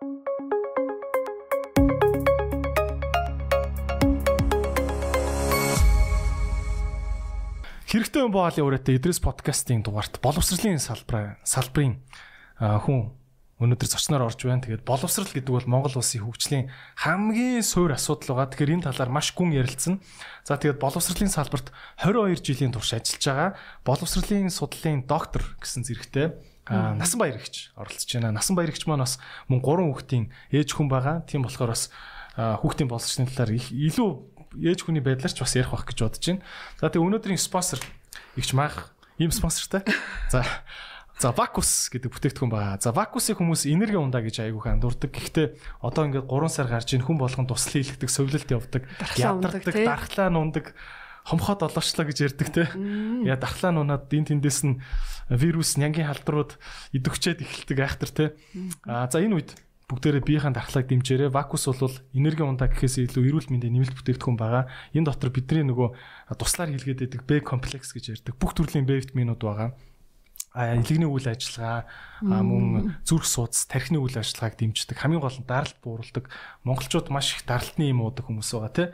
Хэрэгтэй юм боолын үрэтэ Идрис подкастын дугаарт боловсролын салбарын салбарын хүн өнөөдөр зочноор орж байна. Тэгээд боловсрал гэдэг бол Монгол улсын хөгжлийн хамгийн суур асуудал байгаа. Тэгэхээр энэ талаар маш гүн ярилцсан. За тэгээд боловсролын салбарт 22 жилийн турш ажиллаж байгаа боловсролын судлалын доктор гэсэн зэрэгтэй насан баяр ихч оролцож байна. Насан баяр ихч маань бас мөн 3 хүүхдийн ээж хүн байгаа. Тийм болохоор бас хүүхдийн боловсролын талаар их илүү ээж хүний байдлаар ч бас ярих байх гэж бодож байна. За тэгээ өнөөдрийн спонсор ихч маах ийм спонсортай. За За Vacus гэдэг бүтээгдэхүүн байгаа. За Vacus-ийг хүмүүс энерги ундаа гэж айгүйхан дурдаг. Гэхдээ одоо ингээд 3 сар гарч ийн хүн болгон тусал хийлгдэг, совлилт явдаг, ядардаг, дархлаа нундаг, хомхоод олоочлаа гэж ярьдаг те. Яа дархлаа нунаад энэ тэндээс нь вирус, нянгийн халдрууд идэвхчээд эхэлдэг айхтар те. А за энэ үед бүгдээрээ биеийн дархлааг дэмжээрэй. Вакус бол энерги ундаа гэхээс илүү эрүүл мэндийн нэмэлт бүтээгдэхүүн байгаа. Энэ дотор бидний нөгөө туслаар хийлгээд байдаг B комплекс гэж ярьдаг. Бүх төрлийн B витаминууд байгаа. А илгэний үйл ажиллагаа мөн зүрх судас, тархины үйл ажиллагааг дэмждэг. Хамгийн гол нь даралт бууруулдаг. Монголчууд маш их даралтны юм уудаг хүмүүс байгаа тийм.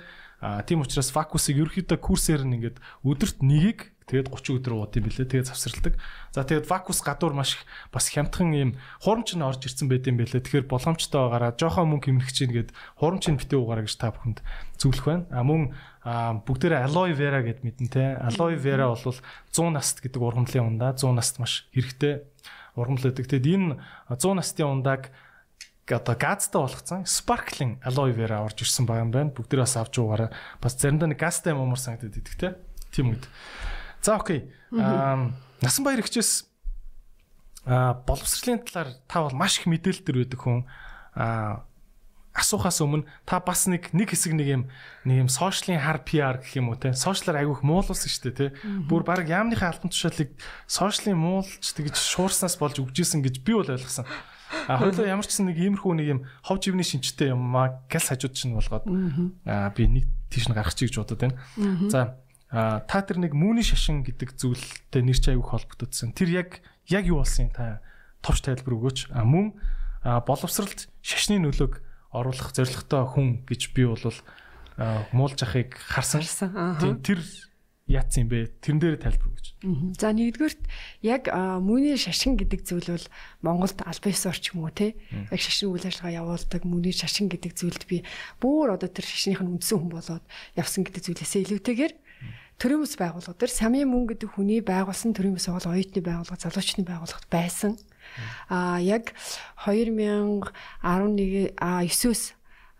А тийм учраас вакусыг ерөөхдөө курсээр нь ингээд өдөрт нэгийг Тэгээд 30 өдөр ууд юм билээ. Тэгээд завсралдаг. За тэгээд вакус гадуур маш их бас хямдхан юм хурамч нь орж ирсэн байт юм билээ. Тэгэхээр боломжтой байгаараа жоохон мөнгө хэмнэх чинь гээд хурамч нь битээ угаараа гэж та бүхэнд зөвлөх байна. А мөн бүгдээрээ aloe vera гэд мэдэн те. Aloe vera бол 100 наст гэдэг ургамлын ундаа 100 наст маш хэрэгтэй ургамл гэдэг. Тэгээд энэ 100 настын ундааг одоо газтай болгоцсон sparkling aloe vera орж ирсэн байгаа юм байна. Бүгдээ бас авч уугаараа бас заримдаа нэг газтай юм уумар санагдаад идэх те. Тийм үед. За окей. Аа насан баяр ихчээс аа боловсролын талаар та бол маш их мэдээлэл төр байдаг хүн. Аа асуухаас өмнө та бас нэг нэг хэсэг нэг юм нэг юм сошиалын хар PR гэх юм уу те сошиалар айгүйх муулсан шүү дээ те бүр баг яамныхаа альбом тушаалыг сошиалын муулч тэгж шуурснаас болж өгжсэн гэж би бол ойлгосон. А хоёулаа ямар ч гэсэн нэг иймэрхүү нэг юм хов живний шинжтэй юм аа газ хажууд чинь болгоод аа би нэг тийш нь гарах чи гэж бодод байна. За та тэр нэг мууны шашин гэдэг зүйлтэй нэр чи аягүй холбогдсон. Тэр яг яг юу болсон та товч тайлбар өгөөч. А мөн боловсралд шашны нөлөөг оруулах зорилготой хүн гэж би бол муулж ахыг харсан. Тэр яатсан юм бэ? Тэрэн дээр тайлбар өгөөч. За нэгдүгürt яг мөний шашин гэдэг зүйл бол Монголд албан ёсоор ч юм уу те яг шашин үйл ажиллагаа явуулдаг мөний шашин гэдэг зүйлд би бүр одоо тэр шашных нь үндсэн хүн болоод явсан гэдэг зүйлээсээ илүүтэйгээр төрийн бас байгууллага дээр самын мөн гэдэг хүний байгуулсан төрийн бас бол оюутны байгууллага, залуучны байгууллагт байсан. Аа яг 2011 а 9-өөс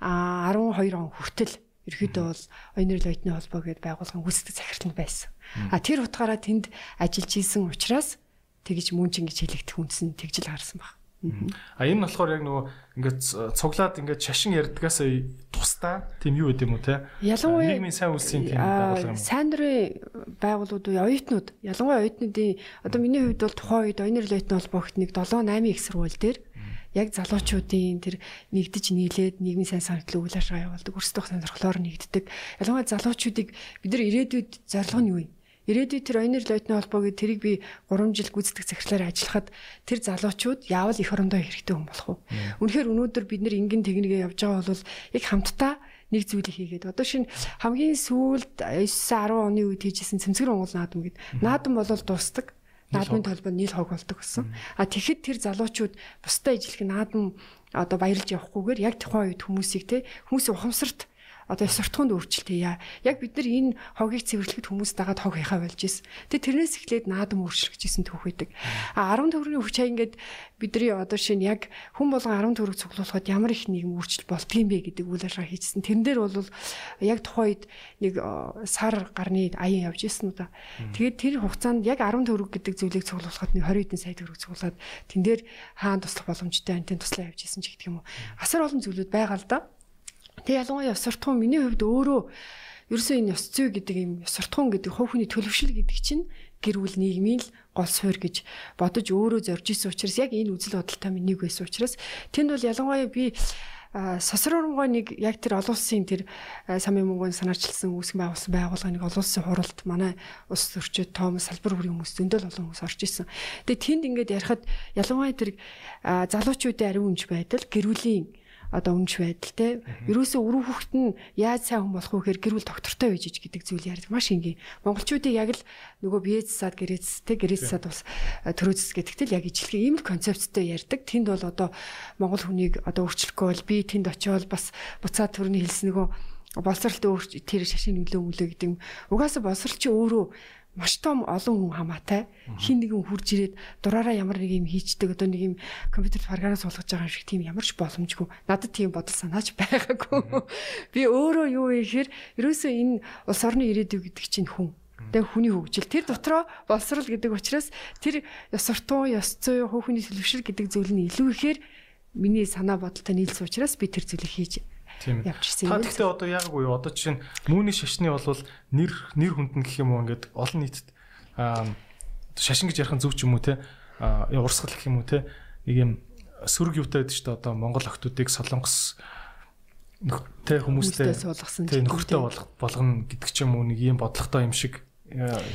12 он хүртэл ерөөдөө бол оюуны оюутны холбоо гэдээ байгуулгын гүйцэтгэх захирал нь байсан. А тэр утгаараа тэнд ажиллаж исэн учраас тэгж мөн ч ингэж хэлэгдэх үндсэн тэгжил харсан баг. А энэ нь болохоор яг нөгөө ингээд цуглаад ингээд шашин ярдгаас тусдаа тийм юу гэдэм үү те? Ялангуяа нийгмийн сайн үлсийн тийм байгууллага юм. Сайн дурын байгууллагууд уу оюутнууд ялангуяа оюутнуудын одоо миний хувьд бол тухайн үед оюуны оюутны холбоогт нэг 7 8 их сургууль дээр яг залуучуудын тэр нэгдэж нийлээд нийгмийн сайн санагдлын үйл ажиллагаа явуулдаг, өрсөлдөх сонирхлоор нэгддэг. Ялангуяа залуучуудыг бид нар ирээдүйд зорилго нь юу вэ? Ирээдүйд тэр оюунер лойтны холбоог тэрийг би 3 жил гүйцэтгэх захирлаар ажиллахад тэр залуучууд яавал их орондоо хэрэгтэй хүн болох уу? Үнэхээр өнөөдөр бид нар ингэн техникээ явж байгаа бол яг хамтдаа нэг зүйлийг хийгээд одоо шинэ хамгийн сүүлд 9 10 оны үед хийжсэн цэмцгэр Монгол наадам гээд наадам болол дуустдаг наадмын толгой нийл хог болдог гэсэн. А тэгэхэд тэр залуучууд бусдад ижилхэн наадам одоо баярлж явахгүйгээр яг тухайн үед хүмүүсийг те хүмүүсийн ухамсарт одоо суртахуунд өөрчлөлт хийя. Яг бид нар энэ хогийг цэвэрлэхэд хүмүүс дагаад хог хаяхаа болж ирсэн. Тэгээ тэрнээс эхлээд наадам өөрчлөгч исэн түүх байдаг. А 10 төгрөгийн хүч хай ингээд бидний одоо шинэ яг хүн болгон 10 төгрөг цуглуулахад ямар их нийгэм өөрчлөлт болдгийм бэ гэдэг үйл ажиллагаа хийжсэн. Тэрэн дээр бол яг тухайн үед нэг сар гарны аян явж ирсэн үү да. Тэгээд тэр хугацаанд яг 10 төгрөг гэдэг зүйлийг цуглуулахад нэг 20 хэдэн сая төгрөг цуглаад тэн дээр хаан туслах боломжтой антин туслаа явж ирсэн ч гэдэг юм уу. Асар олон зүйлүүд байгаа л да. Тэг ялангуяа суртахуун миний хувьд өөрөө ерөөсөө энэ ёс зүй гэдэг юм суртахуун гэдэг хүний төлөвшил гэдэг чинь гэр бүл нийгмийн л гол суурь гэж бодож өөрөө зорж исэн учраас яг энэ үзэл бодолтой минь нэг байсан учраас тэнд бол ялангуяа би сосроргоо нэг яг тэр олон улсын тэр самын мөнгөнд санаачилсан үүсгэн байгуулсан байгууллагын олон улсын хуралд манай улс төрчид том салбар бүрийн хүмүүс зөндөл олон хүмүүс орж исэн. Тэгээ тэнд ингээд ярихад ялангуяа тэр залуучуудын ариун үнж байдал гэрүүлийн одоо үнж байдал те. Ерөөсөө өрөө хүүхэд нь яаж сайн хүн болох вэ гэхээр гэрүүл доктортой байж иж гэдэг зүйл ярьдаг маш энгийн. Монголчуудыг яг л нөгөө биэцсад гэрээц те гэрээцсад бас төрөөцс гэдэгтэл яг ижлэхээ ийм л концепттэй ярьдаг. Тэнд бол одоо монгол хүнийг одоо өөрчлөхгүй бол би тэнд очиод бас буцаад төрний хэлсэн нөгөө боловсралт өөр тэр шашин нөлөө мөлөө гэдэг. Угаасаа боловсрал чи өөрөө маш том олон хүн хамаатай. Хин нэгэн хурж ирээд дураараа ямар нэг юм хийчдэг одоо нэг юм компьютер програмаар суулгаж байгаа юм шиг тийм ямарч боломжгүй. Надад тийм бодол санаач байгаагүй. Би өөрөө юу вэ гэхээр ерөөсөө энэ улс орны ирээдүй гэдэг чинь хүн. Тэгээ хүний хөгжил. Тэр дотроо боловсрал гэдэг учраас тэр ёс суртахуун, ёс зүй, хүний төлөвшил гэдэг зүйл нь илүү ихээр миний санаа бодолтой нийлсэн учраас би тэр зүйлийг хийж явчихсан юм. Та гэхдээ одоо яг уу одоо жишээ нь мууны шашны бол нэр нэр хүндэн гэх юм уу ингээд олон нийтэд шашин гэж ярих нь зөв ч юм уу те? Урсгал гэх юм уу те? Нэг юм сөрөг юутай байдаг шүү дээ одоо Монгол охтуудыг солонгос нөхтэй хүмүүстэй суулгасан нөхөртэй болгоно гэдэг ч юм уу нэг юм бодлоготой юм шиг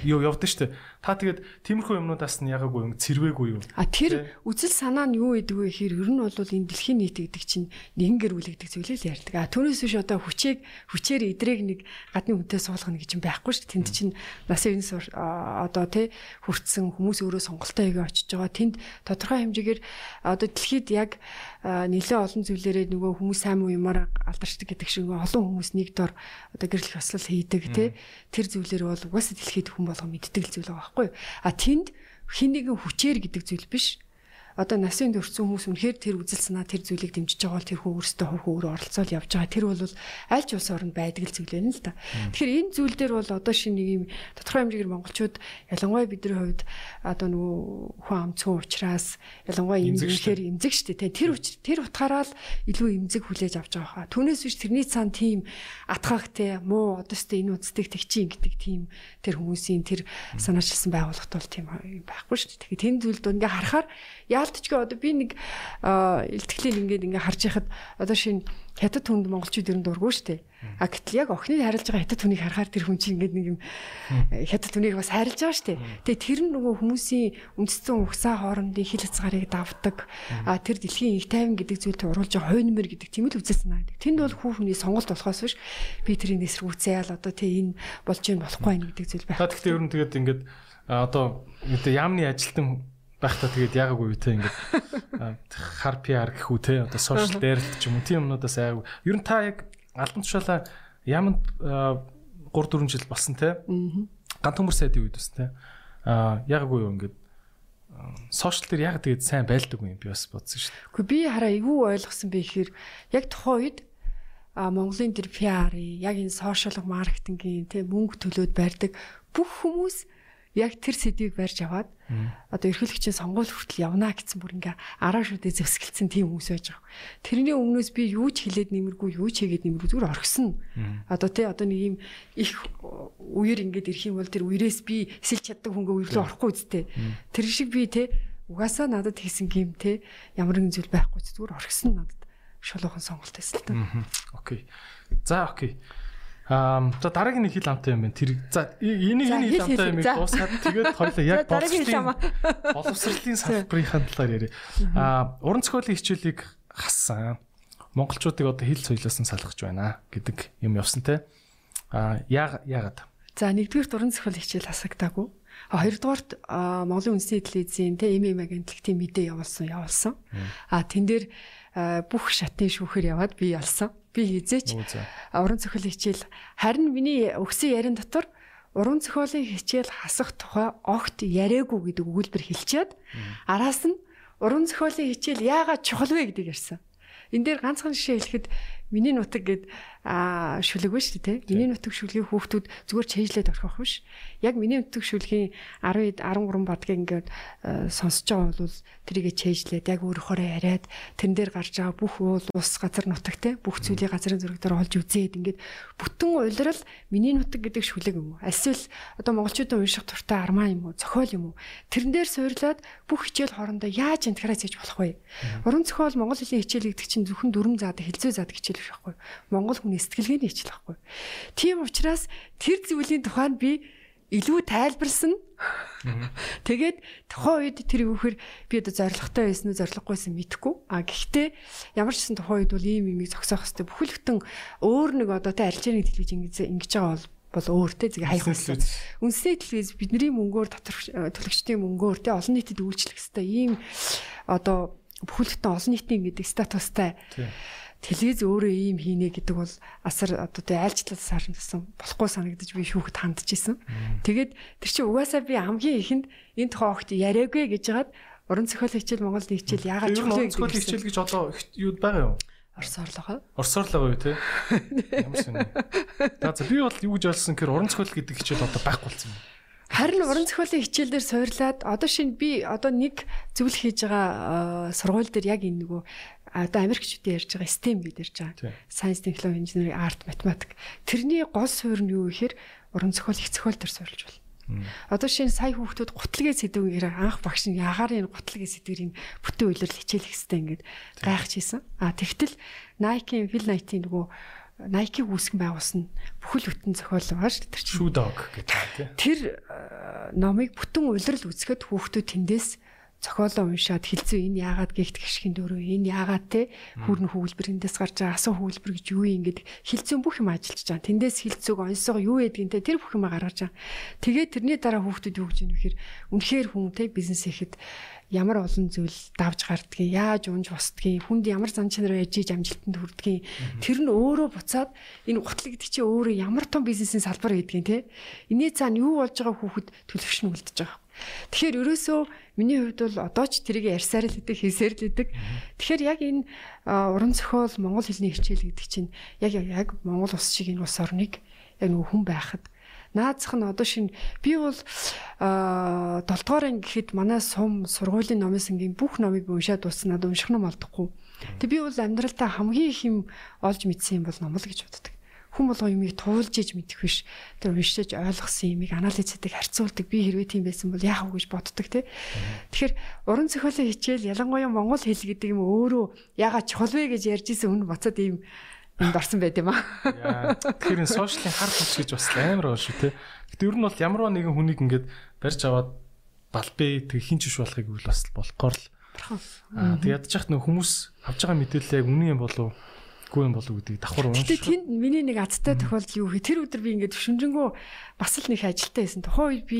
юу явдсан шүү дээ. Та тэгээд тиймэрхүү юмнуудаас нь ягаагүй юм цэрвээгүй юу? А тэр үзэл санаа нь юу гэдэг вэ гэхээр ер нь бол энэ дэлхийн нийт гэдэг чинь нэгэн гэр бүл гэдэг зүйлээ л ярьдаг. А түүнээс биш одоо хүчээг хүчээр идрэг нэг гадны хүнтэй суулгана гэж юм байхгүй шүү. Тэнд чинь насын одоо тий хүртсэн хүмүүс өөрөө сонголтоо хийгээ очиж байгаа. Тэнд тодорхой хэмжээгээр одоо дэлхийд яг нэлээ олон зүйлээрээ нөгөө хүмүүс сайн муу юмараа алдарчдаг гэдэг шиг олон хүмүүс нэг дор одоо гэрэл хослол хийдэг тий тэр зүйлэр бол угаасаа дэлхийд хүн болго мэддэг зүйл байгаа байхгүй. А тэнд хин нэгэн хүчээр гэдэг зүйл биш одоо насын дөрцөн хүмүүс үнэхээр тэр үзэл санаа тэр зүйлийг дэмжиж байгаа бол тэр хүн өөрсдөө хувь өөрөө оролцоол явж байгаа. Тэр бол аль ч улс оронд байдаг л зүйл байна л да. Тэгэхээр энэ зүйл дээр бол одоо шинэ нэг юм тодорхой хэмжээгээр монголчууд ялангуяа бидний хувьд одоо нөгөө хүн амцхан ухраас ялангуяа имзэхээр имзэг штэ тэр тэр утгаараа л илүү имзэг хүлээж авч байгаа хаа. Түүнээс биш тэрний цаан тийм атгах те муу одоо сте энэ үздэгтэй тэгчин гэдэг тийм тэр хүмүүсийн тэр санаачилсан байгууллагт бол тийм байхгүй штэ. Тэгэхээр тэн зүйлд ингээ харахаар яалтчгүй одоо би нэг илтгэлийг ингээд ингээ харж яхад одоо шинэ хятад хүнд монголчууд ер нь дурггүй шүү дээ. А гэтэл яг охины хайрлаж байгаа хятад хүнийг харахаар тэр хүн чинь ингээд нэг юм хятад хүнийг бас хайрлаж байгаа шүү дээ. Тэгээ тэр нь нөгөө хүмүүсийн үндэстэн угсаа хоорондын хил хязгаарыг давдаг. А тэр дэлхийн их тайван гэдэг зүйлд оруулж байгаа хойнмэр гэдэг тийм л үзэл санаа гэдэг. Тэнд бол хүү хүний сонголт болохоос биш би тэрийг эсэргүүцээл одоо тий энэ болж юм болохгүй байх гэдэг зүйл байх. Та гэхдээ ер нь тэгээд ингээд одоо яамны ажилтан байхдаа тэгээд яагаагүй те ингээд хар PR гэх үү те одоо сошиал дээрлэлт ч юм уу тийм юмнуудаас айгүй. Ер нь та яг альбом тушаалаа яманд 3 4 жил болсон те. Гант төмөр сайдын үед бас те. Аа яагаагүй юу ингээд сошиал дээр яг тэгээд сайн байлдаг юм би бас бодсон шүү дээ. Гэхдээ би хараа эйгүү ойлгосон бэ гэхээр яг тухайн үед а Монголын тэр PR-ийн яг энэ сошиал маркетингийн те мөнгө төлөөд барьдаг бүх хүмүүс яг тэр сэдвийг барьж аваад одоо эрхлэгчийн сонгуул хүртэл явна гэсэн бүр ингээ араа шүдээ зэвсгэлцэн тийм хүмүүс байж байгаа. Тэрний өмнөөс би юу ч хэлээд нэмэргүй юу ч хийгээд нэмэргүй зүгээр орхисон. Одоо тий одоо нэг юм их үер ингээд ирэх юм бол тэр үерээс би эсэлж чаддаг хөнгөө үерлөө орохгүй үсттэй. Тэр шиг би тий угаасаа надад хийсэн гим тий ямар нэгэн зүйл байхгүй зүгээр орхисон надад шулуухан сонголт та. Окей. За окей. Аа за дараагийн нэг хил амтай юм байна. Тэр за энийг энэ хил амтай юм дуусгаад тэгээд хоёлаа яг боловсролын боловсролын салбарын талаар яриа. Аа уран зохиолын хичээлийг хассан. Монголчуудыг одоо хил соёлоос нь салгаж байна гэдэг юм явсан те. Аа яа яагаад? За нэгдүгээр уран зохиолын хичээл хасагдаагүй. Хоёрдугаарт Монголын үндэсний телевизийн те ММ агентлагтын мэдээ явуулсан явуулсан. А тэн дээр бүх шатны шүүхээр яваад би ялсан би хизээч уран зохиолын хичээл. Харин миний өгсөн ярин дотор уран зохиолын хичээл хасах тухай огт яриаггүй гэдэг өгүүлбэр хэлчихэд араас нь уран зохиолын хичээл яагаад чухал вэ гэдэг ярьсан. Энд дээр ганцхан жишээ хэлэхэд миний нутаг гэд аа шүлэг биш те. Миний нутаг шүлгийн хүүхдүүд зүгээр чэйжлээд орхих биш. Яг миний нутаг шүлгийн 10 13 бадгийг ингээд сонсож байгаа бол тэрийгэ чэйжлээд яг өөрөөхөө яриад тэрэн дээр гарч байгаа бүх уул ус газар нутаг те бүх зүйлийг газрын зураг дээр олж үзээд ингээд бүтэн улирал миний нутаг гэдэг шүлэг юм уу? Эсвэл одоо монголчуудын унших туртай армаа юм уу? Зохиол юм уу? Тэрэн дээр суурлаад бүх хичээл хоорондоо яаж интеграц хийж болох вэ? Уран зохиол монгол хэлний хичээл гэдэг чинь зөвхөн дүрм заадаг хилцүү заадаг хичээл биш байхгүй. Монгол хүний сэтгэлгээний хичээл байхгүй. Тийм учраас тэр зүйлийн тухайд би илүү тайлбарлсан. Тэгээд тухайн үед тэр юухэр би одоо зоригтой байсан уу зориггүйсэн мэдэхгүй. А гэхдээ ямар ч гэсэн тухайн үед бол ийм юм зогсоох хэвээр бүхэл бүтэн өөр нэг одоо тэ арилжааны телевиз ингэж ингэж байгаа бол бол өөртөө зэг хайх болсон. Үндэсний телевиз бидний мөнгөөр дотор төлөгчдийн мөнгөөр тэ олон нийтэд үйлчлэх хэвээр ийм одоо бүхэл бүтэн олон нийтийн гэдэг статустай телевиз өөрөө ийм хийнэ гэдэг бол асар одоо тэ айлчлал сарнасан болохгүй санагдаж би шүүхэд хандж исэн. Тэгээд тэр чинь угаасаа би хамгийн ихэнд энэ тухай огт яриаггүй гэж хагаад уран зохиолын хичээл Монгол хичээл яагаад чухал вэ гэдэг хичээл гэж одоо юу байгаа юу? Орос орлогоо. Орос орлогоо юу те? Ямар сони. За би бол юу гэж ойлгосон гэхээр уран зохиол гэдэг хичээл одоо байхгүй болсон юм. Харин уран зохиолын хичээл дээр суурлаад одоо шинэ би одоо нэг зөвлөх хийж байгаа сургууль дээр яг энэ нөгөө одоо Америкчүүдийн ярьж байгаа STEM гэж ярьж байгаа. Science, Technology, Engineering, Art, Mathematics. Тэрний гол суурь нь юу гэхээр уран зохиол, их зохиол төр суурилж байна. Одоо шинэ сая хүүхдүүд гутлагын сэдвээр анх багш нь ягаар энэ гутлагын сэдвэрийн бүтэн үйлрэл хичээлэх хэвээр ингээд гайхаж хийсэн. А тэгтэл Nike-ийн Phil Knight-ийн нөгөө Nike үүсгэн байгуулсан бүхэл бүтэн зохиол байгаа шүү дээ. Shoe Dog гэдэг тийм. Тэр номыг бүтэн үйлрэл үзэхэд хүүхдүүд тэндээс зохиолоо уншаад хилцүү энэ яагаад гихт гიშгэн дөрөв энэ яагаад те хүүрн хөвлбэрэндээс гарч байгаа асуу хөвлбэр гэж юу юм гээд хилцүү бүх юм ажиллаж байгаа. Тэндээс хилцүүг онцсоо юу ядгийн те тэр бүх юм гаргаж байгаа. Тэгээд тэрний дараа хүүхдүүд юу гэж юм бэхэр үнэхээр хүн те бизнес хийхэд ямар олон зүйл давж гардгийг яаж унж босдгийг хүнд ямар зан чанар байж иж амжилтанд хүрдгийг тэр нь өөрөө буцаад энэ гутлаг гэдэг чинь өөрөө ямар том бизнесийн салбар гэдгийг те энэний цаана юу болж байгаа хүүхэд төлөвшн үлдэж байгаа Тэгэхээр ерөөсөө миний хувьд бол одоо ч тэрийг ярьсаар л гэдэг хийсээр л гэдэг. Тэгэхээр яг энэ уран зохиол монгол хэлний хичээл гэдэг чинь яг яг монгол ус шиг энэ ус орныг яг нөгөө хүн байхад наазах нь одоо шин би бол а 7 дугаар анги гэхэд манай сум сургуулийн номын сангийн бүх номыг уншаад дууссан надад унших ном олдохгүй. Тэг би бол амьдралдаа хамгийн их юм олж мэдсэн юм бол ном л гэж боддог хүн болгоо юмыг туулж иж мэдэх биш. Тэр уншиж ойлгосон юмыг анализ хийдэг, харьцуулдаг. Би хэрвээ тийм байсан бол яах вэ гэж боддог тий. Тэгэхээр уран зохиолын хичээл ялангуяа монгол хэл гэдэг юм өөрөө ягаад чухал вэ гэж ярьж исэн хүн буцаад ийм энд орсон байт юм аа. Тэгэхээр энэ сошиалын хар хүч гэж бас амар байна шүү тий. Гэтэ ер нь бол ямарваа нэгэн хүнийг ингээд барьж аваад балбэ тэг хин ч биш болохыг үл бас болохгүй л. Аа тэг ядчих нөх хүмүүс авж байгаа мэдээлэл яг үнэн юм болов гүй юм болов гэдгийг давхар уншиж. Гэтэ тэнд миний нэг азтай тохиолдол юу вэ? Тэр өдөр би ингээд төвшинжэнгөө бас л нэг ажилтаа байсан. Тухайн үед би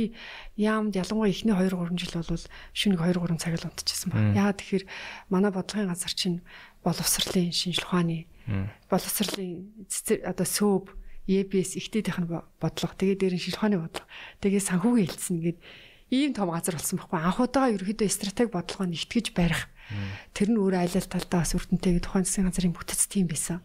яамд ялангуяа эхний 2 3 жил бол шүнийг 2 3 цаг л унтчихсан ба. Яагаад тэгэхээр манай бодлогын газар чинь боловсролын шинжлэх ухааны боловсролын одоо сөөб EBS ихтэйдийнх нь бодлого тэгээ дээр нь шинжлэх ухааны бодлого тэгээ санхүүгийн хэлсэн ингээд ийм том газар болсон байхгүй анх удаага ерөөдөө стратеги бодлогоо нэгтгэж барих Тэр нь өөр айлал талдаа бас өртөнтэйг тухайн засгийн газрын бүтэц тийм байсан.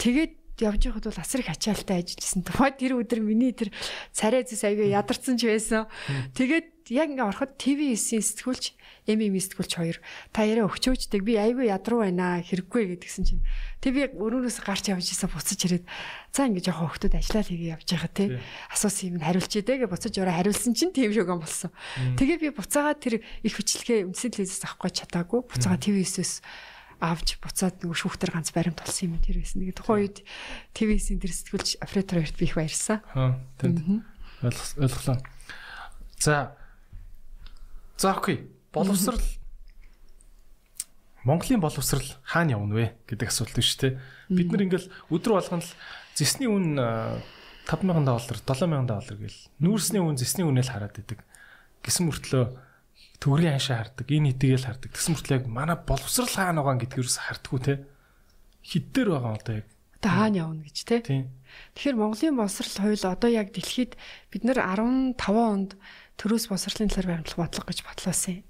Тэгээд явж байхад бол асар их ачаалтай ажиллажсэн. Тухайн тэр өдөр миний тэр царай зүс аягүй ядарсан ч байсан. Тэгээд яг ингээ ороход ТV9-ийн сэтгүүлч ММ сэтгүүлч хоёр. Та яриа өгчөөждөг би айгүй ядруу байна хэрэггүй гэдгсэн чинь. Би өрөөнөөс гарч явж исэн буцаж ирээд за ингээ жоохон хөвгтөд ажиллаа хийгээ явж байгаа тий. Асуусан юм хариулж идэ гэж буцаж ороо хариулсан чинь тийм шогон болсон. Тэгээ би буцаагаад тэр их хүчлэгээ үндсэн телевизээс авахгүй чадаагүй. Буцаагаа ТV9-өөс авч буцаад нөгөө шүүхтэр ганц баримт толсон юм тэр байсан. Тэгээ тухайн үед ТV-ийн тэр сэтгүүлч оператор хоёрт би их баярсан. Аа тийм. Ойлголоо. За. За окей боловсрал Монголын боловсрал хаана явна вэ гэдэг асуулт биш те. Бид нар ингээл өдөр болгоно л зэсний үн 5000 доллар, 7000 доллар гэл нүүрсний үн зэсний үнэл хараад идэг. Гисэн мөртлөө төгрийн ханшаа хардаг, энэ хэдийгэл хардаг. Тэгсэн мөртлөө яг манай боловсрал хаана байгаа гэдгээрээс хардггүй те. Хиддэр байгаа одоо яг одоо хаана явна гэж те. Тэгэхээр Монголын боловсрал хууль одоо яг дэлхийд бид нар 15 онд төрөөс боловсролын талаар баримтлах бодлого гэж батлуулсан юм.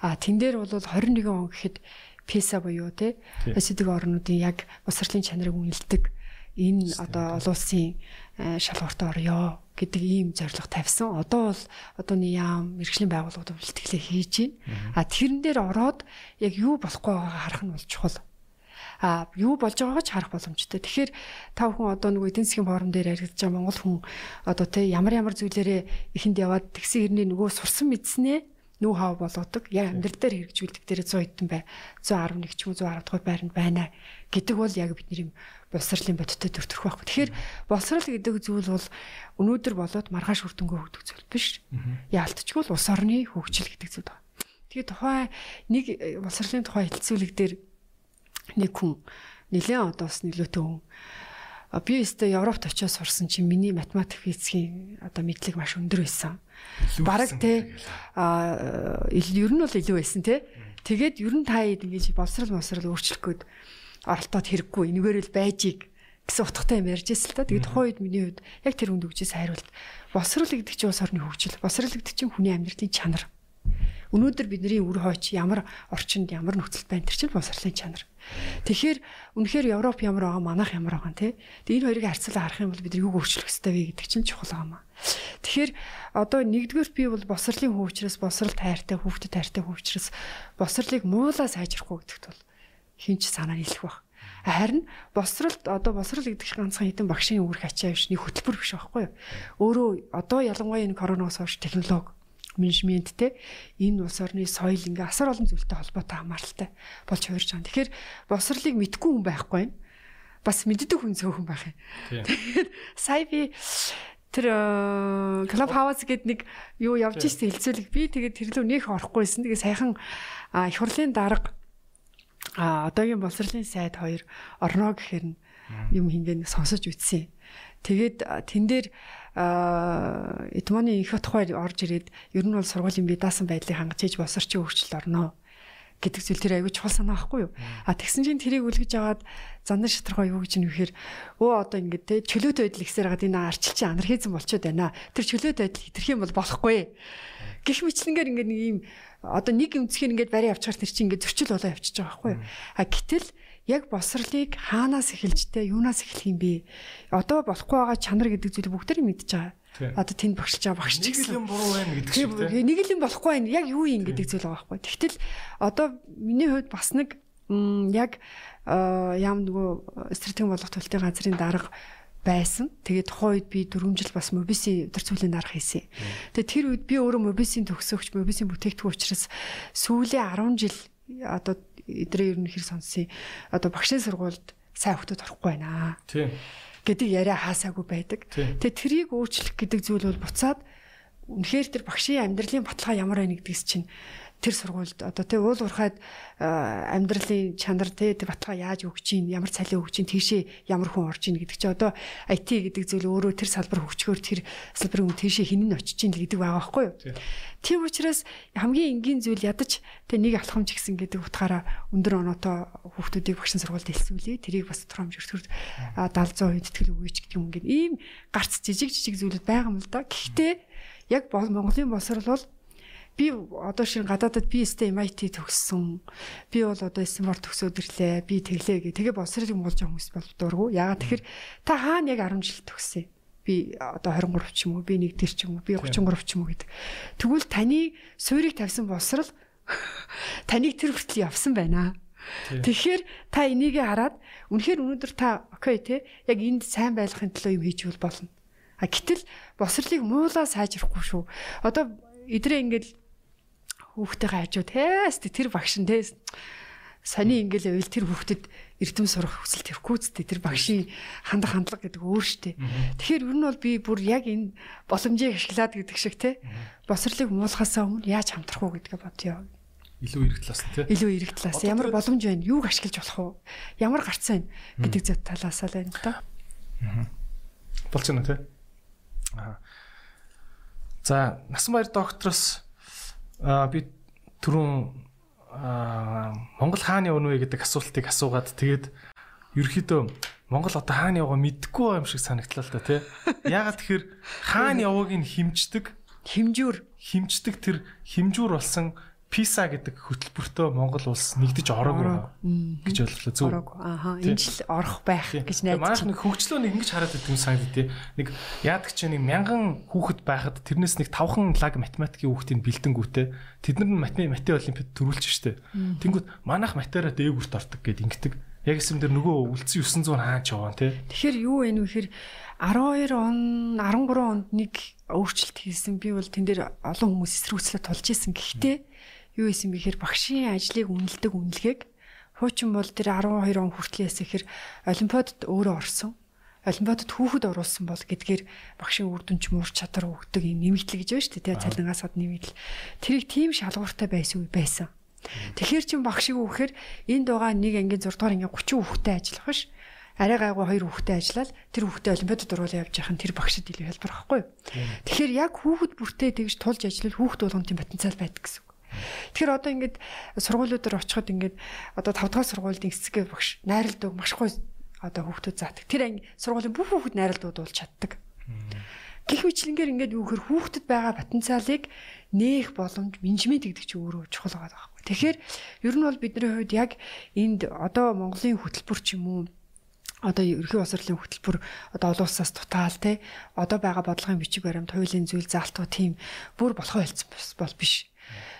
А тэн дээр бол 21 он гэхэд PISA буюу те эсэдэг орнуудын яг босрлын чанарыг үнэлдэг энэ одоо олон улсын шалгуурт орё гэдэг ийм зорилго тавьсан. Одоо бол одооний яам мэрэгжлийн байгууллагууд бэлтгэлээ хийж байна. А тэрэн дээр ороод яг юу болохгүй байгааг харах нь бол чухал. А юу болж байгааг ч харах боломжтой. Тэгэхээр та бүхэн одоо нэг эдийн засгийн форум дээр яригдж байгаа Монгол хүн одоо те ямар ямар зүйлээрээ ихэнд яваад тэгсэн хэрнээ нөгөө сурсан мэдснээ нүү хав болгодог. Яг амьдрал дээр хэрэгжүүлдэг дээр 100 хэдэн бай. 111 ч юм уу 110 дугаар байранд байна гэдэг бол яг бидний боловсролын бодиттой төр төрөх байхгүй. Тэгэхээр боловсрол гэдэг зүйл бол өнөөдөр болоод маргааш хүрдэнгөө хөгдөх зүйл биш. Яалтчгүй л улс орны хөгжил гэдэг зүйл байна. Тэгээ тухайн нэг э, боловсролын тухай хэлцүүлэг дээр нэг хүн нэлээд одоос нөлөөтэй хүн би өстө Европт очиж сурсан чинь миний математик физикийн одоо мэдлэг маш өндөр байсан. Бараг те а ер нь бол илүү байсан те. Тэгээд ер нь та ингэж боловсрал мосрал өөрчлөх гээд оролтоод хэрэггүй энэгээр л байжийг гэсэн утгатай юм ярьж ирсэн л та. Тэгээд тухайн үед миний хувьд яг тэр үнд үгжээс хариулт. Боловсрал гэдэг чинь улс орны хөгжил. Боловсрал гэдэг чинь хүний амьдралын чанар. Өнөөдөр бидний үр хойч ямар орчинд ямар нөхцөлд байна тэр чинь боловсролын чанар. Тэгэхээр үнэхээр Европ ямар байгаа манайх ямар байгаа те. Тэгээ энэ хоёрыг харьцуулаад харах юм бол бид юг өөрчлөх ёстой вэ гэдэг чинь чухал юм аа. Тэгэхээр одоо нэгдүгээр би бол босрлын хөвчрөөс босрал тайртай хүүхдэд тайртай хөвчрөөс босрлыг муулаа сайжрахгүй гэдэгт бол хинч санаа нийлэх баг. Харин босралд одоо босрал гэдэг чинь ганцхан хэдэн багшийн үүрэг ачаа биш нэг хөтөлбөр биш байхгүй юу. Өөрөө одоо ялангуяа энэ коронавирус хойш технологи менежменттэй энэ улс орны соёл ингээ асар олон зүйлтэй холбоотой хамааралтай болж хувирж байгаа. Тэгэхээр босрлыг мэдгүй хүн байхгүй юм. Бас мэддэг хүн зөөхөн байх юм. Тэгэхээр сая би тэр клуб хаус гэд нэг юу явж ирсэн хэлцүүлэг би тэгээд тэрлүү нөх орохгүйсэн. Тэгээд сайхан их хурлын дарга а одоогийн боловсролын сайд хоёр орно гэхээр юм хингээ сонсож үтсэн. Тэгээд тэн дээр Эдмоны их тухай орж ирээд ер нь бол сургуулийн бие даасан байдлыг хангаж хийж босорчин хөгжил орно гэдэг зүйл тэр аягүй чухал санаа байхгүй юу. А тэгсэн чинь тэрийг үлгэж аваад зандан шатрахаа юу гэж нөхөр өө одоо ингэ те чөлөөт байдал ихсээр гад энэ арчилчин анархизм болчиход байна. Тэр чөлөөт байдал хитрх юм бол болохгүй. Гэх мэтлэнгээр ингэ нэг юм одоо нэг өмцгийг ингээд барай авчихар тэр чинь ингээд зөрчил болоо явчихж байгаа байхгүй юу. А гэтэл яг босрлыг хаанаас эхэлж тэ юунаас эхлэх юм бэ? Одоо болохгүй байгаа чанар гэдэг зүйлийг бүгдээр мэдж байгаа. Одоо тэнд багшилж байгаа багш ч гэсэн. Нэг л юм буруу байна гэдэг шиг тийм. Нэг л юм болохгүй байна. Яг юу юм гэдэг зүйл байгаа байхгүй. Тэгтэл одоо миний хувьд бас нэг яг яам нөгөө стратеги болгох төлтийн газрын дарга байсан. Тэгээд тухайн үед би 4 жил бас мобиси өдөр цэвлийн дарга хийсэн. Тэгээд тэр үед би өөрөө мобисийн төгсөгч, мобисийн бүтээгдэхүүн учраас сүүлийн 10 жил одоо эдрээ ер нь хэр сонссон одоо багшийн сургуульд сайн хүмүүс орохгүй байна. Тийм. Гэдэг яриа хаасаагүй байдаг. Тэгээ трийг өөрчлөх гэдэг зүйл бол буцаад үнэхээр тэр багшийн амьдралын баталгаа ямар байна гэдгээс чинь тэр сургуульд одоо тий уул уурхайд амьдралын чанар тий баталгаа яаж өгч чинь ямар цалин өгч чинь тийшээ ямар хүн орж ийн гэдэг чи одоо IT гэдэг зүйл өөрөө тэр салбар хөгжгөөр тэр салбарын хүн тийшээ хинэн очиж чинь гэдэг байгаа байхгүй юу. Тийм учраас хамгийн энгийн зүйл ядаж тий нэг алхамж гисэн гэдэг утгаараа өндөр оноотой хүүхдүүдийг багшин сургуульд элсүүлээ. Тэрийг бас тромж өртгөр 70 100% тэтгэл өгөөч гэдэг юм ингээд ийм гарц жижиг жижиг зүйлүүд байгаа юм л да. Гэхдээ яг Монголын босрол бол би одоо шин гадаадад би өстэй MIT төгссөн. Би бол одоо Stanford төгсөөд ирлээ. Би тэглээ гэ. Тэгээ болж байгаа хүмүүс бол дургу. Ягаад тэгэхээр та хаана яг 10 жил төгсөө? Би одоо 23 ч юм уу, би 1 дэр ч юм уу, би 33 ч юм уу гэдэг. Тэгвэл таны суурийг тавьсан боловсрол таныг тэр хүртэл явсан байна. Тэгэхээр та энийгээ хараад үнэхээр өнөөдөр та окей те яг энд сайн байхын төлөө юм хийж болно. А гэтэл босрлыг муулаа сайжрахгүй шүү. Одоо эдрээ ингээд хүүхдтэйгээ хажууд тест тэр багш нь тест сони ингээл байвал тэр хүүхдэд эрдэм сурах хүсэл тэрхүүцтэй тэр багшийн хандах хандлага гэдэг өөр штэ. Тэгэхээр ер нь бол би бүр яг энэ боломжийг ашиглаад гэдэг шиг те босрлыг муулахасаа өмнө яаж хамтрах уу гэдгээ бодъё. Илүү эрэг талаас те. Илүү эрэг талаас ямар боломж байна? Юуг ашиглаж болох уу? Ямар гарцсан гэдэг зэт талаас л байна та. Байна те. Аа. За, Насанбаяр доктороос би түрүүн Монгол хааны өнөө гэдэг асуултыг асуугаад тэгээд ерөөхдөө Монгол одоо хааны яваа мэдгүй юм шиг санагдлаа л да тий. Яагаад тэгэхээр хааны явааг нь химждэг химжүүр химждэг тэр химжүүр болсон PISA гэдэг хөтөлбөртөө Монгол улс нэгдэж ороогүй гэж ойлголоо зөв. Ааха энэ жил орох байх гэж найдаж. Манайх нэг хөгжлөө нэг ингэж хараад байдаг юм санагд тий. Нэг яадаг ч нэг мянган хүүхэд байхад тэрнээс нэг тавхан лаг математикийн хүүхдийн бэлдэнгүүтээ тэд нар нь математик олимпиад төрүүлж штэ. Тэнгүүд манайх математикаараа дээгүүрт ордог гэд ингэдэг. Яг эсэм дээр нөгөө үлдсэн 900 хаач яваа тий. Тэгэхээр юу вэ нөхөр 12 он 13 онд нэг өөрчлөлт хийсэн. Би бол тэн дээр олон хүмүүс эсрүүцлээ тулж исэн. Гэхдээ юу исэн бэхээр багшийн ажлыг үнэлдэг үнэлгээг хуучин бол тэр 12 он хүртэл яасан гэхээр олимпиадад өөрөө орсон. Олимпиадад хүүхэд оруулсан бол гэдгээр багшийн үр дүнч муур чадвар өгдөг юм нэмэгдэл гэж байна шүү дээ. Цалингаас од нэмэгдэл. Тэрийг тийм шалгууртай байсан үе байсан. Тэгэхээр чин багшиг өгөхөр энд байгаа нэг ангийн 6 дугаар ангийн 30 хүүхдэд ажиллах биш. Арай гайгүй хоёр хүүхдэд ажиллаад тэр хүүхдэд олимпиадад оруулаад явж байхын тэр багшид илүү хэлбэр юу. Тэгэхээр яг хүүхэд бүртээ тэгж тулж ажиллал хүүхд болгон тийм потенциал байдаг гэсэн. Тэгэхээр одоо ингээд сургуулиудаар очиход ингээд одоо 5 дахь сургуулийн эцгээ багш найралдаг машгүй одоо хүүхдүүд заадаг. Тэр анги сургуулийн бүх хүүхэд найралдууд болж чаддаг. Гэх мэтлэнгээр ингээд юу гэхээр хүүхдэд байгаа потенциалыг нээх боломж менежмент гэдэг чинь өөрөө чухал байгаа байхгүй. Тэгэхээр ер нь бол бидний хувьд яг энд одоо Монголын хөтөлбөр ч юм уу одоо ерхий босрлын хөтөлбөр одоо олон улсаас дутаал те одоо байгаа бодлогын бичиг баримт хуулийн зүйл заалтуу тийм бүр болохоо хэлсэн бол биш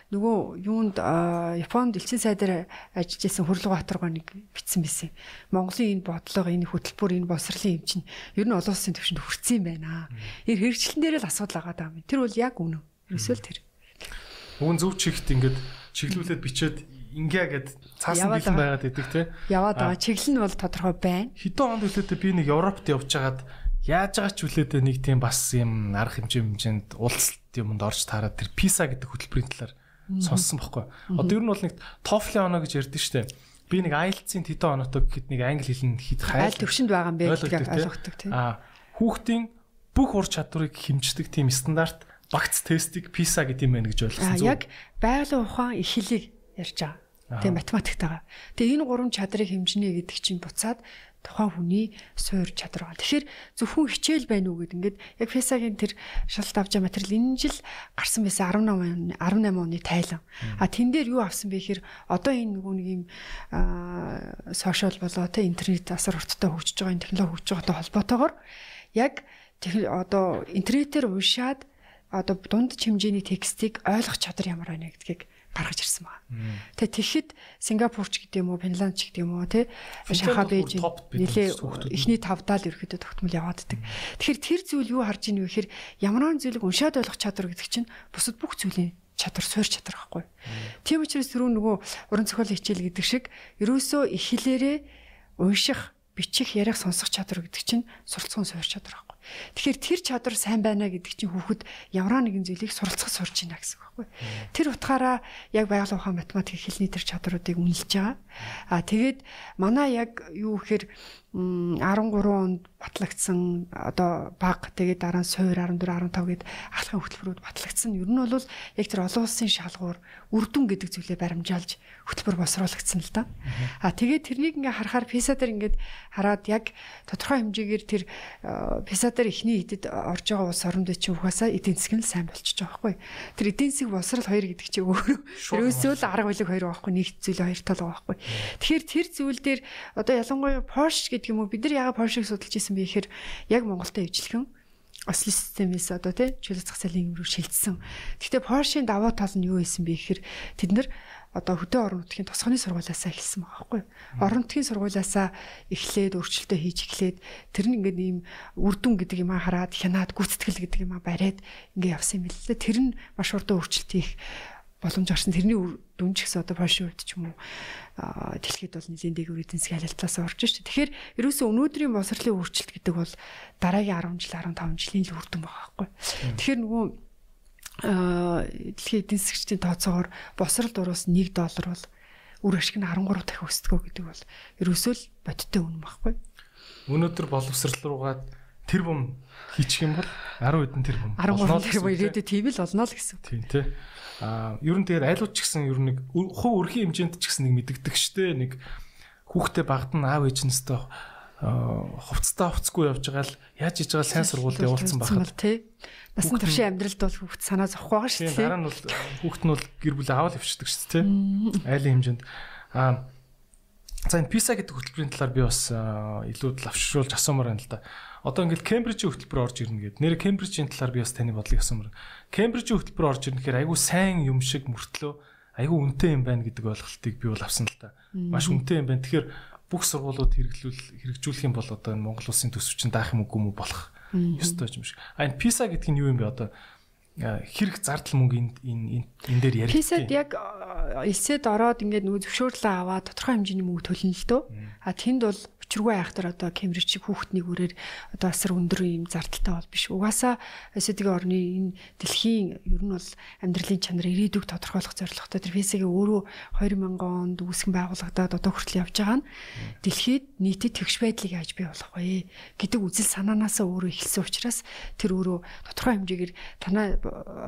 нөгөө юунд Японд элчин сайдаар ажиллаж исэн Хөрлөбаатаргоо нэг бичсэн байсан. Монголын энэ бодлого, энэ хөтөлбөр, энэ босрлын юм чинь ер нь олон улсын төвшөнд хүрсэн юм байна. Энэ хэрэгчлэн дээр л асуудал байгаа даа. Тэр бол яг үнэн. Ерөөсөө тэр. Уун зөв чихт ингээд чиглүүлээд бичээд ингээ гэд цаасан бэлэн байгаад идэг те. Яваад байгаа. Чиглэл нь бол тодорхой байна. Хэдэн онд үлээдээ би нэг Европт явж хагаад яаж байгаа ч үлээдээ нэг тийм бас юм арга хэмжээ хэмжээнд уулзалт юмд орж таараад тэр PISA гэдэг хөтөлбөрийн талаар сонссон байхгүй. Одоо ер нь бол нэг TOEFL оноо гэж ярьдэн штэ. Би нэг IELTS-ийн тэдэн оноотой гэхэд нэг англи хэлний хит хайл төвшөнд байгаа юм бэ гэдэг ойлгохдаг тийм. Аа хүүхдийн бүх ур чадварыг хэмждэг тийм стандарт багц тестийг PISA гэдэг юм байна гэж ойлгосон. Яг байгалийн ухаан их хэлийг ярьж байгаа. Тэгээ математиктайгаа. Тэгээ энэ гурван чадрыг хэмжинэ гэдэг чинь буцаад тухайн хүний суур чадвар байна. Тэгэхээр зөвхөн хичээл байна уу гэд ингээд яг фесагийн тэр шалт авч байгаа материал энэ жил гарсан байсан 18 18 оны тайлан. А тэн дээр юу авсан бэ гэхээр одоо энэ нөгөө нэг юм сошиал болоо те интернет асар хурдтай хөгжиж байгаа энэ технологи хөгжиж байгаатай холбоотойгоор яг одоо интернетээр уншаад одоо дунд хэмжээний текстийг ойлгох чадвар ямар байна гэдгийг гаргаж ирсэн байна. Тэгээ тэгэхэд Сингапурч гэдэг юм уу, Финланд ч гэдэг юм уу, тий Шанхай Бээжин нэлээ эхний тавдаа л ерөөдөө тогтмол явааддаг. Тэгэхээр тэр зүйл юу харж ийн вэ гэхээр ямар нэгэн зүйлийг уншаад ойлгох чадвар гэдэг чинь бусад бүх зүйлийн чадвар суурь чадвар байхгүй. Тийм учраас түрүү нөгөө уран зохиолын хичээл гэдэг шиг ерөөсөө их хэлээрээ унших, бичих, ярих, сонсох чадвар гэдэг чинь суралцсан суурь чадвар Тэгэхээр тэр чадвар сайн байна гэдэг чинь хүүхэд ямар нэгэн зүйлийг суралцах сурч байна гэсэн үг байхгүй. Тэр утгаараа яг байгаль ухаан математик хэлний тэр чадруудыг үнэлж байгаа. Аа тэгээд манай яг юу гэхээр 13 онд батлагдсан одоо баг тэгээд дараа нь суур 14 15 гээд ахлахын хөтөлбөрүүд батлагдсан. Ер нь бол яг тэр олон улсын шалгуур үрдүн гэдэг зүйлээ баримжаалж хөтөлбөр босруулагдсан л да. А тэгээд тэрнийг ингээ харахаар PISA дээр ингээд хараад яг тодорхой хэмжээгээр тэр PISA дээр эхний хэдэд орж байгаа улс оронд чинь угаасаа эдийн нь сайн болчихж байгаа байхгүй. Тэр эдийн засаг босрал хоёр гэдэг чинь өөрөө ерөөсөө л арга билег хоёр байхгүй нэг зүйл хоёр тал байгаа байхгүй. Тэгэхээр тэр зүйл дээр одоо ялангуяа Porsche гэдэг юм уу бид нар яагаад Porsche-г судалж исэн бэ гэхээр яг Монголтой ивжлэхэн ослын системээс одоо тий чөлөө зах зээлийн рүү шилжсэн. Гэхдээ Porsche-ийн давуу тал нь юу байсан бэ гэхээр тэд нар одоо хөдөө орон нутгийн тосгоны сургуулиасаа эхэлсэн байгаа байхгүй. Орон нутгийн сургуулиасаа эхлээд өөрчлөлтөө хийж эхлээд тэр нь ингээд ийм үрдүн гэдэг юм хараад хянаад гүйцэтгэл гэдэг юм бариад ингээд явсан юм лээ. Тэр нь маш урдан өөрчлөлт хийх боломж гарсан. Тэрний дүн ч гэсэн одоо Польшийн үед ч юм уу дэлхийд бол нэлийн дээгүүр эдийн засгийн халилтлаас орж шүү. Тэгэхээр ерөөсөө өнөөдрийн босрлын өөрчлөлт гэдэг бол дараагийн 10 жил 15 жилийн л үр дүн байгаа байхгүй. Тэгэхээр нөгөө дэлхийн эдийн засгчдын тооцоогоор босрал дуруус 1 доллар бол үр ашиг нь 13 дахин өсдгөө гэдэг бол ерөөсөө л бодиттой үнэн байхгүй. Өнөөдөр боловсрал руугаад тэр бум хийчих юм бол 10 хэдэн тэр бум 13 тэр бум ирээдүйд тийм л олно л гэсэн. Тийм тий. Аа ер нь тэгээд айлууд ч гэсэн ер нь нэг хувь өрхийн хэмжээнд ч гэсэн нэг мэддэгдэг штэ нэг хүүхдээ багт нь аав ээжнэстэй хувцастаа хувцгүй явж байгаа л яаж хийж байгаа сайн сургуульд явуулсан байхад тий. Насан туршийн амьдралд бол хүүхд санаа зовхгүй байгаа шүү дээ. Дараа нь бол хүүхд нь бол гэр бүлээ аваад явчихдаг шүү дээ тий. Айлын хэмжээнд аа За энэ PISA гэдэг хөтөлбөрийн талаар би бас илүү лавшруулж асуумаар байна л да. Одоо ингээд Кембрижийн хөтөлбөр орж ирнэ гэдэг. Нэр Кембрижийн талаар би бас таны бодлыг асуумаар. Кембрижийн хөтөлбөр орж ирнэ гэхээр айгүй сайн юм шиг мөртлөө айгүй үнэтэй юм байна гэдэг ойлголтыг би бол авсан л да. Маш үнэтэй юм байна. Тэгэхээр бүх сургуулиуд хэрэглүүл хэрэгжүүлэх юм бол одоо энэ Монгол улсын төсөвчин даах юм үгүй мүү болох ёстой юм шиг. А энэ PISA гэдэг нь юу юм бэ одоо хэрэг зардал мөнгө энэ энэ дээр яригддаг. PISA-д яг элсэд ороод ингээд нөгөө зөвшөөрлөө аваад тодорхой хэмжээний мөнгө төлнө л дөө. А тэнд бол учиргүй айхтар одоо Кембриж хүүхдний үрээр одоо асар өндөр юм зардалтай бол биш. Угаасаа эсэдгийн орны энэ дэлхийн ер нь бол амьдралын чанар ирээдүг тодорхойлох зорилготой тэр физикийн өөрөө 2000 онд үүсгэн байгуулагдаад одоо хүртэл явж байгаа нь дэлхийд нийтэд тэгш байдлыг яаж бий болох вэ гэдэг үзэл санаанаасаа өөрөө эхэлсэн учраас тэр өөрөө тодорхой хэмжээгээр танаа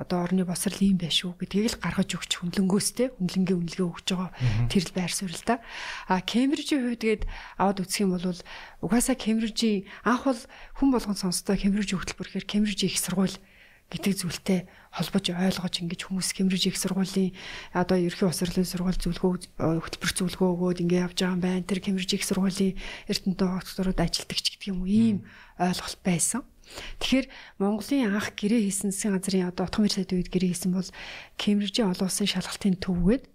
одоо орны босрал ийм байх шүү гэдгийг л гаргаж өгч хүнлэнгөөстэй хүнлэнгийн үнэлгээ өгч байгаа тэр л байр суурь л да. А Кембрижийн хувьд гээд аваад үзэх юм бол угаасаа Кембрижийн анх бол хүн болгон сонсдоо Кембрижийн хөтөлбөр гэхээр Кембрижийн их сургууль гэдэг зүйлтэй холбож ойлгож ингэж хүмүүс Кембриж их сургуулийн одоо ерхий усрлын сургууль зөвлөгөө хөтөлбөр зөвлөгөө өгөөд ингэ явж байгаа юм байна. Тэр Кембриж их сургуулийн Эрдэнэт докторууд ажилтдаг ч гэдэг юм уу ийм ойлголт байсан. Тэгэхээр Монголын анх гэрээ хийсэн засгийн газрын одоо утга мэрсэд үед гэрээ хийсэн бол Кембрижийн олон улсын шалгалтын төвгээд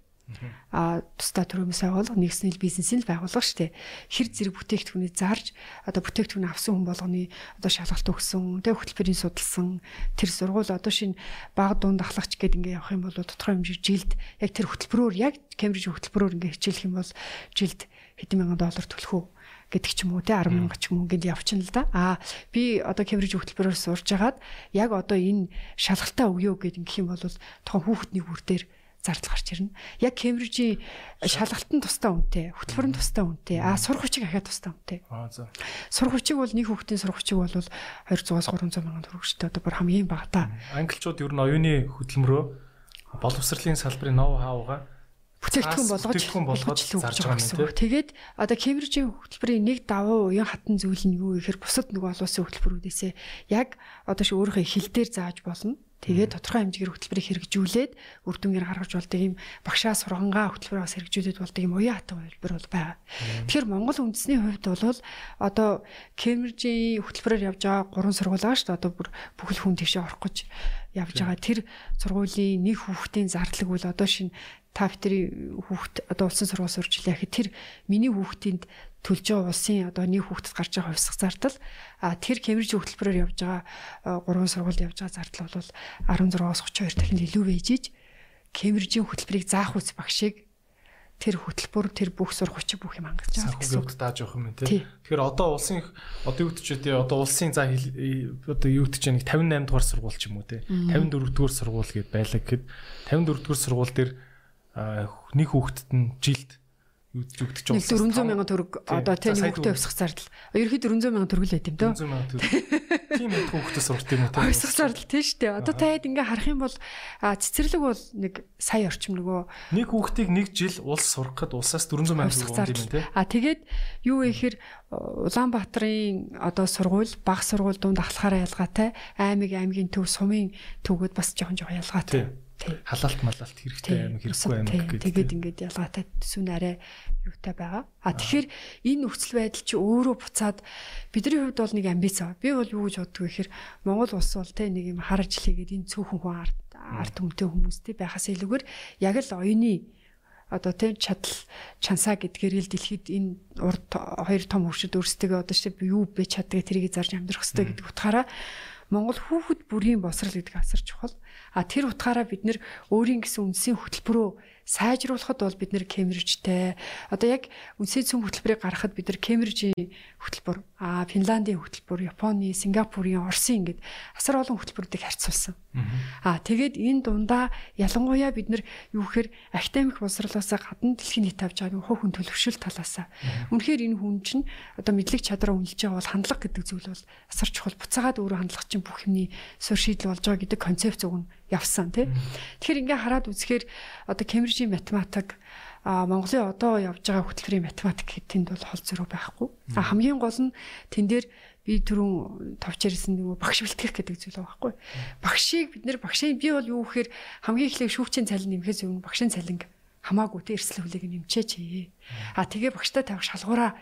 а тусдаа төрөөмөөс байгуулга нэгснэл бизнесийг л байгуулга штэ хэр зэрэг бүтээгдэхүүнийг зарж одоо бүтээгдэхүүн авсан хүн болгоны одоо шалгалт өгсөн тэг хөтөлбөрийн судалсан тэр сургууль одоо шинэ баг дунд ахлагч гээд ингээ явах юм бол тодорхой хэмжээ жилд яг тэр хөтөлбөрөөр яг Кембриж хөтөлбөрөөр ингээ хичээлэх юм бол жилд хэдэн мянган доллар төлөх үү гэдэг ч юм уу те 10 мянга ч юм уу ингээд явчихна л да. Аа би одоо Кембриж хөтөлбөрөөр сурж агаад яг одоо энэ шалгалтаа өгөө гэдэг юм бол тухайн хүүхдний үр дээр зардал гарч ирнэ. Яг Кембрижийн шалгалтын тустай үнэтэй, хөтөлбөрийн тустай үнэтэй, а сурах хүчиг ахаад тустай үнэтэй. Аа за. Сурах хүчиг бол нэг хүүхдийн сурах хүчиг бол 200-аас 300 мянган төгрөгчтэй одоо бүр хамгийн бага та. Англичууд ер нь оюуны хөтөлмөрөө боловсролын салбарын ноу хаугаа бүтээгдэхүүн болгож болгож зарж байгаа юм тийм. Тэгээд одоо Кембрижийн хөтөлбөрийн нэг давуу уян хатан зүйл нь юу гэхээр бусад нэг олон улсын хөтөлбөрүүдээсээ яг одоо ш өөрийнхөө хил дээр зааж болно. Тэгээд тодорхой хэмжээгээр хөтөлбөрийг хэрэгжүүлээд үр дүнгээр гаргаж болдог юм багшаа сургангаа хөтөлбөрөөс хэрэгжүүлээд болдог юм уян хатан хөтөлбөр бол байгаа. Тэгэхээр Монгол үндэсний хувьд бол одоо Кембрижийн хөтөлбөрөөр явж байгаа гурван сургууль байгаа шүү дээ. Одоо бүр бүхэл хүн тийшээ орох гэж явж байгаа. Тэр сургуулийн нэг хүүхдийн зардлаг бол одоо шинэ та бидний хүүхд одоо улсын сургууль сурч илээ гэхэд тэр миний хүүхдэнд төлж байгаа улсын одоо нэг хүүхдэд гарч байгаа хувьсах зардал. А тэр Кембриж хөтөлбөрөөр явж байгаа гурван сургуульд явж байгаа зардал бол 16-аас 32 дахин илүү байж иж Кембрижийн хөтөлбөрийг заах үс багшийг тэр хөтөлбөр тэр бүх сурах хүчиг бүх юм хангаж байгаа гэсэн үг. Дааж явах юм тий. Тэгэхээр одоо улсын одоо юу гэж тий одоо улсын за одоо юу гэж нэг 58 дугаар сургууль ч юм уу тий? 54 дугаар сургууль гэд байлаа гэхэд 54 дугаар сургууль дээр нэг хүүхдэд нь жилд югдчих жоо. 400 мянган төгрөг одоо тэ нэг хүүхдээ өвсөх зардал. Ерөнхийдөө 400 мянган төгрөг л байт юм дөө. 400 мянган төгрөг. Тийм их хүүхдээ сурт юм уу. Өвсөх зардал тийм шүү дээ. Одоо таад ингээ харах юм бол цэцэрлэг бол нэг сая орчим нөгөө нэг хүүхдийг нэг жил улс сурахад улсаас 400 мянган төгрөг юм тийм. А тэгээд юу вэ гэхээр Улаанбаатарын одоо сургууль, баг сургууль дунд ахлахаараа ялгаатай, аймаг аймгийн төв сумын төвгүүд бас жоохон жоохон ялгаатай халаалт малалт хэрэгтэй аймаг хэрэггүй аймаг гэдэг. Тэгээд ингээд ялгаатай төсвөн арай юутай байгаа. А тэгэхээр энэ нөхцөл байдал чи өөрөө буцаад бидний хувьд бол нэг амбиц аа. Би бол юу гэж боддог вэ гэхээр Монгол улс бол те нэг юм хар ажиллагээд энэ цөөхөн хүн арт арт хүмтэй хүмүүстэй байхаас илүүгээр яг л оюуны одоо тийм чадал чансаа гэдгээр л дэлхийд энэ урд хоёр том хөвшөд өөрсдөө одоо чи юу бэ чаддаг тэрийг зарж амьдрах хэрэгтэй гэдэг утгаараа Монгол хүүхэд бүрийн босрал гэдэг асар чухал. А тэр утгаараа бид нэр өөрийн гэсэн үндсийн хөтөлбөрөө сайжруулахад бол бид нэр Кембрижтэй одоо яг үндэсний цөм хөтөлбөрийг гаргахад бид нар Кембрижийн хөтөлбөр, а Финландийн хөтөлбөр, Японы, Сингапурын, Оросын ингээд асар олон хөтөлбөрүүдийг харьцуулсан. А тэгээд энэ дундаа ялангуяа бид нар юу гэхээр академик боловсролоос гадна дэлхийн нийт авч байгаа хувь хүн төлөвшөл талаасаа. Үнэхээр энэ хүн чинь одоо мэдлэг чадраа үнэлж байгаа бол хандлага гэдэг зүйл бол асар чухал. Буцаагаад өөрөө хандлах чинь бүх юмний суурь шийдэл болж байгаа гэдэг концепц өгнө явсан тий. Тэгэхээр ингээ хараад үзэхээр одоо Кембрижийн математик а Монголын одоо явж байгаа хөтөлбөрийн математик тэнд бол хол зөрүү байхгүй. А хамгийн гол нь тэн дээр би түрүүн товч ярьсан нэг багш бэлтгэх гэдэг зүйл байхгүй. Багшийг бид нэр багшийн би бол юу гэхээр хамгийн эхлээд шүүгчийн цалин нэмэхээс өмнө багшийн цалин хамаагүй те эрсэл хүлээг нэмчээч. А тэгээ багштай тавих шалгуураа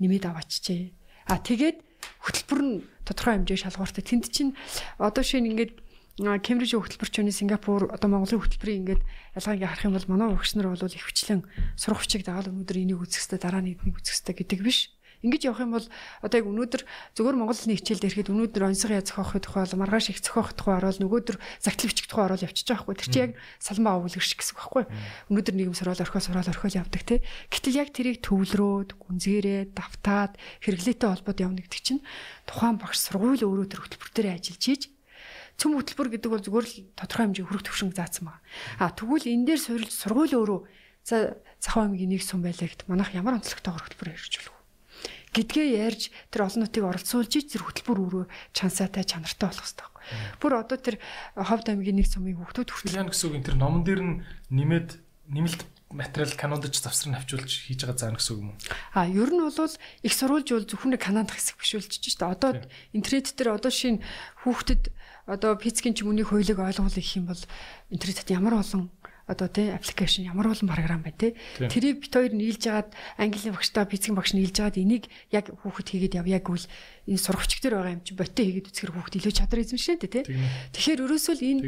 нэмээд авааччээ. А тэгээд хөтөлбөр нь тодорхой хэмжээ шалгууртай. Тэнд чинь одоо шинэ ингээд Кембриж хөтөлбөрчөний Сингапур одоо Монголын хөтөлбөрийн ингээд ялгааг харах юм бол манай багш нар бол их хүчлэн сурах хүчийг дагаад өнөөдөр энийг үзэх хэрэгтэй дараа нь энийг үзэх хэрэгтэй гэдэг биш. Ингэж явах юм бол одоо яг өнөөдөр зөвхөн Монгол хэлний хичээлд ирэхэд өнөөдөр онцгой яз зохиох тухай бол маргааш их зохиох тухай ороод нөгөөдөр загтал бичих тухай ороод явчихж байгаа байхгүй. Тэр чинь яг салмаа шиг гэсэн үг байхгүй. Өнөөдөр нийгэм сурвал орхиос сурвал орхиол явдаг те. Гэтэл яг тэрийг төвлөрөөд, гүнзгээрээ, давтаад хэрэглээтэй холбоод явна гэдэг чинь тухайн багш сургууль өөрөө тэр хөтөлбөр дээр ажиллаж хийж цөм хөтөлбөр гэдэг бол зүгээр л тодорхой хэмжээ хөрөх төвшинг заасан байна. А тэгвэл энэ дээр суурилж сургууль өөрөө за цахаа аймгийн нэг сум байлаа гэд манайх ямар онцлогтой хөтөлбөр хэрэгжүүлэх гэдгээ ярьж тэр олон нутгийг оролцуулж тэр хөтөлбөр өөрөө чансаатай чанартай болох хэрэгтэй байхгүй. Бүр одоо тэр ховд аймгийн нэг сумын хүүхдүүд хүртэл гэсэн үг энэ тэр номон дээр нь нэмээд нэмэлт материал канондж завсар навчуулж хийж байгаа заана гэсэн үг юм уу? А ер нь бол их сурвалж бол зөвхөн канадах хэсэг биш үлчиж шүү дээ. Одоо интернет дээр одоо шинэ хүүхдэд одоо физикийн ч мөний хуулийг ойлгох их юм бол интернетэд ямар олон одоо тий аппликейшн ямар олон програм байна тий. Тэрийг бит хоёр нийлж агаад английн багштай физикийн багш нийлж агаад энийг яг хүүхэд хийгээд явъя гэвэл энэ сургавчиг дээр байгаа юм чи боттой хийгээд үзэхэр хүүхэд илүү чадвар эзэмшнэ тий. Тэгэхээр ерөөсөө л энэ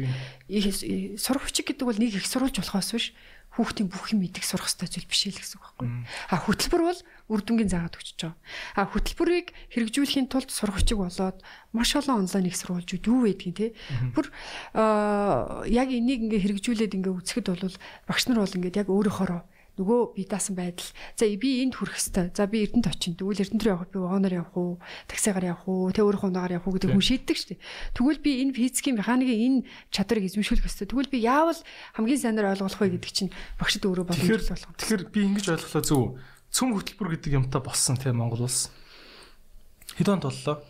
сургавчиг гэдэг бол нэг их сурвалж болохоос биш хүүхдийн бүх юм мэдих сурах хэрэгтэй зүйл биш л гэсэн үг байхгүй. А хөтөлбөр бол үр дүнгийн заагаад өгч байгаа. А хөтөлбөрийг хэрэгжүүлэхийн тулд сургагчиг болоод маш олон онлайн их сурвалжууд юу байдгийг те. Бүр яг энийг ингээ хэрэгжүүлээд ингээ үзэхэд бол багш нар бол ингээ яг өөрөөхөөрөө нөгөө би даасан байдал. За би энд хүрэх хэвээр. За би Эрдэнэт очин. Тэгвэл Эрдэнэт рүү явах би вагоноор явах уу, таксигаар явах уу, тэ өөрийнхөө унаагаар явах уу гэдэг хүн шийддэг шүү дээ. Тэгвэл би энэ физикийн механикийн энэ чадварыг эзэмшүүлэх хэвээр. Тэгвэл би яавал хамгийн сайнаар ойлгох вэ гэдэг чинь багшд өөрөө боломжтой болгох. Тэгэхээр би ингэж ойлголоо зөв. Цөм хөтөлбөр гэдэг юмтай болсон тийм Монгол улс. Хэд онд боллоо?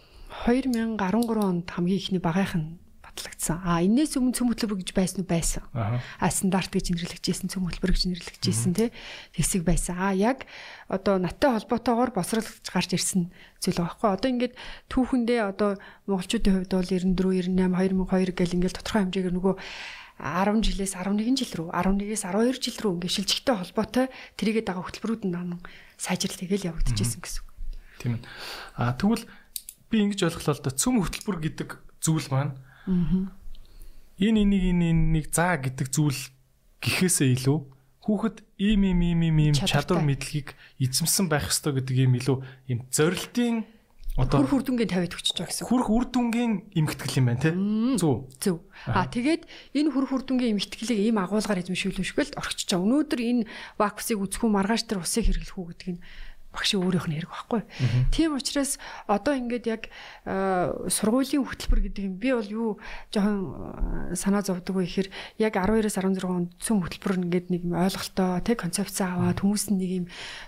2013 онд хамгийн ихний багийнхан батлагдсан. А энээс өмнө цөм хөтөлбөр гэж байсан уу байсан. А стандарт гэж нэрлэгдсэн цөм хөтөлбөр гэж нэрлэгдсэн тий. Хэсэг байсан. А яг одоо наттай холбоотойгоор босролж гарч ирсэн зүйл байгаа байхгүй. Одоо ингээд түүхэндээ одоо монголчуудын хувьд бол 94 98 2002 гэл ингээд тодорхой хэмжээгээр нөгөө 10 жилээс 11 жил рүү 11-ээс 12 жил рүү ингээд шилжигтэй холбоотой тэрийгээ дагаа хөтөлбөрүүд нь нам сайжрал тэгэл явагдчихсэн гэсэн. Тийм ээ. А тэгвэл би ингэж ойлголоо л да цөм хөтөлбөр гэдэг зүйл маань Энэ энийг энэ энийг заа гэдэг зүйл гэхээсээ илүү хүүхэд ийм ийм ийм ийм ийм чадвар мэдлэгийг эзэмсэн байх ёстой гэдэг ийм илүү ийм зорилтын одоо хүр хүрдүнгийн тавиад өгч байгаа гэсэн. Хүр хүрдүнгийн эмгтгэл юм байна те. Зөв. Зөв. А тэгээд энэ хүр хүрдүнгийн эмгтгэлийг ийм агуулгаар эзэмшүүлвэшгүй л орчиж байгаа. Өнөөдөр энэ вакусыг үзэхүү маргааш тэр усыг хэрэглэх үү гэдэг нь багшийн өөрийнх нь хэрэг байхгүй. Тийм учраас одоо ингээд яг сургуулийн хөтөлбөр гэдэг юм би бол юу жоохон санаа зовдөг вэ гэхээр яг 12-аас 16 онд цөм хөтөлбөр ингээд нэг юм ойлголтоо тэг концепц аваад хүмүүс нь нэг юм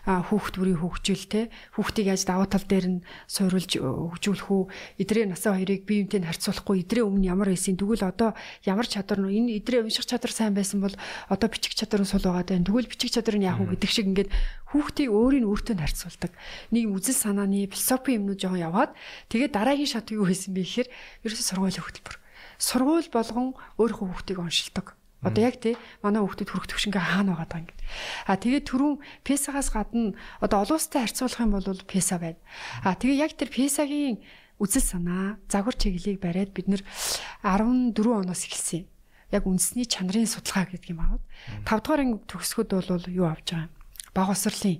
хүүхд бүрийн хөгжил те хүүхдийг яаж даваа тал дээр нь суйруулж хөгжүүлэх үү? Эдрээ насаа хоёрыг бие биентэй харьцуулахгүй эдрээ өмнө ямар байсан? Тэгвэл одоо ямар чадвар нь энэ эдрээ унших чадвар сайн байсан бол одоо бичих чадвар нь сул байгаа даа тэгвэл бичих чадвар нь яах вэ гэдэг шиг ингээд хүүхдийг өөрийн өөртөө харьцуулдаг. Нэг үзэл санааны философи юмнууд жоохон яваад тэгээд дараагийн шат юу хийсэн бэ гэхээр ерөөсөө сургуулийн хөтөлбөр. Сургууль болгон өөрийнхөө хүүхдийг оншилдог. Одоо яг тий манай хүүхдүүд хүрэх төвшингээ хаана байгаа даа ингэ. А тэгээд түрүүн песагаас гадна одоо олон улстай харьцуулах юм бол песа байна. А тэгээд яг тэр песагийн үзэл санаа, загвар чиглэлийг бариад бид нэр 14 оноос эхэлсэн. Яг үндэсний чанарын судалгаа гэдэг юм аа. 5 дугаар анги төгсгөд бол юу авч байгаа юм? баг усрлын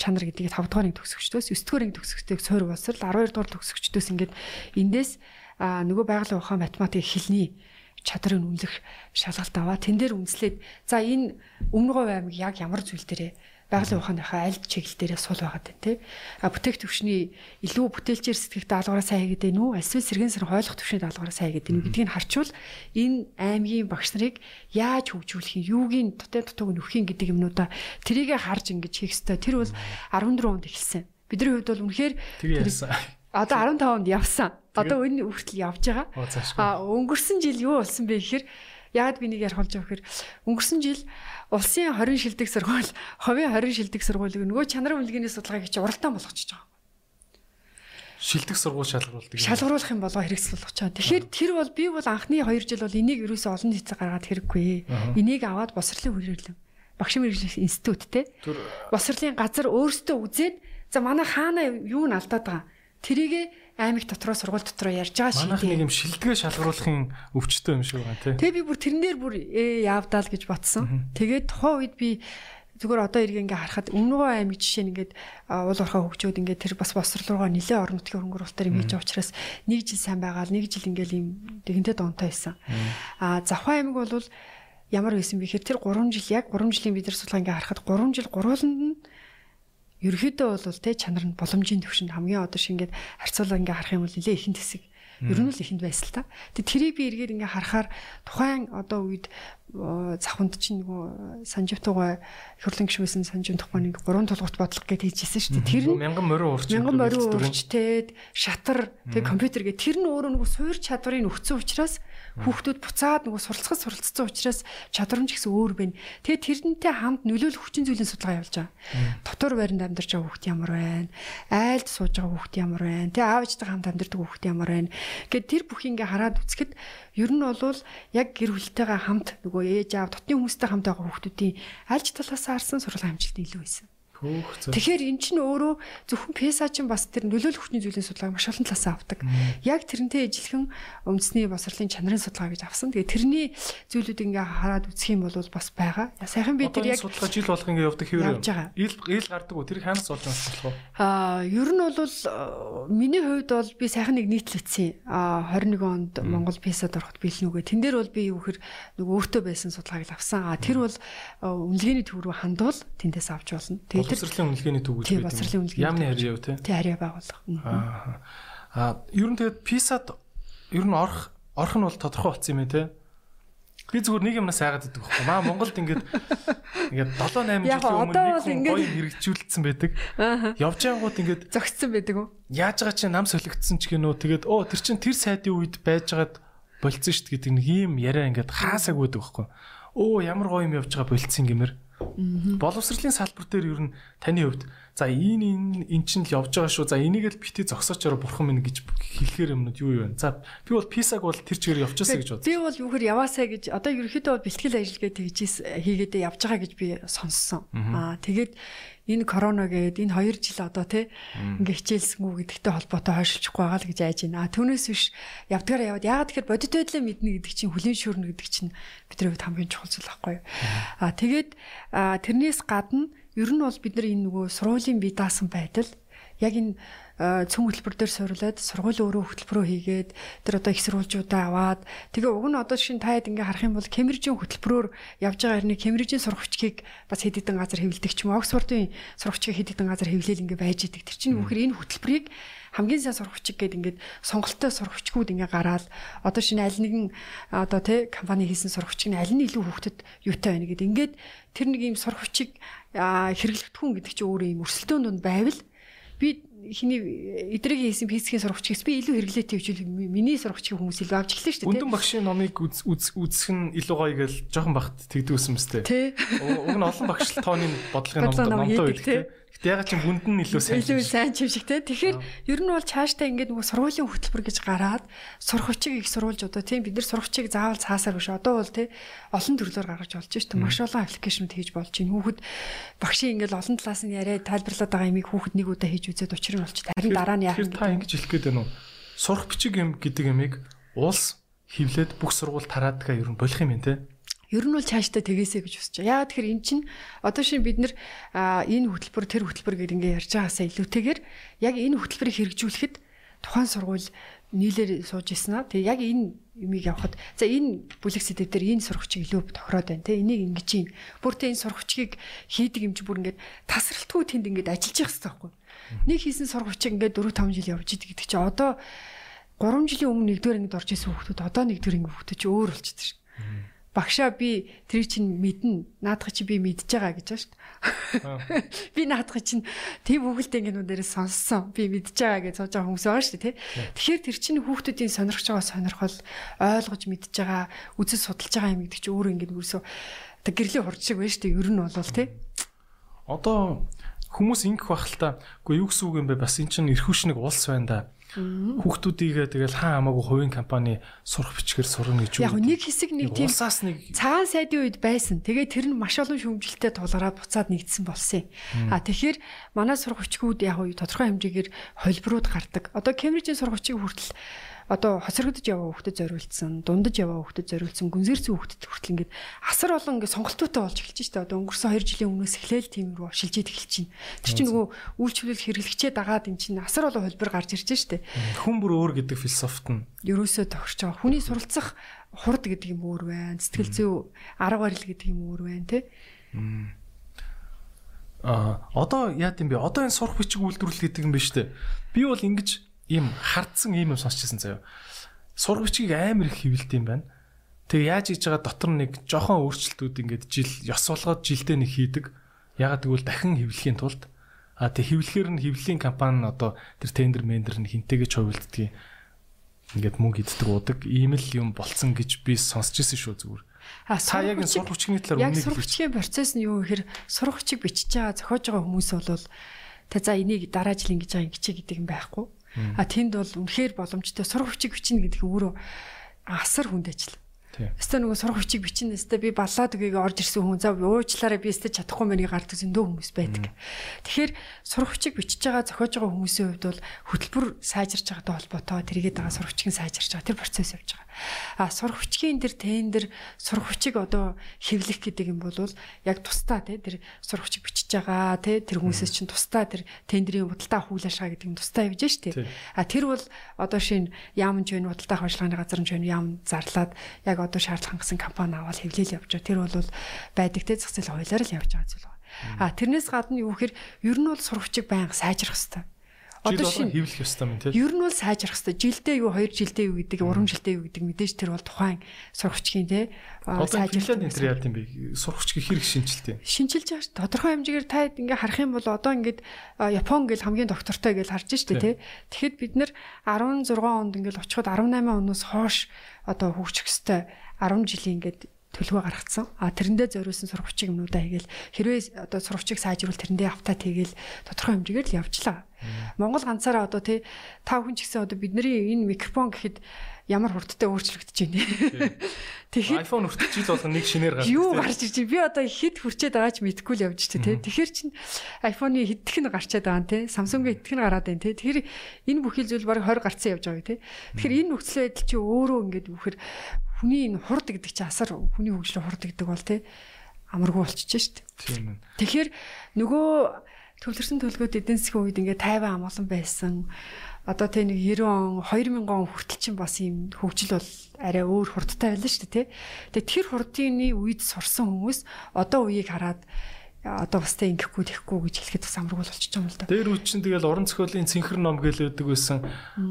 чанар гэдгийг 5 дугаар анги төгсөгчдөөс 9 дугаар анги төгсөгчдөөс суур болсрал 12 дугаар төгсөгчдөөс ингээд эндээс нөгөө байгалийн ухаан математик хэлний чадрыг үнэлэх шалгалт аваа. Тэн дээр үнслээд за энэ өмнө говь аймаг яг ямар зүйл дээрээ байгалийн ухааныхаа аль чиглэл дээрээ сул байгаад байна те. А бүтээх төвшний илүү бүтээлчээр сэтгэх даалгавраа сайн хийгээд байна уу? Эсвэл сэргэн сар хойлох төвшний даалгавраа сайн хийгээд байна уу гэдгийг харчвал энэ аймгийн багш нарыг яаж хөгжүүлэх юм, юугийн дотоод дутууг нөхөх юм гэдэг юмнуудаа тэрийгэ харж ингэж хийх хэрэгтэй. Тэр бол 14 онд эхэлсэн. Бидний хувьд бол үнэхээр Одоо 15 онд явсан. Одоо энэ хүртэл явж байгаа. А өнгөрсөн жил юу болсон бэ гэхээр яагаад би нэг ярих болж байгаа гэхээр өнгөрсөн жил улсын 20 шилдэг сургууль, ховын 20 шилдэг сургуулийг нөгөө чанарын үнэлгээний судалгааг чи уралдаан болгочихж байгаа. Шилдэг сургууль шалгаруулдаг. Шалгаруулах юм болоо хэрэгсэл болгож байгаа. Тэгэхээр тэр бол би бол анхны 2 жил бол энийг ерөөсөө олон нийтэд гаргаад хэрэггүй. Энийг аваад босрлын хүрээлэм. Багш мэрэгжлийн институт те. Босрлын газар өөрсдөө үзээд за манай хаана юу н алдаад байгаа. Тэрийгэ аймаг дотроо сургууль дотроо ярьж байгаа Манайх нэг юм шилдгээ шалгаруулахын өвчтөй юм шиг байна тий. Тэгээ би бүр тэрнээр бүр ээ яавдаал гэж бодсон. Тэгээд тухайн үед би зүгээр одоо иргэн ингээ харахад өмнөгөө аймаг жишээ нь ингээд уул уурхай хөгжөөд ингээ тэр бас босрол руугаа нилээ орон нутгийн хөнгөрүүлэлтээр юм хийж учраас нэг жил сайн байгаал нэг жил ингээл юм тэгэнтэй донтой байсан. А завхаа аймаг бол ямар байсан бэ гэхээр тэр 3 жил яг 3 жилийн бид нар судалгаа ингээ харахад 3 жил гурвууланд нь ерөөдөө бол те чанар нь боломжийн төвшөнд хамгийн одоо шингээд харьцуулаа ингээ харах юм бол нэлээ ихэнд хэсэг ер нь л ихэнд байсан л та. Тэг тэрийг би эргээд ингээ харахаар тухайн одоо үед завханд чинь нөгөө санживтугай хурлын гишүүсэн санжив тухайн нэг гурван тулгуурт бодлого гэж хийжсэн шүү дээ. Тэр нь мянган морин урч мянган морин урчтэйд шатар тэг компьютер гэ тэр нь өөрөө нөгөө суур чадварыг өгсөн учраас хүүхдүүд буцаад нөгөө суралцахад суралцсан учраас чадвармж гэсэн өөр байна. Тэгээ тэрнтэй хамт нөлөөлөх хүчин зүйлийн судалгаа явуулж байгаа. Дотор байранд амьдарч байгаа хүүхд ямар байна? Айлд сууж байгаа хүүхд ямар байна? Тэгээ аав ээжтэй хамт амьдардаг хүүхд ямар байна? Гэт тэр бүх ингээ хараад үзэхэд ер нь бол яг гэр бүлтэйгээ хамт нөгөө ээж аав дотны хүмүүстэй хамт байгаа хүүхдүүдийн альж талаас харсан сургалтын амжилт илүү байсан. Тэгэхээр эн чинь өөрөө зөвхөн PESA чинь бас тэр нөлөөлөх хүчний зүйлийн судалгааг маш олон талаас авдаг. Яг тэрнтэй ижилхэн үндэсний босрлын чанарын судалгаа гэж авсан. Тэгээ тэрний зүйлүүд ингээ хараад үзэх юм бол бас байгаа. Сайхан би тэр яг судалгаа жил болгоо ингээ явдаг хэвээр. Ил ил гардаг уу? Тэр ханаас болж байгаа судалгаа. Аа, ер нь бол миний хувьд бол би сайхан нэг нийтлэгдсэн. Аа, 21 онд Монгол PESA-д ороход бэлнүүгээ. Тэн дээр бол би юу хэр нөгөө өөртөө байсан судалгааг л авсан. Аа, тэр бол үнэлгээний төв рүү хандвал тэндээс авч болно. Тэгээд боловсролын үнэлгээний төв гэж байдаг. Боловсролын үнэлгээний. Яамны харьяав тий. Тий харьяа байгуулах. Аа. Аа, ер нь тэгээд PISA-д ер нь орох орох нь бол тодорхой болсон юм ээ тий. Би зүгээр нэг юмнаас айгаад байдаг байхгүй. Маа Монголд ингээд ингээд 7 8 жилийн өмнө нэг хүн гоё хэрэгжүүлсэн байдаг. Явж байгаагууд ингээд зөгцсөн байдаг уу? Яаж байгаа чинь нам солигдсон ч гинөө тэгээд оо тэр чин тэр сайдын үед байжгаад болцсон дээ гэдэг нэг юм яриа ингээд хаасаг байдаг байхгүй. Оо ямар гоё юм явж байгаа болцсон гэмээр. Боловсролын салбар дээр ер нь таны хувьд за энэ энэ эн чинь л явж байгаа шүү. За энийг л бити зогсоочоор бурхан минь гэж хэлэхээр юмнууд юу юу вэ? За би бол писаг бол тэр чигээр явчихсаа гэж бодсон. Би бол юухэр яваасаа гэж одоо ерөөхдөө бол бэлтгэл ажиллагаа тэгжээс хийгээдээ явж байгаа гэж би сонссон. Аа тэгээд энэ корона гээд энэ 2 жил одоо тий ингээ хичээлсэнгүү гэдэгтэй холбоотой хойшилчихгүй байгаа л гэж айж байна. Түүнээс биш явдгаар яваад яагаад тэгэхээр бодит байдлаа мэднэ гэдэг чинь хүлийн шүүрнэ гэдэг чинь бидний хувьд хамгийн чухал зүйл байхгүй юу. Аа тэгээд тэрнээс гадна ер нь бол бид нар энэ нөгөө сургуулийн бие даасан байдал яг энэ цөм хөтөлбөр дээр суйрлаад сургууль өөрөө хөтөлбөрөө хийгээд тэр одоо их сурвалжуудаа аваад тэгээ уг нь одоо шин таад ингээ харах юм бол Кембрижийн хөтөлбөрөөр явж байгаа хэрний Кембрижийн сургагчдыг бас хэд хэдэн газар хэвлэдэг ч юм Оксфордын сургагчдыг хэд хэдэн газар хэвлээл ингээ байж идэг. Тэр чинь үхээр энэ хөтөлбөрийг хамгийн сайн сургагчид гээд ингээд сонголттой сургагчгууд ингээ гараад одоо шинэ аль нэгэн одоо тий компани хийсэн сургагчиг нь аль нь илүү хүүхдэд юутай байна гэдэг ингээд тэр нэг юм сургагчиг хэрэглэгдэхүүн гэдэг чинь өөрөө юм өрсөлдөөн донд байвал би хиний эдрийг хийсэн физикийн сурагчгээс би илүү хэрэглээтэй хвчүүл миний сурагчгийн хүмүүс илүү авч эхлэв шүү дээ. Үндэн багшийн номыг үзэх нь илүү гоё гэж жоохон багт тэгдүүсэн мэт. Уг нь олон багш тооны бодлогын номдоо байдаг тий. Гэтэ ягаад чи бүнд нь илүү сайн. Илүү сайн чившиг те. Тэгэхээр ер нь бол цаашдаа ингээд нөгөө сургуулийн хөтөлбөр гэж гараад сургагчийг их сурвалж одоо тийм бид нар сургагчийг заавал цаасаар биш одоо бол те олон төрлөөр гаргаж болж шүү дээ. Маш олон аппликейшнуд хийж болж байна. Хүүхэд багшийн ингээд олон талаас нь яриад тайлбарлаад байгаа юмыг хүүхэд нэг удаа хийж үзээд учир нь болчих. Харин дараа нь яах юм. Та ингэж хэлэх гээд байна уу? Сурах бичиг юм гэдэг ямиг улс хевлээд бүх сургууль тараадгаа ер нь болох юм те Ер нь бол цаашдаа тэгээсэй гэж хүсэж байгаа. Яагаад тэгэхээр эн чинь одоо шин бид нар энэ хөтөлбөр тэр хөтөлбөр гэдэг ингээ ярьж байгаасаа илүүтэйгээр яг энэ хөтөлбөрийг хэрэгжүүлэхэд тухайн сургууль нийлэр сууж ирсэн аа. Тэгээ яг энэ юмыг явахад за энэ бүлэг сэдв дээр энэ сургагчийг илүү тохироод байна те энийг ингэж юм. Бүр тэ энэ сургагчийг хийдэг юм чи бүр ингээд тасралтгүй тэнд ингээд ажиллаж явах хэрэгтэй байхгүй. Нэг хийсэн сургагчийг ингээд 4 5 жил явж идэг гэдэг чи одоо 3 жилийн өмнө нэгдүгээр ангид орж исэн хүүхдүүд одоо нэгдүгээр анги хүүхдүүд чи өөр болчихсон шин багшаа би тэр чинь мэднэ наадах чи би мэдж байгаа гэж байна шүү дээ. Би наадах чинь тийм хүүхэлтэй ингэнүүдээрээ сонссон. Би мэдж байгаа гэж сууж байгаа хүмүүс байгаа шүү дээ, тий. Тэгэхээр тэр чинь хүүхдүүдийн сонирхож байгаа сонирхол ойлгож мэдж байгаа, үзэл судалж байгаа юм гэдэг чинь өөр ингэ нүрсөө тэг гэрлийн хурд шиг байна шүү дээ. Ер нь бол тий. Одоо хүмүүс ингэх бах л та. Үгүй юу гэсэн үг юм бэ? Бас эн чинь эрхүүшнийг улс байна да. Хүүхдүүдийгээ тэгэл хаа хамаагүй хувийн компани сурах бичгээр сурна гэж үү. Яг нэг хэсэг нэг тийм улсаас нэг цагаан сайдын үед байсан. Тэгээ тэр нь маш олон шүүмжлэлтэй тулгараад буцаад нэгдсэн болсон юм. А тэгэхээр манай сурах бичгүүд яг тодорхой хэмжээгээр холбирууд гардаг. Одоо Кембрижийн сурах бичиг хүртэл одоо хоцрогдож яваа хүүхдэд зориулсан, дундаж яваа хүүхдэд зориулсан, гүнзгийрсэн хүүхдэд хүртэл ингээд асар олон ингээд сонголтуутай болж эхэлж штэ. Одоо өнгөрсөн 2 жилийн өмнөөс эхлээл тийм рүү шилжиж эхэлж байна. Тэр чинь нөгөө үйлчлүүлэл хэрэглэгчээ дагаад эн чинь асар олон хөлбөр гарч ирж штэ. Хүн бүр өөр гэдэг философт нь ерөөсөө тохирч байгаа. Хүний суралцах хурд гэдэг юм өөр байна. Сэтгэл зүй арга барил гэдэг юм өөр байна те. А одоо яа гэм бэ? Одоо энэ сурах бичиг үйлдвэрлэл гэдэг юм байна штэ. Би бол ингэж ийм хардсан ийм юм сонсчихсан заяа. Сурах бичгийг амар их хэвлэлт юм байна. Тэгээ яаж хийж байгаа дотор нэг жохон өөрчлөлтүүд ингээд жил ёс болгоод жилдээ нэг хийдэг. Ягаад гэвэл дахин хэвлэхийн тулд а тэг хэвлэхээр нь хэвлэлийн компани нь одоо тэр тендер мендер нь хинтэйгэж хувилддаг ингээд мөнгө иддэг удаг ийм л юм болцсон гэж би сонсч ирсэн шүү зүгээр. А та яг энэ сурах хүчний талаар үнэ сурах хүчний процесс нь юу гэхээр сурах хүчийг бичиж байгаа зохиож байгаа хүмүүс бол та за энийг дараа жил ингэж байгаа ингэж гэдэг юм байхгүй. А тэнд бол үнэхээр боломжтой сурах хүчийг бичнэ гэдэг өөрөө асар хүнд ажил. Өстө нөгөө сурах хүчийг бичнэ өстө би балаад үгийг орж ирсэн хүн зав уучлаарай би өстө чадахгүй мэрийг гардаг зөндөө хүмүүс байдаг. Тэгэхээр сурах хүчийг бичиж байгаа зохиож байгаа хүмүүсийн хувьд бол хөтөлбөр сайжирч байгаатай холбоотой тэргээд байгаа сурах хүчийг сайжирч байгаа тэр процесс явж байгаа. А сурах хүчгийн тэр тендер сурах хүчийг одоо хэвлэх гэдэг юм бол яг тусдаа тий тэр сурах хүчийг бичиж байгаа тий тэр хүмүүсээс чинь тусдаа тэр тендерийн худалдаа хуулиашаа гэдэг юм тусдаа явж штэ. А тэр бол одоо шин яамж вэ худалдаа ажиллагааны газар нь яам зарлаад яг одоо шаардлага хангасан компани аваад хэвлэл явж байгаа. Тэр бол байдаг те зах зээл хуулиар л явж байгаа зүйл. А тэрнээс гадна юу гэхээр ер нь бол сурагчийг байнга сайжрах хэрэгтэй. Одоо шинэ хэвлэх ёстой юм тийм. Ер нь бол сайжрах хэрэгтэй. Жилдээ юу, хоёр жилдээ юу гэдэг, урам жилдээ юу гэдэг мэдээж тэр бол тухайн сурагчгийн тийм сайжруулалт энэ яа гэм бэ? Сурагчгийн хэрэг шинжилтээ. Шинжилж байгаа ш. Тодорхой хэмжээгээр та ингээ харах юм бол одоо ингээд Япон гэл хамгийн доктортой гэж харж штэ тий. Тэгэхэд бид нэр 16 онд ингээл очиход 18 оноос хойш одоо хөгжих хэвээр 10 жилийн ингээд төлөвөө гаргацсан. А тэрэндээ зориулсан сургавчиг юмнуудаа хийгээл хэрвээ одоо сургавчиг сайжруул тэрэндээ автаа тэгээл тодорхой хэмжээгээр л явжлаа. Монгол ганцаараа одоо тий та хүн ч гэсэн одоо бидний энэ микрофон гэхэд ямар хурдтай өөрчлөгдөж байна. Тэгэхээр iPhone хүртэл жил болгон нэг шинээр гарч. Юу гарч ирж би одоо хэд хүрчээд байгаа ч мэдэхгүй л явж чи тий. Тэгэхээр чин iPhone-ы хэдх нь гарчаад байгаа тий. Samsung-ы хэдх нь гараад байна тий. Тэгэхээр энэ бүхэл зүйл баг 20 гарцсан явж байгаа тий. Тэгэхээр энэ нөхцөл байдал чи өөрөө ингээд бүхэр хүний энэ хурд гэдэг чи асар хүний хөгжлөөр хурд гэдэг бол тий амаргүй болчихж шít. Тийм ээ. Тэгэхээр нөгөө төвлөрсөн төлгөөд эдийн засгийн үед ингээд тайван амгалан байсан одоо тэ нэг 90 он 2000 он хүртэл чинь бас ийм хөгжил бол арай өөр хурдтай байлаа шүү дээ тий. Тэгээ тэр хурдны үед сурсан хүмүүс одоо үеийг хараад одоо тэ ингэхгүй тэхгүй гэж хэлэхэд бас амаргүй болчихж байгаа юм л да. Дээр үуч чинь тэгэл уран зохиолын цэнхэр ном гэлээдэг байсан.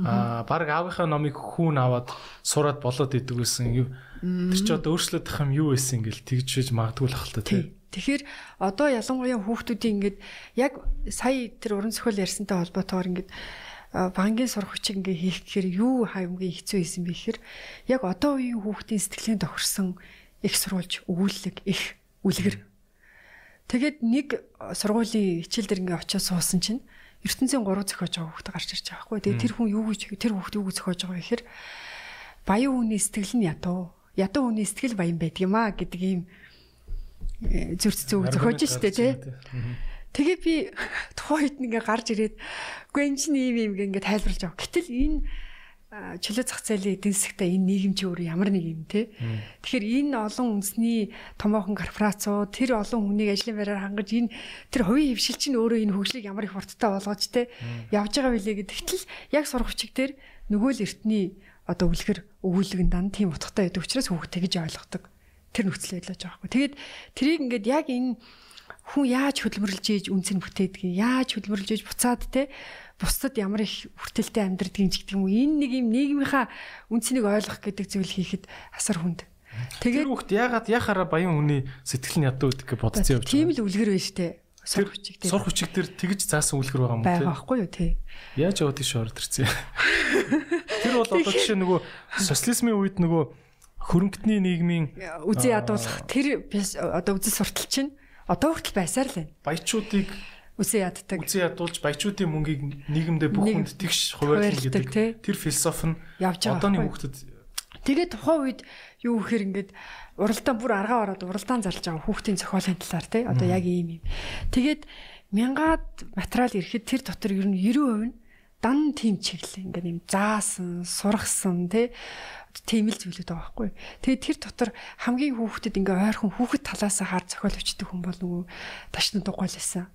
Аа баг аавынхаа номыг хүүн аваад сураад болоод идэг байсан. Тэр чи одоо өөрчлөгдөх юм юу байсан ингээл тэгж шиж магадгүй л ахalta тий. Тэгэхээр одоо ялангуяа хүүхдүүдийн ингээд яг сая тэр уран зохиол ярьсантай холбоотойгоор ингээд бангийн сурах хүчийг ингээ хийх гэхээр юу хаймгийн хэцүү хийсэн бэ гэхээр яг одоо үеийн хүүхдийн сэтгэлийн тохирсон их сурвалж өгүүлэг их үлгэр. Тэгээд нэг сургуулийн хичээл дээр ингээ очиж суусан чинь ертөнцийн 3 зохиож байгаа хүүхд гарч ирж байгаа хгүй. Тэгээд тэр хүн юу гэж тэр хүүхд юу гэж зохиож байгаа гэхээр баян хүний сэтгэл нь ядуу. Ядуу хүний сэтгэл баян байдаг юм а гэдэг ийм э, зүрц зүг зохиож штэ тий. Тэгээ би тухайн үед ингээ гарч ирээд үгүй энэ чинь ийм юм ингээ тайлбарлаж байгаа. Гэтэл энэ чөлөө зах зээлийн эдийн засгтаа энэ нийгэм чи өөр ямар нэг юм те. Тэгэхээр энэ олон үндэсний томоохон корпорацууд тэр олон хүнийг ажлын байраар хангаж энэ тэр хувийн хөвшил чинь өөрөө энэ хөгжлийг ямар их хурдтай болгож те явж байгаа билээ гэдэгтэл яг сурах хүчиг дээр нөгөө л эртний одоо үлгэр өгүүлэг дан тийм утгатай байдаг учраас хүүхд тэгж ойлгодог. Тэр нөхцөл байгаа хгүй. Тэгээд тэрийг ингээд яг энэ хүн яаж хөдөлмөрлж ийж үнцэн бүтээдгийг яаж хөдөлмөрлж ийж буцаад те бусдад ямар их хүртэлтэй амьдрдгийг ч гэдэг юм уу энэ нэг юм нийгмийнхаа үнцнийг ойлгох гэдэг зүйл хийхэд асар хүнд. Тэгээд хүүхд ягаад яхаараа баян хүний сэтгэл нь ядуу гэдэг бодцсон явж байгаа. Тийм л үлгэр байна штэ. Сурах хүчиг дээр. Сурах хүчиг дээр тэгж заасан үлгэр байгаа юм тий. Байгаа байхгүй юу тий. Яаж яваад тийш орд ирсэн. Тэр бол одоо жишээ нөгөө социализмын үед нөгөө хөрөнгөтний нийгмийн үзий ядуулах тэр одоо үзэл суртал чинь Одоо хүртэл байсаар л байна. Баячуудыг үсээ яддаг. Үсээ ядуулж баячуудын мөнгийг нийгэмдээ бүх хүнд тэгш хуваарлах гэдэг тэр философи нь. Одооны хүүхдэд Тэгээд тухайн үед юу гэхээр ингээд уралдаан бүр аргаа ороод уралдаан зарлж байгаа хүүхдийн зохиолын талаар тий одоо яг ийм юм. Тэгээд мянгаад материал ирэхэд тэр дотор ер нь 90% нь дан тим чиглэл ингээд юм заасан, сургасан тий тийм л зүйлүүд байгаа байхгүй. Тэгээд тэр дотор хамгийн хүүхдэд ингээ ойрхон хүүхэд талаас хаар зохиол өчтдөг хүн бол нөгөө ташны дугайл байсан.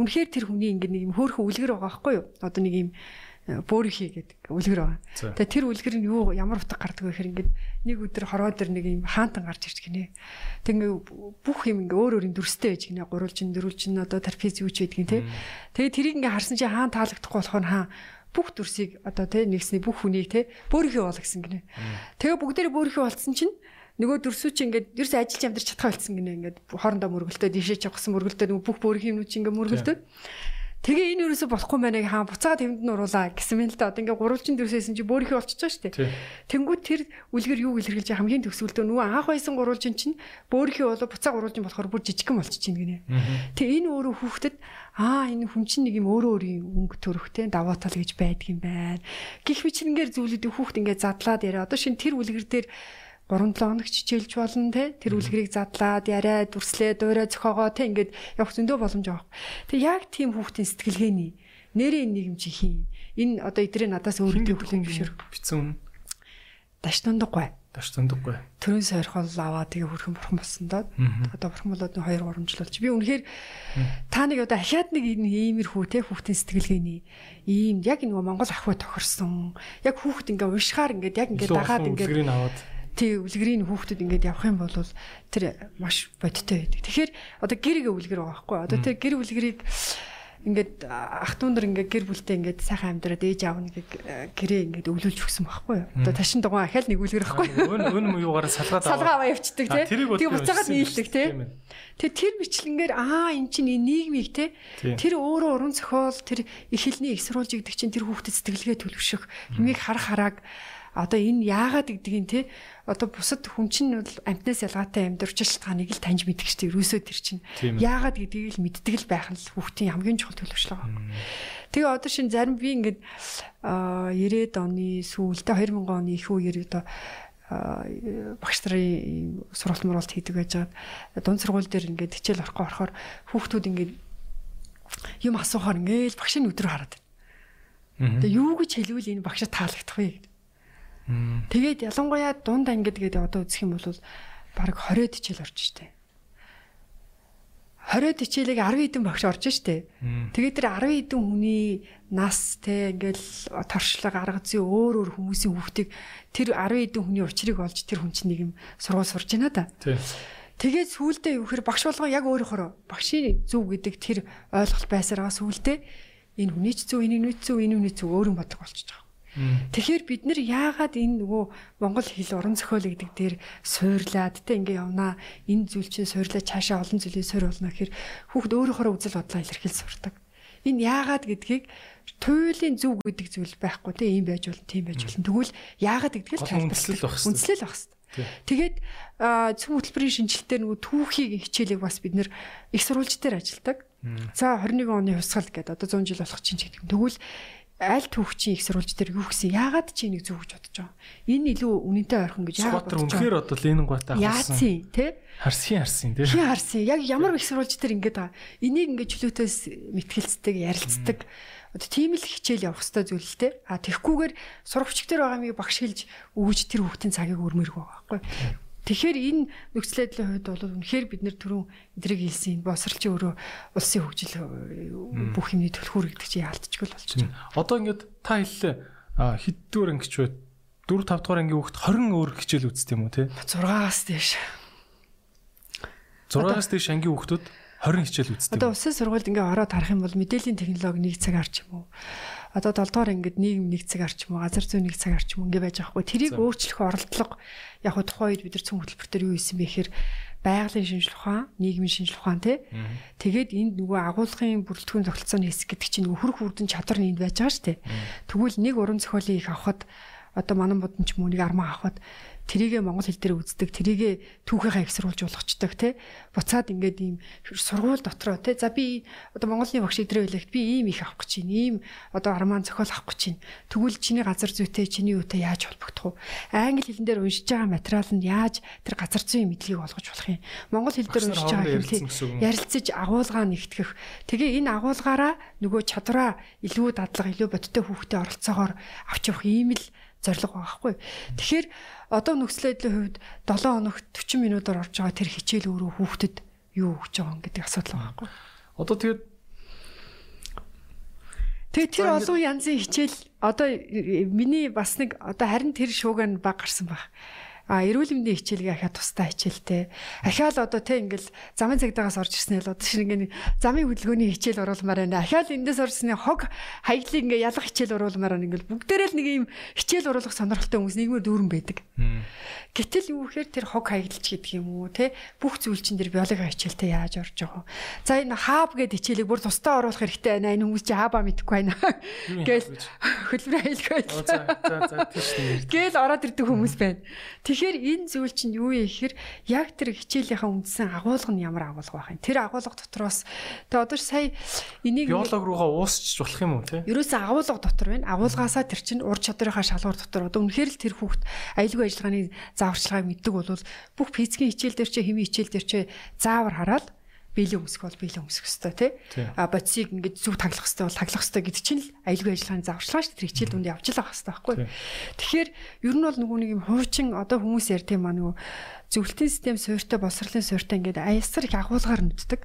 Үнэхээр тэр хүний ингээ нэг юм хөөрхөн үлгэр байгаа байхгүй юу? Одоо нэг юм бөөрийнхий гэдэг үлгэр байгаа. Тэгээ тэр үлгэр нь юу ямар утга гардаг вэ гэхээр ингээд нэг өдөр хороо дээр нэг юм хаантан гарч ирж гинэ. Тэг ингээ бүх юм ингээ өөр өөрийн дүрстэй байж гинэ. Гурвалжин, дөрвөлжин одоо терпиз юу ч байдгийг те. Тэгээ тэрийг ингээ харсан чи хаан таалагдахгүй болохоор хаан бүх дүрсийг одоо те нэгсний бүх хүнийг те бөөрийнхий бол гэсэн гинэ. Тэгээ бүгдээрээ бөөрийнхий болцсон чинь нөгөө дөрсүү чи ингээд ерөөс ажиллаж амьдарч чадхаа болсон гинэ ингээд хоорондоо мөргөлтөө дишэж явахсан мөргөлтөө бүх бөөрхийн юм чи ингээд мөргөлтөө Тэгээ энэ юусоо болохгүй мэнэ хаа буцаад тэнд нь уруулаа гэсэн мэн л да. Одоо ингээ гурвалжин дөрсөөсөн чи бөөрийнхөө шүү дээ. Тэнгүүд тэр үлгэр юу илэрхийлж хамгийн төгсгөлдөө нөгөө анх байсан гурвалжин чинь бөөрийнхөө болоо буцаа гурвалжин болохоор бүр жижигхэн болчихж байна гинэ. Тэгээ энэ өөрөө хүүхдэд аа энэ хүн чинь нэг юм өөрөө өөрийн өнгө төрөхтэй даваа тал гэж байдаг юм байна. Гэх мэт чингээр зүйлүүдийг хүүхд ингээ задлаад яриа. Одоо шин тэр үлгэр дээр 3 7 хоног чичээлж болно те. Тэр үлгэрийг задлаад яриа дүрслээ дуурай зөхөөгоо те ингээд явах зөндөө боломж байгаа. Тэг яг тийм хүүхдийн сэтгэлгээний нэрээ нийгэм чи хин энэ одоо эдрээ надаас өөрөдөө хүлэн зөвшөөр бицэн даш тундаггүй даш тундаггүй төрийн сойрхол аваа. Тэгээ хөрхэн бурхан болсон доо. Одоо бурхан болоод 2 3 жил болж би үнэхээр та нэг одоо ахаад нэг иймэрхүү те хүүхдийн сэтгэлгээний ийм яг нөгөө Монгол ахуй тохирсон. Яг хүүхд ингээ уушгаар ингээ яг ингээ дагаад ингээ тий үлгэрийн хүүхдэд ингээд явах юм бол тэр маш бодиттой байдаг. Тэгэхээр одоо гэр үлгэр байгаа байхгүй. Одоо тэр гэр үлгэрийг ингээд ах дүүндэр ингээд гэр бүлтэй ингээд сайхан амьдраад ээж аав нэг гэрээ ингээд өвлүүлж өгсөн байхгүй юу. Одоо ташин дугуй ахаал нэг үлгэр байхгүй. Өн өн юугаар салгаад салгаа аваа явчихдаг тий. Тэгээ буцаагаад нийлдэг тий. Тэгээ тэр бичлэнгээр аа эн чинь нийгмийг тий. Тэр өөрөө уран зохиол тэр их хэлний их сурвалж гэдэг чинь тэр хүүхдэд сэтгэлгээ төлөвшөх, юмыг харах харааг одоо энэ яагаад гэдгийг те одоо бусад хүн чинь бол амтнаас ялгаатай амьдарч шалтгааныг л таньж мэддэг шүү дээ. Ерөөсөө тэр чинь яагаад гэдгийг л мэддэг л байх нь хүүхдийн хамгийн чухал төлөвшлөг байгаа. Тэгээ одоо шин зарим би ингээд 90-ад оны сүүлдээ 2000 оны их үеэр одоо багш нарын сургалт муралт хийдэг байжгаад дунд сургууль дээр ингээд хичээл орохгүй орохоор хүүхдүүд ингээд юм асуухаар ингээд багшийн өдрөө хараад байна. Тэгээ юу гэж хэлвэл энэ багшаа таалагдах вэ гэдэг. Тэгээд ялангуяа дунд ангид гэдэг одоо үзэх юм бол баг 20 хичээл орж штэ. 20 хичээлийг 10 хэдэн багш орж штэ. Тэгээд тэр 10 хэдэн хүний нас те ингээл торшлог арга зүй өөр өөр хүмүүсийн хүүхдийг тэр 10 хэдэн хүний учрыг олж тэр хүн чинь нэг юм сургууль сурж байна да. Тэгээд сүүлдээ юу гэхээр багш болгоо яг өөрөөр багшийн зөв гэдэг тэр ойлголт байсараа сүүлдээ энэ хүний ч зөв, энэ хүний ч зөв, энэ хүний зөв өөрөн бодлого болчихж байгаа. Тэгэхээр бид нар яагаад энэ нөгөө монгол хэл уран зохиол гэдэг дээр суурлаад тэ ингээ явнаа энэ зүйл чинь суурлаад цаашаа олон зүйлийг суур болно гэхээр хүүхд өөрөөхөө үзэл бодлоо илэрхийл сурдаг. Энэ яагаад гэдгийг туйлын зүг гэдэг зүйл байхгүй тэ ийм байж болно тийм байж болно. Тэгвэл яагаад гэдгийг тайлбарлах үнслэл байх хэрэгтэй. Тэгээд зөв хөтөлбөрийн шинжилтээр нөгөө түүхийг хичээлийг бас бид нэр их сурвалж дээр ажилладаг. За 21 оны хувьсгал гэдэг одоо 100 жил болох чинь гэдэг. Тэгвэл аль түүхчийн их сурвалж дээр юу гэсэн яагаад чи энийг зөв гэж бодож байгаа. Энэ илүү үнэнтэй ойрхон гэж яагаад бодож байгаа. Үнэхээр одоо Ленин гоотой харсан. Яасын тий? Харсын харсын тий. Хин харсын. Яг ямар их сурвалж дээр ингэж байгаа. Энийг ингэж чөлөөтөөс мэтгэлцдэг, ярилцдаг. Одоо тийм л хичээл явах хэрэгтэй зүйл л тий. А тэгхгүйгээр сурагчд дээр байгаа юмыг багш хэлж өгөж тэр хүүхдийн цагийг байгаа байхгүй. Тэгэхээр энэ нөхцөл байдлын хувьд бол үнэхээр бид нэр түрүүн эдрэг хэлсэн босралчийн өөрөө улсын хөгжил бүх юмний төлхүүр гэдэг чинь яалтчгүй л болчихно. Одоо ингээд та хэллээ хэддүгээр ангич бай 4 5 дугаар ангийн хүүхд 20 өөр хичээл үзт юм уу те? 6-аас дээш. 6-аас дээш ангийн хүүхдүүд 20 хичээл үзт. Одоо улсын сургуульд ингээ ороод харах юм бол мэдээллийн технологи нэг цаг арч юм уу? Одоо 7 дугаар ангид нийгэм нэг цаг арч юм уу газар зүй нэг цаг арч юм ингээ байж байгаа хгүй тэрийг өөрчлөх оролдлого яг хөө тухайн үед бид нар цөм хөтөлбөр төр юу хийсэн бэ гэхээр байгалийн шинжилгээ ухаан, нийгмийн шинжилгээ ухаан тий. Тэгээд энд нөгөө агуулгын бүрэлдэхүүн тогтолцооны хэсэг гэдэг чинь хөрх үрдэн чадвар нь энд байж байгаа шүү дээ. Тэгвэл нэг уран зохиолыг их авахад одоо манан будан ч мөнийг армаа авахад тэрийгэ монгол хэл дээр үздэг, тэрийгэ түүхийнхаа эксруулж болгочдөг тий. Буцаад ингээд ийм сургууль дотроо тий. За би одоо монголын багш идрээ хэлэхэд би ийм их авах гэж байна. Ийм одоо армаан зохиол авах гэж байна. Тэгвэл чиний газар зүйтэй чиний үетэй яаж холбогдох вэ? Англи хэлэн дээр уншиж байгаа материал нь яаж тэр газар зүйн мэдлэгийг олгож болох юм? Монгол хэл дээр уншиж байгаа хэлийг ярилцаж агуулгаа нэгтгэх. Тэгээ энэ агуулгаараа нөгөө чадвараа илүү дадлага, илүү бодиттой хүүхдэд оролцоогоор авч явах ийм л зорилго байгаа хгүй. Тэгэхээр одоо нөхцөл байдлын хувьд 7 хоногт 40 минутаар орж байгаа тэр хичээл өөрөө хүүхдэд юу өгч байгаа юм гэдэг асуудал байгаа хгүй. Одоо тэгээд Тэгээ тэр олон янзын хичээл одоо миний бас нэг одоо харин тэр шууган баг гарсан баг а эрүүл мэндийн хичээлгээ ахиад тустай хичээлтэй. Ахиад одоо те ингээл замын цагдаагаас орж ирсэн л одоо шинэ ингээ замын хөдөлгөөний хичээл оруулмаар байна. Ахиад эндээс орсны хог хаяглыг ингээ ялах хичээл оруулмаар байна. Ингээл бүгдээрээ л нэг юм хичээл оруулах сонирхолтой хүмүүс нийгмээр дүүрэн байдаг. Гэтэл юу гэхээр тэр хог хаягдалч гэдэг юм уу те бүх зүйл чинь тэр биологи хичээлтэй яаж орж байгаа. За энэ хааб гэдэг хичээлийг бүр тусдаа оруулах хэрэгтэй байна. Энэ хүмүүс чи хаабаа мэдэхгүй байна. Гээл хөлбөр за тийш. Гээл ороод ирдэг хүмүүс байна. Тэгэхээр энэ зүйл чинь юу юм гэхээр яг тэр хичээлийнхаа үндсэн агуулга нь ямар агуулга байх юм. Тэр агуулга дотроос тэгээ одоо сая энийг биолог руугаа уусчих болох юм уу те? Ерөөсөө агуулга дотор байна. Агуулгаасаа тэр чинь ур чадрынхаа шалгуур дотор одоо үнэхээр л тэр хүүхд аюулгүй ажиллагааны зааварчилгааг мэддэг бол бүх физикийн хичээл дээр ч химийн хичээл дээр ч заавар хараад биелийн өмсөх бол биелийн өмсөх хэвээр тий. А бодисыг ингээд зүг таглах хэвээр бол таглах хэвээр гэдэг чинь л аюулгүй ажиллагааны шүү дээ. Хичээл дүнд явж л байгаа хэвээр байхгүй. Тэгэхээр ер нь бол нөгөө нэг юм хуучин одоо хүмүүс ярьд юм аа нөгөө зөвлөлтийн систем суурьтай боловсролын суурьтай ингээд аясар их агуулгаар нүддэг.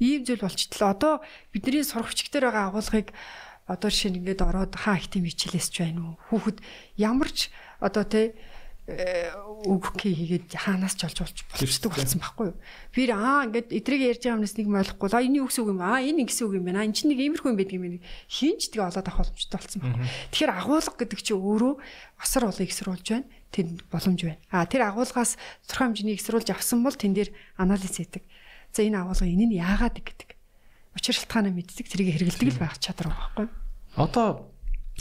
Ийм зүйл болчихлоо. Одоо бидний сурах хүчгээр байгаа агуулгыг одоо жишээ нь ингээд ороод хаа их тийм хичээлээс ч байна уу. Хүүхэд ямарч одоо тий үг хийгээд хаанаас ч олж болж болчдөг болсон байхгүй юу. Би аа ингээд эдрийг ярьж байгаа юмнаас нэг ойлгохгүй. А энэ юу гэсэн үг юм аа энэ ингэсэн үг юм байна. Энд чинь нэг иймэрхүү юм байдаг юм. Хинч тэгээ олоод авах боломжтой болсон байна. Тэгэхээр агуулга гэдэг чинь өөрөө асар олон ихсруулж байна. Тэнд боломж байна. А тэр агуулгаас тодорхой хэмжээний ихсруулж авсан бол тэн дээр анализ хийдэг. За энэ агуулга энэ нь яагаад гэдэг. Учир шалтгаанаа мэддэг тэрийг хэрэгэлдэг л байх чадвар байхгүй юу. Одоо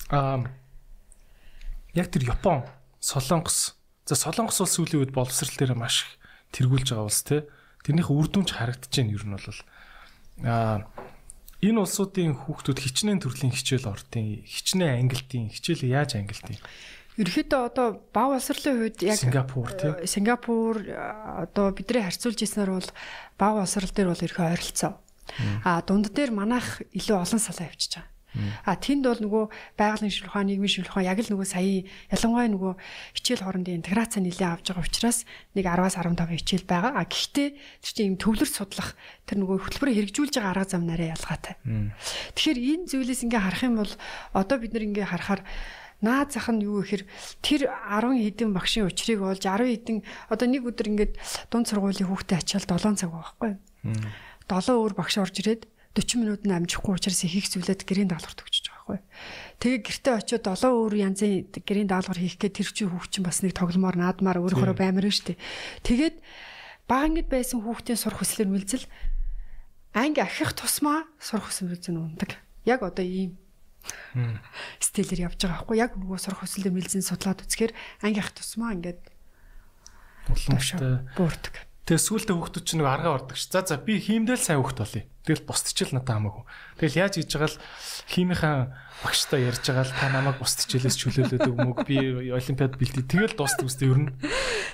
аа яг тэр Япон Солонгос. За Солонгос улс сүүлийн үед боловсрал дээр маш их тэргүүлж байгаа улс те. Тэрнийх үр дүнч харагдаж байна ер нь бол аа энэ улсуудын хүүхдүүд хичнээн төрлийн хичээл ортын хичнээн ангилтын хичээл яаж ангилтын Ерөнхийдөө одоо бав улсрлын хувьд яг Сингапур тийм Сингапур одоо бидний харьцуулж ирснээр бол бав улсрал дээр бол ерхий ойролцоо. А дунд дээр манайх илүү олон салаа явчихж байгаа. А тэнд бол нөгөө байгалийн шилхэн ухаан, нийгмийн шилхэн ухаан яг л нөгөө сая ялангуяа нөгөө хичээл хоорондын интеграц нэлээд авч байгаа учраас нэг 10-аас 15 хичээл байгаа. А гэхдээ тэр чинь юм төвлөрч судлах тэр нөгөө хөтөлбөрөөр хэрэгжүүлж байгаа арга зам нараа ялгаатай. Тэгэхээр энэ зүйлээс ингээ харах юм бол одоо бид нэр ингээ харахаар наад зах нь юу гэхээр тэр 10 хэдэн багшийн учрыг олж 10 хэдэн одоо нэг өдөр ингээд дунд сургуулийн хүүхдэд ачаал 7 цаг байхгүй. 7 өөр багш орж ирээд 40 минут нь амжихгүй учраас ихийг зүйлээд гэрийн даалгавар төгсөж байгаа байхгүй. Тэгээ гэртээ очиод 7 өөр янзын гэрийн даалгавар хийх гээд тэр чинь хүүхчин бас нэг тогломоор наадмаар өөрөөрөө баймар нь штэ. Тэгээд багангид байсан хүүхдийн сурах хүслэр мэлзэл анги ахих тусмаа сурах хүсэл мэлзэн ундаг. Яг одоо ийм стилээр явж байгаа байхгүй яг нөгөө сурах хүслээр мэлзэн судлаад үзэхээр анги ахих тусмаа ингээд уламжтай буурдаг. Тэгээ сүултээ хүүхдүүд чинь нэг аргаа ордог ш. За за би хиймдэл сайн хүүхд болъё. Тэгэл бусдчил надад хамаагүй. Тэгэл яаж хийж байгаа л химийнхаа багштай ярьж байгаа л та намайг бусдчилээс чөлөөлөд өгмөг би олимпиад бэлтээ. Тэгэл дуустдаг үстэй ер нь.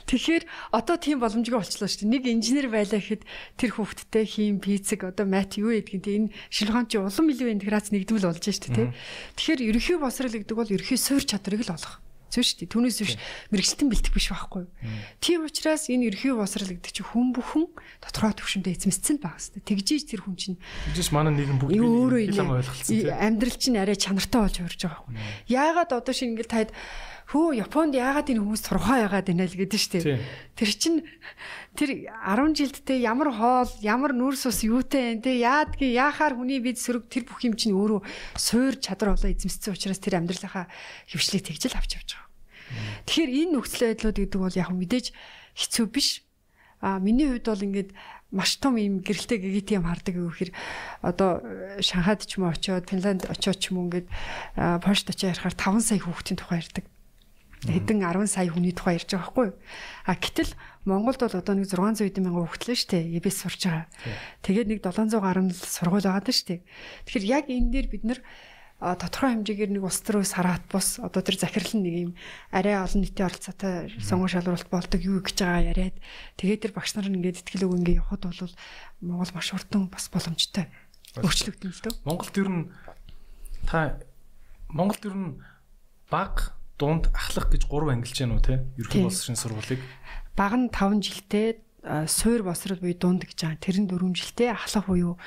Тэгэхээр одоо тийм боломжгүй болчихлоо шүү дээ. Нэг инженер байлаа гэхэд тэр хүүхдтэй хим, физик, одоо мат юу те энэ шилхэн чи улам илүү интеграц нэгдвэл болж шүү дээ. Тэгэхээр ерөхийн босрал гэдэг бол ерөхийн суур чадрыг л олох зөв шүү дээ. Түүнээс биш мэрэгчлэн бэлтэх биш байхгүй. Тийм учраас энэ ерхий босрал гэдэг чинь хүн бүхэн тодорхой төвшөндөө эзэмссэн л байгаа хэвээр. Тэгжиж тэр хүн чинь тэгжиж манай нийгэм бүгд илэн ойлголцсон. Амьдрал чинь арай чанартай болж орж байгаа байхгүй. Яагаад одоо шинэ ингээл таад хөө Японд яагаад энэ хүмүүс сурхаа яагаад байна л гэдэг шүү дээ. Тэр чинь тэр 10 жилдтэй ямар хоол, ямар нүрс ус юутай вэ? Яадгийн яахаар хүний бид сөрөг тэр бүх юм чинь өөрөө суур чадвар болоо эзэмссэн учраас тэр амьдралынхаа хөвшлийг тэгжэл авч явж байгаа. Тэгэхээр энэ нөхцөл байдлууд гэдэг бол яг мэдээж хэцүү биш. А миний хувьд бол ингээд маш том юм гэрэлтэй гэгит юм хардаг гэхээр одоо Шанхайд ч юм уу очиод Финланд очиод ч юм ингээд Польшд очиод ярихаар 5 сая хүүхдийн тухай ярьдаг. Хэдэн 10 сая хүний тухай ярьж байгаа байхгүй юу? А гэтэл Монголд бол одоо нэг 600 хэдэн мянган хүүхдэл шүү дээ. ЕБС сурж байгаа. Тэгээд нэг 700 гаруй л сургууль байгаа даа шүү дээ. Тэгэхээр яг энэ дээр бид нар тодорхой хэмжээгээр нэг улс төрөөс хараат бус одоо тэр захирал нэг юм арай олон нийтийн оролцоотой сонгон шалралт болдог юу гэж байгаа яриад тэгээд тэр багш нар ингээд ихтгэл өг ингээд явхад бол Монгол маш хурдан бас боломжтой өөрчлөгдөн л дөө. Монголд ер нь та Монголд ер нь баг дунд ахлах гэж 3 ангилж байна уу те? Ерөнхий боловсрын сургуулийг. Баг нь 5 жилдээ суур босрол буюу дунд гэж байгаа. Тэр нь 4 жилдээ ахлах буюу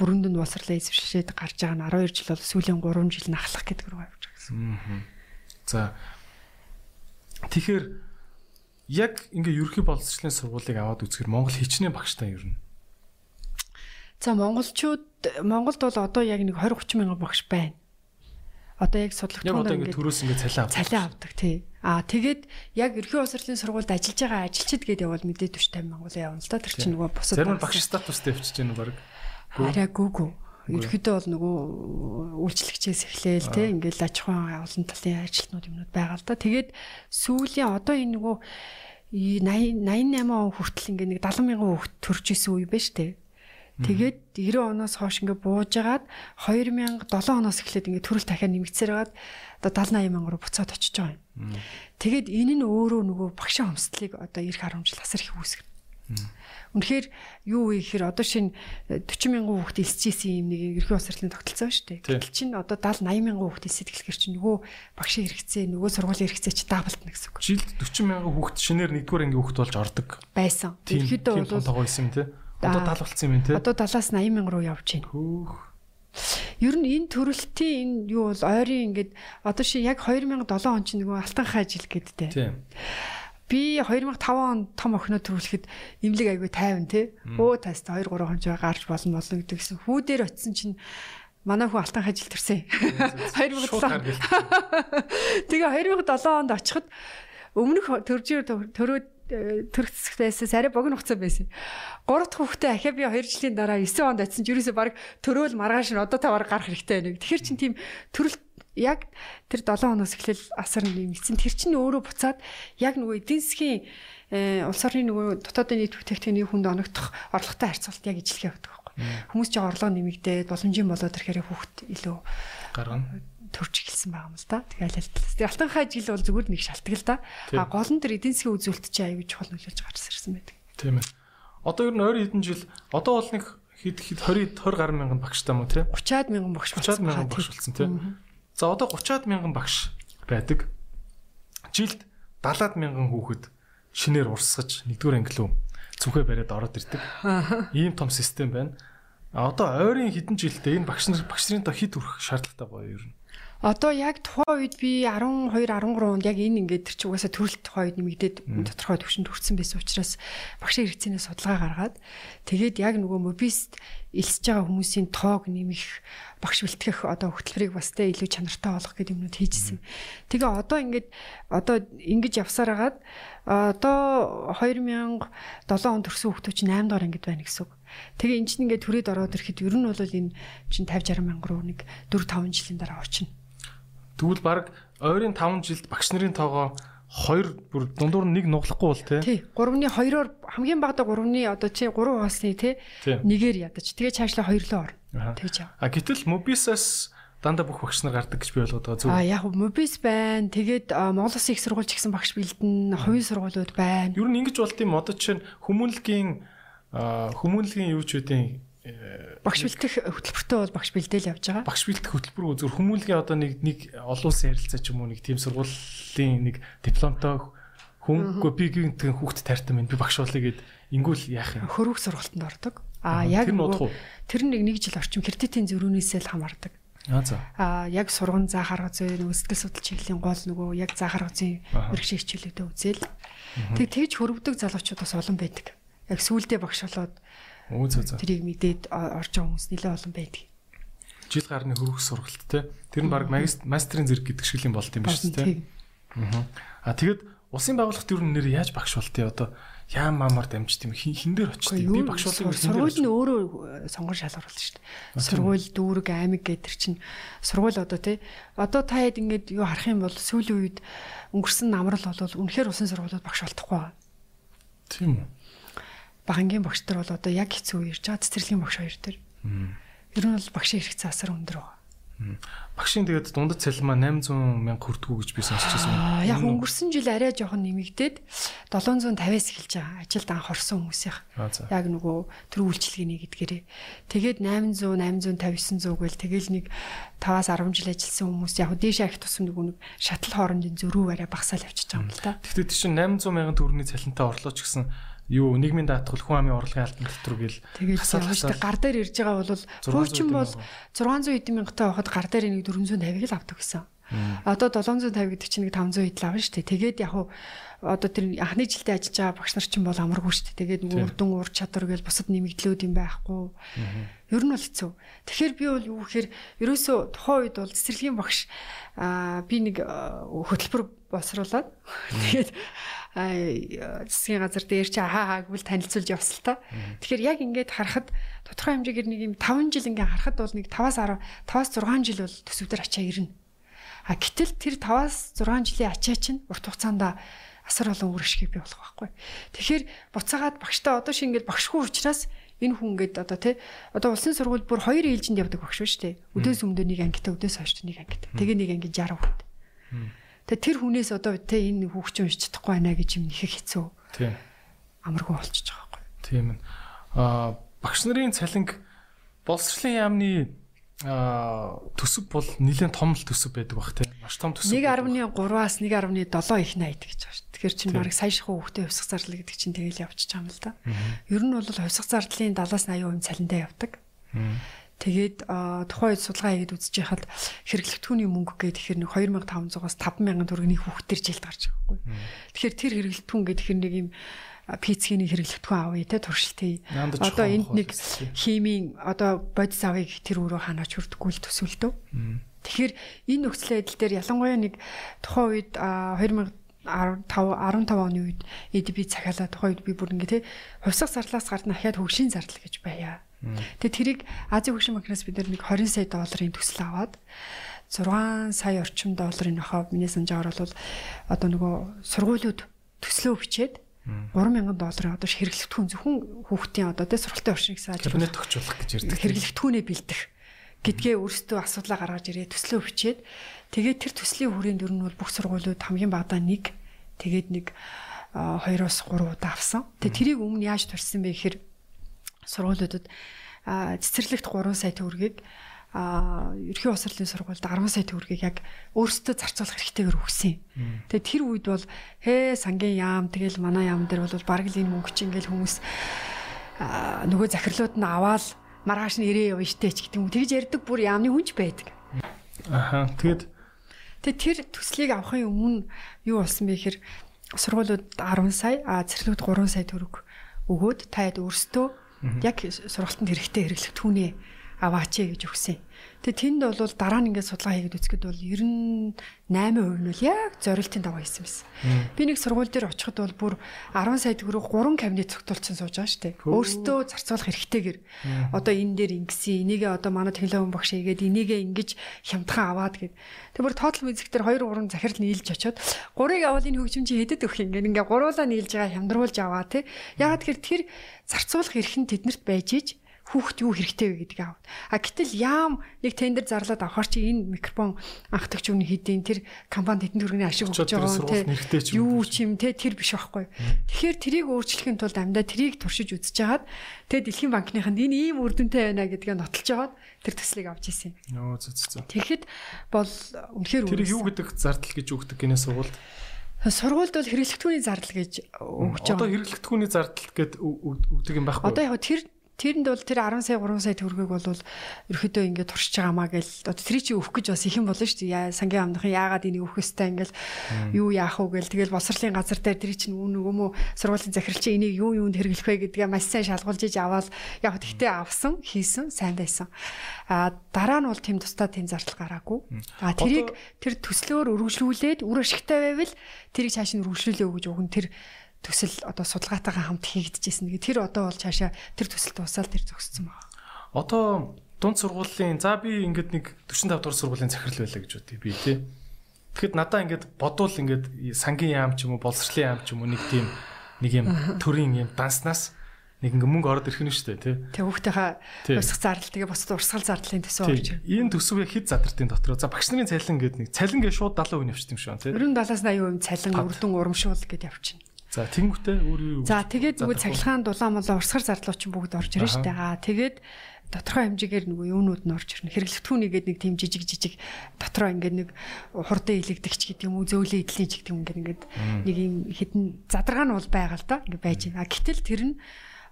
бүрэндэнд босрлоо эзэмшээд гарч байгаа нь 12 жил бол сүүлийн 3 жил нь ахлах гэдэг рүү авч байгаа гэсэн. За. Тэгэхээр яг ингээ ерөнхий боловсролын сургуулийг аваад үзэхэр Монгол хичнээн багштай ер нь. За монголчууд Монголд бол одоо яг нэг 20 30 мянган багш байна. Одоо яг судлагч Яг одоо ингээ төрөөс ингээ цалин авдаг. Цалин авдаг тий. Аа тэгээд яг ерхий боловсролын сургуульд ажиллаж байгаа ажилчид гэдэг явал мэдээ 40 50 мянган явна л да. Тэр чинь нөгөө бусад Зарим багш статустай явчихж байна баг. Арай гүгүү. Ерхдөө бол нөгөө үйлчлэгчээс эхлээл те ингээл аж ахуйн олон талын ажилтнууд юмнууд байгаа л да. Тэгээд сүүлийн одоо энэ нөгөө 80 88 он хүртэл ингээ нэг 70 мянган төрж исэн үе байна штэ. Тэгээд 90 оноос хойш ингээ буужгаад 2007 оноос эхлээд ингээ төрөл дахиад нэмэгдсээр хагаад одоо 70 80 мянга руу буцаад очиж байгаа юм. Тэгээд энэ нь өөрөө нөгөө багшаа хомсдлыг одоо эх 10 жил асар их үүсгэн. Үнэхээр юу вэ гэхээр одоо шинэ 40 мянган хүүхд илсчихсэн юм нэг ерхий усрлын тогтолцоо шүү дээ. Гэтэл чинь одоо 70 80 мянган хүүхд илсэд эхлэхэр чинь нөгөө багшийн хэрэгцээ нөгөө сургуулийн хэрэгцээ чи даблтна гэсэн үг. Жилд 40 мянган хүүхд шинээр нэгдүгээр ангийн хүүхд болж ордог. Байсан. Ерхдөө бол тоглоо исэн тий. Одоо 70 болсон юм тий. Одоо 70-аас 80 мянга руу явж байна. Хөөх. Ер нь энэ төрөлтийн энэ юу бол ойрын ингээд одоо ши яг 2007 он чинь нөгөө алтан хай жил гэдтэй. Тийм. Би 2005 он том охиноо төрүүлэхэд имлэг айгүй тайван тий. Өө тас 2 3 хонжоо гарч болно болно гэдэг гэсэн. Хүү дээр очисон чинь манай хүү алтан хай жил төрсөн. 2007. Тэгээ 2007 онд очиход өмнөх төржир төрөөд төрөх засагтайсаас арай богино хугацаа байсан. Гурав дахь хүүхдээ ахаа би 2 жилийн дараа 9 онд очисон ч ерөөсөө баг төрөөл маргааш нь одоо таваар гарах хэрэгтэй байна. Тэгэхээр чин тийм төрөл яг тэр 7 хоноос эхлэл асар нэмэгдсэн. Тэр чинь өөрөө буцаад яг нөгөө эдийн засгийн улс орны нөгөө дотоодын нийт бүтээгдэхүүний хүнд оногдох орлоготой харьцуулалт яг ижлэх явдаг байхгүй. Хүмүүс ч орлого нэмэгдээд боломжийн болоод ирэхээр хүүхд илүү гаргана төрж эхэлсэн байгаа юм л да. Тэгээ аль талаас. Тэгээ алтан хай жил бол зүгээр нэг шалтгаал л да. А гол нь тэр эдийн засгийн үзүүлэлт чинь аюул чухал нөлөөлж гарч ирсэн байдаг. Тийм ээ. Одоо ер нь 20 хэдэн жил одоо бол нэг хэд хэд 20 20 гаруй мянган багштай мó тий? 30-аад мянган багш 30-аад мянган багш болсон тий. За одоо 30-аад мянган багш байдаг. Жилд 70-аад мянган хүүхэд шинээр урсгаж нэгдүгээр анги руу зүхээ бариад ороод ирдэг. Ийм том систем байна. А одоо ойрын хэдэн жилдээ энэ багш нар багш нарын та хэд хүрэх шаардлагатай боё ер нь? Одоо яг тухайн үед би 12 13 онд яг энэ ингээд тэр чи угаасаа төрөлт тухайн үед нэмэгдээд тодорхой төвшөнд хүрсэн байсан учраас багшийн хэрэгцээний судалгаа гаргаад тэгээд яг нөгөө мобист элсэж байгаа хүмүүсийн тоог нэмэх багш бэлтгэх одоо хөтөлбөрийг бас тэ илүү чанартай болгох гэдэг юмнууд хийжсэн. Тэгээ одоо ингээд одоо ингэж явсаар хагаад одоо 2007 онд төрсэн хүмүүс чинь 8 дахь ангид байна гэсэн үг. Тэгээ эн чинь ингээд төрөөд ороод ирэхэд ер нь бол энэ чинь 50 60 мянга руу нэг 4 5 жилийн дараа очино. Тэгвэл баг ойрын 5 жилд багш нарын тоогоо 2 бүр дундуур нэг нуглахгүй бол те. Тий. 3-ны 2-оор хамгийн багадаа 3-ны одоо чи 3 хаасны те нэгээр ядаж. Тэгээ цаашлаа 2 лөө ор. Тэгж яа. А гэтэл Mobis-аас дандаа бүх багш нар гардаг гэж би ойлгоод байгаа зүг. А яг Mobis байна. Тэгээд Монгол Улсын их сургууль ч гэсэн багш бэлдэн, хувийн сургуулиуд байна. Ер нь ингэж болт юм одоо чинь хүмүүнлэгийн хүмүүнлэгийн юу ч үдийн багш бэлтгэх хөтөлбөртөө бол багш бэлдээл явж байгаа. Багш бэлтгэх хөтөлбөр зөв хүмүүнлэгийн одоо нэг нэг олон улсын харилцаа ч юм уу нэг тийм сургуулийн нэг дипломтой хүн гопигийн хүүхд тайртай минь би багш болъё гэд ингүүл яах юм. Хөрөг сургалтанд ордог. А яг тэр нэг нэг жил орчим кредитийн зөрүүнээсээ л хамаардаг. Аа яг сурган заахар газрын нөгөө сэтгэл судлал чиглэлийн гол нөгөө яг заахар газрын мэрэгшээ хичээлүүдэд үзэл. Тэг тэгж хөрөвдөг залуучууд бас олон байдаг. Яг сүулдэ багш болоод Үгүй зөө зөө. Тэрийг мэдээд орж байгаа хүмүүс нэлээд олон байдаг. Жил гарны хөрөх сургалт те. Тэр нь баг мастрын зэрэг гэдэг шиг юм болт юм биш үү те. Аа. А тэгэд улсын байгууллагт юу нэр яаж багш болтыг одоо яам маамаар дамжт юм хин хин дээр очтыг би багш болыг сургууль нь өөрөө сонгон шалгаруулна шүү дээ. Сургууль дүүрэг аймаг гэдэр чинь сургууль одоо тий одоо та хэд ингээд юу харах юм бол сүүлийн үед өнгөрсөн намрал бол үнэхээр усан сургуулиуд багш болтохгүй. Тийм үү. Багангийн багш нар бол одоо яг хэцүү ирж байгаа цэцэрлэгийн багш хоёр төр. Ер нь бол багшийн хэрэгцээ асар өндөр байна. Багшийн тэгээд дундад цалин маа 800 мянга хүртгүү гэж би сонсчихсан. Яг өнгөрсөн жил арай жоохон нэмэгдээд 750-аас эхэлж байгаа. Ажилд анх орсон хүмүүсийнх. Яг нөгөө төр үйлчлэгээний гэдгээрээ. Тэгээд 800, 850, 900 гээл тэгэл нэг 5-аас 10 жил ажилласан хүмүүс яг дээшээ их тусам нөгөө нэг шатал хоорондын зөрүү арай багасаал авчиж байгаа юм л да. Тэгэхдээ тийш 800 мянган төгрөгийн цалинтай орлоо ч гэсэн юу нийгмийн даатгал хүн амын орлогын алтан дотор гэл тэгээд явж гар дээр ирж байгаа бол хуучин бол 600 эдэн мянгатаа байхад гар дээр нэг 450-ыг л авдаг гэсэн. Одоо 750 гэдэг чинь нэг 500 эдэл авна шүү дээ. Тэгээд яг уу одоо тэр анхны жилдээ ажиллаж байгаа багш нар чинь бол амаргүй шүү дээ. Тэгээд нэг урдун ур чадвар гэл бусад нэмэгдлүүд юм байхгүй. Ер нь бол хэцүү. Тэгэхээр би бол юу гэхээр ерөөсөө тухайн үед бол цэцэрлэгийн багш аа би нэг хөтөлбөр боловсруулад тэгээд засгийн газар дээр чи хаа хаагвал танилцуулж явсан л та. Тэгэхээр яг ингээд харахад тодорхой хэмжээгээр нэг юм 5 жил ингээд харахад бол нэг 5-аас 10 5-аас 6 жил бол төсөвдөр ачаа ирнэ. А гэтэл тэр 5-аас 6 жилийн ачаа чинь урт хугацаанд асар олон үр ашиг бий болох байхгүй. Тэгэхээр буцаагаад багштай одоо шиг ингээд багшгүй учраас энэ хүн ингээд одоо тий одоо улсын сургууль бүр хоёр ээлжинд явдаг багш шүү дээ. Өдөөс өмнө нэг ангитай өдөөс хойш нэг ангитай. Тэгээ нэг анги 60 хүн. Тэгээ тэр хүнээс одоо тэ энэ хүүхч уншиж чадахгүй байна гэж юм нэхэх хэцүү. Тийм. Амаргүй болчихж байгаа байхгүй. Тийм ээ. Аа багш нарын цалинг боловсролын яамны төсөв бол нэлээд том л төсөв байдаг бах тийм. Маш том төсөв. 1.3-аас 1.7 их найд гэж шүү. Тэгэхээр чинь баг сая шахуу хүүхдээ хувьсах зардал гэдэг чинь тэгэл байгаа юм л да. Ер нь бол хувьсах зардлын 70-аас 80% цалинтай явдаг. Тэгээд тухайн үед судалгаа хийгээд үзэж байхад хэрэглэгдэхүүний мөнгө гэдэг тэгэхээр нэг 2500-аас 5000 төгрөгийн хүүхдэр жилд гарч байгаа байхгүй. Тэгэхээр тэр хэрэглэгдэхүүн гэдэг тэгэхээр нэг юм пицгийн хэрэглэгдэхүүн авъя те туршилтыг. Одоо энд нэг химийн одоо бодис гэх тэр өөрөө ханаач хүрдэггүй л төсвөлдөө. Тэгэхээр энэ нөхцөл байдал дээр ялангуяа нэг тухайн үед 2000 15 15 оны үед EDB захиалаа тухайн үед би бүр ингээ те хувьсах зарлаас гадна ахаад хөгжлийн зардал гэж байя Тэгээ тэрийг Азийн хөгжин банкнаас бид нэг 20 сая долларын төсөл аваад 6 сая орчим долларын нөхөө миний санджаар бол одоо нөгөө сургуулиуд төслөө бичээд 3000 долларын одоо хэрэглэгдэхүүн зөвхөн хүүхдийн одоо тэ сургалтын оршин гэсэн ажил төгжүүлэх гэж ярьдаг. Хэрэглэгдэхүүнээ бэлдэх гэдгээ өөрсдөө асуудлаа гаргаж ирээ төслөө бичээд тэгээд тэр төслийн хүрээнд ер нь бол бүх сургуулиуд хамгийн багадаа нэг тэгээд нэг 2-оос 3 удаа авсан. Тэгээд тэрийг өмнө яаж төрсэн бэ гэхээр сургуулиудад цэцэрлэгт 3 сая төгрөгийг а ерхий усрлын сургуульд 10 сая төгрөгийг яг өөрсдөө зарцуулах хэрэгтэйгээр өгсөн. Тэгээ тэр үед бол хээ сангийн яам тэгэл манай яам дээр бол бараг л энэ мөнгө чинь ингээл хүмүүс нөгөө захирлууд нь аваад маргааш нь ирээ явна штэ ч гэдэг юм. Тэгж ярддаг бүр яамны хүнч байдаг. Аха тэгэд Тэгээ тэр төслийг авахын өмнө юу болсон бэ гэхээр сургуулиуд 10 сая, а цэцэрлэгт 3 сая төгрөг өгөөд таад өөрсдөө Яг сургалтанд хэрэгтэй хэрэглэгдэхүүнээ аваач гэж өгсөн. Тэгээ тэнд бол дараа нь ингээд судалгаа хийгээд үзэхэд бол 98% нь бол яг зорилтын даваа хийсэн байсан. Би нэг сургууль дээр очиход бол бүр 10 сая төгрөг 3 кабинет цогтолцсон сууж байгаа шүү дээ. Өөртөө зарцуулах хэрэгтэйгэр. Одоо энэ дээр ингэсэн, энийгээ одоо манай технологи багш хийгээд энийгээ ингэж хямдхан аваад гэд. Тэгээ бүр тоотал музик дээр 2 3 захирал нийлж очиод гурыг авал энэ хөгжим чи хэдэд өгөх юм. Ингээ гуруулаа нийлж байгаа хямдруулж аваа тий. Ягаад тэгэхээр тэр зарцуулах эрх нь тэднэрт байж ич хүүхд юу хэрэгтэй вэ гэдгийг аваад. А гэтэл яам нэг тендер зарлаад авахар чи энэ микрофон анхдагч үний хийдин тэр компани тэдэн төргийн ашиг өгч байгаа те юу ч юм те тэр биш байхгүй. Тэгэхээр трийг өөрчлөхийн тулд амьдаа трийг туршиж үзэж хагаад тэгээ дэлхийн банкныханд энэ ийм үр дүнтэй байна гэдгээ нотолж хагаад тэр төслийг авч ийсэн. Нөө зү зү. Тэгэхэд бол үнэхээр Тэр юу гэдэг зардал гэж өгдөг гинэ сургуульд? Сургуульд бол хэрэглэгдэхүүний зардал гэж өгч байгаа. Одоо хэрэглэгдэхүүний зардал гэд өгдөг юм байхгүй юу? Одоо яг тэр Тэрэнд бол тэр 10 сая 3 сая төгрөгийг бол ерөөдөө ингээд туршиж байгаамаа гэл одоо тэрий чи өөх гэж бас их юм болно шүү дээ. Сангийн амнахын яагаад энийг өөх өстэй ингээл юу яах вэ гэл тэгэл боловсролын газар дээр тэрий чинь үн нөгөө мө сургуулийн захирал чи энийг юу юунд хэрэглэх вэ гэдгээ маш сайн шалгуулж иж аваад яг тэгтээ авсан хийсэн сайн байсан. А дараа нь бол тэм тусдаа тэм зардал гараагүй. А тэрийг тэр төслөөр өргөжлүүлээд үр ашигтай байвал тэрийг цааш нь өргөжлүүлээ гэж уг нь тэр төсөл одоо судалгаатайгаа хамт хийгдэжсэн. Тэгээ тэр одоо бол цаашаа тэр төсөлд тусаал тэр зогссон байна. Одоо дунд сургуулийн за би ингээд нэг 45 дугаар сургуулийн захирал байлаа гэж бодъё би тий. Тэгэхэд надаа ингээд бодвол ингээд сангийн яам ч юм уу боловсролын яам ч юм уу нэг тийм нэг юм төрийн юм данснаас нэг ингээ мөнгө ороод ирэх нь шүү дээ тий. Тэг хүүхдийнхаа урсгал зардал тэгээ бусад урсгал зардлын төсөв орж ирнэ. Энэ төсөв хэд задартын дотор за багш нарын цалин гэдэг нэг цалин гээ шууд 70% явчихсан юм шүү тий. 97-аас 80% цалин үрдэн урамшуул гэд явчихна. За тэнгуүтэй өөр юу? За тэгээд нөгөө цахилгаан дулаан молоо урсгал зарлуу чинь бүгд орж шүү дээ. Аа тэгээд тодорхой хэмжээгээр нөгөө юунууд нь орж ирнэ. Хэрэглэгдэхүүнийгээд нэг тийм жижиг жижиг дотроо ингээд нэг хурдан илэгдэгч гэдэг юм уу зөөлөн эдлийн ч гэдэг юм ингээд ингээд нэг юм хідэн задаргаа нь бол байгаа л да. Ингээд байж байна. Гэтэл тэр нь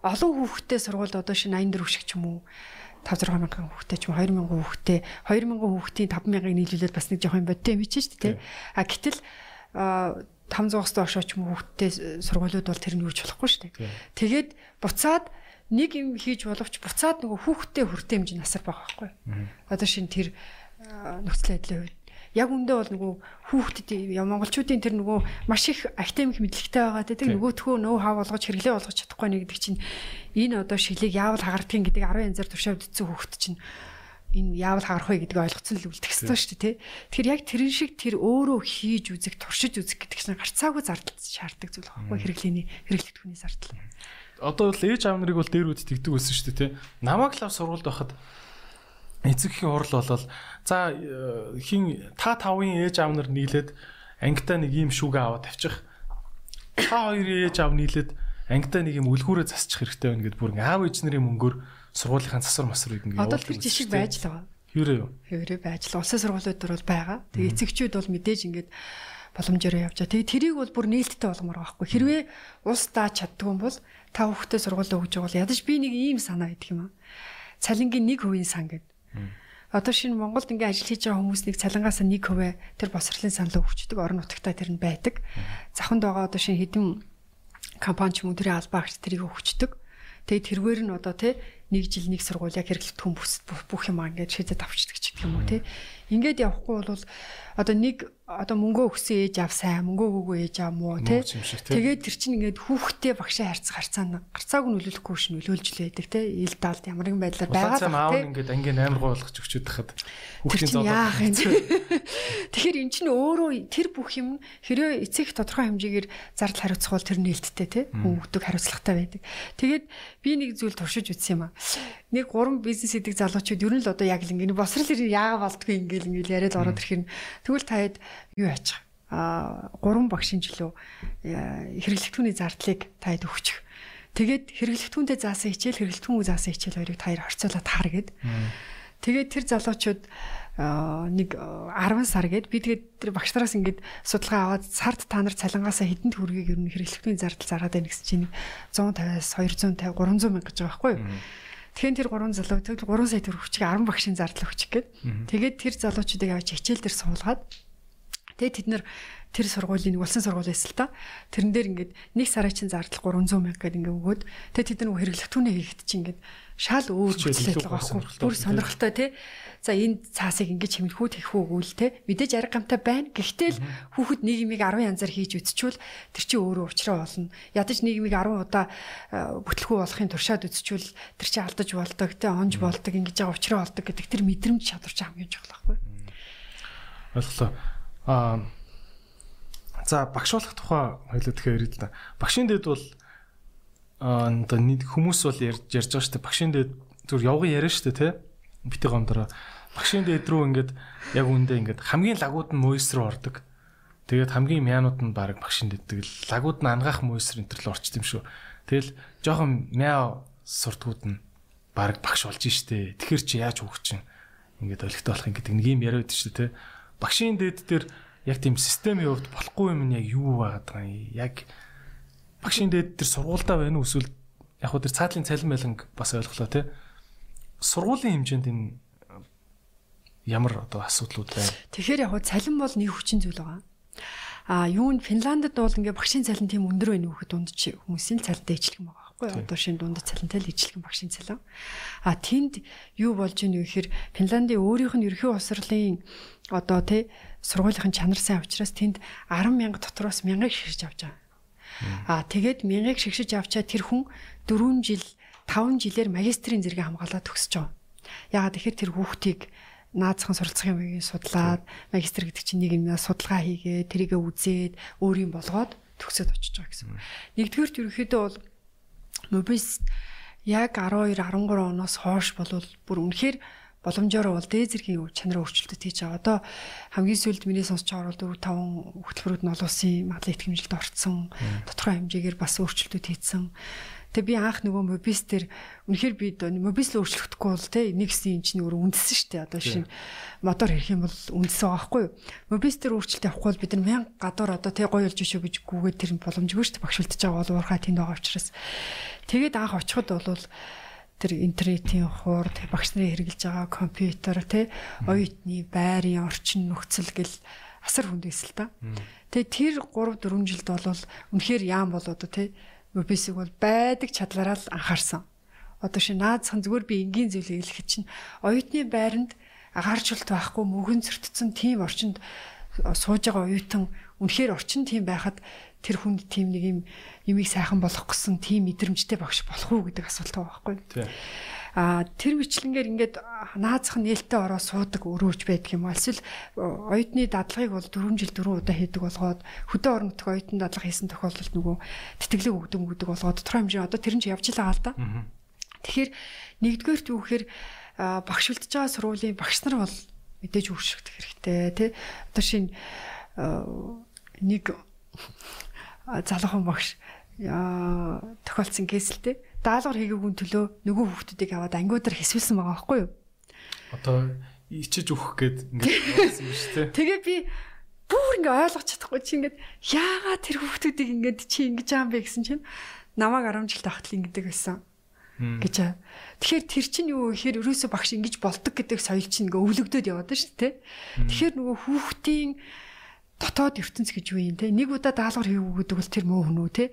олон хүүхдтэй сургуульд одоо шинэ 84 шиг ч юм уу 5 6 мянган хүүхдтэй ч юм 2 мянган хүүхдтэй 2 мянган хүүхдийн 5 мянгаыг нийлүүлээд бас нэг жоохон бодтой юм чинь шүү дээ. А гэтэл 500-аас доош ч юм уу хүүхдтэй сургуулиуд бол тэр нь юуж болохгүй шүү дээ. Тэгээд буцаад нэг юм хийж боловч буцаад нөгөө хүүхдтэй хүртэ хэмжээ насар байгаа байхгүй. Одоо шин тэр нөхцөл байдлын үед яг үндэ бол нөгөө хүүхдэд монголчуудын тэр нөгөө маш их академик мэдлэгтэй байгаа тийм нөгөөтхөө нөө хав болгож хэрэглээ болгож чадахгүй нэг гэдэг чинь энэ одоо шилийг яавал хагардгийг гэдэг 10 янзаар туршаад үтсэн хүүхд чинь энэ яавал хагарах вэ гэдгийг ойлгоцсон л үлдэх ёстой шүү дээ тий. Тэгэхээр яг тэрэн шиг тэр өөрөө хийж үзэх, туршиж үзэх гэдэг чинь гарцаагүй зардал шаарддаг зүйл байхгүй хэрэглээний хэрэглэгдэхүүний зардал. Одоо бол ээж аав нарыг бол дээр үд тэгдэг байсан шүү дээ тий. Намаг лав сургуульд байхад эцэгхийн хурал болол за э, хин та тавын ээж аав нар нийлээд ангитай нэг ийм шүүгээ аваад тавьчих. Та хоёрын ээж аав нийлээд ангитай нэг юм үлгүүрээ засчих хэрэгтэй байна гэд бүр аав ээж нарын мөнгөөр сургуулийнхаа засвар масар гэдэг ингээд Одоо тэр жишг байж л байгаа. Хэврээ юу? Хэврээ байж л улсын сургуулиуд төр бол байгаа. Тэгээ эцэгчүүд бол мэдээж ингээд боломжоор явж байгаа. Тэгээ тэрийг бол бүр нээлттэй болгомоор байгаа хгүй. Хэрвээ улс дааж чаддгүй бол та хүүхдээ сургуулаа өгж байгаа бол ядаж би нэг ийм санаа идэх юм аа. Цалингийн 1% сан гэдэг. Одоо шинэ Монголд ингээ ажил хийж байгаа хүмүүсийг цалингаас 1% тэр босрлын санал өгчдөг орон нутагтаа тэр нь байдаг. Завханд байгаа одоо шинэ хэдэн компани ч уу тэрийн албаагч тэрийг өгчдөг. Тэгээд тэрвэр нь одоо тий нэг жил нэг сургууль яг хэрэглэгдэхүүн бүх юм аа ингээд шийдэж авчдаг ч гэх юм уу тий. Ингээд явахгүй бол одоо нэг одоо мөнгөө өгсөн ээж ав сайн мөнгөө өгөөгүй ээж ав муу тий тэгээд тэр чинь ингээд хүүхдтэй багшаа харьцах харьцаа гарцааг нь нөлөөлөхгүй ш нөлөөлж л байдаг тий ил даалд ямар нэгэн байдлаар байгаа тий ингээд ангийн амар гоо болгож өгчөд хахад хүүхдийн зодоо яах юм тэгэхээр эн чинь өөрөө тэр бүх юм хэрвээ эцэг тодорхой хэмжээгээр зардал хариуцах бол тэр нээлттэй тий хүүхдүүд хариуцлагатай байдаг. Тэгээд би нэг зүйл туршиж үзсэн юм аа. Нэг гурван бизнес идэг залуучууд ер нь л одоо яг л ингээд босрал яага болдгүй ингээд ингээд яриад ороод ирэх нь. Тэгвэл таад юу яачих а гурван багшийн жилөө э, хэрэглэгдэхүүний зардлыг таад өгчих. Тэгээд хэрэглэгдэхүүнтэй заасан хичээл хэрэглэгдэхүүн заасан хичээл хоёрыг таяр харьцуулаад таар гээд. Тэгээд тэр залуучууд нэг 10 сар гээд би тэгээд тэр багш нараас ингээд судалгаа аваад сард та нар цалингаасаа хэдэн төгрөгийг ер нь хэрэглэгдэхүүний зардал заргаад байна гэсэн чинь 150-аас 250 300 мянга гэж байгаа байхгүй юу? Тэгэхээр тэр гурван залуу тэгэл 3 сая төгрөг хүчиг 10 багшийн зардал өгчих гээд. Тэгээд тэр залуучуудыг авч хичээл дээр суулгаад Тэгээ тэд нэр тэр сургуулийн нэг улсын сургууль эсэл та. Тэрэн дээр ингээд нэг сарын чинь зардал 300 мянга гэдэг ингээд өгөөд тэгээ тэд нэг хэрэглэгтүүнээ хийхэд чинь ингээд шал өөр хүчлээ байгаа байхгүй. Бүр сонирхолтой тий. За энэ цаасыг ингэж хэмнэхүү тэхүү өгвөл те мэдээж арга гамтай байна. Гэхдээ л хүүхэд нийгмийг 10 янзаар хийж үтчүүл тэр чинь өөрөө уучраа болно. Ядаж нийгмийг 10 удаа бүтлэхүү болохын туршаад үтчүүл тэр чинь алдаж болдог те онж болдог ингэж байгаа уучраа болдог гэдэг тэр мэдрэмж чадвар чинь хамгийн чухал байхгүй. Ойлголоо. Аа за багш болох тухай хоёлоо тэгэхээр ирээд л да. Багшийн дэд бол аа одоо хүмүүс бол ярьж ярьж байгаа шүү дээ. Багшийн дэд зүгээр явган яриа шүү дээ те. Битээ гомдороо. Багшийн дэд рүү ингээд яг үндэ ингээд хамгийн лагууд нь мойс руу ордог. Тэгээд хамгийн мянууд нь баг багшийн дэд тэгэл лагууд нь ангаах мойс руу энэ төр л орчт юм шүү. Тэгэл жоохон мяа суртгууд нь баг багш болж штэ. Тэгэхэр чи яаж хөөх чинь ингээд олигтой болох юм гэдэг нэг юм яриад шүү те багшийн дэд дээр яг тийм системийн хувьд болохгүй юм нь яг юу байгаад байгаа юм яг багшийн дэд тэр сургуультай байна уу эсвэл яг хөө тэр цаатлын цалин байланг бас ойлголоо тий. Сургуулийн хэмжээнд энэ ямар одоо асуудлууд байна? Тэгэхээр яг цалин бол нэг хүчин зүйл байгаа. А юу нь Финландд бол ингээ багшийн цалин тийм өндөр байна уу гэхэд дунд чи хүмүүсийн цалинтай ижилхэн байгаа байхгүй юу? Одоо шинэ дунд цалинтай л ижилхэн багшийн цалин. А тэнд юу болж ийнө гэхээр Финландын өөрийнх нь ерхий усрлын одоо тий сургуулийн чанар сайн учраас тэнд 10 мянга дотроос мянгыг шигшиж авч байгаа. А тэгээд мянгыг шигшиж авчаа тэр хүн 4 жил 5 жилээр магистрийн зэрэг хамгаалаад төгсөж байгаа. Ягаад тэгэхээр тэр хүүхдийг наацхан суралцах юм уу судлаад магистр гэдэг чинь нэг юм судалгаа хийгээ тэрийгэ үзээд өөрийн болгоод төгсөөд очиж байгаа гэсэн. Нэгдүгээр ерөөхдөө бол мобис яг 12 13 оноос хойш болвол бүр үнэхээр боломжоор бол дээд зэргийн чанараа өөрчлөлтөд хийж байгаа. Одоо хамгийн сүүлд миний сонсч байгаа бол 4 5 хөтөлбөрүүд нь олон улсын магадлал итгэмжилд орцсон. Тодорхой хэмжээгээр бас өөрчлөлтүүд хийсэн. Тэгээ би анх нөгөө мобис дээр үнэхээр би мобис л өөрчлөгдөхгүй бол те нэгсэн чинь өөрөө үндсэн шүү дээ. Одоо шинэ мотор хэрэг юм бол үндсэн байгаа байхгүй юу? Мобис дээр өөрчлөлт явахгүй бол бид нар мянга гадуур одоо те гоё олж өшөө гэж гүгээд тэр боломжгүй шүү дээ. Багшилдаж байгаа бол уурхай тэнд байгаа учраас. Тэгээд анх очиход бол тэр интернетийн хурд багш нарын хэрэгжилж байгаа компьютер те оюутны байрын орчин нөхцөл гэл асар хүндээс л та. Тэгээ тэр 3 4 жилд бол үнэхээр яам бол одоо те мобисиг бол байдаг чадлаараа л анхаарсан. Одоо ши наадсан зүгээр би энгийн зүйлийг хэлэхэд чинь оюутны байранд агаарчлалт байхгүй мөгөн зөртсөн тийм орчинд сууж байгаа оюутан үнэхээр орчин тийм байхад тэр хүнд тийм нэг юм юмыг сайхан болгох гэсэн тийм мэдрэмжтэй багш болох уу гэдэг асуулт байгаа байхгүй. А тэр бичлэнгээр ингээд наазах нээлттэй ороо суудаг өрөөж байдаг юм. Эсвэл оюутны дадлагыг бол 4 жил 4 удаа хийдэг болгоод хөдөө орон нутгийн оюутны дадлага хийсэн тохиолдолд нөгөө тэтгэлэг өгдөг өгдөг болгоод тодорхой хэмжээ одоо тэр нь ч явж байгаа л да. Тэгэхээр нэгдүгээрт юу гэхээр багш үлдэж байгаа сургуулийн багш нар бол мэдээж өөрчлөгдөх хэрэгтэй тий. Одоо шин нэг залуухан багш тохиолдсон кейс л тий даалгавар хийгээгүй төлөө нөгөө хүүхдүүдийг аваад ангиудаар хэсвэлсэн байгаа байхгүй юу? Одоо ичиж өгөх гээд ингээд болсон юм шүү дээ. Тэгээ би бүр ингээ ойлгож чадахгүй чи ингээд яагаад тэр хүүхдүүдийг ингээд чи ингэж аам бэ гэсэн чинь намайг 10 жил тахтал ингэдэг байсан гэж. Тэгэхээр тэр чинь юу гэхээр ерөөсө багш ингэж болдог гэдэг соёл чинь ингээ өвлөгдөд яваад шүү дээ. Тэгэхээр нөгөө хүүхдийн дотоод ертөнц гэж юу юм те нэг удаа даалгавар хийв гэдэг бол тэр муу хүн үү те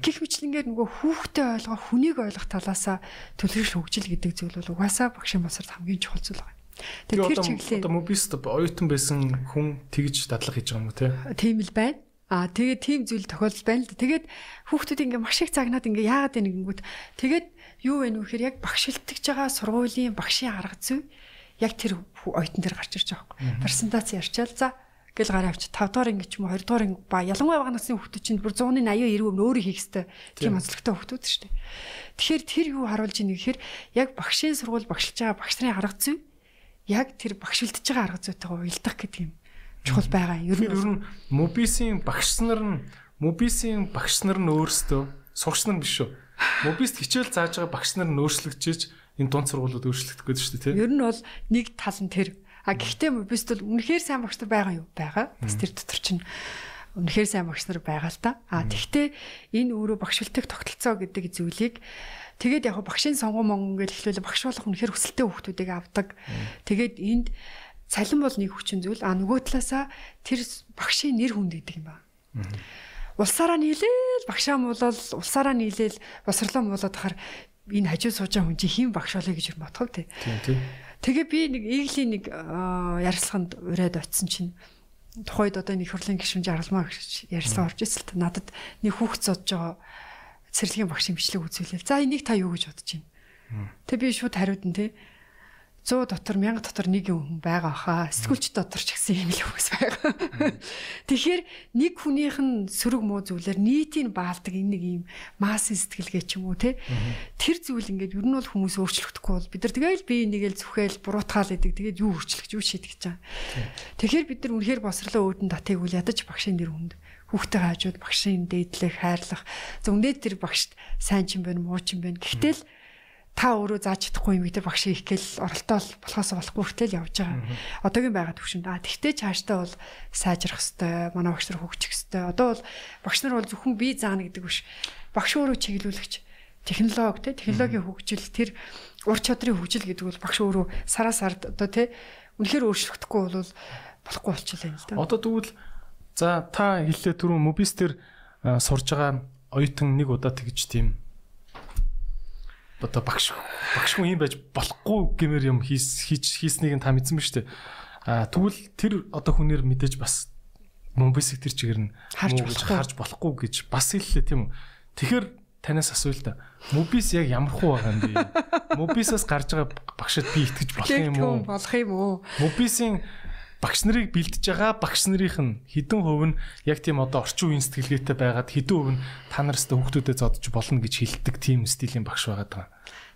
гих мэтлэнгээр нөгөө хүүхдээ ойлгох хүнийг ойлгох талаасаа төлөвлөж хөгжил гэдэг зүйл бол угаасаа багшийн босрт хамгийн чухал зүйл байна. Тэр тэр чиглэлээ одоо мобист оюутан байсан хүн тэгж дадлага хийж байгаа юм уу те тийм л байна. Аа тэгээд тийм зүйл тохиолдол байна л да. Тэгээд хүүхдүүд ингээ маш их цагнаад ингээ яагаад вэ нэгэнгүүт тэгээд юу вэ нөхөр яг багшилтгаж байгаа сургуулийн багшийн арга зүй яг тэр оюутан дээр гарч ирж байгаа юм. Презентац ярьчаал за гэл гараа авч 5 дугаар анги ч юм уу 2 дугаар анги ба ялангуяа бага насны хүүхдүүд чинь бүр 180 80 90 өмнө өөрөө хийх хэвээр тийм онцлогтой хүүхдүүд шүү дээ. Тэгэхээр тэр юу харуулж ийн гэхээр яг багшийн сургууль багшилж байгаа багш нарын арга зүй яг тэр багшилдж байгаа арга зүйтэйгээ уялдах гэдэг юм чухал байгаа. Ер нь ер нь мобисийн багш нар нь мобисийн багш нар нь өөрсдөө сурагч нар биш шүү. Мобист хичээл зааж байгаа багш нар нь өөрчлөгдөж энэ дунд сургуулиуд өөрчлөгдөх гэдэг шүү дээ тийм. Ер нь бол нэг тал нь тэр А гэхдээ мобист бол үнэхээр сайн багш нар байгаа юу? Байгаа. Бас тэр дотор чинь үнэхээр сайн багш нар байгаа л та. А тэгвэл энэ өөрөө багшилтыг тогтолцоо гэдэг зүйлийг тэгээд яг багшийн сонгон монгон гэж хэлвэл багш болох үнэхээр хүсэлтэй хүүхдүүдийг авдаг. Тэгээд энд цалин бол нэг хүчин зүйл. А нөгөө талаасаа тэр багшийн нэр хүнд гэдэг юм ба. Улсаараа нийлээл багшаа муулал улсаараа нийлээл босрлоо муулаад хахаар энэ хажуу сууж байгаа хүн чи хэн багш болоё гэж бодхов тий. Тийм тийм. Тэгээ би нэг ийглийн нэг ярилцлаганд ураад очисон чинь тухайд одоо нэг хурлын гишүүн жаргалмаа гэж ярьсан орж ирсэн л надад нэг хүүхд зодж байгаа цэрлэгийн багшийн бичлэг үзүүлээ. За энийг та юу гэж бодож байна? Тэг би шууд хариуд нь те 100 дотор 1000 дотор нэг хүн байгаа хаа. Сэтгүүлч дотор ч гэсэн юм л хүмүүс байгаа. Тэгэхээр нэг хүнийх нь сөрөг муу зүйлэр нийтийн баалдаг энэ нэг юм массын сэтгэлгээ ч юм уу те. Тэр зүйл ингээд ер нь бол хүмүүс өөрчлөгдөхгүй бол бид нар тэгэл бие нэгэл зүхэл буруутгаал идэг. Тэгээд юу өөрчлөх юу шийдэх гэж байгаа. Тэгэхээр бид нар үнэхээр босрлоо өөдөн татыг үл ядаж багшийн нэр хүнд хүүхдээ хаажууд багшийн дээдлэх хайрлах. Үнэд тэр багшд сайн ч юм бэ муу ч юм бэ. Гэхдээ л та өөрөө зааж чадахгүй юм гэдэг багш их гэл оролтоо болохоос болохгүй хүртэл явж байгаа. Одоогийн байгаад төвшөнд. А тэгтээ цаашдаа бол сайжрах хэвээр манай багш нар хөгжих хэвээр. Одоо бол багш нар бол зөвхөн бие заана гэдэг биш. Багш өөрөө чиглүүлэгч технологи те технологийн хөгжил тэр ур чадрын хөгжил гэдэг бол багш өөрөө сараа сард одоо те үнэхээр өөрчлөгдөхгүй бол болохгүй болчихлоо юм л да. Одоо тэгвэл за та хэллээ түрүү мобис төр сурж байгаа оюутан нэг удаа тэгж тийм одоо багш багш хүн юм байж болохгүй гэмээр юм хийснийг та мэдсэн ба штэ. А тэгвэл тэр одоо хүнээр мэдээж бас мобисик тэр чигээр нь харж болохгүй гэж бас хэллээ тийм үү. Тэгэхээр танаас асууя л да. Мобис яг ямар хуу байгаа юм бэ? Мобисаас гарч байгаа багшд би итгэж болох юм уу? Болох юм уу? Мобисийн багш нарыг бэлдэж байгаа багш нарын нь хідэн хувь нь яг тийм одоо орчин үеийн сэтгэлгээтэй байгаад хідэн хувь нь та нараас та хүүхдүүдэд зодж болно гэж хэлдэг тийм стилийн багш байгаа даа.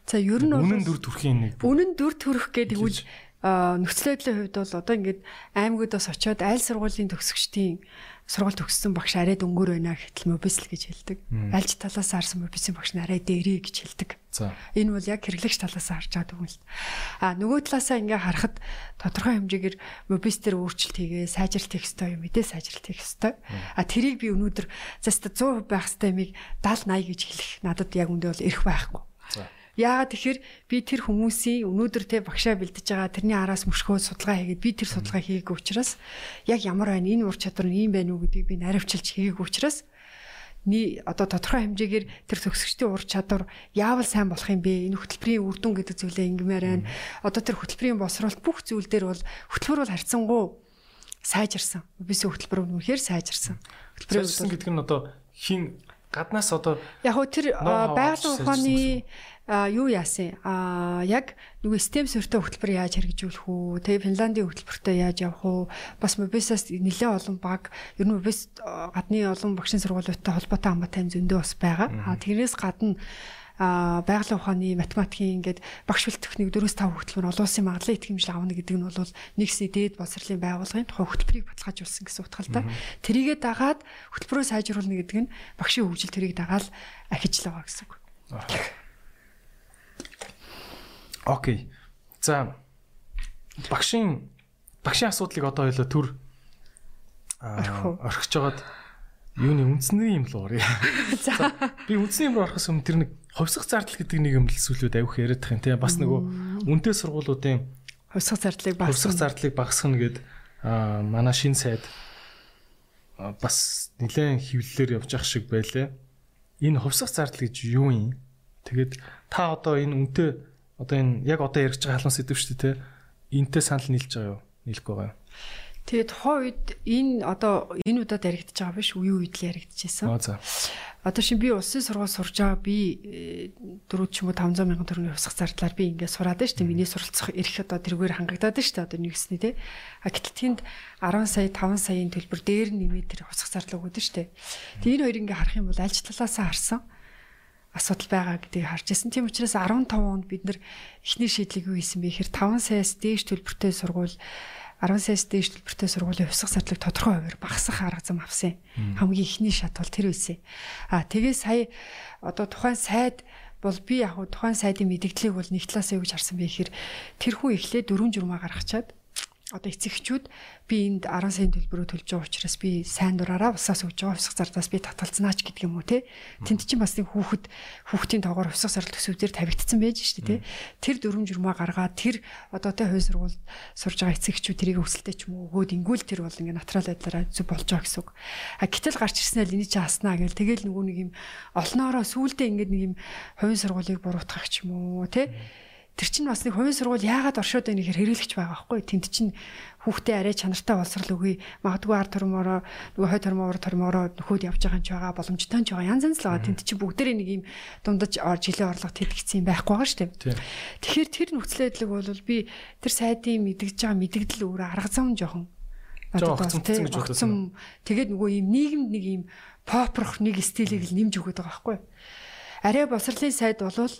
За ер нь үнэн дүр төрхийн нэг. Үнэн дүр төрөх гэдэг үл нөхцөл байдлын хувьд бол одоо ингээд аймагудаас очиод айл сургуулийн төгсөгчдийн сургууль төгссөн багш арай дөнгөр байна гэтэл мобисл гэж хэлдэг. Альж талаас харсан мобисийн багш нь арай дээрээ гэж хэлдэг. За. Энэ бол яг хэрэглэгч талаас харж байгаа л. А нөгөө талаасаа ингээ харахад тодорхой хэмжээгээр мобис төр өөрчлөлт хийгээ сайжралт хийх ёстой юм мэдээ сайжралт хийх ёстой. А тэрийг би өнөөдөр заста 100% байх ёстой юмыг 70 80 гэж хэлэх надад яг үндэ бол эрх байхгүй. За. Яагаад тэгэхээр би тэр хүмүүсийн өнөөдөр те багшаа бэлдэж байгаа тэрний араас мөшгөө судалгаа хийгээд би тэр судалгаа хийгээгүй учраас яг ямар байна энэ ур чадвар нь ийм байна уу гэдгийг би наривчилж хийгээгүй учраас ни одоо тодорхой хэмжээгээр тэр төгсөгчдийн ур чадвар яавал сайн болох юм бэ? Энэ хөтөлбөрийн үр дүн гэдэг зүйлээ ингэмээр байна. Одоо тэр хөтөлбөрийн босролт бүх зүйл дээр бол хөтөлбөр бол харьцангуй сайжирсан. Бисээ хөтөлбөр үнэхээр сайжирсан. Хөтөлбөр гэдэг нь одоо хин гаднаас одоо яг хөө тэр байгалийн ухааны юу яасан? А яг нөгөө систем сөртөө хөтөлбөр яаж хэрэгжүүлэх үү? Тэгээ Финландийн хөтөлбөртөө яаж явах уу? Бас мобисаас нэлээд олон баг ер нь мобис гадны олон багшийн сургуулиудтай холбоотой хамаатай зөндөө бас байгаа. А тэрнээс гадна а байгалийн ухааны математикийн ингээд багш бэлтгэхнийг 4-5 хөтөлбөр олон улсын магадлалын итгэмжил авна гэдэг нь бол нэгсний дээд боловсролын байгууллагын тухай хөтөлбөрийг баталгаажуулсан гэсэн утгатай. Тэрийгэ дагаад хөтөлбөрөө сайжруулна гэдэг нь багшийн хөгжил тэрийг дагаад ахиж л байгаа гэсэн үг. Окей. За багшийн багшийн асуудлыг одоо ойлоо төр орхиж жагаад юуны үндсний юм л уурья. За би үндсний юм руу орохос өмнө тэр нэг ховсох зардал гэдэг нэг юм л сүлүүд авих яриад тах юм тийм бас нөгөө үнэтэй сургуулиудын ховсох зардлыг багасгах ховсох зардлыг багасгах гээд манай шин сайд бас нэлээд хөвлөлөөр явж ах шиг байлаа. Энэ ховсох зардал гэж юу юм? Тэгээд та одоо энэ үнэтэй одоо энэ яг одоо яригч байгаа халуун сэдв шүү дээ те. Энтэй санал нийлж байгаа юу? Нийлэхгүй байгаа юу? Тэгээ тухайн үед энэ одоо энэ удаад яригдчихэж байгаа биш үе үед л яригдчихсэн. Аа за. Одоо шин би улсын сургууль сурж байгаа би 4 э, ч юм уу 500 мянган төгрөгийн хувьсах зардлаар би ингээд сураад байна шүү дээ. Миний суралцах эрх одоо тэргээр хангагдаад байна шүү дээ. Одоо нэгснэ тий. А гэтэл тэнд 10 сая 5 саяын төлбөр дээр нэмээд тэр хувьсах зардал өгöd шүү дээ. Тэгээ энэ хоёр ингээд харах юм бол аль ч талаасаа харсан асуудал байгаа гэдгийг харж ирсэн. Тийм учраас 15 онд бид нар эхний шийдлийг юу хийсэн бэ гэхээр 5 саяас дээш төлбөртэй сургууль 10 саяас дээш төлбөртэй сургуулийн хувьсах зардлыг тодорхой хуваар багасгах арга зам авсан. Хамгийн эхний шат бол тэр байсан. А тэгээ сая одоо тухайн сайд бол би яг тухайн сайдын мэдгдлийг бол нэг талаас юу гэж харсан бэ гэхээр тэр хүн эхлээд дөрвөн журмаа гаргачаад одоо эцэгчүүд би энд 10 сая төлбөрөөр төлж байгаа учраас би сайн дураараа усаас өгж байгаа хувьсах зардаас би татгалзнаач гэдэг юм уу те. Тэнд чинь бас нэг хүүхэд хүүхдийн тоогоор хувьсах зардал төсөвдөр тавигдсан байж дээ те. Тэр дөрвөн журмаа гаргаад тэр одоо те хувь сургууль сурж байгаа эцэгчүүд тэрийг өсөлтөй ч юм уу өгөөд ингүүл тэр бол ингээ натурал байдлаараа зүг болж байгаа гэсэн үг. А гэтэл гарч ирсэн л энийг чи хаснаа гэл тэгэл нөгөө нэг юм олноороо сүулдэ ингээ нэг юм хувь сургуулийг буруутгах ч юм уу те тэр чинь бас нэг хувийн сургууль яагаад оршоод байна гэхээр хэрэглэгч байгаа байхгүй. Тэнд чинь хүүхдээ арай чанартай боловсрал өгье. Магадгүй ард тормороо нөгөө хой тормоор тормороо нөхөд явж байгаа юм ч байгаа боломжтой ч байгаа. Янз янз л байгаа. Тэнд чинь бүгдээрээ нэг юм дундаж жилийн орлого тэтгцсэн юм байхгүй байгаа шүү дээ. Тэгэхээр тэр нөхцөл байдлыг бол би тэр сайдын мэдгэж байгаа мэдгдэл өөрөө арга зам жоохон огцомцсон гэж бодсон. Тэгээд нөгөө юм нийгэмд нэг юм попрох нэг стилийг л нэмж өгöd байгаа байхгүй. Арай босрлын сайд болвол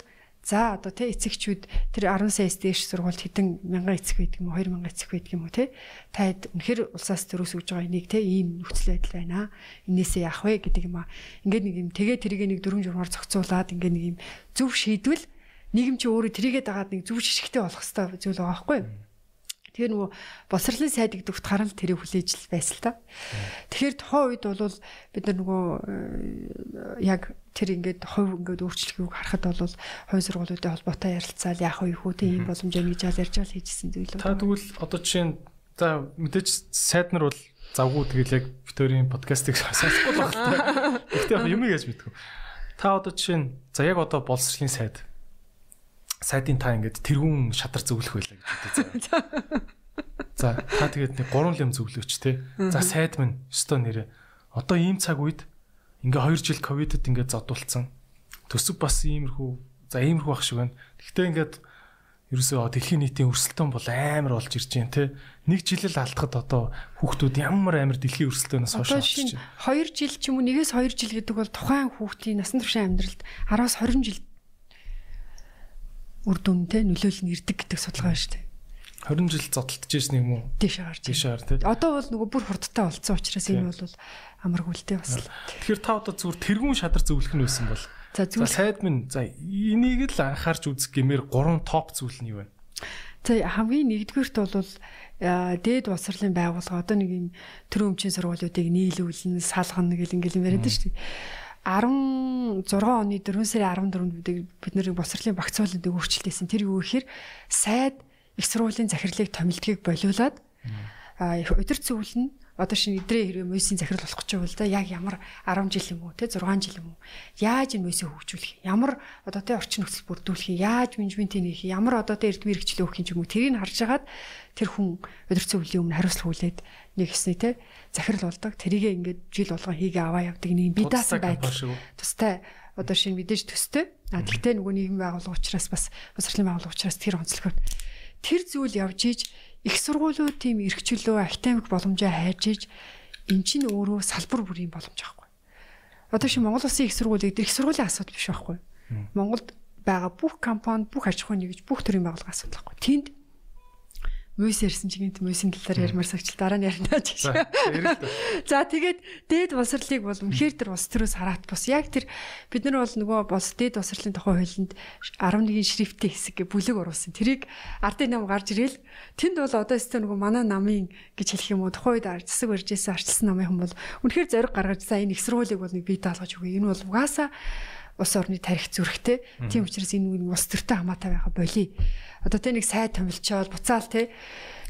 За одоо тэ эцэгчүүд тэр 10 саяас дээш сургуульд хэдэн мянган эцэг байдаг юм уу 2000 эцэг байдаг юм уу те таад үнэхэр улсаас төрөөс өгж байгаа энийг те ийм нөхцөл байдал байна. Инээсээ яах вэ гэдэг юм аа. Ингээд нэг юм тэгээ тэрийг нэг дөрвөн журмаар зохицуулаад ингээд нэг юм зөв шийдвэл нийгэм чи өөрөө тэрийгээ дагаад нэг зөв шишгтэй болох хэвээр зүйл байгаа байхгүй юу? Тэгэхээр нөгөө боловсролын сайд гэдэг утгаараа л тэрийг хүлээж л байсан л та. Тэгэхээр тухайн үед бол бид нар нөгөө э, яг тэр ингээд хувь ингээд өөрчлөлтийг харахад бол хувь сургуулиудын холбоотой ярилцаал яах вэ хүү тийм ийм боломж юм гэж ярьж байгаа хийжсэн зүйл. Та тэгвэл одоо жишээ нь за мэдээж сайд нар бол завгүй тэгэл яг Викторийн подкастыг сонсохгүй л байна. Гэхдээ юм яаж мэдгүй. Та одоо жишээ нь за яг одоо боловсролын сайд сайдын та ингээд тэрүүн шатар зөвлөх байлаа гэж бодъё. За та тэгээд нэг гурван лам зөвлөөч те. За сайд минь өстой нэрээ. Одоо ийм цаг үед ингээ 2 жил ковидд ингээ зодуулсан. Төсөв бас иймэрхүү за иймэрхүү байх шиг байна. Гэхдээ ингээд ерөөсөө дэлхийн нийтийн өрсөлдөөн бол амар болж ирж байна те. Нэг жилэл алдахад одоо хүүхдүүд ямар амар дэлхийн өрсөлдөөнөөс хойш очиж байна. 2 жил ч юм уу нэгээс 2 жил гэдэг бол тухайн хүүхдийн насан туршийн амьдралд 10-аас 20 жил үр дүнтэй нөлөөлөл нь ирдэг гэдэг судалгаа байна шүү дээ. 20 жил зодтолтож ирсэн юм уу? Тийш гарч. Тийш гар тий. Одоо бол нөгөө бүр хурдтай болцсон учраас энэ бол амаргүй л дээ бас. Тэгэхээр та одоо зүгээр тэргүүн шадар зөвлөх нь байсан бол. За зүйл сайд минь за энийг л анхаарч үзэх гэмээр гурван топ зүйл нь юу вэ? За хамгийн нэгдүгüрт бол дээд боловсролын байгууллага одоо нэг юм төрийн өмчийн сургуулиудыг нийлүүлнэ, салгана гэл ингээл юм яриад шүү дээ. 16 оны 4 сарын 14-нд бид нэр босрлын багцуулалтыг өөрчлөлтөөсөн. Тэр юу гэхээр сайд их сургуулийн захирлыг томилдгийг болиулаад өдөр цэвүүл нь одоо шинэ эдрээ хэрэг мөсийн захирал болох гэж байгаа л да. Яг ямар 10 жил юм уу те 6 жил юм уу? Яаж энэ мөсөө хөгжүүлэх ямар одоо те орчин нөхцөл бүрдүүлэх яаж менежментийн хийх ямар одоо те эрдмийн хэрэгчлээ өгөх юм уу? Тэрийг харж агаад тэр хүн өдөр цэвүүлийн өмнө хариуцлага хүлээд нэг хэсний те захирал болдог. Тэрийгээ ингээд жил болгон хийгээ аваа явдаг нэг би даасан байдал. Тустай одоо шинэ мэдээж төстэй. А тэгтээ нөгөө нийгэм байгууллага учраас бас босрлын байгууллага учраас тэр онцлогоор тэр зүйл явж ийж их сургуулиуд тийм эрхчлөө академик боломжоо хайж ийж эн чинь өөрөө салбар бүрийн боломж аахгүй. Одоо шинэ Монгол Улсын их сургуулийг их сургуулийн асуудал биш байхгүй. Монголд байгаа бүх компани, бүх аж ахуйн нэгж бүх төрлийн байгууллага асуудал байхгүй. Тэнд мөс ярьсан чинь гинт мөсийн талаар ярмаар сагчл дараа нь ярина ч гэж. За тэгээд дээд боловсрлыг бол үнэхээр тэр улс төрөөс хараат бус. Яг тэр бид нар бол нөгөө бос дээд боловсрлын тухай хуулинд 11-ийн шрифтийн хэсэг гэ бүлэг оруулсан. Тэрийг ардын нам гарч ирэл тэнд бол одоо өстө нөгөө манай намын гэж хэлэх юм уу тухайн үед засаг барьжсэн арчилсан намын хүн бол үнэхээр зориг гаргаж за энэ их сургуулийг бол нэг бий даалгаж өгье. Энэ бол угаасаа улс орны тарих зүрхтэй. Тийм учраас энэ нэг улс төртэй хамаатай байгаа болий одоо тэ нэг сайд томилчоод буцаал тэ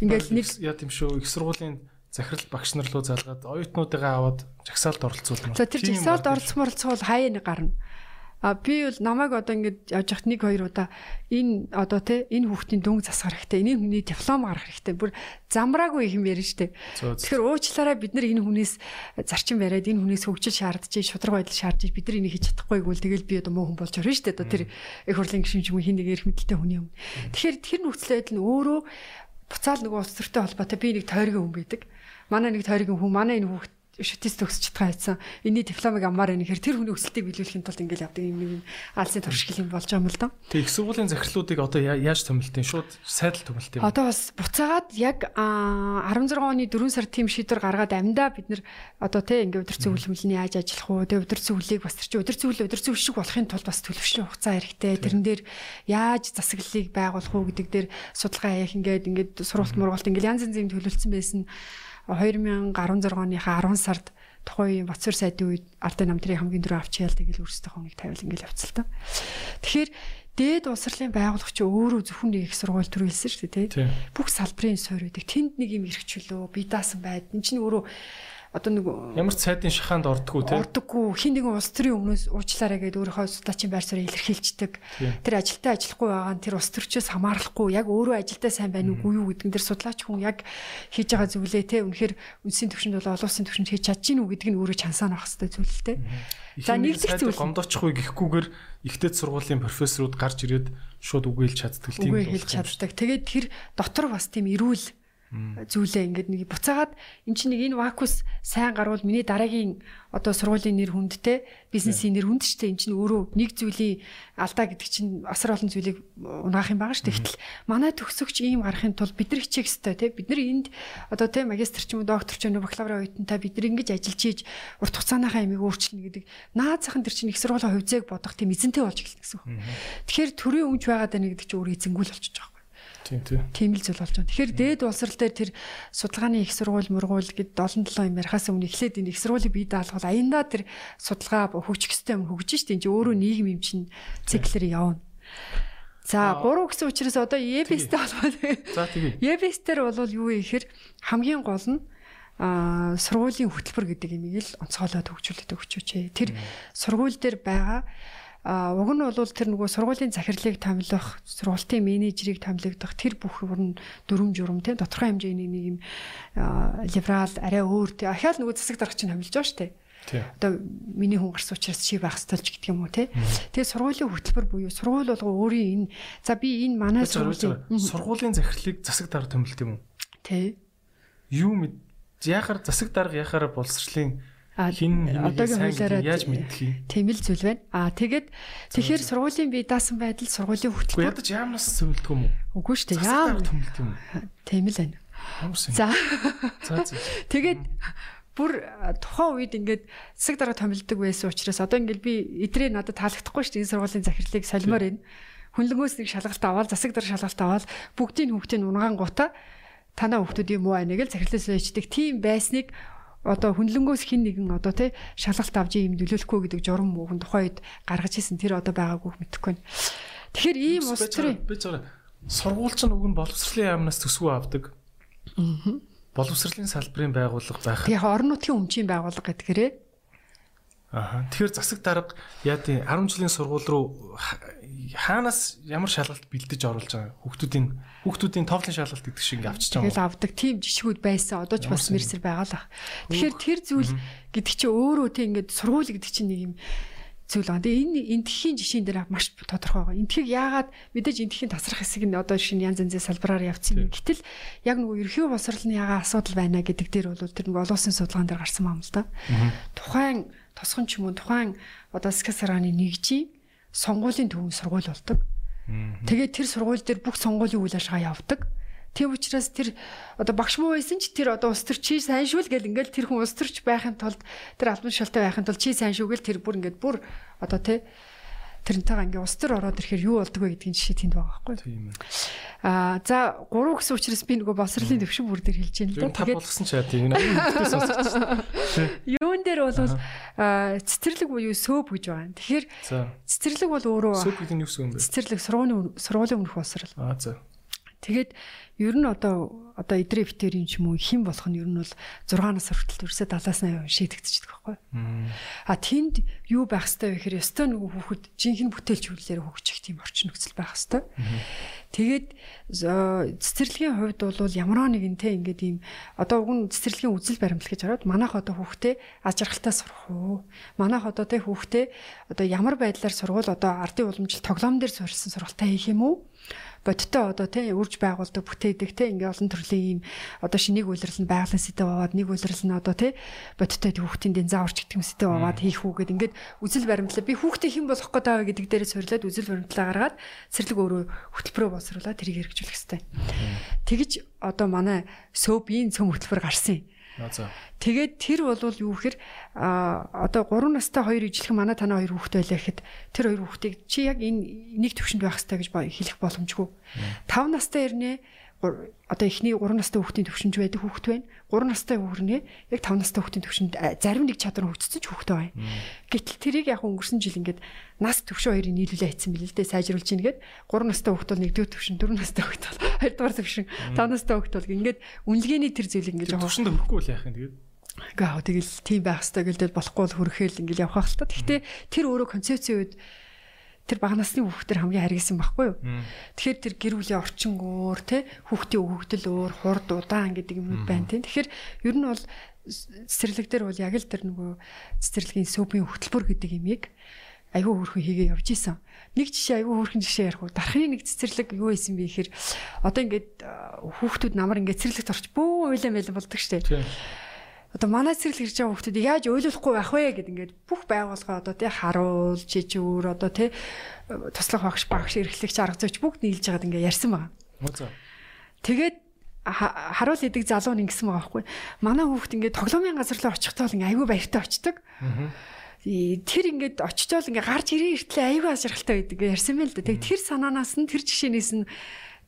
ингээл нэг яа тийм шүү их сургуулийн захирал багш нар руу залгаад оюутнуудыгаа аваад жагсаалд оролцуулмаар. За тэр жагсаалд оролцмоор бол хаяа нэг гарна. А би бол намайг одоо ингэж явж хат нэг хоёр удаа энэ одоо те энэ хүүхдийн дүнг засах хэрэгтэй. Энэ хүний диплом гаргах хэрэгтэй. Бүр замраагүй юм ярина штэ. Тэгэхээр уучлаарай бид нар энэ хүнээс зарчим бариад энэ хүнээс хөгжил шаардж, шудраг байдал шаардж бид нар энийг хийж чадахгүй гэвэл тэгэл би одоо муу хүн болж орно штэ. Одоо тэр их хурлын гишүүн ч юм уу хин нэг эрх мэдэлтэй хүний юм. Тэгэхээр тэр нөхцөл байдал нь өөрөө буцаал нөгөө улс төртэй холбоотой би нэг тойргийн хүн байдаг. Манай нэг тойргийн хүн манай энэ хүүхд шүтээс төгсч чадгаа байсан. Энийний дипломыг амаар байна гэхээр тэр хүний өсөлтийг биелүүлэхийн тулд ингээл явдаг юм нэг алсын туршигл юм болж байгаа юм л да. Тэг их сургуулийн захирлуудыг одоо яаж томилтын шууд сайдл томилт юм. Одоо бас буцаагаад яг 16 оны 4 сар тийм шийдвэр гаргаад амдаа бид нэр одоо тий ингээ өдөр зөвлөмлөний яаж ажиллах уу тэг өдөр зөвлөлийг бас тэр чи өдөр зөвлөл өдөр зөв шиг болохын тулд бас төлөвшний хугацаа хэрэгтэй. Тэрэн дээр яаж засаглалыг байгуулах уу гэдэг дээр судалгаа хийх ингээд ингээд сургалт мургалт ингээл янз янзын төлөвлөсөн байсан 2016 оныхаа 10 сард тухайн Батсуур сайдын үед ардын намтрын хамгийн дөрөв авч яал тэгэл өөрсдөө хоног тавил ингээл явцал та. Тэгэхээр дээд улсрлын байгууллага чи өөрөө зөвхөн нэг их сургууль төрүүлсэн шүү дээ тий. Бүх салбарын суурь үүдэг. Тэнд нэг юм эрхчлөө, бие даасан байд. Энд чинь өөрөө одоо нэг ямар ч сайдын шахаанд ордггүй тий. Ордоггүй. Хин нэгэн улс төрийн өмнөөс уучлаарай гэдээ өөрийнхөө судлаачийн байр суурийг илэрхийлждэг. Тэр ажилтаа ажиллахгүй байгаа нь тэр улс төрчөөс хамаарахгүй яг өөрөө ажилдаа сайн байна уу юу гэдэг нь тэр судлаач хүн яг хийж байгаа зүйлээ тий. Үнэхээр үндэсний төвшөнд бол олон улсын төвшөнд хийж чадж гин үү гэдэг нь өөрөө чансаа нөх хэвээр зүйл л тий. За нэг зэх зүйл гомдоочихгүй гэхгүйгээр ихтэй сургуулийн профессорууд гарч ирээд шууд үгээлж чаддаг тийм үг хэлж чаддаг. Тэгээд тэр дотор бас тийм эрүүл зүйлээ ингээд нэг буцаагаад эн чинь нэг энэ вакус сайн гарвал миний дараагийн одоо сургуулийн нэр хүндтэй бизнесийн нэр хүнд штэ эн чинь өөрөө нэг зүйлийн алдаа гэдэг чинь асар олон зүйлийг унаах юм байгаа штэ гэтэл манай төгсөгч ийм гарахын тулд бид нар хичээх ёстой тий бид нар энд одоо тий магистр ч юм уу доктор ч юм уу бакалаврын оюутантай бид нар ингэж ажиллаж ийж урт хугацааныхаа ямиг өөрчилнө гэдэг. Наад захын тэр чинь их сургуулийн хувьцааг бодох тийм эзэнтэй болж эхэлнэ гэсэн үг. Тэгэхээр төрийн өмч байгаад байна гэдэг чинь өөрөө эзэнгүүл болчихж байгаа Тийм тийм. Тийм л зүйл болж байна. Тэгэхээр дээд улсрал дээр тэр судалгааны их сургууль мургуул гэд 7 7 юм ярихаас өмнө эхлээд энэ их сургуулийн бие даалгавал аяндаа тэр судалгаа хөгжих систем хөгжиж штеп энэ өөрөө нийгэм юм чинь циклэр явна. За 3 гэсэн учраас одоо EBS-тэй холбоотой. За тэгээ. EBS-тэр бол юу вэ гэхээр хамгийн гол нь а сургуулийн хөтөлбөр гэдэг имийг л онцгойлоод хөгжүүлээд өгчөөч. Тэр сургууль дээр байгаа а уг нь бол тэр нөгөө сургуулийн захирлыг томилох, сургуулийн менежерийг томилогдох тэр бүх бүрн дүрм журм тийм тодорхой хэмжээний нэг юм либерал арай өөр тийм ахаал нөгөө засаг дарга чинь томилж байгаа шүү дээ. Одоо миний хүн гарсан учраас чи байх столж гэдэг юм уу те. Тэгээ сургуулийн хөтөлбөр буюу сургууль болго өөрийн энэ за би энэ манай сургуулийн сургуулийн захирлыг засаг дарга томилт юм уу? Тэ. Юу мэд яхаар засаг дарга яхаар боловсролын хин одоогийн хуулиараа яаж мэдэх юм? Тийм л зүйл байна. Аа тэгээд тэгэхээр сургуулийн бие даасан байдал сургуулийн хөтөлбөр ядаж яамнаас зөвлөдөг юм уу? Үгүй шүү дээ. Яам томилт юм. Тийм л байна. За. Тэгээд бүр тухайн үед ингээд засаг дарга томилдог байсан учраас одоо ингээд би эдрээ надад таалагдахгүй шүү дээ энэ сургуулийн захирлыг солимоор байна. Хүнлэнгөөс нэг шалгалт аваад засаг дарга шалгалт аваад бүгдийн хүүхдийн унган гута танаа хүүхдүүд юм уу аа нэг л захирлаас ээждэг тийм байсныг одоо хүнлэнгөөс хин нэгэн одоо тий шалгалт авч юм нөлөөлөхгүй гэдэг журам мөн тухайн үед гаргаж исэн тэр одоо байгаагүй мэдэхгүй. Тэгэхээр ийм ус төр би зөв сургууль ч уг нь боловсролын яамнаас төсвөө авдаг. Аа боловсролын салбарын байгууллага байх. Яг орон нутгийн өмчийн байгууллага гэдгээрээ. Аа. Тэгэхээр засаг дарга яа тийм 10 жилийн сургууль руу хаанаас ямар шалгалт бэлдэж оруулж байгаа хүүхдүүдийн хүүхдүүдийн товлын шалгалт гэдэг шиг ингээ авчиж байгаа. Тэгэл авдаг тийм жишгүүд байсан. Одоо ч бас мэрсэр байгаа л ах. Тэгэхээр тэр зүйл гэдэг чинь өөрөө тийм ингээд сургууль гэдэг чинь нэг юм зүйл байна. Тэгээ энэ энтхийн жишээн дээр маш тодорхой байгаа. Энтхийг яагаад мэдээж энтхийн тасрах хэсэг нь одоо шинэ янз янзын салбараар явцсан юм. Гэтэл яг нөгөө ерхий боловсролны ягаа асуудал байна гэдэг дээр бол тэр нөгөө олон улсын судалгаан дээр гарсан юм л да. Тухайн тосгон ч юм уу тухайн одоо скасараны нэгжийн сонгуулийн төвийн сургууль болдог. Тэгээд тэр сургууль дээр бүх сонгуулийн үйл ажиллагаа явдаг. Тийм учраас тэр одоо багш муу байсан ч тэр одоо улс төр чи сайн шүү л гэл ингээл тэр хүн улс төрч байхын тулд тэр албан шалтай байхын тулд чи сайн шүү гэл тэр бүр ингээд бүр одоо тий тэрнтэйгээ ингээ улс төр ороод ирэхээр юу болдгоо гэдгийг жишээ тэнд байгаа байхгүй. Тийм ээ. Аа за 3 гэсэн учраас би нөгөө босрлын төвшин бүр дээр хэлж байна л да. Тэгээд болгосон ч яа тийм нэ. Юун дээр бол цэцэрлэг буюу сөөб гэж байна. Тэгэхээр цэцэрлэг бол өөрөө сөөб гэдэг нь юу гэсэн юм бэ? Цэцэрлэг сургуулийн сургуулийн өмнөх босрал. Аа за. Тэгээд ер нь одоо одоо эдрээ битэрийн ч юм уу хэн болох нь ер нь бол 6 нас хүртэл ерөөсөө 70-80% шийдэгдчихдэг байхгүй. А тэнд юу байх хэвээр вэ гэхээр ёстой нөгөө хүүхэд жинхэнэ бүтээлч хүлээр хөгжих тийм орчин нөхцөл байх хэвээр. Тэгээд цэцэрлэгийн хувьд бол ямар нэгэн те ингээд ийм одоо уг нь цэцэрлэгийн үзэл баримтлал гэж хараад манайх одоо хүүхдээ аж аргалтай сурах уу? Манайх одоо те хүүхдээ одоо ямар байдлаар сургуул одоо ардын уламжлал тоглоом дээр суурилсан сургалтаа хийх юм уу? Бодтой одоо тий үрж байгуулдаг бүтээдэг тий ингээ олон төрлийн ийм одоо шинийг үйлрэл нь байгалийн сэтэв аваад нэг үйлрэл нь одоо тий бодтой хүүхдийн дэн зааварч гэдэг юм сэтэв аваад хийх үгээд ингээд үзэл баримтлаа. Би хүүхдээ хэн болох гээд байгаа гэдэг дээрээ сурлаад үзэл баримтлаа гаргаад цэрлэг өөрөө хөтөлбөрөө боловсруулаад тэрийг хэрэгжүүлэх хэрэгтэй. Тэгэж одоо манай сөөбийн цөм хөтөлбөр гарсан. юм Тэгээд тэр бол юу гэхээр а одоо 3 настай хоёр ижилхэн манай танаа хоёр хүүхэд байлаа гэхэд тэр хоёр хүүхдийг чи яг энэ нэг төвшөнд байх хэрэгтэй гэж хэлэх боломжгүй. 5 настай ирнэ одоо эхний 3 настай хүүхдийн төвшинж байдаг хүүхд байна. 3 настай хүүхрнээ яг 5 настай хүүхдийн төвшөнд зарим нэг чадвар хөгжсөн ч хүүхд байна. Гэтэл тэрийг яг өнгөрсөн жил ингээд нас төвшин хоёрыг нийлүүлээ хийсэн мэл л дээ сайжруулж ийн гээд 3 настай хүүхд бол 1-р төвшин, 4 настай хүүхд бол 2-р төвшин, 5 настай хүүхд бол ингээд үнэлгээний тэр зүйлийг ингээд төвшөнд хөрөхгүй л яах юм тэгээд Гаа тэгэл тийм байх хэрэгтэй гэлдэл болохгүй л хөрөхөөл ингээл явах та. Гэхдээ тэр өөрөө концепцийн үед тэр бага насны хүүхдэр хамгийн харгисан байхгүй юу. Тэгэхээр тэр гэр бүлийн орчин өөр те хүүхдийн өгөгдөл өөр хурд удаан гэдэг юм байна те. Тэгэхээр ер нь бол цэцэрлэг дээр бол яг л тэр нөгөө цэцэрлэгийн сөөбийн хөтөлбөр гэдэг имийг айгүй хөрхөн хийгээ явж исэн. Нэг жишээ айгүй хөрхөн жишээ ярих уу. Дархны нэг цэцэрлэг юу исэн бэ гэхээр одоо ингээд хүүхдүүд намар ингээд цэцэрлэгт орч бөө уйлаа мэлэн болдог штеп одоо манай цэцэрлэг ирж байгаа хүмүүсийг яаж ойлгохгүй байх вэ гэд ингээд бүх байгууллага одоо тий харуул жижүүр одоо тий туслах багш багш эрхлэгч арга зүйч бүгд нийлж байгаад ингээд ярьсан байгаа. Тэгээд харуул идэг залуу нь ингэсэн байгаа байхгүй. Манай хүүхд ингээд тоглоомын газар руу очихдоо ингээд айгүй баяртай очдөг. Тэр ингээд очичоол ингээд гарч ирээ иртлээ айгүй ажиргалтай байдаг ярьсан байл да. Тэг тэр санаанаас нь тэр жишээнээс нь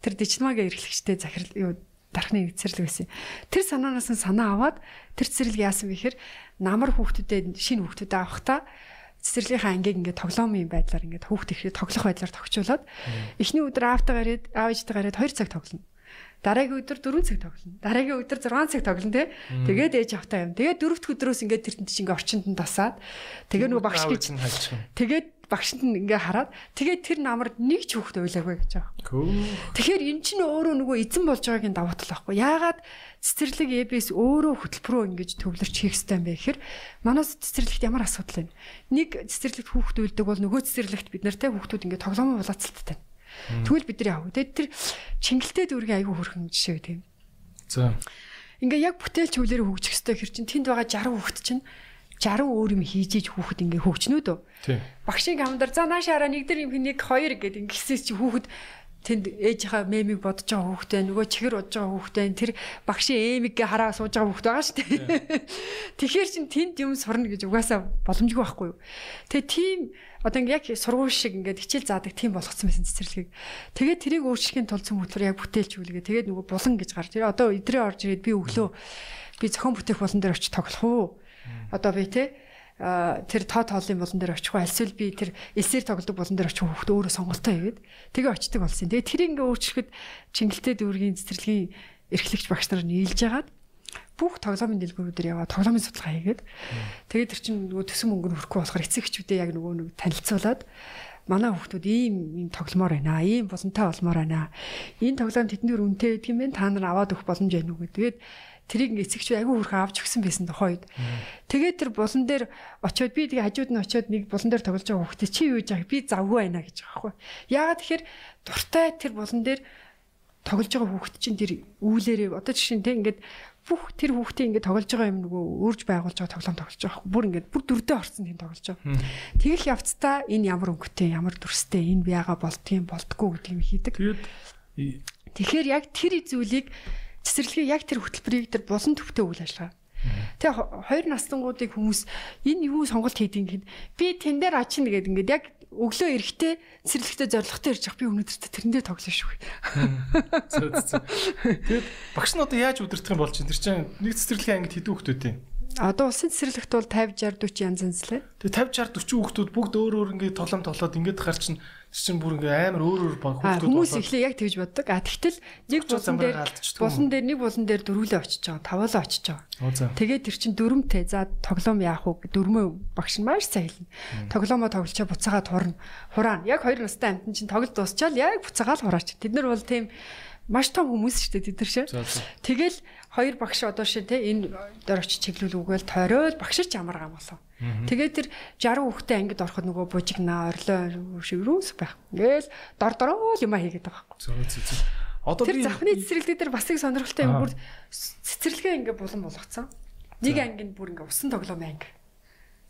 тэр дижимагийн эрхлэгчтэй захирал юу дархны цэцэрлэг байсан. Тэр санаанаас нь санаа аваад тэр цэцэрлэг яасан бэхэр намар хүүхдүүдэд шинэ хүүхдүүдэд авахтаа цэцэрлэгийнхаа ангийг ингээд тоглоомын байдлаар ингээд хүүхд ихээр тоглох байдлаар тогтчуулаад эхний өдөр аавтайгаа ирээд аав ээжтэйгээ ирээд 2 цаг тоглоно. Дараагийн өдөр 4 цаг тоглоно. Дараагийн өдөр 6 цаг тоглоно те. Тэгээд ээж автаа юм. Тэгээд дөрөвт өдрөөс ингээд тэр чинь ингээд орчинд нь тасаад тэгээд нөгөө багш гэж тэгээд багшд нь ингээ хараад тэгээд тэр намар нэг ч хүүхд уйлаагүй гэж байгаа. Тэгэхээр эн чинь өөрөө нөгөө эзэн болж байгааг нь давуу тал байхгүй. Яагаад цэцэрлэг эбэс өөрөө хөтөлбөрөө ингэж төвлөрч хийх ёстой юм бэ гэхээр манаас цэцэрлэгт ямар асуудал вэ? Нэг цэцэрлэгт хүүхд уйлдаг бол нөгөө цэцэрлэгт бид нартай хүүхдүүд ингээ тоглоомын булаацалттай. Тэгвэл бид нар яах вэ? Тэгээд тэр чингэлтэй дүүргийн айгүй хөрхөн жишээ тийм. За. Ингээ яг бүтээлч хөвлөөр хөгжих ёстой хэр чин тэнд байгаа 60 хүүхд чинь 60 өөр юм хийж иж хүүхэд ингээ хөгжнөө дөө. Багшийн камдар за наашаараа нэг дэр юм нэг хоёр гэд ингэсээс чи хүүхэд тэнд ээжийнхаа мемиг бодож байгаа хүүхдээ нөгөө чихэр бодож байгаа хүүхдээ тэр багшийн эмигээ хараа сууж байгаа хүүхд байгаа шүү дээ. Тэгэхээр чин тэнд юм сурна гэж угаасаа боломжгүй байхгүй юу. Тэгээ тийм одоо ингээ яг сургууль шиг ингээд хичээл заадаг тийм болгоцсон байсан цэцэрлэгийг. Тэгээд тэрийг өөрчлөхийн тулд цөм хөтөр яг бүтээлч үлгээ. Тэгээд нөгөө булан гэж гар. Тэр одоо идрээ орж ирээд би өглөө би зохион бүтээх болон дээр очиж тоглох уу? Одоо би те тэр тоо тоолын болон дээр очих уу альсвал би тэр эсээр тоглодог болон дээр очих хүүхдээ өөрөө сонголтоо хийгээд тэгээ очдөг болсон. Тэгээ тэр ингээ өөрчлөхөд чингэлтэй дүүргийн цэцэрлэгийн эрхлэгч багш нар нийлж агаад бүх тоглоомын дэлгүүрүүдээр яваа тоглоомын судалгаа хийгээд тэгээд тэр чинь нөгөө төсөн мөнгө нь хөрөхгүй болохоор эцэгчүүдээ яг нөгөө нэг танилцуулаад манай хүүхдүүд ийм ийм тогломоор байна. Ийм болонтой болмоор байна. Энэ тоглоом тэднэр үнэтэй гэдэг юм бэ? Та нар аваад өгөх боломж байна уу гэдэг. Тэгээд тэрийг эцэгч айгүй хөрхөн авч өгсөн байсан тохойд. Тэгээд тэр булан дээр очиод би тэгээ хажууд нь очиод нэг булан дээр тоглож байгаа хүүхдээ чи юу гэж яах би завгүй байна гэж байгаа байхгүй. Яагаад тэгэхээр дуртай тэр булан дээр тоглож байгаа хүүхд чинь тэр үүлээрээ одоо жишээ нь тэг ингээд бүх тэр хүүхдийн ингээд тоглож байгаа юм нөгөө өөрж байгуулж байгаа тоглоом тоглож байгаа. Бүр ингээд бүр дөрдөө орсон тийм тоглож байгаа. Тэгэл явцдаа энэ ямар өнгөтэй, ямар дүрстэй, энэ биага болдгийм болдгоо гэдэг юм хийдэг. Тэгэхээр яг тэр зүйлийг цэцэрлэгээ яг тэр хөтөлбөрийг тэр булан төвтэй үйл ажиллагаа. Тэгээ хоёр настангуудыг хүмүүс энэ юу сонголт хийдэг гэхэд би тэн дээр очино гэдэг ингээд яг өглөө эрэхтэй цэцэрлэгтэй зоригтой ирж явах би өнөөдөр тэрэн дээр тоглоно шүү. Тэгээд багш нь одоо яаж удирдах юм бол чинь тэр чинь нэг цэцэрлэгийн ангид хэдэн хүүхдүүд юм? Одоо улсын цэцэрлэгт бол 50 60 40 янз янз лээ. Тэгээ 50 60 40 хүүхдүүд бүгд өөр өөр ингээд тоглоом тоглоод ингээд хар чинь чинь бүр ингээ амар өөр өөр хүүхдүүд хүмүүс ихлэ яг тэгж боддог. А тэгтэл нэг булан дээр булан дээр нэг булан дээр дөрвөлөө очиж байгаа. Таваалаа очиж байгаа. Тэгээд тэр чин дөрөмтэй. За тоглоом яах вэ? Дөрмөө багш маш хэлнэ. Тоглоомоо тоглолчоо буцаагаа турна. Хураана. Яг хоёр настай амтэн чин тоглолт дуусчаал яг буцаагаа л хураач. Тэд нар бол тийм маш том хүмүүс шүү дээ тэд нар шээ. Тэгэл хоёр багш одоо шээ те энэ дээр очиж чиглүүл үгээл тойрол багш ч ямар гам болов. Тэгээд тэр 60 хүүхдээ ангид ороход нөгөө бужигнаа орлоо шиг рүүс байх. Ингээл дор дороо л юм хийгээд байгаа байхгүй. Одоо тэр завхны цэцэрлэг дээр бас их сонирхолтой юм бүр цэцэрлэгээ ингээ булан болгоцсон. Нэг ангинд бүр ингээ усан тоглоом анги.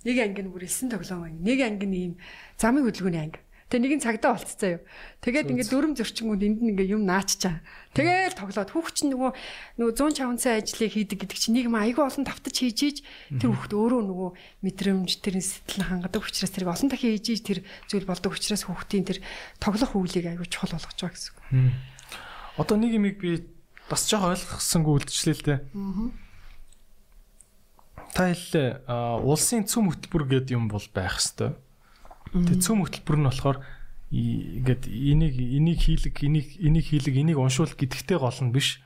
Нэг анги нь бүр элсэн тоглоом анги. Нэг анги нь ийм замын хөдөлгөөний анги. Тэгээ нэг нь цагдаа болцсон юу. Тэгээд ингээд дөрөм зөрчингүүд энд нь ингээд юм нааччаа. Тэгээл тоглоод хүүхч нөгөө нөгөө 100 чавнцсан ажлыг хийдэг гэдэг чинь нэг юм айгүй олон давтаж хийж ийж тэр хүүхд өөрөө нөгөө мэдрэмж тэрийн сэтгэл хангадаг учраас тэрийг олон дахин хийж ийж тэр зүйл болдог учраас хүүхдийн тэр тоглох үйлийг айгүй чухал болгож байгаа гэсэн үг. Одоо нэг юмыг би бас жоох ойлгосонгүй үлдчихлээ л дээ. Та хэллээ улсын цөм хөтөлбөр гэдэг юм бол байх хэвээр Тэгээ цөм хөтөлбөр нь болохоор ингээд энийг энийг хийлэг энийг энийг хийлэг энийг уншуул гэдэгтэй гол нь биш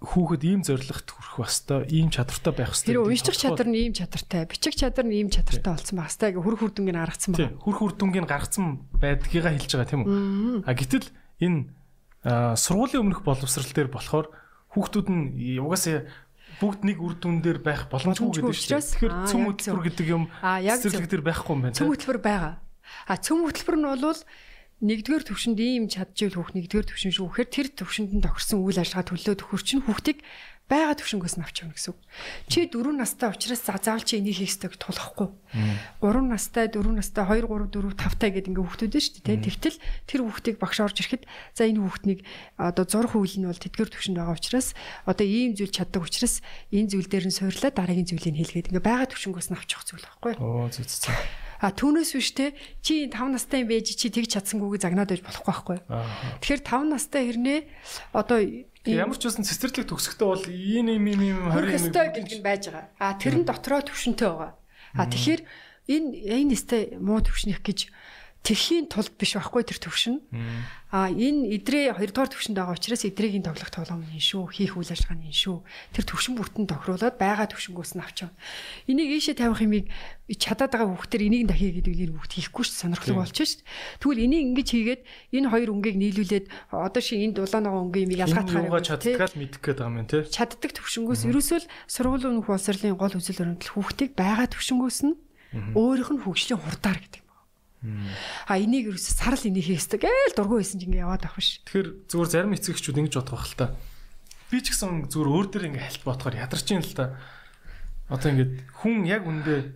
хүүхэд ийм зоригт хүрэх баста ийм чадвартай байх хэвээр. Тэр унших чадвар нь ийм чадвартай, бичих чадвар нь ийм чадвартай болсон байх хэвээр ингээ хөрх хүрдүнгийг гаргацсан байна. Хөрх хүрдүнгийг гаргацсан байдгийгаа хэлж байгаа тийм үү? А гэтэл энэ сургуулийн өмнөх боловсрал дээр болохоор хүүхдүүд нь угаасаа бүгд нэг үр дүн дээр байх боломжгүй гэдэг дээ. Тэгэхээр цөм хөтөлбөр гэдэг юм цэцэрлэг дээр байхгүй юм байна. Цөм хөтөлбөр байгаа. А цөм хөтөлбөр нь бол нэгдүгээр төвшөнд ийм чадчихвэл хүүхд нэгдүгээр төвшин шүү. Тэгэхээр тэр төвшөнд нь тохирсон үйл ажиллагаа төлөө төхөрчин хүүхдийг байгаа төвшнгөөс нь авч явна гэсэн үг. Чи 4 настай учраас заавал чи энийг хийх ёстойг тулахгүй. 3 настай, 4 настай, 2 3 4 5 таа гэдэг ингээ хүүхдүүд нь шүү дээ. Тэгтэл тэр хүүхдийг багш орж ирэхэд за энэ хүүхднийг одоо зурх үйл нь бол тэдгэр төвшөнд байгаа учраас одоо ийм зүйл чаддаг учраас энэ зүйл дээр нь суйрлаа дараагийн зүйлийг хэлгээд ингээ байгаа төвшнгөөс нь авч явах зүйл байхгүй. Оо зүг зүг. А түүнээс биш те чи 5 настай юм байж чи тэгж чадсангүйг загнаад байж болохгүй байхгүй. Тэгэхээр 5 настай хэрнээ одоо ямар ч үсэн цэцэрлэг төгсөхдөө бол ийм ийм ийм 20 өстой гэдэг нь байж байгаа. А тэр нь дотроо төвшөнтэй байгаа. А тэгэхээр энэ энэ өстой муу төвшнөх гэж тэрхийн тулд биш байхгүй тэр төвшин. А энэ идрээ хоёрдугаар төвшөнд байгаа учраас эдрийн тоглох тоглоом юм шүү. Хийх үйл ажиллагаа юм шүү. Тэр төвшин бүртэн тохируулаад байгаа төвшингөөс нь авч явна. Энийг ийшээ тавих юмыг чадаад байгаа хүүхдэр энийг дахиа гэдэг нь хүүхд хийхгүй ш сонирхолтой болчих ш. Тэгвэл энийг ингэж хийгээд энэ хоёр өнгийг нийлүүлээд одоо ши энэ дулаанагаа өнгийн юмыг ялгаатахаар юугаа чаддгаал мэдэх гээд байгаа юм те. Чаддаг төвшингөөс ерөөсөө сургуулийн боловсролын гол үзэл баримтлал хүүхдийг байгаа төвшингөөс нь өөрийнх нь хөгжлийн хурдаар гэдэг А энийг ерөөсө сарал энийг хийхсдэг гээл дургүй байсан чинь ингээ яваад авах ш. Тэгэхээр зүгээр зарим эцэгчүүд ингэж бодох байх л та. Би ч гэсэн зүгээр өөр дээр ингээ хальт бодохоор ядарч юм л та. Одоо ингээд хүн яг үндэ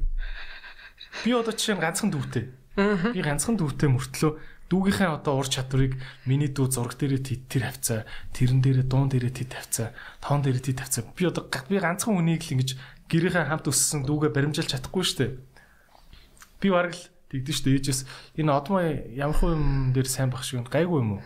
би одоо жишээ нь ганцхан дүүтэй. Би ганцхан дүүтэй мөртлөө дүүгийнхээ одоо ур чадварыг миний дүү зураг дээрээ тэр хавцаа, тэрэн дээрээ дуун дээрээ тэд хавцаа, тоон дээрээ тэд хавцаа. Би одоо би ганцхан хүнийг л ингэж гэрийнхээ хамт өссөн дүүгээ баримжилж чадахгүй шүү дээ. Би бараг л тэгдэж штэ. Ээжээс энэ одмоо ямар хуу юм дээр сайн баг шиг гайгүй юм уу?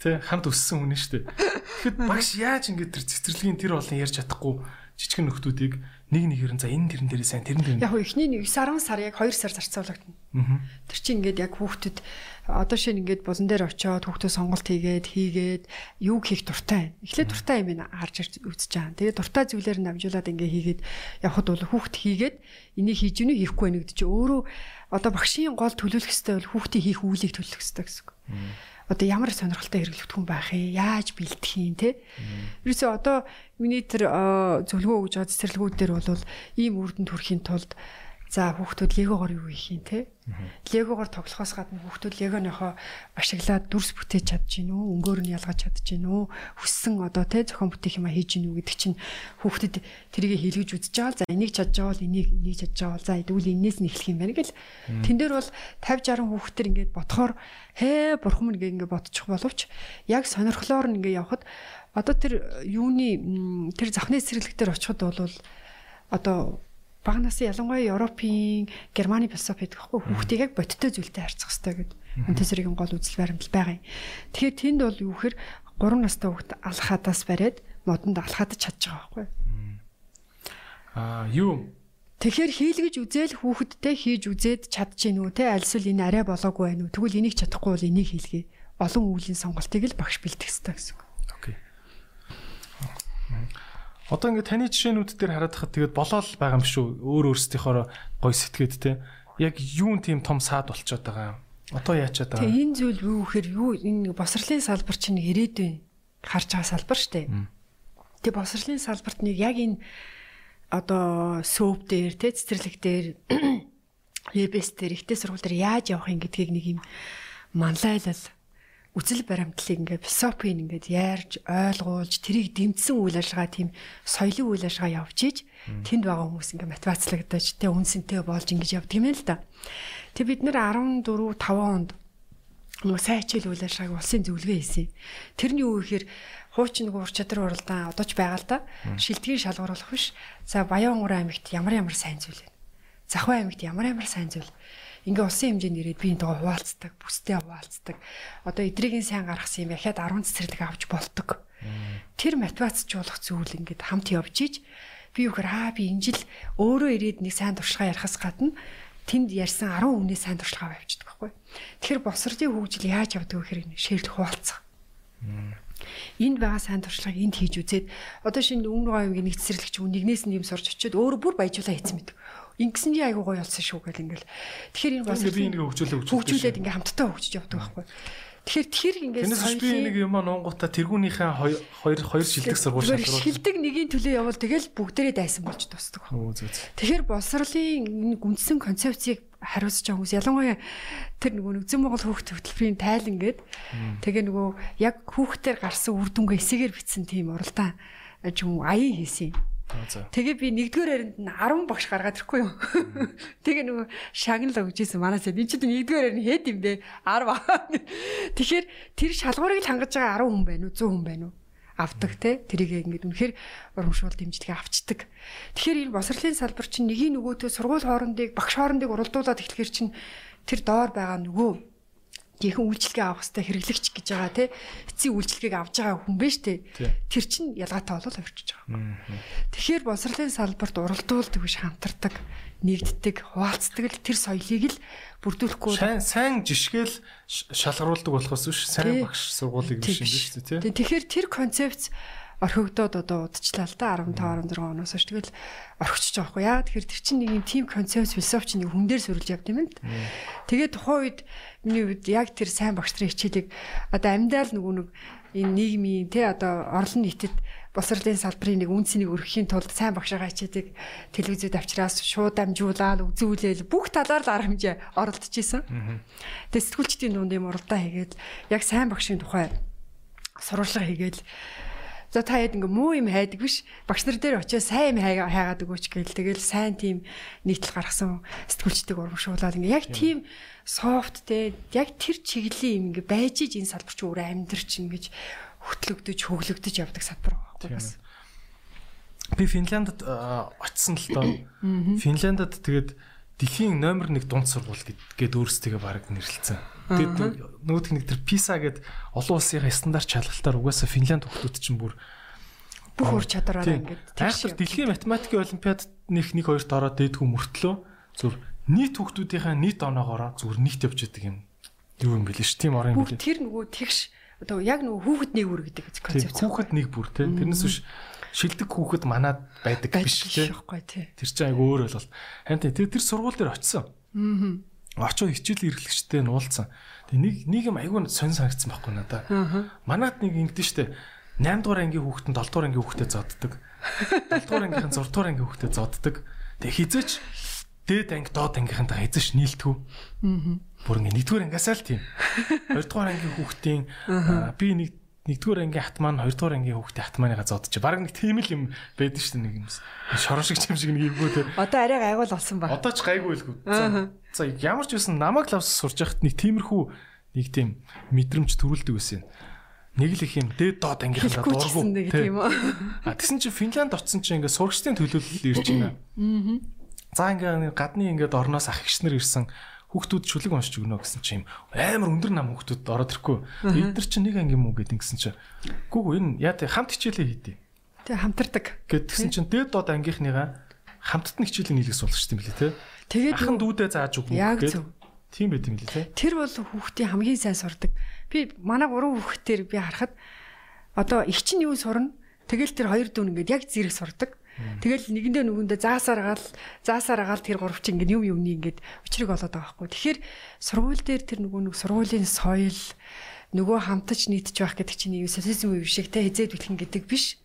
Тэ. Хамт өссөн хүн штэ. Тэгэхэд багш яаж ингэж тэр цэцэрлэгийн тэр олон ярьж чадахгүй жижигэн нөхдүүдийг нэг нэгээр нь за энэ тэрэн дээр сайн тэрэн дээр яг ихний 9 10 сар яг 2 сар зарцуулагдана. Тэр чинь ингээд яг хүүхдэд одоо шинэ ингээд булан дээр очиод хүүхдээ сонголт хийгээд хийгээд юг хийх дуртай. Эхлээд дуртай юм ин харж ирж үзэж байгаа. Тэгээд дуртай зүйлээр намжуулаад ингээд хийгээд явхад бол хүүхд хийгээд энийг хийж гинэ хийхгүй байх гэдэг чинь өөрөө одоо багшийн гол төлөвлөх хэвээр бол хүүхдийн хийх үйлийг төлөвлөх хэвээр гэсэн үг. Одоо ямар сонирхолтой хэрэглэгдэх хүн байх юм, яаж бэлдэх юм те. Ерөөсөө одоо миний тэр зөвлөгөө өгж байгаа цэцэрлэгүүд дээр бол ийм үрдэн төрхийн тулд За хүүхдүүд легогоор юу хийх юм те? Легогоор тоглохоос гадна хүүхдүүд легоныхоо ашиглаад дүрс бүтээж чадж гин үү? Өнгөөр нь ялгаж чадж гин үү? Хүссэн одоо те зохион бүтээх юм а хийж гин үү гэдэг чинь хүүхдэд тэрийг хийлгэж үзэж байгаа. За энийг чадж байгаа бол энийг энийг чадж байгаа бол за тэгвэл энээс нь эхлэх юм байна гэл. Тэн дээр бол 50 60 хүүхдэр ингээд бодохоор хээ бурхан мэн ингээд бодчих боловч яг сонирхлоор нь ингээд явхад одоо тэр юуны тэр захны цэцэрлэг дээр очиход бол одоо бага насны ялангуяа Европын Германы философи гэдэг хэвгүй хүүхдийг яг бодиттой зүйлтэй харьцах хэрэгтэй гэдэг. Монтессоригийн гол үзэл баримтал байгаа юм. Тэгэхээр тэнд бол юу гэхээр 3 настай хүүхд алхадаас бариад модонд алхадаж чадж байгаа байхгүй. Аа юу Тэгэхээр хийлгэж үзэл хүүхэдтэй хийж үзээд чадчихэв үү те альсвал энэ арай болоогүй байх уу тэгвэл энийг чадахгүй бол энийг хийлгэе. Олон үеийн сонголтыг л багш бэлдэх хэрэгтэй гэсэн. Одоо ингээд таны жишээнүүд дээр хараад хахад тэгээд болоод байгаа юм шүү. Өөр өөрсдийнхоо гой сэтгээд те. Яг юун тийм том саад болчиход байгаа юм. Одоо яачаад байгаа. Тэгээ энэ зүйл юу гэхээр юу энэ босрлын салбар чинь ирээдүйн харж байгаа салбар штэ. Тэгээ босрлын салбарт нэг яг энэ одоо сөөп дээр те цэцэрлэг дээр лебес дээр ихтэй сургууль дээр яаж явах юм гэдгийг нэг юм манлайлал үзэл баримтлалыг ингээд философийн ингээд яарж ойлгуулж тэрийг дэмжсэн үйл ажиллагаа тийм соёлын үйл ажиллагаа явж иж тэнд байгаа хүмүүс ингээд мотивацлагдаж тэ үнсэнтэй болж ингэж явдаг юм л да. Тэг бид нэр 14 5 онд нөгөө сайн хичээл үйл ажиллагааг улсын зөвлөгөө хийсэн. Тэрний юу гэхээр хуучин нөгөө ур чадвар уралдаан одоо ч байгаа л да. Шилдгийн шалгуурлах биш. За Баянгур аймагт ямар ямар сайн зүйл вэ? Захуй аймагт ямар ямар сайн зүйл ингээ улсын хэмжээнд ирээд би энэтэйгээ хуваалцдаг, бүстэй хуваалцдаг. Одоо эдрийн сайн гаргасан юм яхад 10 цэцэрлэг авч болдог. Тэр мотивацжуулах зүйл ингээд хамт явж иж би юу гэхээр аа би энэ жил өөрөө ирээд нэг сайн туршлагаа ярихаас гадна тэнд ярьсан 10 хүнээ сайн туршлагаа авчдаг байхгүй. Тэгэхээр босрдын хөгжил яаж явдаг вэ гэхээр шэрлэх хуваалцах. Энд байгаа сайн туршлагыг энд хийж үзээд одоо шинэ өмнө говийн нэг цэцэрлэгч хүн нэгнээс нь юм сурч очиод өөрөө бүр баяжуулаа хийсэн мэт ингэсэн чи айгуу гоё болсон шүү гэл ингээл. Тэгэхээр энэ бас би нэг хөгжүүлээ хөгжүүлээ. Хөгжүүлээд ингээ хамтдаа хөгжиж явдаг байхгүй. Тэгэхээр тэр ингээ Тэрнээс би нэг юм нонгуудаа тэргүүнийхээ хоёр хоёр шилдэг сургууль шалгуулсан. Шилдэг нэгийн төлөө явал тэгэл бүгдээрээ дайсан болж тусдаг. Тэгэхээр боловсролын нэг үндсэн концепцийг хариуцж байгаа хүмүүс ялангуяа тэр нөгөө нэг зэн Монгол хүүхд хөтөлбөрийн тайлан гээд тэгээ нөгөө яг хүүхдээр гарсан үр дүнгээ эсэгээр бичсэн тийм уралдаан юм аян хийсэн юм Тэгээ би нэгдүгээр харинд нь 10 багш гаргаад ирэхгүй юу. Тэгээ нөгөө шагнал өгчээсэн манаас энэ чинь нэгдүгээр харин хэд юм бэ? 10. Тэгэхээр тэр шалгуурыг л хангаж байгаа 10 хүн байна уу? 100 хүн байна уу? авдаг те тэрийг ингээд үнэхээр урамшуул дэмжлэгээ авчдаг. Тэгэхээр энэ босрлын салбар чинь нэгийг нөгөөтөө сургууль хоорондыг багш хоорондыг уралдуулаад эхлэхэр чинь тэр доор байгаа нөгөө жихэн үйлчлэгээ авах хэрэгтэй хэрэглэгч гэж байгаа тий. Эцсийн үйлчлэгийг авж байгаа хүн биш тий. Тэр чинь ялгаатай болол авчиж байгаа. Тэгэхээр боловсролын салбарт уралдуулдаг биш хамтардаг нэгддэг хуваалцдаг л тэр соёлыг л бүрдүүлэхгүй. Сайн сайн жишгээл шалгаруулдаг болохоос биш сайн багш сургуулийг биш юм биш тий. Тэгэхээр тэр концепц орхигдоод одоо удчлаа л да 15 16 оноос хойш тэгэл орхичих жоохгүй яа тэгэхээр тэр чинь нэг юм тим концепт философи нэг хүн дээр сөрүүлж явд юм байна. Тэгээд тухайн үед миний үед яг тэр сайн багш нарын хичээлийг одоо амьдаал нөгөө нэг энэ нийгмийн те одоо орлон нийтэд босрлын салбарын нэг үнцнийг өргөхийн тулд сайн багшаа хичээдэг телевизэд авчраас шууд дамжуулаад үзүүлээл бүх талаар л арга хэмжээ оролдож исэн. Тэгээд сэтгүүлчдийн дунд юм уралдаа хийгээд яг сайн багшийн тухай сурвалжлага хийгээл За та яд ингээ муу юм хайдаг биш. Багш нар дээр очиод сайн юм хайгаад өгөөч гээл. Тэгэл сайн тийм нийтлэл гаргасан сэтгүүлчдэг урамшуулаад ингээ яг тийм софт те яг тэр чиглэлийн юм ингээ байж иж энэ салбар чи өөрөө амьдрч ингэж хөтлөгдөж хөглөгдөж явдаг салбар байхгүй бас. Би Финляндд очисон л доо. Финляндд тэгээд дэлхийн номер 1 дунд сургууль гэд өөрсдөө баг нэрлэлсэн. Тэгээд нөгөөх нэг тэр PISA гэд олон улсын стандарт шалгалтаар угаасаа Финланд хүмүүс чинь бүр бүх ур чадвараараа ингээд айхтар дэлхийн математикийн олимпиад нэг нэг хоёрт ороод дээдгүй мөртлөө зүр нийт хүмүүсийнхээ нийт оноогоороо зүгээр нийт явж идэг юм юу юм бэлээ ш тийм орон юм бэлээ. Тэр нөгөө тэгш одоо яг нөгөө хүүхэд нэг бүр гэдэг концепц. Хүүхэд нэг бүр тийм тэрнээс биш шилдэг хүүхэд манад байдаг биш тийм. Тэр чинь айгу өөр болол. Харин тэр тэр сургууль дээр очисон. Аа очоо хичээл эрхлэгчтэй нуулцсан. Тэг нэг юм айгүй сонь санагдсан байхгүй надаа. Манад нэг ингэдэж штэ 8 дугаар ангийн хүүхэд нь 7 дугаар ангийн хүүхдэд зоддог. 7 дугаар ангийнхан 6 дугаар ангийн хүүхдэд зоддог. Тэг хизээч дээд анги доод ангийнхантай хязгаарч нийлтгүү. Аа. Бүр ингээ нэгдүгээр ангиасаа л тийм. Хоёрдугаар ангийн хүүхдийн би нэг нэгдүгээр ангийн хат маань хоёрдугаар ангийн хүүхдийн хат maaныга зодчих. Бараг нэг тийм л юм байдаг шүү дээ нэг юм. Шорон шиг юм шиг нэг эвгүй те. Одоо арай гайвал болсон ба. Одоо ч гайгүй л гоо. За ямар ч байсан намайг лавс сурж яхад нэг тиймэрхүү нэг тийм мэдрэмж төрүүлдэг байсан. Нэг л их юм дээд доод ангийнхаа дургу тийм үү. А тэгсэн чинь Финланд очсон чинь ингээ сурагчдын төлөөлөл ирж байна. Аа. За ингээ гадны ингээ орноос ах гişнэр ирсэн хүүхдүүд шүлэг уншиж өгнө гэсэн чинь амар өндөр нам хүүхдүүд ороод ирэхгүй. Эд нар чинь нэг анги юм уу гэдэг гэсэн чинь. Гүг энэ яа тий хамт хичээлээ хийдий. Тэг хамтардаг. Гэдгсэн чинь дээд доод ангийнхныгаа хамтд нэг хичээлийн нийлэх суулгачт юм билээ тий. Тэгээд хан дүүдээ зааж өгнө гэдэг. Тийм байт юм лээ тий. Тэр бол хүүхдийн хамгийн сайн сурдаг. Би манай гурван хүүхдээр би харахад одоо их чинь юу сурна? Тэгэл тэр хоёр дүүн ингээд яг зэрэг сурдаг. Тэгэл нэгэндээ нүгэндээ заасаар гаал заасаар гаал тэр гурав чинь ингээд юм юмний ингээд учрыг олоод байгаа байхгүй. Тэгэхээр сургууль дээр тэр нөгөө нэг сургуулийн соёл нөгөө хамтаж нийтж байх гэдэг чинь юу социализм үе шиг те хизээд бэлхэн гэдэг биш.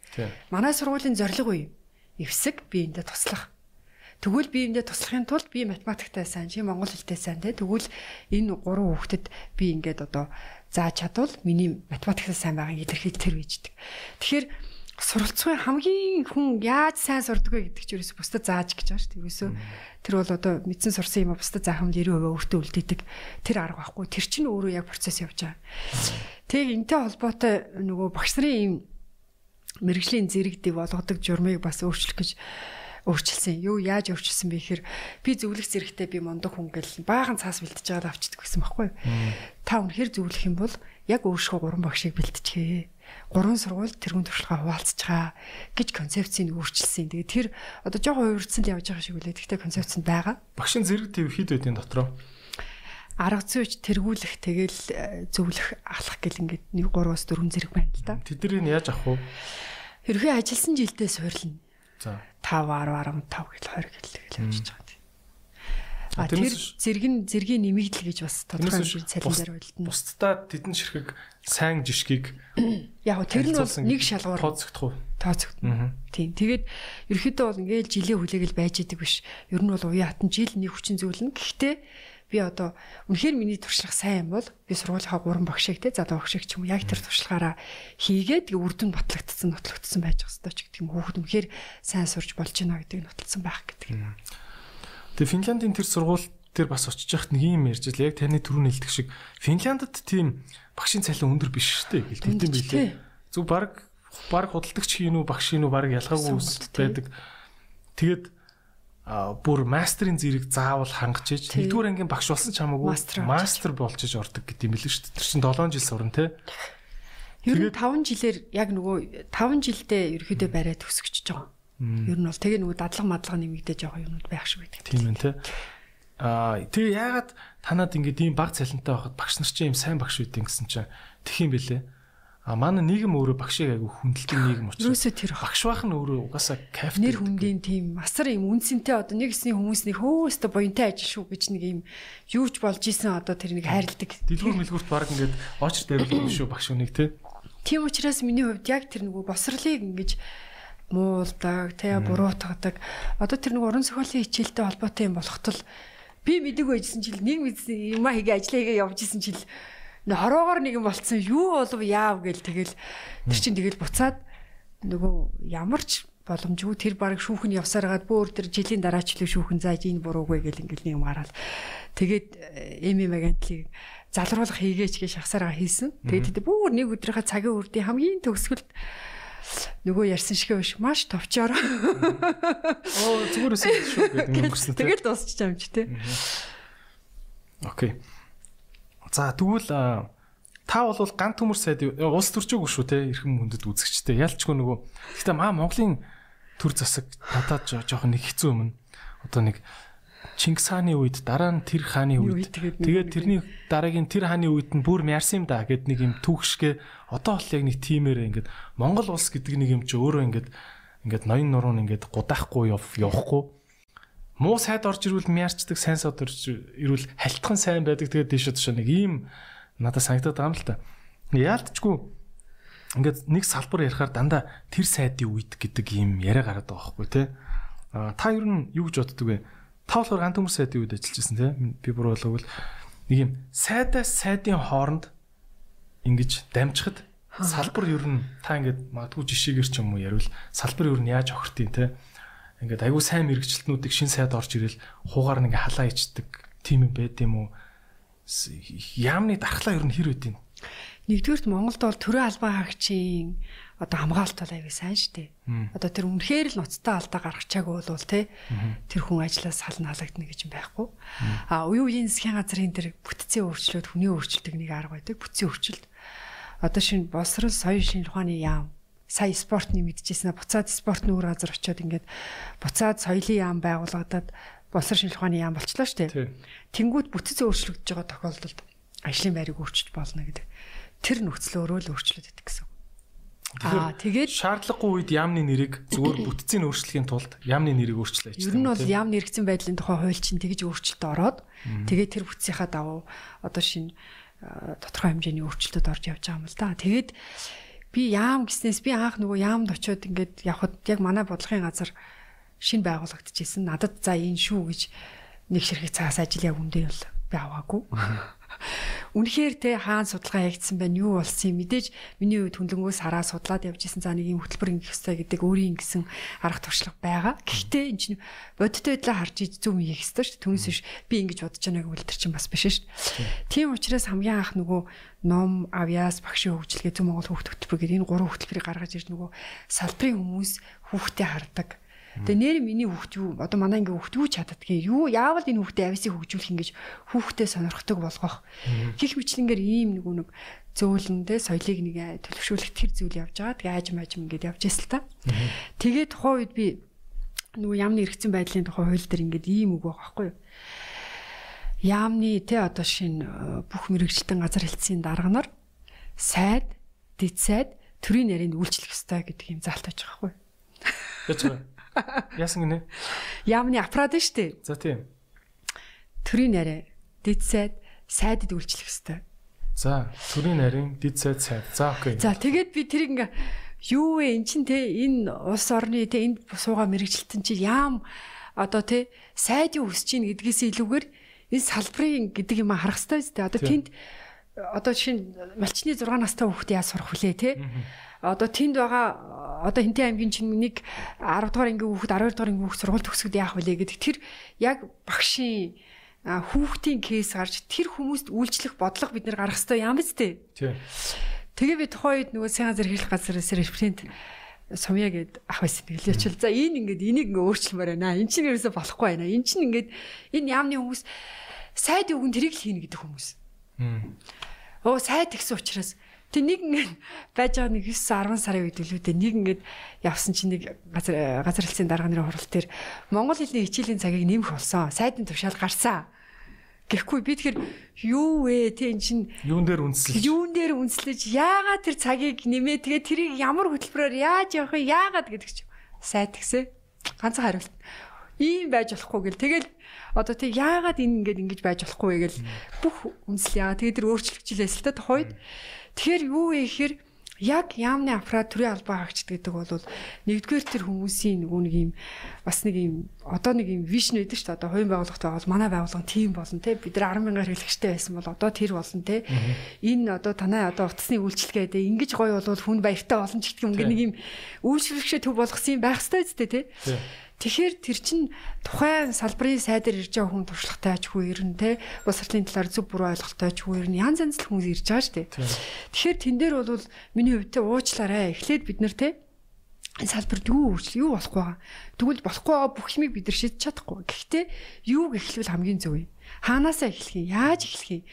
Манай сургуулийн зорилго үе. Эвсэг биендээ туслах. Тэгвэл биендээ туслахын тулд би математиктай сайн, чи монгол хэлтэй сайн те. Тэгвэл энэ гурван хүүхдэд би ингээд одоо зааж чадвал миний математиктай сайн байгааг илэрхийлж тэр үйждэг. Тэгэхээр суралцгын хамгийн хүн яаж сайн сурдаг вэ гэдэг чинь ерөөсө бусдад зааж гэж байгаа шүү дээ. Ерөөсө тэр бол одоо мэдсэн сурсан юм бусдад заахам 90% өөртөө үлдээдэг тэр арга байхгүй. Тэр чинь өөрөө яг процесс явж байгаа. Тэг энтэй холбоотой нөгөө багш нарын ийм мэрэгжлийн зэрэгдийг болгодог журмыг бас өөрчлөх гэж өөрчилсөн. Юу яаж өөрчилсөн бэ гэхээр би зөвлөх зэрэгтэй би мондог хүн гэл баахан цаас бэлтэж байгаад авчдаг гэсэн баггүй. Та үнэхэр зөвлөх юм бол яг өөршгөө гурван багшийг бэлтчихээ гурван сургууль тэрүүн туршлагаа хуваалцчихаа гэж концепцийг өөрчилсөн. Тэгээд тэр одоо жоохон хувирцсан л явж байгаа шиг үлээ. Гэхдээ концепц нь байгаа. Багшийн зэрэг төв хэд байдیں۔ дотроо? арга зүйч тэргүүлэх тэгэл э, зөвлөх алах гэл ингээд нэг 3-аас 4 зэрэг байна л да. Тэднийг яаж авах вэ? Хэрвээ ажилласан жилдээ суйрлна. За 5 10 15 гэл 20 гэл тэгэл явж байгаа. А тэр нь зэргийн нэмэгдэл гэж бас тодорхой хэмжээнд цалин дээр байлдана. Бусдаа тэдэн ширхэг сайн жишгийг яг тэр нь бол нэг шалгуур тооцогдох уу? Тооцогдно. Тийм. Тэгээд ерөөхдөө бол ингээл жилийн хүлээгэл байж идэг биш. Ер нь бол уян хатан жил нэг хүчин зүйлнэ. Гэхдээ би одоо үнэхээр миний туршлага сайн юм бол би сургуулийнхаа гурван багшиг те залуу багшиг ч юм уу яг тэр туршлагаараа хийгээд үр дүн батлагдсан нотлогдсон байж байгаа ч гэдэг юм хүүхэд үнэхээр сайн сурж болж байна гэдэг нотолсон байх гэдэг юм. Тэгээ Финляндийн тэр сургууль тэр бас очиж яхад нэг юм ярьж л яг таны түрүү нэлдэг шиг Финляндд тийм багшийн цалин өндөр биш шүү дээ. Хэлдэг юм билээ. Зүг баг баг худалдагч хийн үү багш хийн үү баг ялгаагүй байдаг. Тэгээд бүр мастерын зэрэг заавал хангаж иж нэгдүгээр ангийн багш болсон ч хамаагүй мастер болж иж ордог гэдэг юм л шүү дээ. Тэр чинь 7 жил сурна те. Ер нь 5 жилээр яг нөгөө 5 жилдээ ерөөдөө бариад төсөгч байгаа. Ер нь бол тэгээ нөгөө дадлага мадлага нэмэгдэж байгаа юмуд байх шиг байдаг. Тийм ээ те. Аа тэгээ яагаад танад ингээд ийм баг цалинтай байхад багш нар чинь ийм сайн багш үүдэн гэсэн чинь тэх юм бэлээ. А манай нийгэм өөрөө багшийг айгу хүндэлдэг нийгэм учраас. Юусоо тэр багш байх нь өөрөө угаасаа кайф. Нэр хүндийн тийм асар юм үнсэнтэй одоо нэг хэсний хүмүүс нэг хөөстө буянтай ажил шүү гэж нэг юм юуч болж исэн одоо тэр нэг хайрладаг. Дэлгүүр мэлгүүрт баг ингээд очр дээрлэх юм шүү багш үнийг те. Тийм учраас миний хувьд яг тэр нөгөө босрлыг ингэж муулдаг, тэ буруутгадаг. Одоо тэр нэг уран зохиолын хичээлтэй холбоотой юм болохтол би мэдээгүй байжсэн чил нэг мэдсэн юм аа хийгээ ажиллаа хийгээ явж исэн чил хороогоор нэг юм болцсон юу болов яав гээл тэгэл тэр чин тэгэл буцаад нөгөө ямар ч боломжгүй тэр баг шүүхэн явсаар гад бүр тэр жилийн дараа ч л шүүхэн зааж энэ буруугүй гэл ингээл нэг юм гараад тэгээд эми магантлыг залруулах хийгээч гэж шахсараа хийсэн. Тэгээд бүр нэг өдрийнхаа цагийн үрдийн хамгийн төгсгөлд нөгөө ярьсан шиг биш маш товчоор. Оо зүгээр өсөн шүү гэдэг өнгөрсөн. Тэгээд дуусчих юм чи тээ. Окей. За тэгвэл та бол гант төмөр сайд улс төрчөөгүй шүү те эрхэм хүндэд үзэгчтэй. Ялчгүй нөгөө. Гэхдээ маа Монголын төр засаг надад жоохон нэг хэцүү юм. Одоо нэг Чингис хааны үед дараа нь тэр хааны үед тэгээд тэрний дараагийн тэр хааны үед нь бүр мярсан юм да гэд нэг юм түүхшгэ одоо бол яг нэг тиймэр ингээд Монгол улс гэдэг нэг юм чи өөрөө ингээд ингээд ноён нуруунд ингээд гудаахгүй явахгүй муу сайд орж ирвэл мяарчдаг сайн сайд орж ирвэл халтхан сайн байдаг тэгээд дэше тушаа нэг ийм надад санагдаад байгаа юм л та. Яалтчгүй ингээд нэг салбар ярихаар дандаа тэр сайдын үед гэдэг ийм яриа гараад байгаа байхгүй тий. А та ер нь юу гэж боддөг вэ? Та болохоор ганц төмөр сайдын үед ажиллаж байсан тий. Би бүр болов нэг юм сайдаас сайдын хооронд ингэж дамжихад салбар ер нь та ингээд магадгүй жишээгээр ч юм уу ярил салбар ер нь яаж охиртын тий ингээд айгүй сайн мэрэгчлэтнүүдийг шин сайд орж ирэл хуугаар нэг халаа ичдэг тийм юм байд юм уу? Яамны дархлаа ер нь хэр юм? Нэгдүгürt Монголд бол төрөө албан хаагчийн одоо хамгаалалт бол аягүй сайн шүү дээ. Одоо тэр үнэхээр л ноцтой алдаа гаргачаагүй бол те тэр хүн ажлаас сална халагдана гэж юм байхгүй. А уян уян засгийн газрын тэр бүтцийн өөрчлөлт хүний өөрчлөлтөг нэг арга байдаг. Бүтцийн өөрчлөлт. Одоо шинэ боловсрол соёлын шинжилгээ ухааны яам сая спортны мэдчихсэн буцаад спорт нүүр газар очиод ингээд буцаад соёлын яам байгуулагдаад боловсрол шинжилгээ ухааны яам болчлоо шүү дээ. Тэнгүүд бүтц өөрчлөгдөж байгаа тохиолдолд ажлын байрыг өөрчилж болно гэдэг. Тэр нөхцөл өөрөө л өөрчлөгдөж идэх гэсэн. Аа тэгээд шаардлагагүй үед яамны нэрийг зүгээр бүтцийн өөрчлөхийн тулд яамны нэрийг өөрчлөө гэж. Ер нь бол яам нэрэгцэн байдлын тухай хууль чинь тэгж өөрчлөлт ороод тэгээд тэр бүтцийнхаа давуу одоо шинэ тодорхой хэмжээний өөрчлөлтөд орж явж байгаа юм л да. Тэгээд би яам гиснээс би анх нөгөө яамд очиод ингээд явхад яг манай бодлогын газар шин байгуулагдчихсэн. Надад за энэ шүү гэж нэг ширхэг цагаас ажил яг үндэ бол би аваагүй. Үнэхээр те хаан судалгаа хийгдсэн байна юу болсон юм мэдээж миний үед хүнлэнгөөс хараа судлаад явж исэн за нэг юм хөтөлбөр ингэх хэрэгтэй гэдэг өөрийн ингэсэн арга туршлага байгаа. Гэхдээ энэ чинь бодиттой байдлаа харж иж зөв хийх хэрэгтэй шүү дээ. Түүнээс биш би ингэж бодож байгааг үл тэр чинь бас биш шүү дээ. Тийм учраас хамгийн анх нөгөө ном, авьяас, багшийн хөгжлөгээ зөв Монгол хүүхд хөтөлбөр гэдэг энэ гурван хөтөлбөрийг гаргаж ирж нөгөө салбарын хүмүүс хүүхдээ хардаг Тэгээ нэр миний хүүхд юу одоо манай ингээ хүүхд юу чаддгийг юу яавал энэ хүүхдээ ависыг хөгжүүлэх ингэж хүүхдээ сонирхдаг болгох. Гэх мэтлэнгээр ийм нэг нэг зөөлөндөө соёлыг нэг төлөвшүүлэх тэр зүйл явж байгаа. Тэгээ аажим аажим ингээд явж ирсэн л та. Тэгээд тухайн үед би нөгөө яамны эргэцэн байдлын тухай хууль дээр ингээд ийм үг байгаа байхгүй юу? Яамны те одоо шин э, бүх мэрэгчлэн газар хэлтсийн дарга нар сайд, дэд сайд төрийн ярианд үйлчлэх ёстой гэдэг юм заалт байж байгаа байхгүй юу? Яц вэ? Яасан гинэ? Яамны аппарат шүү дээ. За тийм. Төрийн нарийн дэд сайд сайдд үйлчлэх хэвээр. За, төрийн нарийн дэд сайд сайд. За, окей. За, тэгээд би тэрийг ингээ юу вэ эн чин те энэ улс орны те энд суугаа мэрэгчлэлтэн чи яам одоо те сайдын өсөж чинь гэдгээс илүүгээр энэ салбарын гэдэг юм харах хэрэгтэй үстэй. Одоо тэнд одоо нь малчны 6 настай хүүхдээ яаж сурах вүлээ те. Одоо тэнд байгаа одоо хинтээ аймгийн чинь нэг 10 дугаар ангийн хүүхэд 12 дугаар ангийн хүүхэд сургууль төгсгөд яах вүлээ гэдэг тэр яг багшийн хүүхдийн кейс гарч тэр хүмүүст үйлчлэх бодлого бид нэр гаргах хэрэгтэй юм биз дээ. Тэгээ би тухайн үед нөгөө сайн газар хэрэглэх газраас референт сумья гэд ах байсан нэг л ячил. За энэ ингээд энийг ингээ өөрчлөмөр байна. Энд чинь ерөөсө болохгүй байна. Энд чинь ингээд энэ яамны хүмүүс сайд үгэн тэрийг л хийнэ гэдэг хүмүүс. Оо сайд гэсэн учраас Тэг нэг ингээд байж байгаа нэг 9 10 сарын үед үлүүдээ нэг ингээд явсан чинь нэг газар газар хэлцээний дарга нарын хурал дээр монгол хэлний хичээлийн цагийг нэмэх болсон. Сайдын тушаал гарсан. Гэхгүй би тэгэхээр юу вэ? Тэ эн чинь юун дээр үнслэж юун дээр үнслэж яагаад тэр цагийг нэмээ тэгээ тэрийг ямар хөтөлбөрөөр яаж явах вэ? Яагаад гэдэг чинь сайд гисэ. Ганцхан хариулт. Ийм байж болохгүй гэл тэгэл одоо тэг яагаад энэ ингэж ингэж байж болохгүй вэ гэл бүх үнсэл яа. Тэгээ тэр өөрчлөгчлээс л та тухайд тэгэхээр юу вэ гэхээр яг яамны аппарат төрийн албаа хаагчд гэдэг бол нэгдүгээр тэр хүмүүсийн нөгөө нэг юм бас нэг юм одоо нэг юм вишн байдаг шүү дээ. Одоо хувийн байгууллагатай бол манай байгууллага тийм болно те бид нар 10 мянгаар хэрэглэгчтэй байсан бол одоо тэр болно те. Энэ одоо танай одоо утасны үйлчлэгээ те ингэж гоё бол хүн баяртай ч гэх юм нэг юм үйлчлэгчээ төв болгосон юм байх хэрэгтэй үстэй те. Тэгэхээр тэр чинь тухайн салбарын сайдэр ирж байгаа хүн туршлагатай ч хүү ирнэ те. Босролын талаар зөв буруу ойлголттой ч хүү ирнэ. Янз янз хүмүүс ирж байгаа шүү дээ. Тэгэхээр тэн дээр бол миний хувьд те уучлаарай. Эхлээд бид нар те салбарт юу өөрчлө юу болохгүй байгаа. Тэгвэл болохгүй байгаа бүх юмыг бид нар шийдэж чадахгүй. Гэхдээ юу гэхлвэл хамгийн зөв юм. Хаанаасаа эхлэх юм? Яаж эхлэх юм?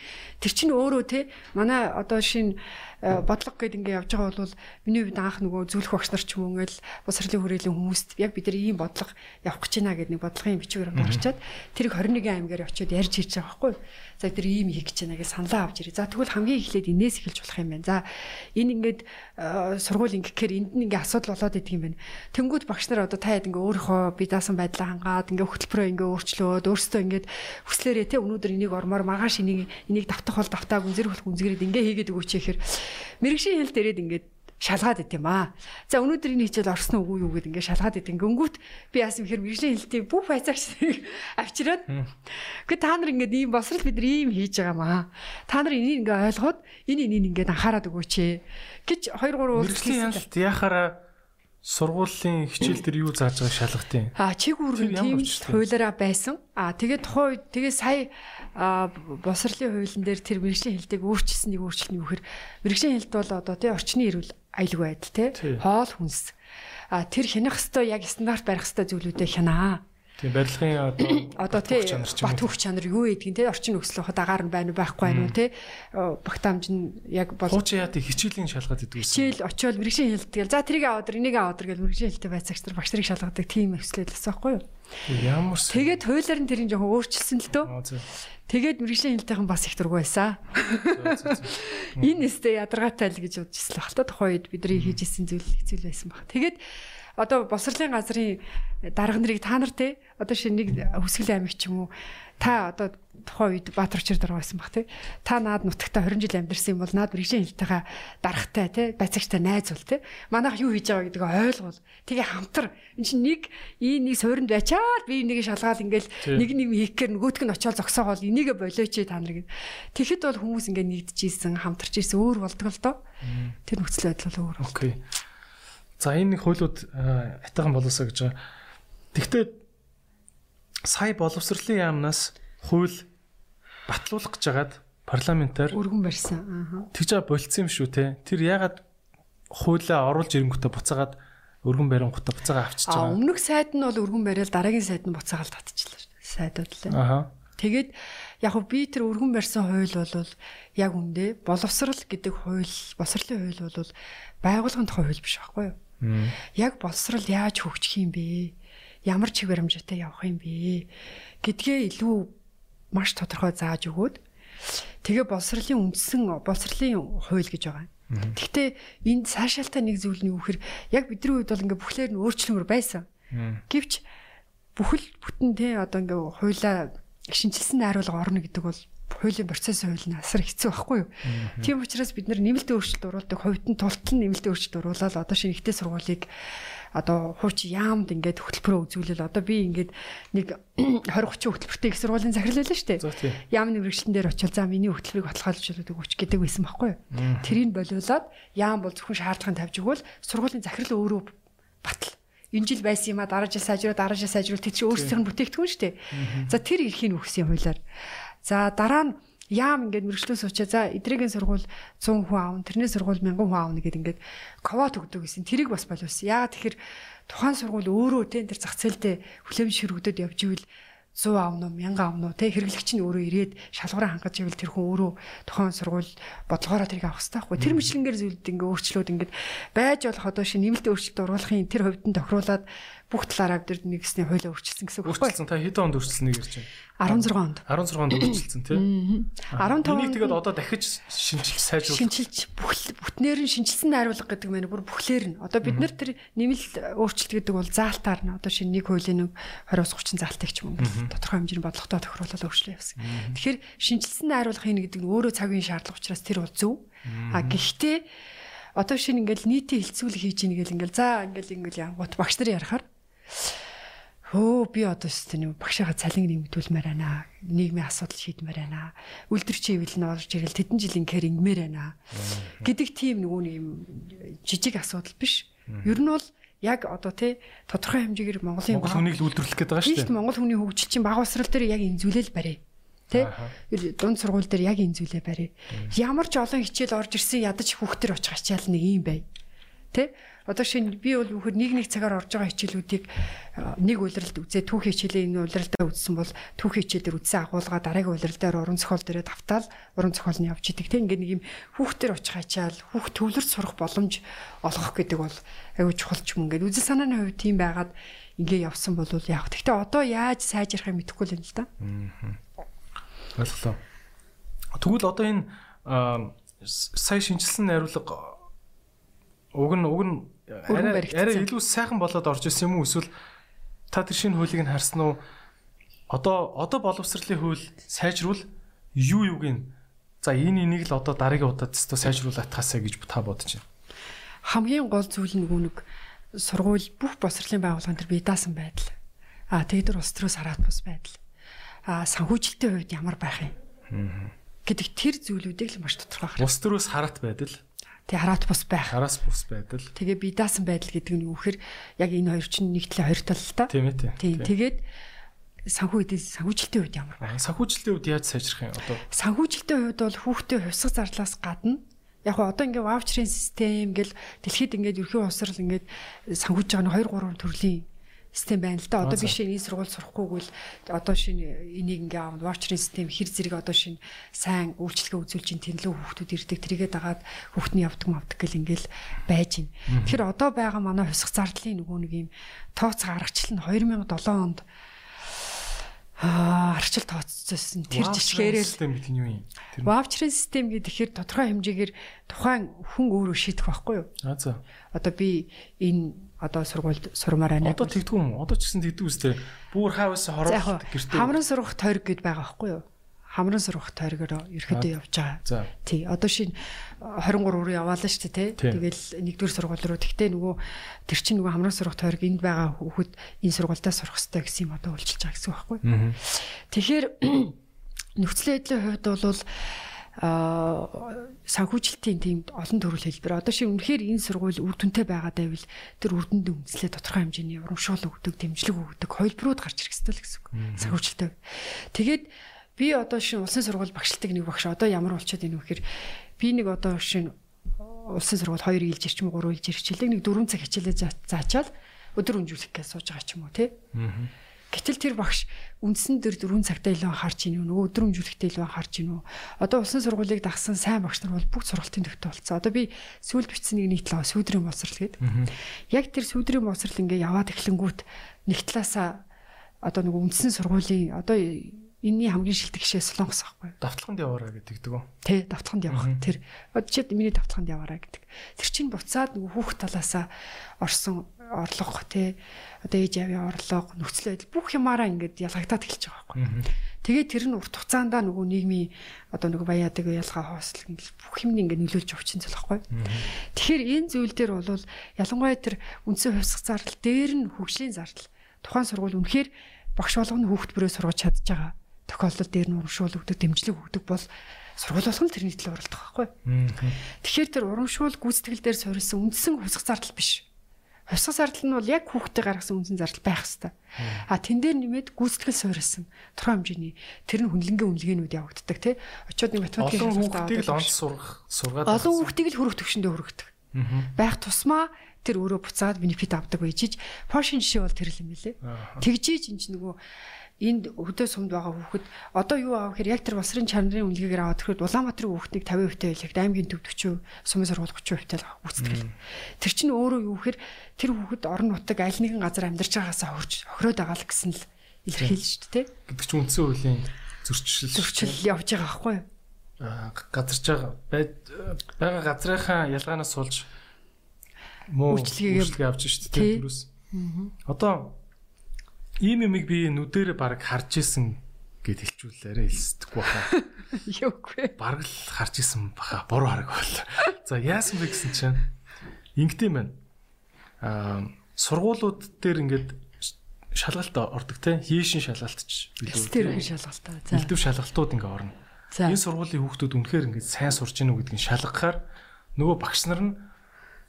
Тэр чинь өөрөө те манай одоо шинэ бодлого гэдээ ингээ явж байгаа бол миний хувьд анх нөгөө зөвлөх багш нар ч юм уу ингээл босрлын хүрээлэн хүмүүст яг бид нар ийм бодлого явах гэж байна гэдэг нэг бодлогын бичгээр гаргачаад тэрийг 21 аймгаар очиод ярьж хийж байгаа байхгүй. За тэр ийм хийх гэж байна гэж саналаа авч ирээ. За тэгвэл хамгийн эхлээд энээс эхэлж болох юм байна. За энэ ингээд э, сургууль ингэхээр энд нь ингээ асуудал болоод идэг юм байна. Тэнгүүд багш нар одоо та хэд ингээ өөрийнхөө бие даасан байдлаа хангаад ингээ хөтөлбөрөө ингээ өөрчлөөд өөрсдөө ингээд хүслээрээ те өнөөдөр энийг ормоор маргааш энийг энийг давтах бол давтааг үнзэр хөлх үнзгэрээд ингээ хийгээд өгөөч гэхээр мэрэгшин хэл дээрээд ингээд шалгаад ит юм аа. За өнөөдөр энэ хичээл орсон уу юу гэд ингээд шалгаад ит. Гөнгүүт би яасан бэхэр мэрэгжлийн хэлтийн бүх байцаагч авчираад гэ та нар ингээд ийм босрал бид нар ийм хийж байгаа маа. Та нар энийг ингээд ойлгоод энэ энийг ингээд анхаарад өгөөч гэж 2 3 мэрэгжлийн хэлт яхаараа сургуулийн хичээл дээр юу зааж байгааг шалгах тийм. А чиг үүрэг тийм хуулаараа байсан. А тэгээд тухайн үед тэгээд сая босрлын хуулийн дээр тэр мэрэгжлийн хэлтийг өөрчилсөн нэг өөрчлөлт нь юу гэхээр мэрэгжлийн хэлт бол одоо тий орчны эрүүл аюулгүй байдал тий. Хоол хүнс. А тэр хянах хэвээр яг стандарт барих хэвээр зүйлүүдээ хянаа. Тийм барилгын одоо одоо тий бат хөх чанар юу гэдгийг тий орчин нөхцөл хад агаар нь байна уу байхгүй байна уу тий. Багтаамж нь яг бол хуучин яа тий хичээлийн шалгаад идэв хичээл очиод мэрэгжлийн хэлтгэл за тэрийг аваад энийг аваад гэж мэрэгжлийн хэлтэй байцаагч нар багш нарыг шалгадаг тийм өслөл байсан байхгүй юу Ямар Тэгээд хуулиар нь тэрийг жоохон өөрчилсөн л дөө. Тэгээд мэрэгжлийн хэлтийнхэн бас их дургүй байсан. Энэ нэстэ ядаргаатай л гэж бодчихсон л хальта тухайн үед бидний хийжсэн зүйл зүйл байсан баг. Тэгээд одоо босрлын газрын дарга нарыг та нар те одоо шинэ нэг хүсгэл аймаг ч юм уу та одоо тухайн үед Баатарчир дураа байсан баг тий. Та наад нутагта 20 жил амьдэрсэн юм бол наад мэрэгжлийн хэлтэйгээ дарахтай тий байцаагчтай найз бол тий. Манайх юу хийж байгаа гэдгийг ойлгол. Тэгээ хамтар энэ чинь нэг ийм нэг суурьнд байчаад би энийг шалгаад ингээл нэг нэг хийхээр нөгөөтг нь очиод зогсоогоол энийгэ болооч та нар гэд. Тэгэхэд бол хүмүүс ингээ нэгдэж ийсэн хамтарч ийсэн өөр болдог л доо. Тэр нөхцөл байдал бол өөр. Окей. За энэ нэг хуйлууд атайхан болоосоо гэж байгаа. Тэгвэл сая боловсролын яамнаас хууль батлуулах гэж хагаад парламентаар өргөн барьсан. Тэгж байгаа болцсон юм шүү те. Тэр ягаад хуулиа оруулж ирэнгүүтээ буцаагаад өргөн барингуудаа буцаагаа авчиж байгаа. Аа өмнөх сайд нь бол өргөн бариад дараагийн сайд нь буцаагаал татчихлаа шүү. Сайдууд л. Аа. Тэгээд яг би тэр өргөн барьсан хууль бол яг үндэ боловсрал гэдэг хууль, босрлын хууль бол байгууллагын тухай хууль биш байхгүй юу? Яг боловсрал яаж хөгжих юм бэ? Ямар чиг баримжаатай явах юм бэ? гэдгээ илүү маш тодорхой зааж өгөөд тэгээ боловсролын үндсэн боловсролын хууль гэж байгаа. Гэхдээ энд цаашаалтай нэг зүйл нь юу гэхээр яг бидний үед бол ингээ бүхлээр нь өөрчлөмөр байсан. Гэвч бүхэл бүтэн те одоо ингээ хуулаа шинжилсэн найруулга орно гэдэг бол хуулийн процесс хууль нь асар хэцүү байхгүй юу. Тийм учраас бид нэмэлт өөрчлөлт оруулдаг хувьд нь тултал нэмэлт өөрчлөлт оруулаад одоо шинэ ихтэй сургуулийг одоо хууч яамд ингээд хөтөлбөрөө үзүүлэл одоо би ингээд нэг 20 30 хөтөлбөртэй их сургуулийн захирал байлаа шүү дээ. Яам нэврэгчлэн дээр очил за миний хөтөлбөрийг баталгаажуулдаг өгч гэдэг байсан байхгүй юу. Тэрийг болиулаад яам бол зөвхөн шаардлагын тавьж өгвөл сургуулийн захирал өөрөө батал энэ жил байсан юм а дараа жил сайжруулаад дараа жил сайжруулаад тэр чинь өөрсдийнх нь бүтээгдэхүүн шүү дээ. За тэр эрхийг өгсөн хуулиар. За дараа нь яам ингээд мэрэгчлөө суучаа за эдрэгийн сургууль 100 хүн аавн тэрний сургууль 1000 хүн аавна гэдэг ингээд ковот өгдөг гэсэн. Тэрийг бас боловсон. Яагаад тэгэхээр тухайн сургууль өөрөө тэ тэр зах зээлдээ хүлэмж ширгүүдэд явж ивэл 100 авна уу 1000 авна уу те хэрэглэгч нь өөрөө ирээд шалгуураа хангаж ивэл тэр хүн өөрөө тухайн сургууль бодлогоороо тэрийг авах хэрэгтэй байхгүй тэр мэтлэнгээр зүйлд ингээ өөрчлөөд ингээд байж болох одоо шинэ нэмэлт өөрчлөлт оруулахын тэр хувьд нь тохируулаад бүх талаараа бид нэгсний хуулиа өөрчилсөн гэсэн үг байхгүй. Өөрчилсөн. Та хэдэн онд өөрчилсөн гэж ярьж байна? 16 онд. 16 онд өөрчилсөн тий. 15 онд тэгээд одоо дахиж шинжилж сайжруулах. Шинжилж бүтнээр нь шинжилсэн найруулга гэдэг мэн бүр бүхлээр нь. Одоо бид нар тэр нэмэлт өөрчлөлт гэдэг бол заалтаар нь одоо шинэ нэг хуулийн нэг 20-ус 30 заалтыг ч юм уу тодорхой хэмжээний бодлоготой тохируулаад өөрчлөө явсан. Тэгэхээр шинжилсэн найруулга хийнэ гэдэг нь өөрөө цагийн шаардлага учраас тэр бол зөв. А гэхдээ одоо шинэ ингээл нийтийн хилцүүлэг хийж ийн гэл ингээл за ингээл ингээл янгут багш нар ярахаар Хөө би одоо ч тийм багшаага цалин нэмэгдүүлмээр байна. Нийгмийн асуудал шийдмээр байна. Үлдэрч ивэл нь орж ирэл тэдэн жилийн кэр ингэмээр байна. Гэдэг тийм нөгөө нэг юм жижиг асуудал биш. Ер нь бол яг одоо тий тодорхой хэмжээгээр Монголын Монгол хүнийг л үлдэрлэх гэдэг байгаа шүү дээ. Монгол хүний хөгжил чинь баг усрал дээр яг инзүүлэл барь. Тэ? Дунд сургууль дээр яг инзүүлээ барь. Ямар ч олон хичээл орж ирсэн ядаж хүүхдэр очих ачаал нэг юм бай. Тэ? Одоо шинэ би бол бүхэр нэг нэг цагаар орж байгаа хичээлүүдийг нэг улиралд үзээ түүхийн хичээлээ энэ улиралдаа үзсэн бол түүхийн хичээлээр үзсэн агуулга дараагийн улирал дээр уран зохиол дээрээ тавтаал уран зохиол нь явж идэг. Тэг ингээд нэг юм хүүхдэр очих ачаал хүүхд төвлөрч сурах боломж олгох гэдэг бол аюу чухал ч юм ингээд үзэл санааны хувьд тийм байгаад ингээ явсан бол яг. Гэхдээ одоо яаж сайжрахыг мэдэхгүй л юм л да. Аа. Ойлголоо. Тэгвэл одоо энэ сая шинжилсэн найруулга уг нь уг нь арай илүү сайхан болоод орж исэн юм уу эсвэл та тэр шинэ хуулийг нь харсан уу? Одоо одоо боловсролын хууль сайжруул юу юуг нь за энэ энийг л одоо дараагийн удаад тест сайжруулах тасаа гэж та бодож байна. Хамгийн гол зүйл нь нөгөө нэг сургууль бүх босрлын байгууллагын төр бие даасан байдал. А тэгээд дөр улс төрөөс хараад бус байдал. А санхүүжилтийн хувьд ямар байх юм? гэдэг тэр зүйлүүдийг л маш тодорхой харах. Улс төрөөс хараат байдал Тэгээ хараат бус байх. Хараас бус байдал. Тэгээ би даасан байдал гэдэг нь юу гэхээр яг энэ хоёр чинь нэг талаа хоёр тал л та. Тийм ээ. Тийм. Тэгээд санхүү эдийн санхүүжилтийн үед ямар байна? Санхүүжилтийн үед яаж сайжрах юм одоо? Санхүүжилтийн үед бол хүүхдээ хувьсгал зарлаас гадна яг гоо одоо ингээ ваучрын систем гэл дэлхийд ингээд ерхий усрал ингээд санхүүж байгаа нь 2 3 төрлийн систем байна л да. Одоо биш энэ сургууль сурахгүйг л одоо шинэ энийг ингээ аав ваучрын систем хэр зэрэг одоо шинэ сайн үйлчлэгээ үзүүлж ин тэнлүү хүүхдүүд ирдэг тэрийгээ дагаад хүүхдний явдаг мавдаг гэл ингээл байж байна. Тэгэхээр одоо байгаа манай хувьсах зардлын нөгөө нэг юм тооц гаргачлал нь 2007 онд Аа арчил тооцсон тэр жишгээрээ систем гэдэг нь юу юм? Ваучрын систем гэдэг ихээр тодорхой хэмжээгээр тухайн хүн өөрөө шийдэх байхгүй юу? Аа за. Одоо би энэ одоо сургуульд сурмаар байна. Одоо тэгдэггүй юм. Одоо ч гэсэн тэгдэг үстэй. Бүүр хаавс хороолт гэртээ. Хамран сурах тойрог гэд байгаа байхгүй юу? Хамран сурах тойрогоор ерөөдөө явж байгаа. Тий. Одоо шинэ 23 руу яваалаа шүү дээ, тий. Тэгэл нэгдүгээр сургууль руу. Тэгтээ нөгөө тэр чинь нөгөө хамран сурах тойрог энд байгаа хүүхэд энэ сургуультаа сурах хэрэгтэй гэсэн юм одоо үйлчилж байгаа гэсэн үг байхгүй юу? Тэгэхээр нөхцөл байдлын хувьд бол санхүүжилтийн тийм олон төрөл хэлбэр. Одоо шиг үнэхээр энэ сургууль үр дүнтэй байгаад байвал тэр үр дүнд үндэслээ тодорхой хэмжээний урамшуул өгдөг, дэмжлэг өгдөг хувилбарууд гарч ирэх ёстой л гэсэн үг. Санхүүжилттэй. Тэгээд би одоо шин улсын сургууль багшилтыг нэг багш одоо ямар болчиход ийм вэхээр би нэг одоо шин улсын сургууль 2 жилж ирчим 3 жилж ирчлээ нэг 4 цаг хичээлээ заачаал өдөр өнжүүлэх гэж сууж байгаа ч юм уу тий. Аа Гэтэл тэр багш үндсэн дээр дөрвөн цагтаа илүү анхаарч ийн нөгөө өдөр өмжүүлэхдээ илүү анхаарч ийн үү. Одоо улсын сургуулийг дагсан сайн багш нар бол бүх сургалтын төвтэй болцсон. Одоо би сүүл бичсэн нэг нийтлээ сүүдрийн боловсрал гээд. Яг тэр сүүдрийн боловсрал ингээ яваад эхлэнгүүт нэг талаасаа одоо нөгөө үндсэн сургуулийн одоо энэний хамгийн шилдэг гişээ солонгос байхгүй. Давталханд яваараа гэдэг дэгөө. Тэ, давталханд явах. Тэр чи миний давталханд яваараа гэдэг. Тэр чинь буцаад нөгөө хүүхд талаасаа орсон орлого тэ одоо ээж авийн орлого нөхцөл байдал бүх юмараа ингээд ялгагдаад эхэлж байгаа байхгүй. Тэгээд тэр нь урт хугацаанда нөгөө нийгмийн одоо нөгөө баяадаг ялгаа хоослол бүх юм ингээд нөлөөлж явчихсан зүйл байхгүй. Тэгэхээр энэ зүйл дээр бол ялангуяа тэр үндсэн хувьсгах зардал дээр нь хөгжлийн зардал тухайн сургууль үнэхээр багш болгоны хүүхд бүрээ сургаж чадж байгаа тохиолдол дээр нь урамшуул өгдөг, дэмжлэг өгдөг бол сургууль болгон тэрний төлөө оролдох байхгүй. Тэгэхээр тэр урамшуул гүйцэтгэл дээр суурилсан үндсэн хувьсгах зардал биш. Хувьсгал зардал нь бол яг хүүхдээ гаргасан үнсэн зардал байх хэвээр. А тэн дээр нэмээд гүйцэтгэл суурилсан тодорхой хэмжээний тэр нь хүнлэнгийн үнэлгээнүүд явагддаг тий. Очоод нэг математикийн олон хүүхдийг л онц сургах сургаад олон хүүхдийг л хөрөх төвшөндөө хөргөдөг. Байх тусмаа тэр өөрөө буцаад бенефит авдаг байж Пошин жишээ бол тэр л юм лээ. Тэгжиж энэ ч нөгөө энд өдөө сумд байгаа хүүхэд одоо юу аав гэхээр яг тэр босрын чанарын үнэлгээгээр аваад тэгэхээр Улаанбаатарын хүүхдийг 50% хэлэхэд аймгийн төв 40%, сумын сургууль 30% тэл үүсдэг. Тэр чинь өөрөө юу гэхээр тэр хүүхэд орон нутаг аль нэгэн газар амьдарч байгаасаа хөрж охироод байгаа л гэсэн л илэрхийлж шүү дээ. Гэдэг чинь үндсэн хуулийн зөрчил зөрчил явж байгаа байхгүй юу? газарч байгаа байгаа газрынхаа ялгаанаас суулж муу үйлчлэгээ авч шүү дээ түрүүс. Одоо ийм юмыг би нүдэрэ баг харж исэн гэд хэлчихүүлээрэ хэлсдэггүй баха. Юугүй. Бараг л харж исэн баха. Буруу хараг бол. За яасан бэ гэсэн чинь ингэдэм байна. Аа сургуулиуд дээр ингээд шалгалт ордог те хийшин шалгалт ч билүү. Тэр шалгалтаа. За. Илдэв шалгалтууд ингээ орно. Энэ сургуулийн хүүхдүүд үнэхээр ингээ сайн сурж гинүү гэдгийг шалгахаар нөгөө багш нар нь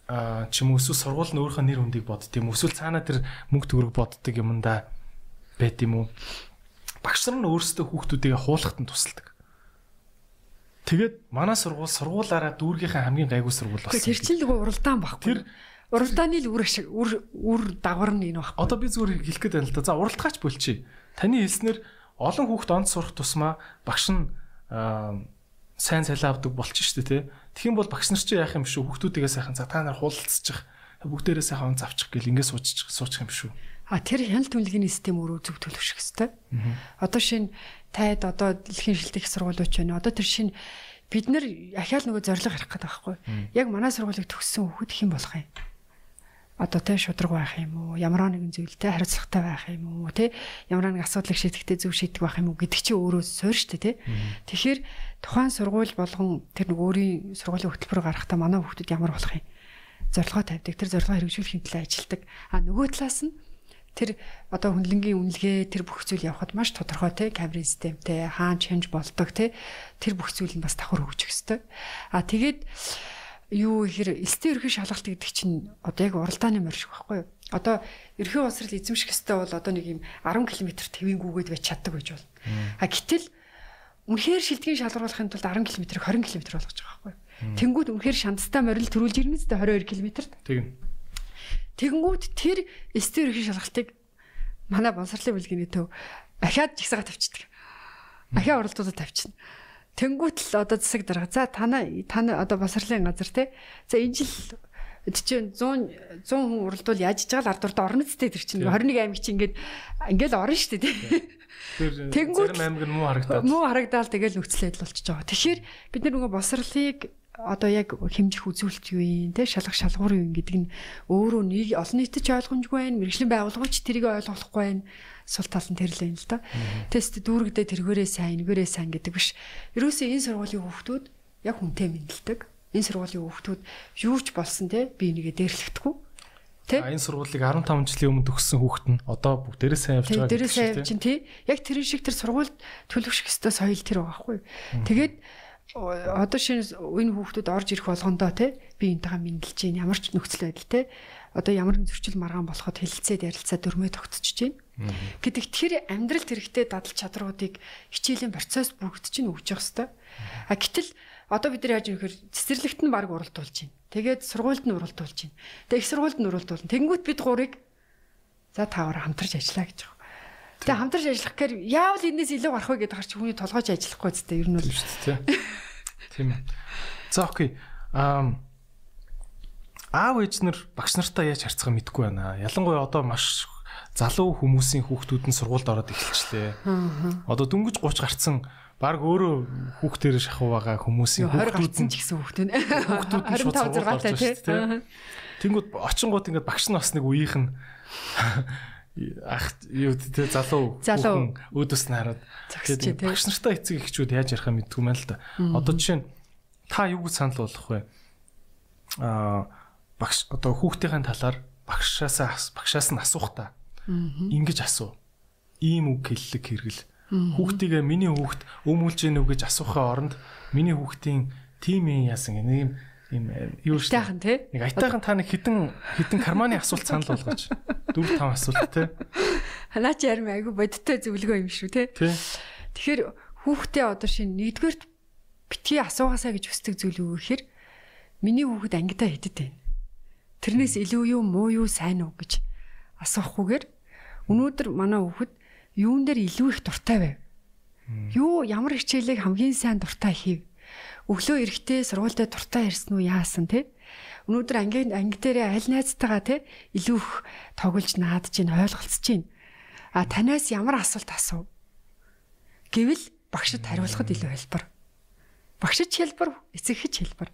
а ч юм уу эсвэл сургууль нь өөрийнхөө нэр хүндийг бодд юм эсвэл цаанаа тэр мөнгө төгрөг боддог юмдаа байт юм уу? Багш нар нь өөрсдөө хүүхдүүдийг хуулахад нь тусалдаг. Тэгээд манай сургууль сургуулаараа дүүргийнхээ хамгийн гайгүй сургууль болсон. Тэр чинь нөгөө уралдаан баггүй. Тэр уралдааны л үр ашиг үр үр дагавар нь энэ баггүй. Одоо би зүгээр хэлэх гээд байна л да. За уралдгаач болчих. Таны хэлснээр олон хүүхд онд сурах тусмаа багш нь сайн цалин авдаг болчих шүү дээ тий. Тэгхийн бол багш нар чи яах юм шүү хүүхдүүдийгээ сайхан за та нар хуулалцчих. Бүгдээрээ сайхан цавчих гэл ингэ суучих суучих юм шүү. А тэр хяналт түнлэгийн систем өөрөө зөв төлөвшөх хэвээр. Одоо шин тайд одоо дэлхийн шилдэг сургуулиуч байна. Одоо тэр шин бид нар ахаал нөгөө зориг харах гэдэг байхгүй. Яг манай сургуулийг төгссөн хүүхэд хэн болох юм? Одоо тэ шудраг байх юм уу? Ямар нэгэн зүйлтэй хариуцлагатай байх юм уу? Тэ ямар нэг асуудлыг шийдэхдээ зөв шийдэх байх юм уу гэдэг чинь өөрөө суурь штэ тэ. Тэгэхээр тухайн сургууль болгон тэр нэг өөрийн сургуулийн хөтөлбөр гаргахтаа манай хүүхдүүд ямар болох юм? Зорилгоо тавьдаг. Тэр зорилгоо хэрэгжүүлэхийн төлөө ажилладаг. А нөгөө талаас нь тэр одоо хүнлэнгийн үнэлгээ тэр бүх зүйл явахад маш тодорхой те камерын системтэй хаан чанж болдог те тэр бүх зүйл нь бас давхар хөгжих хэвээр. А тэгээд юу ихэр элстэн ерхий шалгалт гэдэг чинь одоо яг уралдааны морь шиг байхгүй юу? Одоо ерхий усрал эзэмших хэвээр бол одоо нэг юм 10 км твингүүгээд байж чаддаг гэж бол. А гэтэл үнэхээр шилдгийн шалгаруулахын тулд 10 км-ийг 20 км болгож байгаа байхгүй? Тэнгүүд үнэхээр шандтаа морил төрүүлж ирнэ зэ 22 км-т. Тийм. Тэгэнгүүт тэр эстер их шалгалтыг манай боловсролын бүлгийн төв ахаад жигсаага тавьчихдаг. Ахаа оролдуудад тавьчихна. Тэнгүүт л одоо засаг дарга. За тана тана одоо боловсролын газар те. За энэ жил чинь 100 100 хүн уралдвал яаж иж байгаа л ардурд орно ч тэр чинь 21 аймаг чинь ингээд ингээд орно шүү дээ те. Тэнгүүт зарим аймаг нь муу харагдаад. Муу харагдаал тэгэл нөхцөл байдал болчихж байгаа. Тэгэхээр бид нөгөө босрлыг одоо яг хэмжих үзүүлэлт юу юм те шалгах шалгуур юу гэдэг нь өөрөө нэг олон нийтэд ч ойлгомжгүй байх мэрэгжлийн байгууллагч тэрийг ойлгохгүй байх сул тал нь тэр л юм л да. Тест дүүрэгдээ тэргээрээ сайн нэгээрээ сайн гэдэг биш. Ерөөсөө энэ сургуулийн хүүхдүүд яг хүнтэй мэдлдэг. Энэ сургуулийн хүүхдүүд юу ч болсон те би нэгэ дээрлэхдэггүй. Тэ? Энэ сургуулийг 15 жилийн өмнө төгссөн хүүхэд нь одоо бүгдээрээ сайн явж байгаа. Явж чинь тий. Яг тэр шиг тэр сургуульд төлөвшөх ёстой соёл тэр байгаа хгүй. Тэгээд одоо шинэ энэ хүүхдүүд орж ирэх болгондоо те би энтэйгээ мэдлж чинь ямар ч нөхцөл байдал те одоо ямар нэгэн зөрчил маргаан болоход хэлэлцээд ярилцаа дөрмөө тогтчихж байна. Гэдэг тэр амьдралд хэрэгтэй дадал чадруудыг хичээлийн процесс бүрэгдэж чинь өгч явах хэвээр. А гэтэл одоо бид нар яаж юм хэр цэцэрлэгт нь баг уралдуулж байна. Тэгээд сургуульд нь уралдуулж байна. Тэгээд их сургуульд нь уралдуулна. Тэнгүүт бид гурыг за таваар хамтарч ажиллаа гэж байгаа. Тэгээ хамтарч ажиллах гэхээр яавал энэс илүү гарах вэ гэдэг харч хүний толгойч ажиллахгүй зү ер нь бол шүү дээ. Тийм ээ. За окей. Аа аав ээж нар багш нартаа яаж харьцахаа мэдэхгүй байна. Ялангуяа одоо маш залуу хүмүүсийн хүүхдүүд нь сургуульд ороод эхэлчлээ. Одоо дөнгөж 30 гарцсан баг өөрөө хүүхдээр шахуу байгаа хүмүүсийн хүүхдүүд нь ч гэсэн хүүхдүүд нь хүүхдүүд нь шууд сургуульд орж ирсэн тийм. Тэнгүүд очингууд ингээд багш нь бас нэг үеийнх нь ах юу тэ залуу залуу өөдөөс нь хараад тэгээд багш нартай эцэг эхчүүд яаж ярихаа мэдгүй мэн л да. Одоо жишээ нь та юу гэж санал болгох вэ? Аа багш одоо хүүхдийн талаар багшаасаа багшаас нь асуух та. Ингиж асуу. Ийм үг хэллэг хэрэгэл. Хүүхдийгээ миний хүүхд өмүүлж гэнэ үү гэж асуухын оронд миний хүүхдийн тим юм яасан гэх нэг юм Ийм юу шүү. Айтайхан тий. Нэг айтайхан та нэг хідэн хідэн карманы асуулт санал болгооч. 4 5 асуулт тий. Ханаа чи ярим айгу бодиттой зөвлөгөө юм шүү тий. Тэгэхээр хүүхдээ одоо шинэ нэгдүгээрт битгий асуугаасаа гэж хүсдэг зүйл гэхээр миний хүүхэд ангидаа хэдэд байна. Тэрнээс илүү юу муу юу сайн уу гэж асуухгүйгээр өнөөдөр манай хүүхэд юун дээр илүү их дуртай байв. Юу ямар хичээлийг хамгийн сайн дуртай хийв. Өглөө эрэхтэй сургуультай дуртай ирсэн үү яасан те. Өнөөдөр анги анги дээрээ аль найзтайгаа те илүү их тоглож наадж чинь ойлголцож чинь. А танаас ямар асуулт асуув? Гэвэл багшд хариулахад илүү хэлбэр. Багшд хэлбэр, эцэг хэж хэлбэр.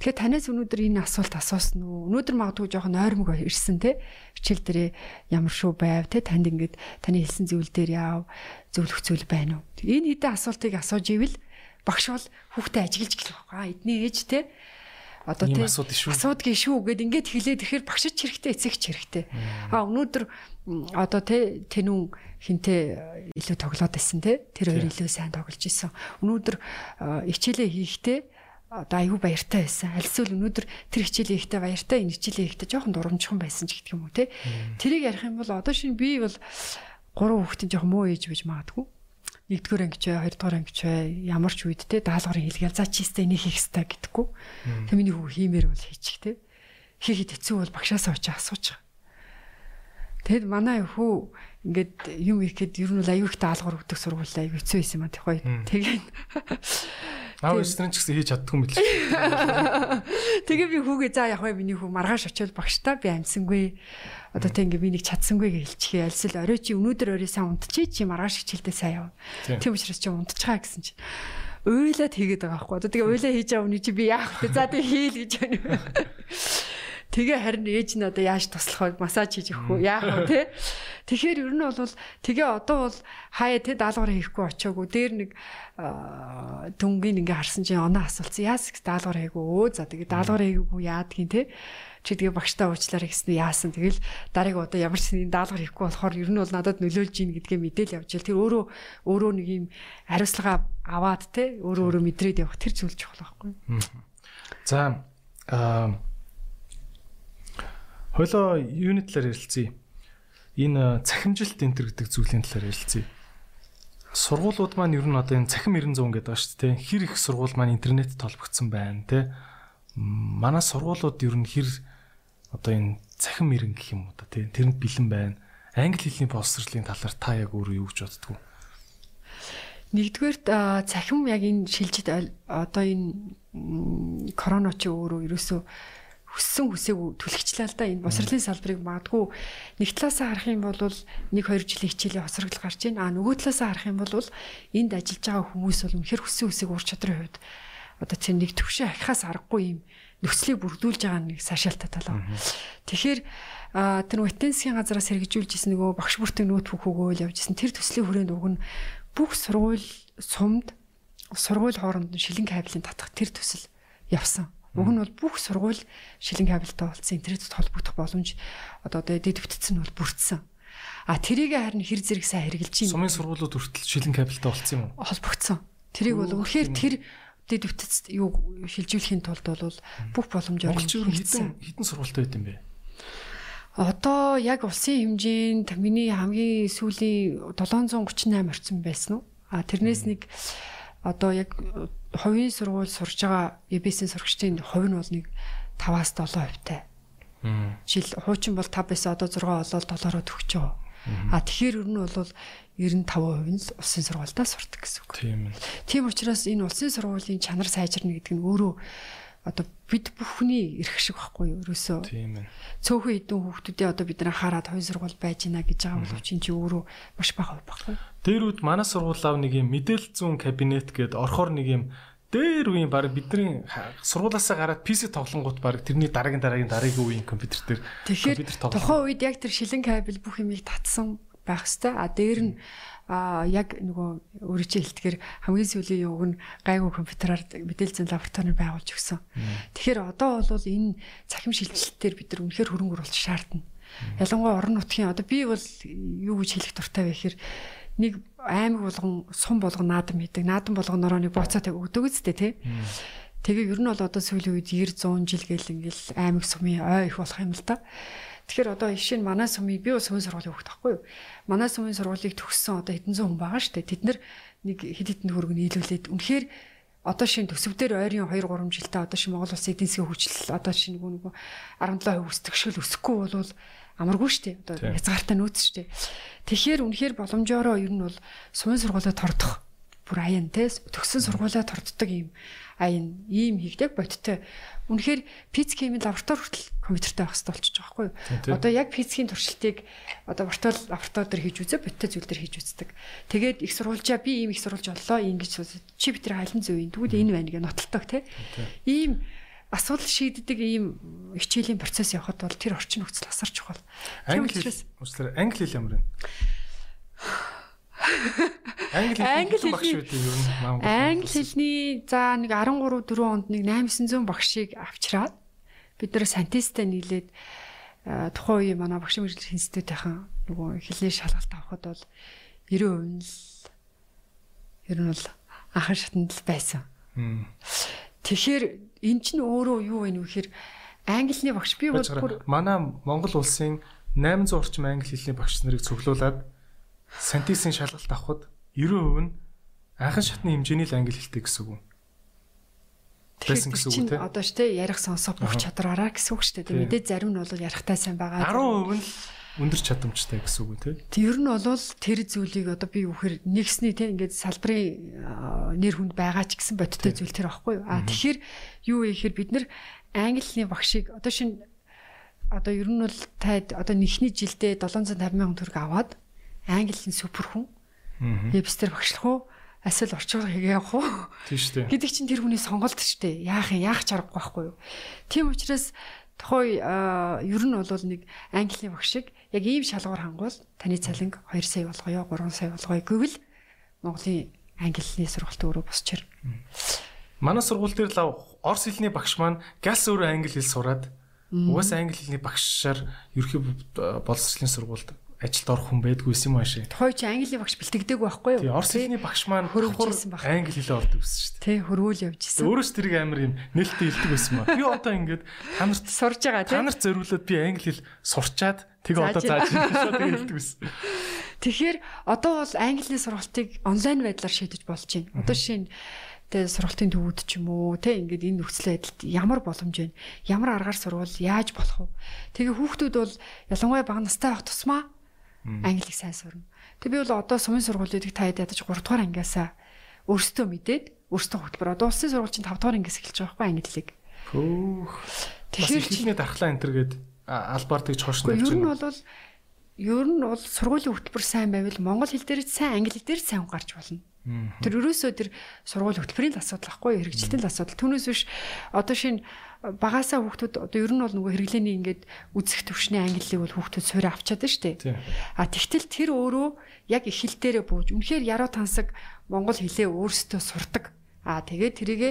Тэгэхээр танаас өнөөдөр энэ асуулт асуусан уу? Өнөөдөр магадгүй жоохон ойрмог ирсэн те. Хичээл дээрээ ямар шүү байв те танд ингээд таны хэлсэн зүйл дээр яав зөвлөх зүйл байна уу? Энэ хэдэн асуултыг асууж ивэл багш бол хүүхдээ ажиглаж гэлээ байгаа. Эдний ээж те одоо Ийм тий асуудаг шүү. асуудгийн шүү гэд ингээд хэлээд тэгэхээр багшч хэрэгтэй эцэгч хэрэгтэй. А өнөөдөр одоо тий тэнүүн хинтээ илүү тоглоод байсан тий тэр хоёр илүү сайн тоглож исэн. Өнөөдөр а, хичээлээ хийхдээ одоо аюу баяртай байсан. Альсвал өнөөдөр тэр хичээлээ хийхдээ баяртай энэ хичээлээ хийхдээ жоохон дурамжхан байсан ч гэх юм уу тий. Тэрийг ярих юм бол одоо шинэ би бол гурван хүүхдийн жоохон муу ээж байж магадгүй нэгдүгээр ангич бай, хоёрдугаар ангич бай, ямар ч үед те даалгаврын хэлгээл за чи өстэй энийг хийх хэрэгтэй гэдэггүй. Тэг миний хүү хиймээр бол хийчих те. Хийхэд хэцүү бол багшаасаа очиж асууж байгаа. Тэгэд манай хүү ингээд юм ихэд ер нь аюу их даалгавар өгдөг сургууль аюу хэцүү байсан юм аа тэг гоё. Тэгээд Аав өстрэн ч гэсэн хийж чаддгүй юм билээ. тэгээ би хүүгээ за яг бай миний хүү маргааш очивол багштай би амсангүй. Одоо тэг ингээ би нэг чадсангүй гэж хэлчихээ. Альсэл орой чи өнөөдөр орой сайн унтчих чи маргааш хичээлдээ сайн яв. Тийм учраас чи унтчихаа гэсэн чи уйлаад хийгээд байгаа байхгүй. Одоо тэгээ уйлаа хийж байгаа үний чи би яах вэ? За тэг хийл гэж байна. Тэгээ харин ээж нь одоо яаж туслах вэ? Массаж хийж өгөх үү? Яах вэ те? Тэгэхээр ер нь бол тэгээ одоо бол хаяа те даалгавар хийхгүй очиагүй. Дээр нэг дүнгийн ингээ харсан чинь оноо асуулцсан. Яас даалгавар хийгүү. Өө за тэгээ даалгавар хийгээгүй яадгийн те? Чи тэгээ багштай уучлаарай гэсэн яасан. Тэгэл дараагийн одоо ямар ч нэг даалгавар хийхгүй болохоор ер нь бол надад нөлөөлж ийн гэдгээ мэдээл явж ил. Тэр өөрөө өөрөө нэг юм хариуцлага аваад те өөрөө өөрөө мэдрээд явах тэр зүйл чухал байхгүй. За аа Хойлоо юуны талаар ярилцъя. Энэ цахимжилт энтер гэдэг зүйлийн талаар ярилцъя. Сургуулиуд маань ер нь одоо энэ цахим 900 гэдэг байгаа шүү дээ. Хэр их сургууль маань интернет толбогдсон байна те. Манай сургуулиуд ер нь хэр одоо энэ цахим ирэн гэх юм уу та те. Тэрэнд бэлэн байна. Англи хэлний боловсролын талаар та яг өөрөө юу гэж боддгоо? Нэгдүгээрт аа, цахим яг энэ шилжид ойл- одоо энэ м, корона чи өөрөө ерөөсөө хүссэн хүсээгүй түлхчлээ л да энэ босрлын салбарыг магадгүй нэг талаасаа харах юм бол 1 2 жилийн хичээлийн хоцрогдол гарч байна. А нөгөө талаасаа харах юм бол энд ажиллаж байгаа хүмүүс бол үнэхэр хүссэн хүсээг ур чадрын хувьд одоо тэр нэг төвшин ахихаас аргагүй юм нөхцөлийг бүрдүүлж байгаа нэг сашаалтай тал байна. Тэгэхээр тэр Ватенсгийн газараас хэрэгжүүлж исэн нөгөө багш бүртэг ноутбук өгөөл явж исэн тэр төслийн хүрээнд уг нь бүх сургууль сумд сургууль хооронд шилэн кабелийн татах тэр төсөл явсан. Уг нь бол бүх сургууль шилэн кабелтай болсон интернетэд холбогдох боломж одоо дэвтгдсэн нь бол бүрдсэн. А тэрийг харин хэр зэрэг сайн хэрэгжилж Сумын сургуулиуд хүртэл шилэн кабелтай болцсон юм уу? холбогдсон. Тэрийг бол үнэхээр тэр дэвтгц юу шилжүүлэхийн тулд бол бүх нь хийгдсэн. хитэн хитэн сургуультай байт юм бэ? Одоо яг улсын хэмжээнд миний хамгийн сүүлийн 738 орцсон байсан уу? А тэрнээс нэг одоо яг хувийн сургууль сурж байгаа EBS-ийн сурагчдын хувь нь бол нэг 5-аас 7 хувьтай. Жил хуучин бол 5 байсан одоо 6 болоод 7-ороо төгсөж байгаа. А тэгэхээр ер нь бол 95% нь улсын сургуультай сурдаг гэсэн үг. Тийм ээ. Тийм учраас энэ улсын сургуулийн чанар сайжирна гэдэг нь өөрөө одоо бид бүхний эрх шиг байхгүй юу? Ерөөсөө Тийм ээ. цөөхөн хідэн хүүхдүүдээ одоо бид нар хараад хоёр сургууль байж гинэ гэж байгаа боловч энэ чи өөрөө маш бага хувь баггүй. Дээр үд манай сургуулаа нэг юм мэдээлэл зүүн кабинет гээд орхоор нэг юм дээр үеийн баг бидний сургуулаасаа гараад PC тоглонгууд баг тэрний дараагийн дараагийн дараагийн үеийн компьютер дээр компьютер тоглох. тухайн үед яг тэр шилэн кабель бүх юмыг татсан байх хэвээр. А дээр нь а яг нөгөө өөрөө чи хэлтгэр хамгийн сүүлийн юуг нь гайгүй компьютераар мэдээлэл зүйн лабораторийг байгуулж өгсөн. Тэгэхээр одоо бол энэ цахим шилжилтээр бид нар үнэхээр хөрөнгө оруулалт шаардна. Ялангуяа орон нутгийн одоо би бол юу гэж хэлэх дуртай вэ гэхээр нэг аймаг болгон сум болгон наадам хийдэг. Наадам болгонороо нэг буцаа өгдөг үстэй тий. Тэгээ ер нь бол одоо сүүлийн үед 90 100 жил гэл ингээл аймаг сумын ой их болох юм л да. Тэгэхээр одоо жишээ нь манай сумын би бас сумын сургуулийн хүүхэд байхгүй юу? Манай сумын сургуулийг төгссөн одоо хэдэн зуун хүн байгаа шүү дээ. Тэд нар нэг хэд хэдэн хөргөнд нийлүүлээд үнэхээр одоо шин төсөв дээр ойрын 2 3 жилдээ одоо шин Монгол улсын эдийн засгийн хөгжил одоо шин нөгөө 17% өсдөгшөл өсөхгүй болвол амаргүй шүү дээ. Одоо хязгаартай нөөц шүү дээ. Тэгэхээр үнэхээр боломжоороо ер нь бол сумын сургуулиуд тордох бүр аян те төгссөн сургуулиуд торддог юм аян ийм хийгдэг бодтой. Үнэхээр физикийн лаборатори хүртэл компьютертэй байх хэрэгтэй болчихж байгаа байхгүй юу? Одоо яг физикийн туршилтыг одоо виртуал лаборатори дээр хийж үзээ, бодтой зүйл дээр хийж үздэг. Тэгээд их сурвалжаа би ийм их сурвалж боллоо, ингэж чи битэр хайлан зөв юм. Тэгвэл энэ байна гэж нотолдог те. Ийм асуудал шийддэг ийм хичээлийн процесс явахад бол тэр орчин нөхцөл асар чухал. Англи үслэр англи хэл ямар вэ? Англи англи багш үү нь Монгол. Англи хэлний за нэг 13 4 онд нэг 800 багшийг авчираад бид нэр сантисттэй нийлээд тухайн үеийн манай багш мэрэгжил институтийнхан нөгөө хэлний шалгалт авахд бол 90% нь л ер нь бол анхан шатанд л байсан. Тэгэхээр эн чинь өөрөө юу вэ нөхөр англиний багш би бол манай Монгол улсын 800 орчим англи хэлний багш нарыг цуглуулад сантисийн шалгалт авахд 90% нь анхан шатны хэмжээний л англи хэлтэй гэсэн үг. Байсан гэсэн үг тийм. Одоо ч тийм ярих сонсох бүх чадвараараа гэсэн үг шүү дээ. Мэдээж зарим нь бол ярихтай сайн байгаа. 10% нь өндөр чадамжтай гэсэн үг тийм. Тэр нь бол тэр зүйлийг одоо би үхэр нэгсний тийм ингээд салбарын нэр хүнд байгаа ч гэсэн бодиттой зүйл тэр аахгүй юу. А тэгэхээр юу вэ гэхээр бид нар англиний багшийг одоо шин одоо ер нь бол таад одоо нэгний жилдээ 750 сая төгрөг аваад английн супер хүн. Вебстер багшлах уу? Асал орчуулга хийгээ явах уу? Тийм шүү дээ. Гэдэг чинь тэр хүний сонголт шүү дээ. Яах юм яах чаргагүй байхгүй юу? Тийм учраас тухай ер нь бол нэг английн багшиг яг ийм шалгуур хангуул. Таны цалинг 2 сая болгоё 3 сая болгоё гэвэл Монголын английн сургалт өөрөө босчээр. Манай сургууль дээр л Орос хэлний багш маань галс өөрөө англи хэл сураад угаасаа англи хэлний багшаар ерхий боловсролын сургуульд ажилд орох хүн байдгүйс юм аашаа. Чи англи багш бэлтгэдэггүй байхгүй юу? Тий, Орос хэлний багш маань баг. Англи хэлээ ордог гэсэн шүү дээ. Тий, хөрвүүл явж исэн. Өөрөөс тэрийг амар юм нээлттэй хэлдэг байсан маа. Би одоо ингээд та нарт сурж байгаа тий. Та нарт зориулаад би англи хэл сурчаад тэгээ одоо зааж тэгээ хэлдэг байсан. Тэгэхээр одоо бол англи сургалтыг онлайн байдлаар шийдэж болж байна. Одоо жишээ нь тэ сургалтын төвүүд ч юм уу тэ ингээд энэ нөхцөл байдалд ямар боломж байна? Ямар аргаар сурвал яаж болох вэ? Тэгээ хүүхдүүд бол ялангуяа бага настай байх тусмаа англиг сайн сурна. Тэг би бол одоо сумын сургуулиудыг та ядаж 3 дугаар ангиасаа өөрсдөө мэдээд өөрсдөө хөтөлбөр. Одоо улсын сургууль чинь 5 дугаар ангиас эхэлж байгаа байхгүй англиг. Хөөх. Тэгэхээр чиний дархлаа энэ төр гээд албаар тэгж хошно гэж байна. Ер нь бол ер нь бол сургуулийн хөтөлбөр сайн байвал монгол хэл дээр сайн англи хэл дээр сайн гарч болно. Тэр өрөөсөө тэр сургууль хөтөлбөрийн асуудал ахгүй хэрэгжилтийн асуудал. Түүнээс биш одоо шинэ багасаа хүүхдүүд одоо ер нь бол нөгөө хэрэглээний ингээд үзэх төвшний ангиллыг бол хүүхдүүд суурь авчаад штэ. А тэгтэл тэр өөрөө яг их хэл дээрээ бууж үнэхээр яруу тансаг монгол хэлээ өөрсдөө сурдаг. А тэгээд тэрийгэ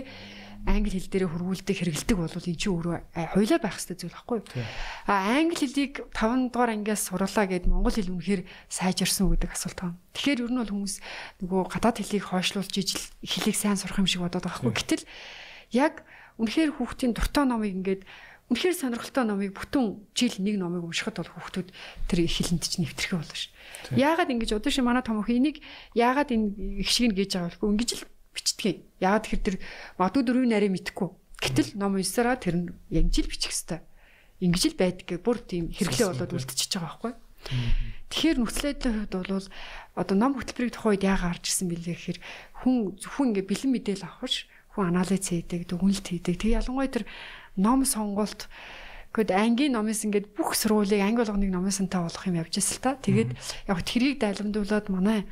англи хэл дээрээ хөрвүүлдэг хэрэгэлдэг бол энэ чинь өөрөө хоёлаа байх хэрэгтэй зүйл байхгүй юу? А англи хэлийг 5 дугаар ангиас сурлаа гэд монгол хэл үнэхээр сайжирсан гэдэг асуулт байна. Тэгэхээр ер нь бол хүмүүс нөгөө гадаад хэлийг хойшлуулж ижил хэлийг сайн сурах юм шиг бодоод байгаа байхгүй. Гэтэл яг Үнэхээр хүүхдийн дуртай номыг ингээд үнэхээр сонирхолтой номыг бүтэн жил нэг номыг уншихад бол хүүхдүүд тэр их хилэнд чинь нэвтрэх болно ш. Яагаад ингэж одоо ши манай том охин энийг яагаад энэ их шиг гэж байгаа вэ? Ингэж л бичдэг. Яагаад тэр тэр мадуу дөрвийн нарийн мэдхгүй. Гэтэл ном уншсараа тэр нь яг жил бичих хэвээр. Ингэж л байдаг бүр тийм хэрэглээ болоод үлдчихэж байгаа байхгүй. Тэгэхээр нөхцөл байдлын хувьд бол одоо ном хөтөлбөрийг тухайд яагаад гарч ирсэн бэлээ гэхээр хүн зөвхөн ингээ бэлэн мэдээл авах ш хүн анализ хийдэг, дүгнэлт хийдэг. Тэг ялангуяа тэр ном сонголт Гэвь ангийн номоос ингээд бүх сургуулийг анги болгоныг номоос нь та болох юм явж ирсэн л та. Тэгээд яг тэрийг дайламдуулаад манай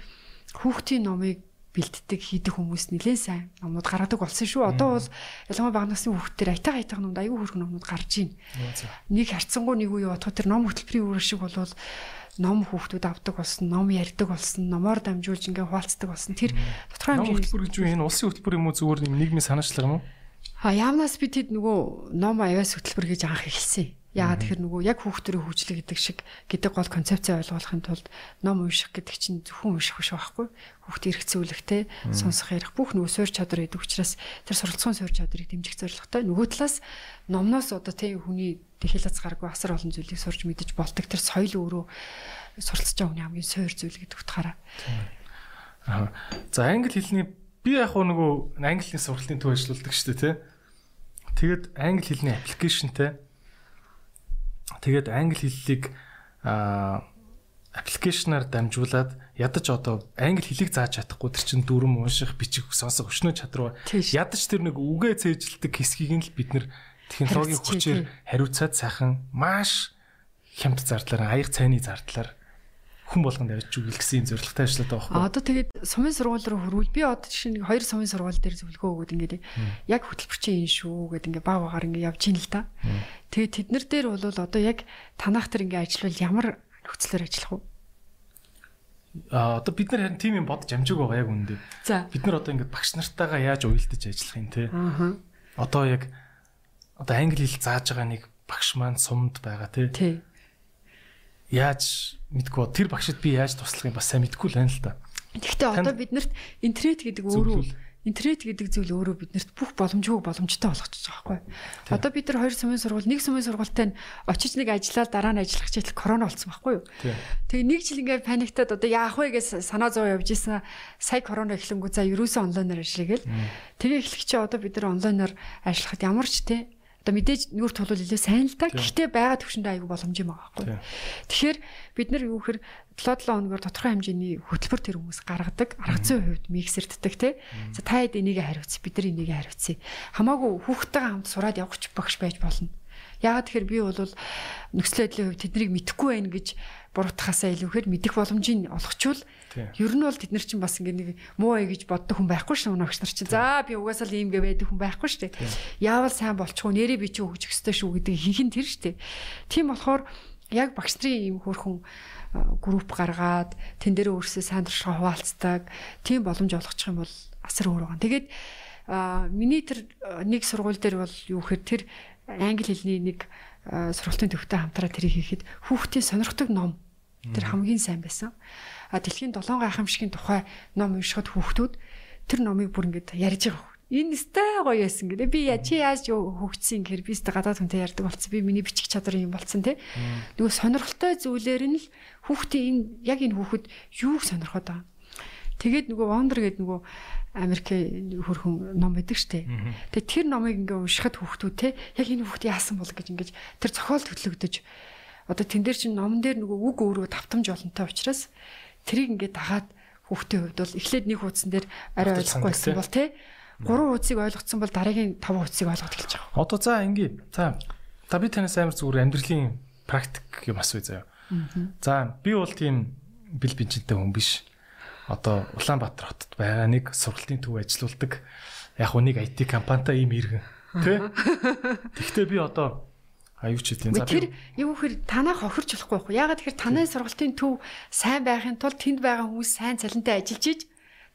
хүүхдийн номыг бэлддэг хийдэг хүмүүс нэлээд сайн номнууд гаргадаг болсон шүү. Одоо бол ялангуяа бага насны хүүхдтэр айтаа айтаа номд аюу хөрх номнууд гарч байна. Нэг харцсангуу нэг үе бодоход тэр ном хөтөлбөрийн үүрэг шиг болвол ном хүүхдүүд авдаг болсон, ном ярьдаг болсон, номоор дамжуулж ингээ хуваалцдаг болсон. Тэр тодорхой хэмжээний хөтөлбөр гэж юу энэ улсын хөтөлбөр юм уу зүгээр нийгмийн санаачлага юм уу? А яамнаас би тэд нөгөө ном аяас хөтөлбөр гэж анх эхэлсэн. Яагаад тэгэхээр нөгөө яг хүүхдэрийн хөгжлөг гэдэг шиг гэдэг гол концепцээ ойлгуулахын тулд ном унших гэдэг чинь зөвхөн унших биш байхгүй. Хүүхд эргэцүүлэх те сонсох ярих бүх нөгөө суурь чадвар гэдэг учраас тэр суралцсан суурь чадварыг дэмжих зорилготой. Нөгөө талаас номноос одоо те хүний тэхэл хязгааргүй асар олон зүйлийг сурч мэдэж болдог. Тэр соёл өөрөө суралцж байгаа хүний хамгийн суурь зүйл гэдэг утгаараа. Аа. За англи хэлний би яг нөгөө англи хэлний сургалтын төв ажилладаг шүү дээ те. Тэгээд англи хэлний аппликейшнтэй Тэгээд англи хэллийг аа аппликейшнаар дамжуулаад ядаж одоо англи хэлийг зааж чадахгүй тэр чин дүрм унших, бичих, сонсох өшнөө чадвар ядаж тэр нэг үгээ цээжилдэг хэсгийг нь л бид нэр технологийн хүчээр хариуцаад сайхан маш хямд зардлаар аяг цайны зардлаар хүн болгонд авч өгөх гэсэн зорилготой ажилладаг байхгүй. Одоо тэгээд сумын сургууль руу хөрвөл би одоо жишээ нэг хоёр сумын сургууль дээр зөвлөгөө өгөөд ингээд яг хөтөлбөрчин юм шүү гэдэг ингээд баг багаар ингээд явж ийн л та. Тэгээд тэднэр дээр бол одоо яг танах тэр ингээд ажиллавал ямар нөхцлөөр ажиллах вэ? А одоо бид нар харин тийм юм бодож амжиг байгаа яг үүндээ. Бид нар одоо ингээд багш нартайгаа яаж уялдаж ажиллах юм те. Одоо яг одоо англи хэл зааж байгаа нэг багш маань сумд байгаа. Тий яаж мэдгүй тэр багшид би яаж туслах юм бас сайн мэдгүй л байна л да. Гэхдээ одоо биднэрт интернет гэдэг өөрөө интернет гэдэг зүйл өөрөө биднэрт бүх боломжгүй боломжтой болгочихж байгаа байхгүй. Одоо бид нар хоёр сумын сургууль, нэг сумын сургуультай очиж нэг ажиллаад дараа нь ажиллах чийл корона болсон байхгүй юу? Тэгээ нэг жил ингээ паниктаад одоо яах вэ гэж санаа зов явж исэн. Сая корона эхлэнгүү за ерөөсөө онлайнаар ажиллая гэл. Тэгээ эхлэх чи одоо бид нар онлайнаар ажиллахад ямар ч те Одоо мэдээж нүүр тулвал илүү сайн л да. Гэхдээ байгаа төвшөндөө аягүй боломж юм байгаа байхгүй. Тэгэхээр бид нар юу гэхээр 7-7 хоногор тодорхой хэмжээний хөтөлбөр тэр хүмүүс гаргадаг. Аргацсан хувьд миксерддэг тий. За та хэд энийг хариуц, бид нар энийг хариуцъя. Хамаагүй хүүхдтэйгээ хамт сураад явах багш байж болно. Яагаад тэгэхээр би бол нөхцөл байдлын хувьд тэднийг мэдэхгүй байх гэж буруутахаасаа илүүхээр мэдэх боломжийг олгочвол ер нь бол тэд нар чинь бас ингэ нэг муу ая гэж боддог хүн байхгүй шүү өнөөгч нар чинь. За би угаасаа л ийм гэ байдаг хүн байхгүй шүү дээ яавал сайн болчихгүй нэрээ би чи өгч өстэй шүү гэдэг хинхэн тэр шүү дээ тийм болохоор яг багш нарын ийм хөрхөн групп гаргаад тэн дээр өөрсдөө сайн туршгаа хуваалцдаг. Тийм боломж олгочих юм бол асар өөр байгаа. Тэгээд миний тэр нэг сургууль дээр бол юу гэхээр тэр англи хэлний нэг сургалтын төвтэй хамтраа тэрийг хийхэд хүүхдийн сонирхдаг ном тэр хамгийн сайн байсан. А дэлхийн 7 гайхамшигын тухай ном уншихад хүүхдүүд тэр номыг бүр ингэж ярьж байгаа. Энэ стай гоё яасан гэдэг. Би чи яаж хөгжсөн гэхээр би стай гадаад хүнтэй ярьдаг болсон. Би миний бичих чадвар юм болсон те. Нөгөө сонирхолтой зүйлээр нь л хүүхдийн энэ яг энэ хүүхэд юуг сонирхоод байгаа. Тэгээд нөгөө Wonder гэдэг нөгөө Америк хөрхөн ном байдаг штэ. Тэгээ тэр номыг ингээ уншихад хүүхдүүд те яг энэ хүүхд яасан бол гэж ингээ тэр зохиол төлөгдөж одоо тэн дээр чинь номон дээр нөгөө үг өөрөө тавтамж олонтой учраас тэрийг ингээ дагаад хүүхдийн хувьд бол эхлээд нэг хуудсан дээр арай ойлгохгүй байсан бол те. гурван хуудсыг ойлгоцсон бол дараагийн таван хуудсыг ойлгоод эхэлж байгаа. Одоо за ингээ за. Та би танаас амар зүгээр амьдралын практик юм асууя заяа. За би бол тийм бэл бинчэнтэй хүн биш одоо Улаанбаатар хотод байгаа нэг сургалтын төв ажилуулдаг яг нэг IT компанитай ийм иргэн тий. Тэгвэл би одоо аюу ч тийм за би юу хэр танаа хохирч болохгүй байхгүй ягаад тэгэхээр танай сургалтын төв сайн байхын тулд тэнд байгаа хүмүүс сайн цалинтай ажиллаж иж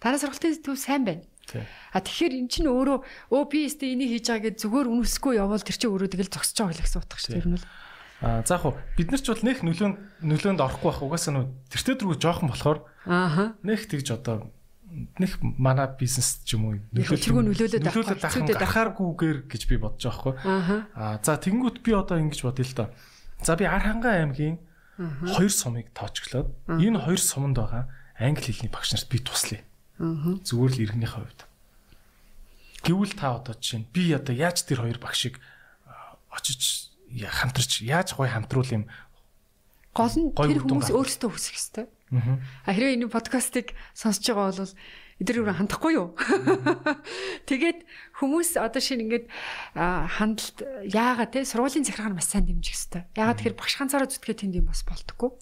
танай сургалтын төв сайн байна. А тэгэхээр эн чинь өөрөө өө би өстө энийг хийж байгаа гэж зүгээр үнэсгүй явбал тэр чинь өөрөө тэгэл зогсож байгаа гэсэн утга шүү дээ. Тэр нь бол А за яг бид нар ч бол нэх нөлөөнд нөлөөнд орохгүй байх угаасаа нөө тэртээ дөрөв жоохон болохоор ааха нэх тэгж одоо нэх манай бизнес ч юм уу нөлөөлөд нөлөөлөд ахааргүйгээр гэж би бодож байгаа хгүй. Аа за тэгэнгүүт би одоо ингэж бодъё л доо. За би Архангай аймгийн хоёр сумыг тоочглоод энэ хоёр суманд байгаа англи хэлний багш нарт би туслая. Зүгээр л иргэнийхээ хувьд. Гэвүүл та одоо жишээ нь би одоо яаж тэр хоёр багшийг очиж хамтарч яаж гой хамтруул юм гол нь тэр хүмүүс өөрсдөө хүсэх ёстой. А хэрвээ энэ подкастыг сонсож байгаа бол эдгээр өөр хандахгүй юу? Тэгээд хүмүүс одоо шинэ ингээд хандлт яагаад те сургуулийн захиргаа маш сайн дэмжих хэрэгтэй. Яагаад тэгэхээр багш ганцаараа зүтгээ тэнд юм бас болтгоо.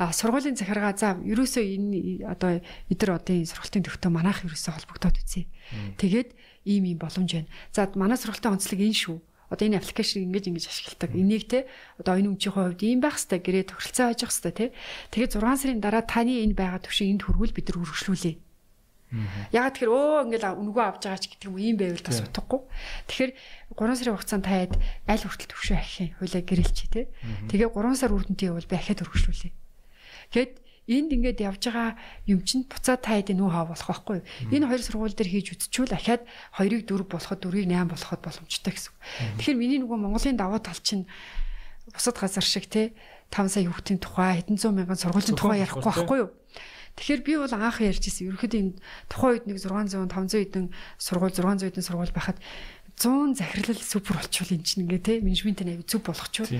А сургуулийн захиргаа за ерөөсөө энэ одоо эдгээр одын сургалтын төвтэй манайх ерөөсөө холбогдоод үзье. Тэгээд ийм ийм боломж байна. За манай сургалтын онцлог энэ шүү одоо энэ аппликейшн ингэж ингэж ашигладаг. Энийг те одоо энэ өмчийн хувьд ийм байх хэвээр гэрээ тохиролцоо байж хэвээр те. Тэгээд 6 сарын дараа таны энэ байгаа төвшин энд хөргүүл бид нар үргэлжлүүлээ. Ягаад тэгэхээр өө ингээл өнгөө авч байгаа ч гэдэг юм ийм байвал бас утгагүй. Тэгэхээр 3 сарын хугацаанд таад аль хүртэл төвшөө ахих юм. Хойлоо гэрэлчи те. Тэгээ 3 сар үрдэнтэй бол би ахиад өргөжлүүлээ. Тэгэд энд ингээд явж байгаа юм чинь буцаад таад нүү хаа болох байхгүй. Энэ хоёр сургууль дээр хийж үзчихвэл ахаад хоёрыг дөрв болоход дөрвийг 8 болоход боломжтой гэсэн. Тэгэхээр миний нөгөө Монголын давуу тал чинь бусад газар шиг те 5 сая хүүхдийн тухай хэдэн зуун мянган сургуулийн тухай ярихгүй байхгүй юу? Тэгэхээр би бол анх ярьж ирсэн. Ерөнхийдөө энэ тухайн үед нэг 600 500 хэдэн сургууль 600 хэдэн сургууль байхад 100 захирлал супер болчихвол энэ чинь ингээ те менежмент нь аяг зүг болгочихвол.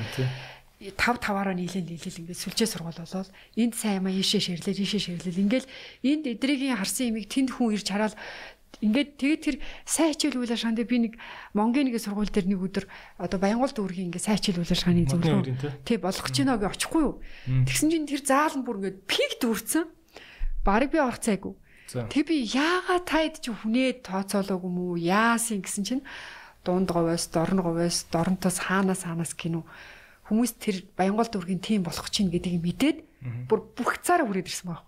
Тав таваараа нийлэн нийлэл ингээд сүлжээ сургууль болоод энд сайн юм ийшээ ширлээ ийшээ ширлээ ингээл энд эдрийн харсан имийг тэнд хүн ирж хараад ингээд тэгээд тэр сайн хичээл үйл ажиллагаанд би нэг Монгийн нэг сургууль дээр нэг өдөр одоо Баянгол дүүргийн ингээд сайн хичээл үйл ажиллагааны зөвлөгөө тий болгож гинэ гэж очихгүй юу? Тэгсэн чинь тэр заал нь бүр ингээд пик дүүрсэн барыг би орох цайгүй тэг би яагаад таад чи хүнээ тооцоолоог юм уу? Яасан гэсэн чинь дунд говоос дорн говоос доронтоос хаанаас хаанаас гинүү хүмүүс тэр Баянгол дүүргийн тим болох чинь гэдгийг мэдээд бүр бүх цаараа хүрээд ирсэн за.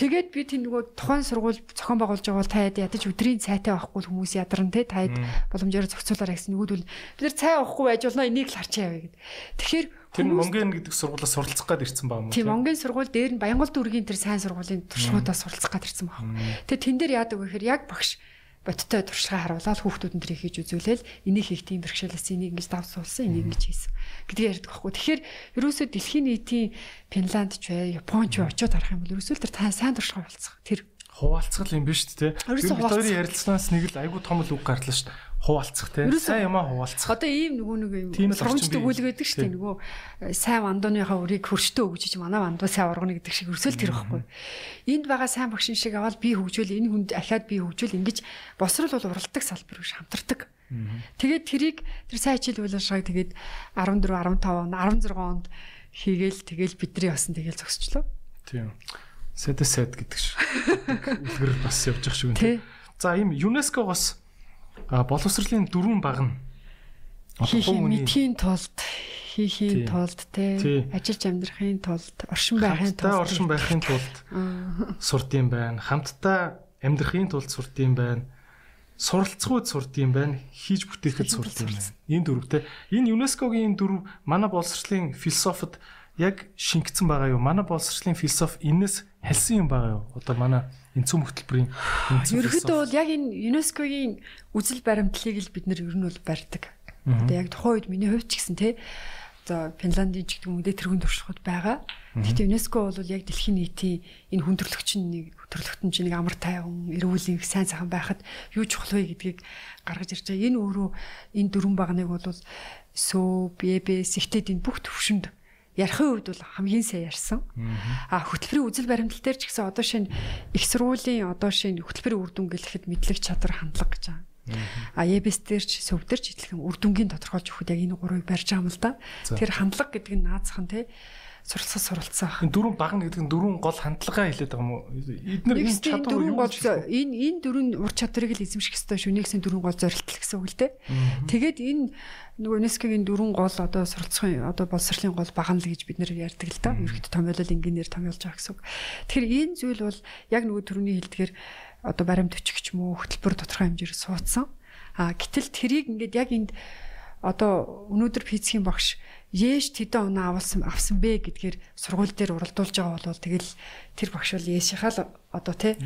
Тэгээд би тийм нөгөө тухайн сургууль зохион байгуулж байгаа бол таад ядаж өдрийн цайтай байхгүй хүмүүс ядарна те таад боломжоор зохицуулаарай гэсэн нөгөөдөл бид нар цай авахгүй байж болно энийг л харчаа яваа гэд. Тэгэхээр Тэр Монгийн гэдэг сургуулиас суралцах гад ирсэн баа уу? Тийм Монгийн сургууль дээр нь Баянгол дүүргийн тэр сайн сургуулийн туршлагуудаас суралцах гад ирсэн байхгүй. Тэгээд тэн дээр яадаг вэ гэхээр яг багш бодтой туршлагаа харуулаад хүүхдүүд нь тэрийг хийж үзүүлээл энийг хийх тийм бэрхшээлээс энийг ингэж давсуулсан энийг ингэж хийсэн гэдгийг ярьдаг байхгүй. Тэгэхээр ерөөсөө дэлхийн нийтийн Финланд ч бай, Япон ч бай очиод харах юм бол ерөөсөө тэр та сайн туршлага болцох. Тэр хуваалцах юм биш үү те. Бид хоёрын ярилцлагаас нэг л айгүй том л үг гарлаа шүү дээ. Хуваалцах те. Сайн юмаа хуваалцах. Одоо ийм нөгөө нэг юм Тийм л сургамж орчин бий. төгөөлөг гэдэг шүү дээ. Нөгөө э, сайн вандууныхаа үрийг хөрчтөө өгч чи манай вандуу сайн ургана гэдэг шиг өрсөөл тэр байхгүй. Энд байгаа сайн багшин шиг аваад би хөгжөөл энэ хүнд ахаад би хөгжөөл ингэж босрол бол уралдаг салбар биш хамтардаг. Тэгээд тэрийг тэр сайн хичээл үйл ажиллагааг тэгээд 14 15 он 16 онд хийгээл тэгэл бидний басан тэгэл зогсчлоо. Тийм. Сэт сэт гэдэг шиг. Үлгэр бас явж явах шиг үнэ. За ийм ЮНЕСКО-гоос боловсролын дөрвөн баг нь хүний мэдхийн тулд хийхийн тулд те ажиллаж амьдрахын тулд оршин байхын хамтдаа тулд оршин байхын тулд сурдсан байна. Хамтдаа амьдрахын тулд сурдсан байна. Суралцахуйд сурдсан байна. Хийж бүтээхэд сурдсан байна. Энэ дөрвтэй. Энэ ЮНЕСКОгийн дөрв манай боловсролын философид яг шингэсэн байгаа юу? Манай боловсролын философи энэс хэлсэн юм байгаа юу? Одоо манай энцүү хөтөлбөрийн Ерөнхийдөө бол яг энэ ЮНЕСКОгийн үзэл баримтлалыг л бид нэр ер нь бол барьдаг. Одоо яг тухайн үед миний хувьд ч гэсэн те за Финландийн ч гэдэг юм уу тэрүүн туршлагууд байгаа. Гэхдээ ЮНЕСКО бол яг дэлхийн нийтийн энэ хүндрэлтчин нэг төрлөختөн чинь нэг амар тайван эрүүл их сайн сайхан байхад юу чухал вэ гэдгийг гаргаж ирж байгаа. Энэ өөрөө энэ дөрвөн багныг бол сөө ББ сэгтэд энэ бүх төвшөнд ярихын үед бол хамгийн сайн ярьсан. А хөтөлбөрийн үзэл баримтлал дээр ч гэсэн одоо шинэ их сургуулийн одоо шинэ хөтөлбөрийн үр дүн гэлэхэд мэдлэг чадвар хандлага гэж байгаа. А ЕБС дээр ч сөв дээр ч идэлхэн үр дүнгийн тодорхойлж өгөхөд яг энэ гурвыг барьж байгаа юм л да. Тэр хандлага гэдэг нь наацхан те суралцсан баг. Энэ дөрвөн баг нь гэдэг нь дөрвөн гол хандлагаа хэлээд байгаа юм уу? Эдгээр энэ чадвар дөрвөн юу гол гэж энэ энэ дөрвөн ур чадварыг л эзэмших ёстой шүү. Нэгсийн дөрвөн гол зорилтол гэсэн үг л дээ. Тэгээд энэ нөгөө ЮНЕСКОгийн дөрвөн гол одоо суралцахын одоо боловсролын гол багана л гэж бид нэр ярьдаг л да. Ерхэд томьёолол инженеэр томьёолж байгаа гэсэн үг. Тэгэхээр энэ зүйл бол яг нөгөө төрөний хэлдгээр одоо баримт өчгч юм уу хөтөлбөр тодорхой хэмжээр суудсан. А гэтэл тэрийг ингээд яг энд одоо өнөөдөр физикийн багш Еш тэдэн оноо авсан авсан бэ гэдгээр сургууль дээр уралдуулж байгаа бол тэгэл тэр багш бол Ешийнхаа л одоо тий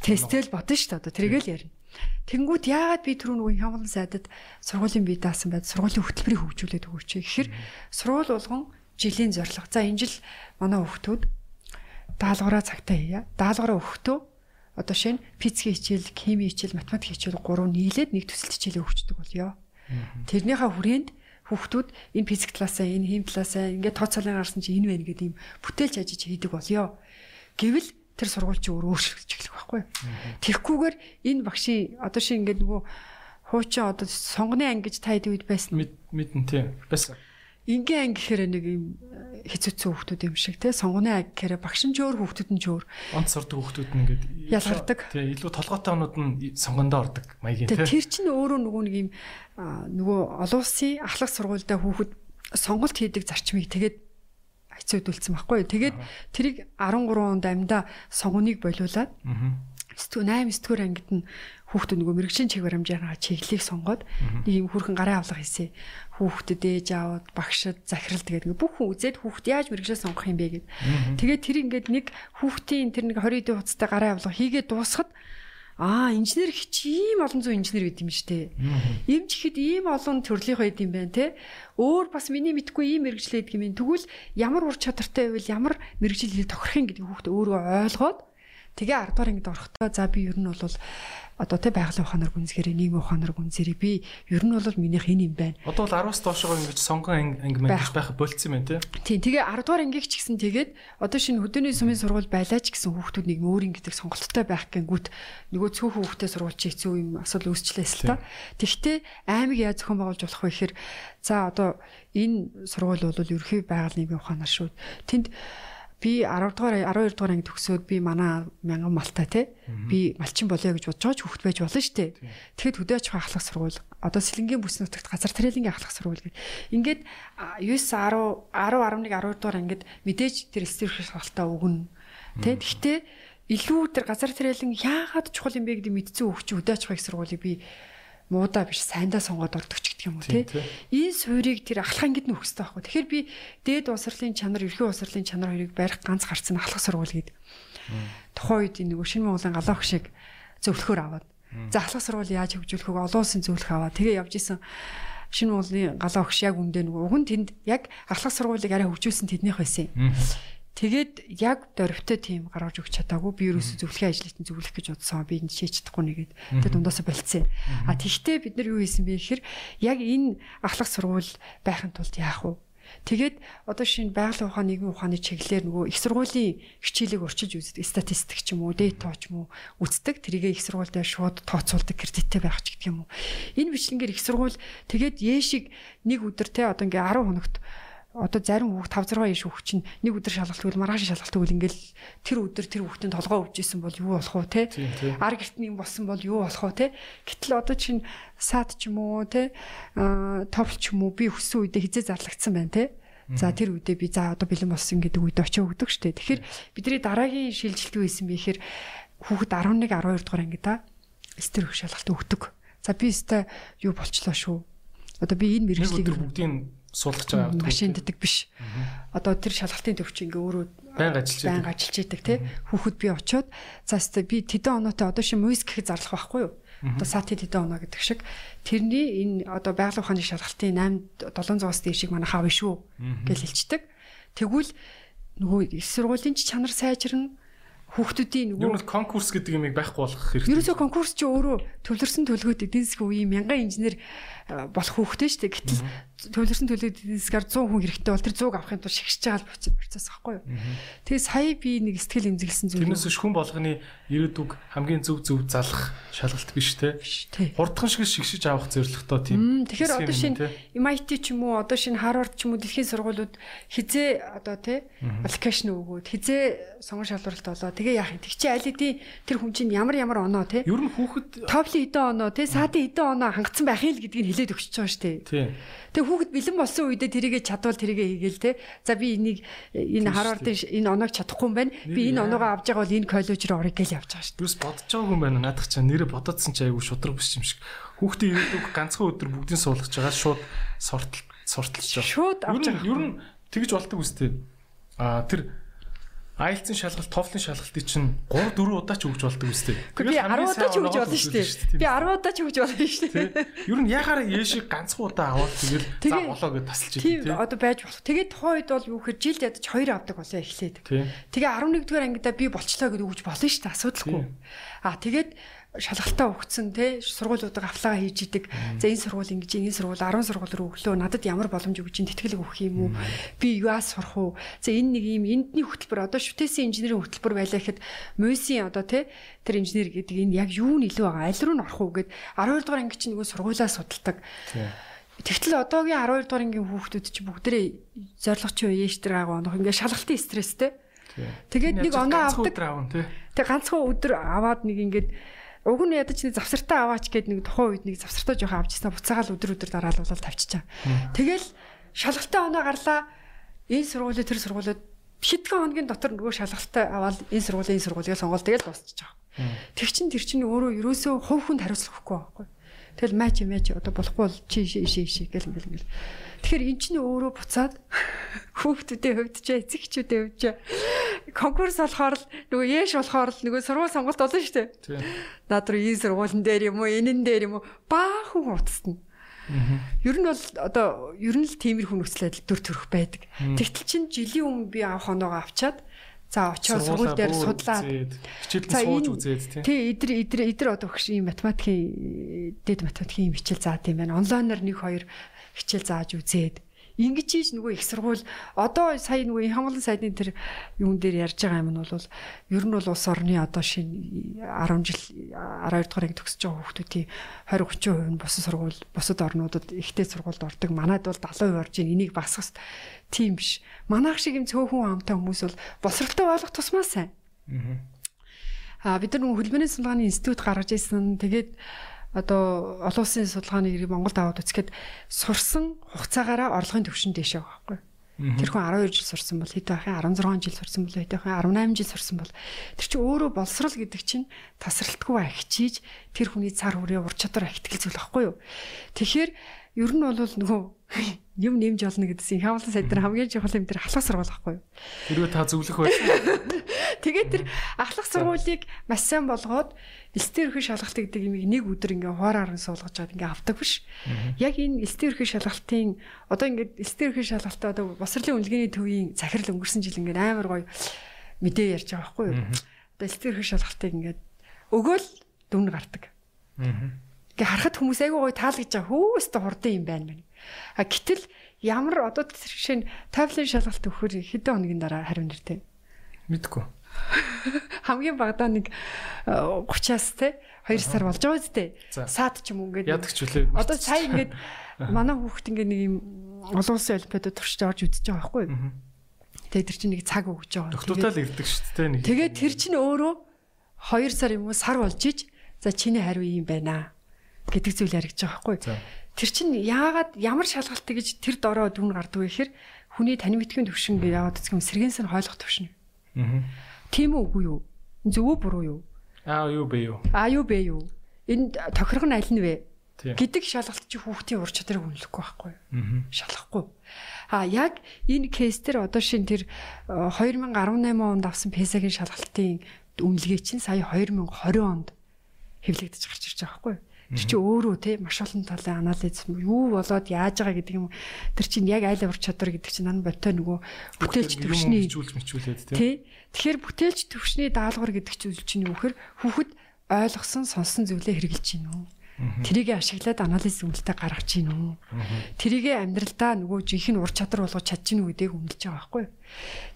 тестэл бодно шүү дээ одоо тэргээл ярина. Тэнгүүд яагаад би түрүү нөгөө хямлан сайдад сургуулийн бие даасан байд сургуулийн хөтөлбөрийг хөгжүүлээд өгөөч. Гэхдээ сургууль болгон жилийн зорилго. За энэ жил манай хүүхдүүд даалгавраа цагтаа хийя. Даалгавраа өгөхдөө одоо шинэ физикийн хичээл, химийн хичээл, математик хичээл гурав нийлээд нэг төсөл хичээлээ өгчдөг болёо. Тэрнийхээ хүрээнд хүүхдүүд энэ физик талаасаа, энэ хим талаасаа ингээд тооцоолын гарсан чи энэ байна гэдэг юм бүтээлч ажиж хийдэг болёо. Гэвэл тэр сургууль чи өөрөө өөрчлөж эхлэх байхгүй. Тэгхгүйгээр энэ багшийн одоо шин ингээд нөгөө хуучин одоо сонгоны анги гэж та хэд үед байсан. Мэд мэдэн тий. Байсан. Ингийн анги гэхээр нэг юм хэцүүцэн хүүхдүүд юм шиг те сонгоны анги гэхээр багш нь ч өөр хүүхдүүд нь ч өөр. Онц сурдаг хүмүүс нь ингээд Ялгардаг. Тий, илүү толгойтой онууд нь сонгондоо ордог маягийн тий. тэр чинь өөрөө нөгөө нэг юм нөгөө олон улсын ахлах сургуультай хүүхэд сонголт хийдэг зарчмыг тэгээд хэцүүдүүлсэн байхгүй. Тэгээд тэрийг 13 онд амьда сонгоныг болиулаад Аа. сэтгүү 8 сэтгүүр ангид нь хүүхдүүд нөгөө мэрэгжлийн чиг баримжаараа чиглэлийг сонгоод нэг юм хүрхэн гарын авлага хийсэн. Хүүхдэд ээж аавд багшд захирал тэгээд бүх хүн үзээд хүүхд яаж мэрэгжлээ сонгох юм бэ гэд. Тэгээд тэр ингээд нэг хүүхдийн тэр нэг 20 дэх хугацаатай гарын авлага хийгээд дуусахад Аа, инженер чи ийм олон зуун инженер байд юм штэ. Им ч ихэд ийм олон төрлийнх байд юм байна те. Өөр бас миний мэдгүй ийм мэрэгжлээд юм. Тэгвэл ямар ур чадвартай байвал ямар мэрэгжил хэл тохирох юм гэдэг хүүхд өөрөө ойлгоод тэгээ 10 дугаар ангид орохдоо за би ер нь бол одоо тэ байгалийн ухаанаар гүнзгээрээ нийгмийн ухаанаар гүнзгээрээ би ер нь бол минийх энэ юм байна. Одоо бол 10-аас доошоо ингэж сонгон анги мангиж байх болцсон юм байна тий. Тийм. Тэгээ 10 дугаар ангиг ч гэсэн тэгээд одоо шинэ хөдөөний сумын сургууль байлаач гэсэн хүүхдүүд нэг өөр ингэдэг сонголттой байх гэнгүүт нөгөө цөөхөн хүүхдээ сургууль чи хэцүү юм асуудал үүсчлээс л та. Тэгвэл аймаг яаж зохион байгуулж болох вэ гэхээр за одоо энэ сургууль бол ерөнхий байгаль нийгмийн ухаанаар шүү. Тэнд би 10 дугаар 12 дугаар анги төгсөөд би манай мянган малтай те би малчин болоё гэж бодож байгаа ч хөвгт байж болно шүү дээ. Тэгэхэд хөдөө аж ахуйн ахлах сургууль одоо сэлэнгийн бүс нутагт газар тариалангийн ахлах сургууль гэдэг. Ингээд 9 10 10 11 12 дугаар ангид мэдээж тэр стержих шалгалтаа өгнө. Тэ гэхдээ илүү тэр газар тариалан яагаад чухал юм бэ гэдэг мэдсэн хөвч хөдөө аж ахуйн сургуулийг би муудаа биш сайндаа сонгоод ордог ч гэдэг юм уу тий. Энэ суурийг тэр ахлах ангид нь өгсөй байхгүй. Тэгэхээр би дээд усрлын чанар, ерхий усрлын чанар хоёрыг барих ганц гарцсан ахлах сургууль гээд. Тухайн үед нөгөө шинэ Монголын галаа хөшиг зөвлөхөр аваад. За ахлах сургууль яаж хөгжүүлэхөг олон улсын зөвлөх аваад тэгээ явж исэн шинэ Монголын галаа хөш яг үндэ нөгөө уг нь тэнд яг ахлах сургуулийг арай хөгжүүлсэн тэднийх байсан юм. Тэгээд яг дөрвтэй тим гаргаж өгч чадаагүй би ерөөсө зөвлөхийн ажлыг зөвлөх гэж бодсон. Би энэ шийдэж чадахгүй нэгээд тэгээд дундаас болцсон. А тэгтээ бид нар юу хийсэн бэ гэхээр яг энэ ахлах сургууль байхын тулд яах вэ? Тэгээд одоо шинэ байгалийн ухааны нийгмийн ухааны чиглэлээр нөгөө их сургуулийн хичээлийг урчиж үздэг. Статистик ч юм уу, дэйто ч юм уу үздэг. Тэрийгээ их сургууль дээр шууд тооцоолдог кредиттэй байх ч гэдэг юм уу. Энэ бичлэнгээр их сургууль тэгээд яэшиг нэг өдөр те одоо ингээ 10 хоногт одоо зарим хүүхд 5 6 яш хүүхд чинь нэг өдөр шалгалт өгөл маргааш шалгалт өгөл ингээл тэр өдөр тэр хүүхдийн толгоо өвжсэн бол юу болох вэ те? Ар гертний болсон бол юу болох вэ те? Гэтэл одоо чинь сад ч юм уу те? Товл ч юм уу би өссөн үедээ хизээ зарлагдсан байна те? За тэр үедээ би за одоо бэлэн болсон гэдэг үед очиж өгдөг штэ. Тэгэхээр бидний дараагийн шилжилт юу исэн бэ гэхээр хүүхэд 11 12 дугаар анги да стер шалгалт өгдөг. За би өстой юу болчлоо шүү. Одоо би энэ мэрэгжлийг бүгдийн суулгаж байгаа авдаг. Машин дэдэг биш. Одоо тэр шалгалтын төвч ингээ өөрөө байнга ажиллаж байдаг. Байнга ажиллаж байдаг тий. Хүүхэд би очиод өстой би тэдэн оноотой одоо ши муйс гэхэд зарлах байхгүй юу? Одоо сати тэдэн оноо гэдэг шиг тэрний энэ одоо байгалийн ухааны шалгалтын 8 700-аас дээшийг манай хав шүү гэж хэлцдэг. Тэгвэл нөгөө их сургуулийн чанар сайжирна хүүхдүүдийн нөгөө Юу конкурс гэдэг юм байхгүй болох хэрэгтэй. Ерөөсөө конкурс чи өөрөө төвлөрсөн төлгөөд эдийн засгийн үеийн мянган инженер болох хүүхдээ шүү дээ. Гэтэл төвлөрсөн төлөөд эдийн засгаар 100 хүн хэрэгтэй бол тэр 100 авахын тулд шигшж байгаа процесс байхгүй юу? Тэгээ сая би нэг сэтгэл эмзэглсэн зүйл. Тэрнээс хүн болгоны ирээдүг хамгийн зөв зөв залах шалгалт биш те. Хурдхан шиг шигшиж авах зорилготой тийм. Тэгэхээр одоо шинэ MIT ч юм уу, одоо шинэ Harvard ч юм уу дэлхийн сургуулиуд хизээ одоо те аппликейшн өгөөд хизээ сонгон шалралт болоо. Тэгээ яах юм? Тэг чи аль хэдийн тэр хүн чинь ямар ямар оноо те. Ер нь хүүхэд товлын хэдэн оноо те, саадын хэдэн оноо хангацсан байх юм л гэдгийг хэлээд өгч байгаа шүү дээ. Тийм. Тэгээ хүүхэд бэлэн болсон үедээ тэрийгэ чадвал тэрийгэ хийгээл те. За би энийг энэ Harvard-ын энэ оноог чадахгүй юм байна. Би энэ оноогоо авч байгаа бол энэ коллеж руу орё гэж явж байгаа шүү дээ. Юус бодож байгаа хүн байна. Наадах чаа нэрэ бодоодсэн чи айгүй шудраг биш юм шиг. Хүүхдээ ирээдүг ганцхан өдөр бүгдийн суулгаж байгаа шууд сортал сорталж байгаа. Шууд авч байгаа. Ер нь тэгж болдог үстэй. А тэр IELTS-ын шалгалт, TOEFL-ын шалгалтыг чинь 3 4 удаа ч өгч болдог үстэй. Би 10 удаа ч өгч болно шүү дээ. Би 10 удаа ч өгч болно шүү дээ. Ер нь яхаар яшиг ганцхан удаа аваад тэгэл за болоо гэж тасалж идэв тийм. Одоо байж болох. Тэгээд тухайн үед бол юу гэхээр жилд ядаж 2 авдаг болоо эхлээд. Тэгээ 11 дугаар ангидаа би болчлоо гэж өгч болно шүү дээ. Асуудалгүй. Аа тэгээд шалгалтаа өгцөн те сургуулиудаа авлага хийж идэг. За энэ сургууль ингэж энэ сургууль 10 сургууль руу өглөө надад ямар боломж өгч ин тэтгэлэг өгөх юм уу? Би юас сурах уу? За энэ нэг юм эндний хөтөлбөр одоо шүтээсийн инженерийн хөтөлбөр байлаа гэхэд мөсийн одоо те тэр инженер гэдэг энэ яг юу нь илүү байгаа? Аль руу н орох уу гэд 12 дугаар анги чинь нөгөө сургуулаа судалдаг. Тэгтэл одоогийн 12 дугаар ангийн хүүхдүүд чи бүгдээ зорилго чи яаш тэр гаагаа онох ингээ шалгалтын стресстэй. Тэгээд нэг оноо авдаг. Тэг ганцхан өдөр аваад нэг ингээд Уг нь ядаж нэг завсартаа аваач гээд нэг тухайн үед нэг завсартаа жоохон авчихсан буцаагаал өдөр өдөр дараалуулаад тавьчихаа. Тэгэл шалгалтаа оноо гарлаа. Энэ сургуулийн тэр сургуулиуд шидхэн хоногийн дотор нөгөө шалгалтаа аваад энэ сургуулийн энэ сургуулийг сонгоод тэгэл дуусчих. Тэг чин тэр чин өөрөө ерөөсөө хувь хүнд хариуцлахгүй байхгүй. Тэгэл маач маач одоо болохгүй бол чи ши ши ши гэл ингээл ингээл. Тэгэхээр эн чинь өөрөө буцаад ч эцэгчүүдийн хувьд ч конкурс болохоор л нөгөө яэш болохоор л нөгөө сургууль сонголт болно шүү дээ. Тийм. Наад руу ийм сургуулийн дээр юм уу, энэн дээр юм уу баахан утасна. Ер нь бол одоо ер нь л тиймэрхүү нөхцөл байдал төр төрөх байдаг. Тэгтэл чин жилийн өмнө би авах оноогоо авчаад За очиод сургууль дээр судлаад хичээл сууж үзээд. Тий, эдэр эдэр эдэр одоо хөш ийм математикийн дэд математикийн хичээл заад юм байна. Онлайнаар нэг хоёр хичээл зааж үзээд Ингэж ийж нөгөө их сургууль одоо сая нөгөө хамгаалан сайдны тэр юун дээр ярьж байгаа юм нь бол ер нь бол улс орны одоо шинэ 10 жил 12 дугаар анги төгсөж байгаа хүүхдүүдийн 20 30% нь бусад сургууль бусад орнуудад ихтэй сургуульд ордог. Манайд бол 70% орж ийн энийг басах тийм биш. Манайх шиг юм цөөхөн амтай хүмүүс бол босролтой болох тусмаа сайн. Аа бид нар хөлбөмбөний судалгааны институт гаргаж ирсэн. Тэгээд одоо олон улсын судалгааны иргэн Монголд аваад үзэхэд сурсан хугацаагаараа орлогын түвшин дэшээ байгаа байхгүй. Тэр хүн 12 жил сурсан бол хэд байх юм 16 жил сурсан бол хэд байх юм 18 жил сурсан бол тэр чинь өөрөө боловсрал гэдэг чинь тасралтгүй ахичиж тэр хүний цар хүрээ ур чадвар ахитгэл зүйл байхгүй юу. Тэгэхээр ер нь бол нөгөө юм нэмж олно гэдсэн хямлан сайд нар хамгийн чухал юм тэр ахлах сургууль байхгүй юу. Тэрвээ та зөвлөх байсан. Тэгээд тэр ахлах сургуулийг маш сайн болгоод элстээр өрхөй шалгалт гэдэг имийг нэг өдөр ингээ хоороор нь суулгаж чад ингээ авдаг биш. Яг энэ элстээр өрхөй шалгалтын одоо ингээ элстээр өрхөй шалгалтаа одоо босрлын үнэлгээний төвийн захирал өнгөрсөн жил ингээ амар гоё мэдээ ярьж байгаа байхгүй юу. Одоо элстээр өрхөй шалгалтыг ингээ өгөөл дүн гардаг. Ингээ харахад хүмүүс айгүй гоё таалагдж байгаа хөөстө хурдан юм байна мэн. А гэтэл ямар одоо жишээ нь TOEFL шалгалт өгөхөр хэдэн хоногийн дараа хариу нэртэй. Мэдгүй. Хамгийн багадаа нэг 30-аас те 2 сар болж байгаа үстэй. Саад ч юм уу ингээд. Ядагч үлээ. Одоо сая ингээд манай хүүхд ингээд нэг юм олон улсын олимпиадад туршиж орж үзэж байгаа байхгүй юу? Тэгээ тэр чинь нэг цаг өгж байгаа. Доктортаа л ирдэг шүү дээ нэг. Тэгээ тэр чинь өөрөө 2 сар юм уу сар болж иж за чиний хариу юм байна гэдэг зүйл яригдж байгаа байхгүй юу? Тэр чинь яагаад ямар шалгалтыг гэж тэр дороо дүн гардаг вэ гэхээр хүний тань мэдхийн төвшин гэж яваад үзэх юм сэргэн сан хойлох төвшин. Аа. Тийм үгүй юу? Зөв үү буруу юу? Аа юу бэ юу? Аа юу бэ юу? Энд тохирох нь аль нь вэ? гэдэг шалгалт чи хүүхдийн ур чадрыг үнэлэхгүй байхгүй юу? Шалгахгүй. А яг энэ кейс дээр одоо шин тэр 2018 онд авсан песагийн шалгалтын үнэлгээ чинь сая 2020 онд хэвлэгдэж гарч ирж байгаа байхгүй? Тэр чи өөрөө те маш олон талын анализ юу болоод яаж байгаа гэдэг юм. Тэр чинь яг айл авир чадвар гэдэг чинь нан ботой нөгөө бүтээлч төвшний хичүүлж мичүүлээд те. Тэгэхээр бүтээлч төвшний даалгавар гэдэг зүйл чинь юу гэхээр хүүхэд ойлгосон сонсон зүйлээ хэрэгжилж гин үү. Тэрийг ашиглаад анализ үнэлтэд гаргаж гин үү. Тэрийг амьдралдаа нөгөө жинхэнэ ур чадвар болгож чадж гин үү гэдгийг үнэлж байгаа байхгүй.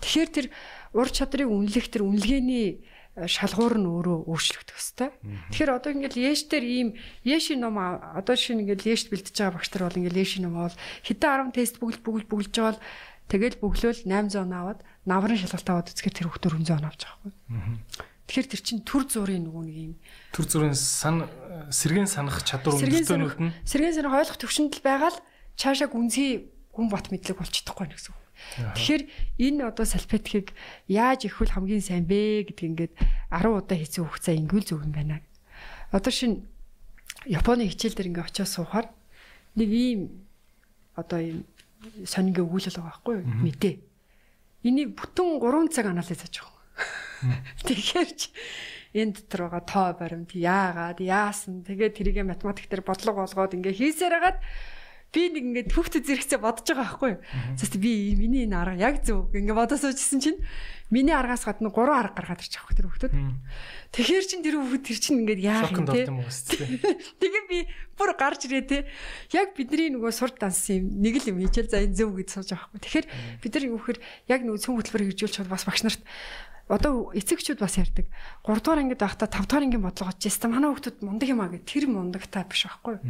Тэгэхээр тэр ур чадрыг үнэлэх тэр үнэлгээний шалгуур нь өөрөө өөрчлөгдөх хэвээр. Тэгэхээр одоо ингээл Яш дээр ийм Яшийн ном одоо шинэ ингээл Яшд бэлдэж байгаа багш нар бол ингээл Яшийн ном бол хэдэн 10 тест бүгд бүгд бүгдж байгаа тэгэл бөглөөл 800 аваад наврын шалгалт аваад үзэхээр тэр хүүхдэр 100 авч байгаа байхгүй. Тэгэхээр тэр чинь төр зургийн нөгөө нэг юм төр зүрийн сан сэргэн санах чадвар өндөртөнүүд нь сэргэн санах ойлгох төвшөнд л байгаа л цаашаа гүнзгий гүн бат мэдлэг болж чадахгүй гэсэн үг. Тэгэхээр энэ одоо салфетхийг яаж ихвэл хамгийн сайн бэ гэдгийг ингээд 10 удаа хийсэн хугацаа ингүүл зүг юм байна. Одоо шин Японы хичээл дээр ингээд очиод суухаар нэг ийм одоо ийм сонингийн өгүүлэл байгаа байхгүй юу? Мэдээ. Энийг бүтэн 3 цаг анализ хийж байгаа. Тэгэхээр ч энэ дотор байгаа тоо баримт яагаад яасан тэгээд тэрийг математик дээр бодлого болгоод ингээ хийсээр хагаад би нэг ингээд хүүхдэд зэрэгцээ бодож байгаа байхгүй юу. Зөвхөн би миний энэ арга яг зөв ингээд бодож суужсэн чинь миний аргаас гадна гурван арга гаргаад ирчих واخ тэр хүүхдэд. Тэгэхээр чин тэр хүүхд тэр чин ингээд яах юм те. Тэгээ би бүр гарч ирээ те. Яг бидний нөгөө сур данс юм нэг л юм хийчихэл за энэ зөв гэж сууж байгаа байхгүй. Тэгэхээр бид нар юухэр яг нөгөө цөм хөтөлбөр хэрэгжүүлж чад бас багш нарт одоо эцэгчүүд бас ярьдаг. 3 дугаар ангид байхдаа 5 дугаар ангийн бодлого очижсэн. Манай хүүхдүүд мундаг юм а гэх тэр мундагтай биш байхгүй.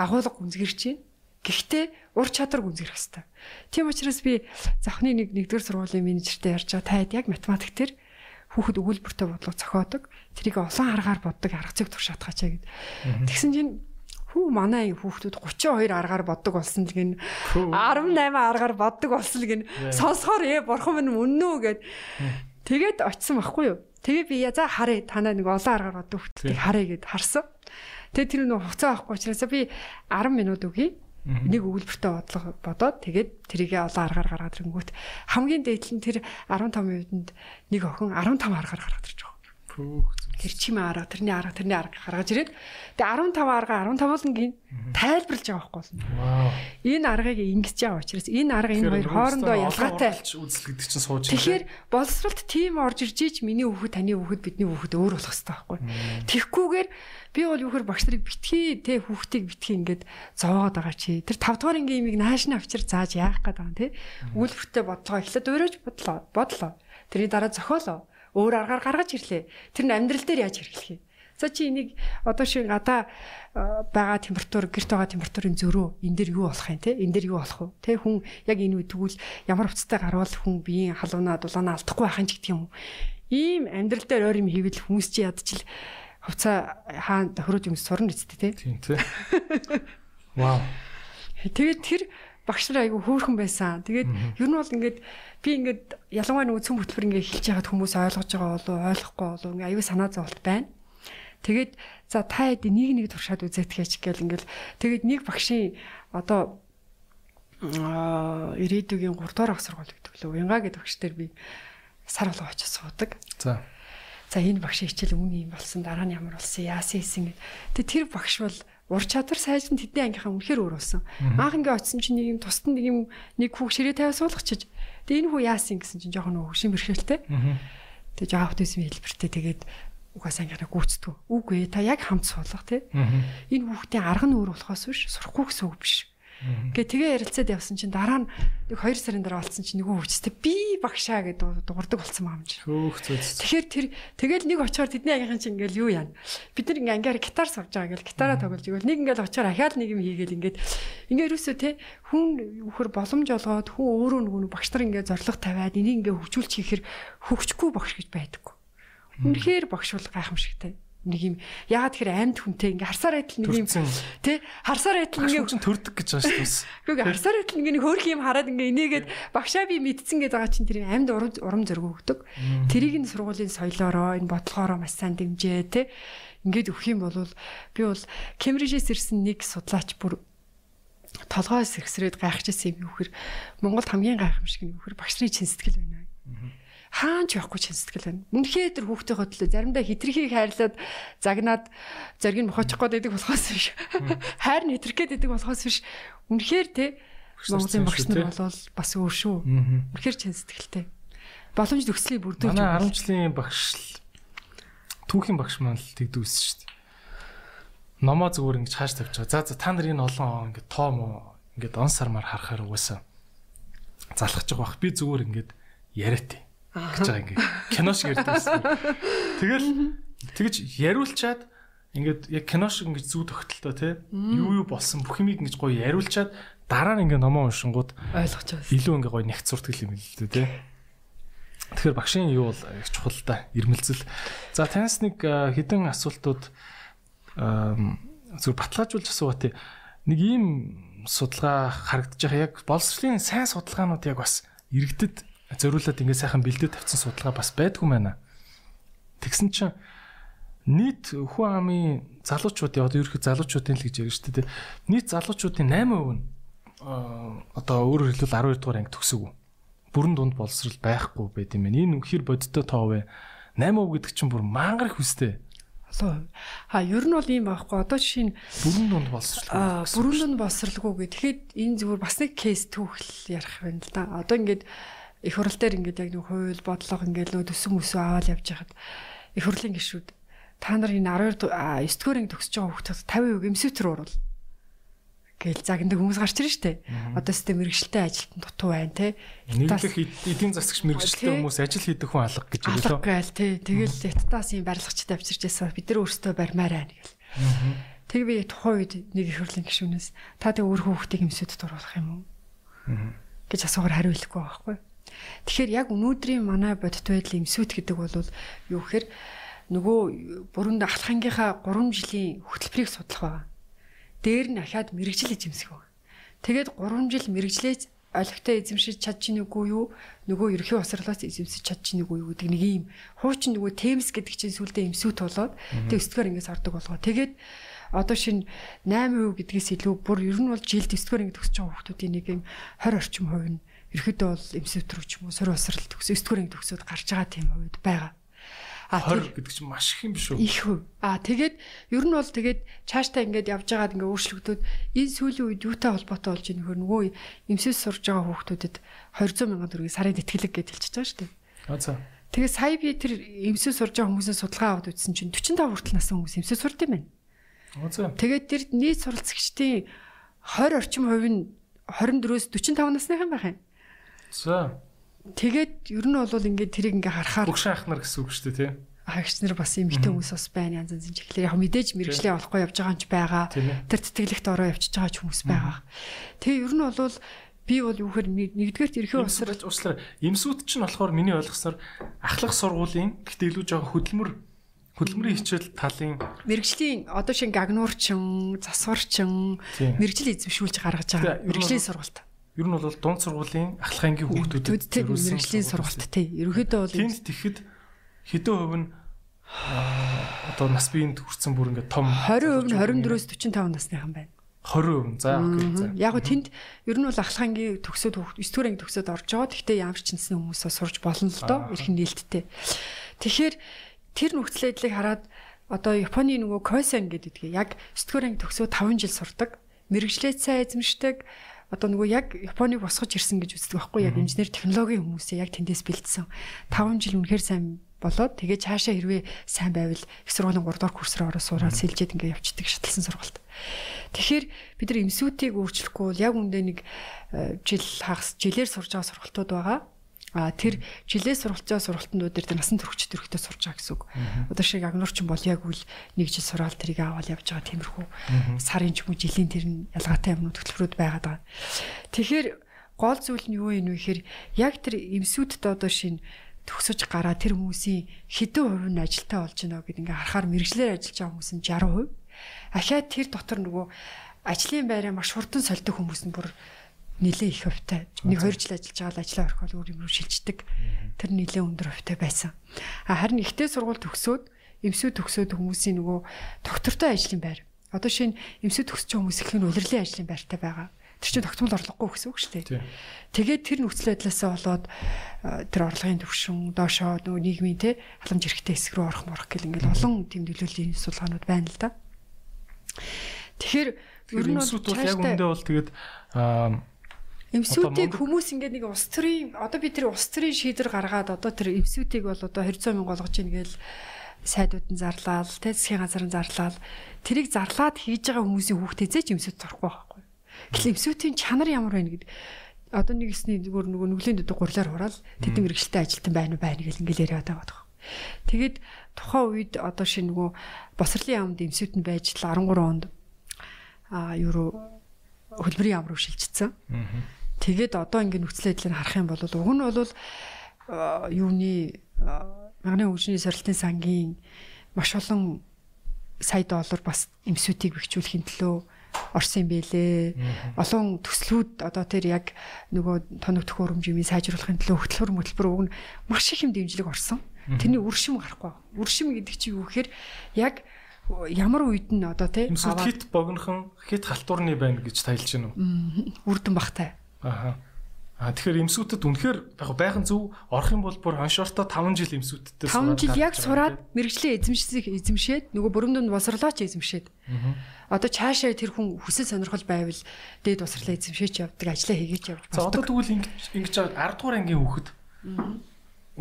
Агуулга гүнзгэрч чинь Гэхдээ ур чадвар гүнзгэх хэрэгтэй. Тийм учраас би завхны нэг нэгдүгээр сургуулийн менежертэй ярьж байгаа таад яг математик төр хүүхэд өгүүлбэртэй бодлого зохиодог. Тэрийг олон аргаар боддог арга зүйг туршаатгачаа гэд. Тэгсэн чинь хүү манай хүүхдүүд 32 аргаар боддог болсон л гин 18 аргаар боддог болсон л гин сонсохоор ээ бурхан минь үнэн үү гэд тэгээд очисон байхгүй юу. Тэгээ би за харъя танаа нэг олон аргаар одоо хүүхдүүдийг харъя гэд харсан. Тэгээ тэр нэг хугацаа авахгүй учраас би 10 минут өгье. Нэг өгүүлбэртээ бодлого бодоод тэгээд тэрийгэ олон аргаар гаргаад ирэнгүүт хамгийн дээдлэн тэр 15 минутанд нэг охин 15 аргаар гаргаад ирж байгаа. Тэр чимээ арга, тэрний арга, тэрний арга гаргаж ирээд тэгээ 15 арга 15-аас нь гин тайлбарлаж байгаа байхгүй болно. Энэ аргыг ингэж байгаа учраас энэ арга энэ хоёр хоорондоо ялгаатай. үзэл гэдэг чинь сууж Тэгэхээр боловсролт тим орж ирж ич миний хүүхэд таны хүүхэд бидний хүүхэд өөр болох хэрэгтэй байхгүй. Тэгхгүйгээр би бол юухэр багш нарыг битгий те хүүхдийг битгий ингээд зовоогод байгаа чи. Тэр 5 дугаар ингийн имийг нааш нь авчир зааж яах гээд байгаа юм те. Үйлдвэртээ бодлого эхлээд өөрөөж бодлоо. Бодлоо. Тэрний дараа зохиолоо өөр аргаар гаргаж ирлээ. Тэр нь амьдрал дээр яаж хэрэглэх юм? За чи энийг одоо шиг гадаа байгаа температур, гэрт байгаа температурын зөрөө энэ дэр юу болох юм те? Энэ дэр юу болох вэ? Тэ хүн яг энэ үед тэгвэл ямар уцтай гарвал хүн биеийн халуунаа дулаанаа алдахгүй байх юм ч гэдэг юм уу? Ийм амьдрал дээр өөр юм хийвэл хүмүүс чи ядчил хувцаа хаан тохирож юм сурна гэжтэй те. Тийм те. Вау. Тэгээд тэр багш нар айгүй хөөрхөн байсан. Тэгээд ер нь бол ингээд би ингээд ялангуяа нөгөө цөм хөтөлбөр ингээд хэлж яхад хүмүүс ойлгож байгаа болов ойлгохгүй болов ингээд аюу санаа зовлт байна. Тэгээд за та хэд нэг нэг туршаад үзээд гэж гэл ингээд тэгээд нэг багшийн одоо ирээдүйн 3 дугаар ах сургууль гэдэг лөө уянга гэдэг багш дээр би сар болго очиж суудаг. За. За энэ багш хичээл үүний юм болсон дараа нь ямар болсон яасан хийсэн гэд. Тэгээд тэр багш бол ур чадвар сайжран тэдний ангийнхаа үнэхээр өөр болсон. Анх ингээ очисон чинь нэг юм тусад нэг юм нэг хүүг ширээ тавиа суулгачиж Тэгээ энэ хүү яасан гэсэн чинь жоохон нөгөө хөшин бэрхшээлтэй. Тэгээ жоохон аутизм хэлбэртэй тэгээд угаасаа ингээ гүйцдэг. Үгүй та яг хамт суулгах тий. Энэ хүүхдийн арга нь өөр болохоос биш сурахгүй гэсэн үг биш. Гэ тэгээ ярилцаад явсан чинь дараа нь нэг 2 сарын дараа олцсон чинь нөгөө хүчтэй би багшаа гэдэг дуурдаг болсон юм чи. Хөөх зөөц. Тэгэхээр тэр тэгэл нэг очоор тэдний ангийнхан чинь ингээл юу яана. Бид нар ингээ ангиар гитар сувж байгаа ингээл гитараа тоглож игэл нэг ингээл очоор ахаал нэг юм хийгээл ингээд ингээ ерөөсөө те хүн үхэр боломж олгоод хүн өөрөө нөгөө багш нар ингээ зориг тавиад энийг ингээ хөгжүүлж хийхэр хөгжихгүй багш гэж байдаггүй. Үнэхээр багш бол гайхамшигтай нэг юм яагаад тэгэхээр амьд хүнтэй ингээ харсаар байтал нэг юм тий харсаар байтал ингээ хүн төрдөг гэж байгаа шүү дээ. Гэхдээ харсаар байтал ингээ нэг хөөх юм хараад ингээ инээгээд багшаа би мэдсэн гэж байгаа чинь тэр амьд урам урам зориг өгдөг. Тэрийг нь сургуулийн соёлоороо энэ бодлогоороо маш сайн дэмжээ тий. Ингээд өгөх юм бол би бол Кембрижээс ирсэн нэг судлаач бүр толгоос ихсрээд гайхажсэн юм юу гэхээр Монголд хамгийн гайхамшиг нь юу гэхээр багш нарын чин сэтгэл байна хаач явахгүй чин сэтгэл байна. Үнэхээр тэр хүүхдийнхөө төлөө заримдаа хитрхийг хайрлаад загнаад зориг нь мохочих гээд байдаг болохоос биш. Хайр нь хитрх гээд байдаг болохоос биш. Үнэхээр те Монголын багш нар бол бас өөр шүү. Үнэхээр чин сэтгэлтэй. Боломж төгслийг бүрдүүлж байна. Манай 10 жилийн багш түүхийн багш маань л тэгдүүсэн шүү дээ. Номоо зүгээр ингэж тавьж байгаа. За за та нар энэ олон ингэ тоо мо ингээд он сармаар харахаар угаасаа залхаж байгаа бах. Би зүгээр ингээд яриатай гэж байгаа ингээ кино шиг ярьдагсан. Тэгэл тэгэж яриулчаад ингээд яг кино шиг ингэж зүү тогтолтой те юу юу болсон бүх юмыг ингэж гоё яриулчаад дараа нь ингээ номоо уншингууд ойлгож байгаа. Илүү ингээ гоё нэгц сурдаг юм л дээ те. Тэгэхээр багшийн юу бол их чухал та ирмэлзэл. За танаас нэг хідэн асуултууд зүр баталгаажуулж асуугаа те. Нэг ийм судалгаа харагдаж байгаа яг боловсролын сайн судалгаанууд яг бас иргэдэд зориулаад ингэ сайхан бэлдээ тавьсан судалгаа бас байдгүй байна. Тэгсэн чинь нийт хүн амын залуучуудын одоо ерөнхий залуучуудын л гэж ярьж шүү дээ. Нийт залуучуудын 8% нь одоо өөрөөр хэлбэл 12 дугаар анги төгсөв. Бүрэн дунд боловсрал байхгүй байт юм байна. Энэ хэр бодиттой тоо вэ? 8% гэдэг чинь бүр мангар их үстэй. А ер нь бол ийм байхгүй. Одоо жишээ нь бүрэн дунд боловсрал. Бүрэн дунд боловсралгүй гэх. Тэгэхэд энэ зүгээр бас нэг кейс түүхэл ярих байна л да. Одоо ингээд их хурл дээр ингээд яг нэг хууль бодлого ингээд нөө төсөн өсөө аваад явж хахад их хурлын гишүүд та нар энэ 12 9 дугаар анги төгсөж байгаа хүүхдүүд 50% эмсвтер уурал гээл загнадаг хүмүүс гарч ирж штэ. Одоо систем мэрэгчлээ ажилтан дутуу байна те. Нийтлэх эдийн засагч мэрэгчлээ хүмүүс ажил хийдэг хүн алга гэж хэлээ. Алга гээл те. Тэгэл хятадаас юм барилгачтай авчирч байсан. Бид нар өөрсдөө барьмаар байна гэл. Тэг би тухайн үед нэг их хурлын гишүүнээс та тэг өөр хүүхдийг эмсэд дуруулах юм уу? гэж асуугаар хариулахгүй байхгүй. Тэгэхээр яг өнөөдрийн манай бодит байдлын эмсүүт гэдэг бол юу гэхээр нөгөө бүрэн ахлахангийнхаа 3 жилийн хөтөлбөрийг судлах байгаа. Дээр нь ахаад мэрэгжил эзэмсэх байгаа. Тэгээд 3 жил мэрэгжлээ олигтой эзэмшиж чадж ийнүгүй юу? Нөгөө ерхий босрлоос эзэмсэж чадж ийнүгүй юу гэдэг нэг юм. Хуучин нөгөө темс гэдэг чинь сүлдээ эмсүүт болоод тэг өсдгөр ингээс ордог болгоо. Тэгээд одоо шинэ 8% гэдгээс илүү бүр ер нь бол жилд өсдгөр ингэ төгсөж байгаа хүмүүсийн нэг юм 20 орчим хувь нь ерөөдөө бол рүү ч юм уу сөрөг босрал төгс өсдгөр ингэ төгсөөд гарч байгаа тийм хувьд байгаа. А 20 гэдэг чинь маш их юм биш үү? Их хөв. А тэгээд ер нь бол тэгээд цааштай ингээд явж байгаад ингээд өөрчлөгдөд энэ сүүлийн үед юутай холбоотой болж нөхөр нөгөө эмсэс сурж байгаа хүүхдүүдэд 200 сая төгрөгийн сарын тэтгэлэг гэж хэлчихэж байгаа шүү дээ. А за. Тэгээд сая би тэр эмсэс сурж байгаа хүмүүсээс судалгаа аваад үзсэн чинь 45 хүртэл насны хүмүүс эмсэс сурд юм байна. А за. Тэгээд тэр нийт суралцагчдын 20 орчим хувь нь 24-өөс 45 насныхан байх юм. За. Тэгээд ер нь бол ингээд тэрийг ингээ харахаар Бүгш ах нар гэсэн үг шүү дээ тий. агч нар бас юм хитэн хүмүүс бас байна янз янз чихлээ. Яг мэдээж мэрэгчлээ олохгүй явж байгаа юм ч байгаа. Тэр тэтгэлэгт ороо явчихж байгаа ч хүмүүс байгаа. Тэгээ ер нь бол би бол юу гэхээр нэгдүгээр эрхээ усраж услаар эмсүүд чинь болохоор миний ойлгосноор ахлах сургуулийн гэхдээ илүү жоохон хөдөлмөр хөдөлмөрийн хичээл талын мэрэгжлийн одоо шиг гагнуурчин, засварчин мэрэгжил эзэмшүүлж гаргаж байгаа мэрэгжлийн сургалт ер нь бол дунд сургуулийн ахлах ангийн хүүхдүүдэд мэрэгжлийн сургалт тий. Ерөнхийдөө бол тэнд тэгэхэд хэдэн хувь нь одоо нас биеинд хүрсэн бүр ингээд том 20% нь 24-өөс 45 насныхан байна. 20% за окей за. Яг гоо тэнд ер нь бол ахлах ангийн төгсөөд 9 дугаар анги төгсөөд орж байгаа. Гэхдээ ямар ч чинсэн хүмүүсээ сурж болно л доо. Ирхэн нээлттэй. Тэгэхээр тэр нөхцөл байдлыг хараад одоо Японы нөгөө Койсан гэдэг яг 9 дугаар анги төгсөөд 5 жил сурдаг. Мэргэжлээ сайн эзэмшдэг одоо нөгөө яг Японыг босгож ирсэн гэж үздэг байхгүй яг инженер технологийн хүмүүсээ яг тэндээс бэлдсэн 5 жил үнэхээр сайн болоод тэгээ цаашаа хэрвээ сайн байвал их сургуулийн 3 дахь курс руу ороод сураад сэлжээд ингээ явчихдаг шатлсан сургалт. Тэгэхээр бид нар эмсүүтийг өөрчлөхгүй бол яг үндэ нэг э, жил хагас жилээр сурж байгаа сургалтууд байгаа. А тэр жилээ сургалцаа сургалтнууд дээр насан туршид төрхтөө сурж байгаа гэсэн үг. Одоо шиг агнуурчин бол яг үл нэг жил сураал тэрийг аваад явж байгаа тиймэрхүү сарын ч юм уу жилийн тэр нь ялгаатай юмнууд хөтөлбөрүүд байгаад байгаа. Тэгэхээр гол зүйл нь юу юм вэ гэхээр яг тэр эмсүүдтэй одоо шин төгсөж гараа тэр хүмүүсийн хэдэн хувь нь ажилтаа болж байна гэдээ ингээ харахаар мэрэгчлэр ажиллаж байгаа хүмүүс нь 60%. Ахаад тэр дотор нөгөө ажлын байраа маш хурдан сольдог хүмүүс нь бүр нэлээ их хувьтай. Нэг 2 жил ажиллаж байгаа л ажлаа орхиол өөр юм руу шилждэг. Тэр нэлээ өндөр хувьтай байсан. А харин ихтэй сургууль төгсөөд эмсүү төгсөөд хүмүүсийн нөгөө доктортой ажлын байр. Одоо шинэ эмсүү байгаа хүмүүс их нь улирлын ажлын байртай байгаа. Тэр чинь тогтмол орлогогүй гэсэн үг шүү дээ. Тэгээд тэр нөхцөл байдлаасаа болоод тэр орлогын төвшин доошоо нөгөө нийгмийн те халамж эрхтэй хэсэг рүү орох морох гэл ингээл олон тийм нөлөөлийн судалгаанууд байна л да. Тэгэхээр ер нь бол яг үндэ бол тэгээд Эмсүүдийг хүмүүс ингээд нэг улс төрийн одоо би тэр улс төрийн шийдвэр гаргаад одоо тэр эмсүүдийг бол одоо 200 мянга болгож ийн гээл сайдууд нь зарлал, тэ засгийн газар нь зарлал. Тэрийг зарлаад хийж байгаа хүмүүсийн хүүхдээзээ ч эмсүүд зорохгүй байхгүй. Гэтэл эмсүүдийн чанар ямар байна гэдэг одоо нэг хэсний зүгээр нөгөө нүглийн дэдэг гурлаар хураал тэдэн мэрэгчлээ ажилтан байна уу байна гэл ингээл яриад байгаа байхгүй. Тэгээд тухайн үед одоо шинэ нөгөө босрлын яамд эмсүүд нь байж л 13 онд а евро хөлбөрийн яам руу шилжчихсэн. Тэгээд одоо ингэ нөхцөл байдлыг харах юм бол уг нь бол юуны мягны хөгжлийн сорилтын сангийн маш олон сая доллар бас эмсүүдийг бэхжүүлэхин төлөө орсон бэлээ. Олон төслүүд одоо тэр яг нөгөө тоног төхөөрөмж юм сайжруулахын төлөө хөтөлбөр мөтөлбөр уг нь маш их юм дэмжлэг орсон. Тэрний үршим гарахгүй. Үршим гэдэг чинь юу гэхээр яг ямар үед нь одоо тий хит богнохон хит халтуурны байна гэж тайлж уу? Үрдэн бахтай. Аха. А тэгэхээр эмсүүтэд үнэхээр яг байхын зөв орох юм бол бүр хоншортой 5 жил эмсүүттэй сураад 5 жил яг сураад мэрэгчлээ эзэмшсэг эзэмшээд нөгөө бүрэн дунд босрлооч эзэмшээд. Одоо цаашаа тэр хүн хүсэл сонирхол байвал дээд босрлоо эзэмшээч явдаг ажлаа хийгээч байна. За одоо тэгвэл ингэж ингэж 10 дугаар ангийн хүүхэд.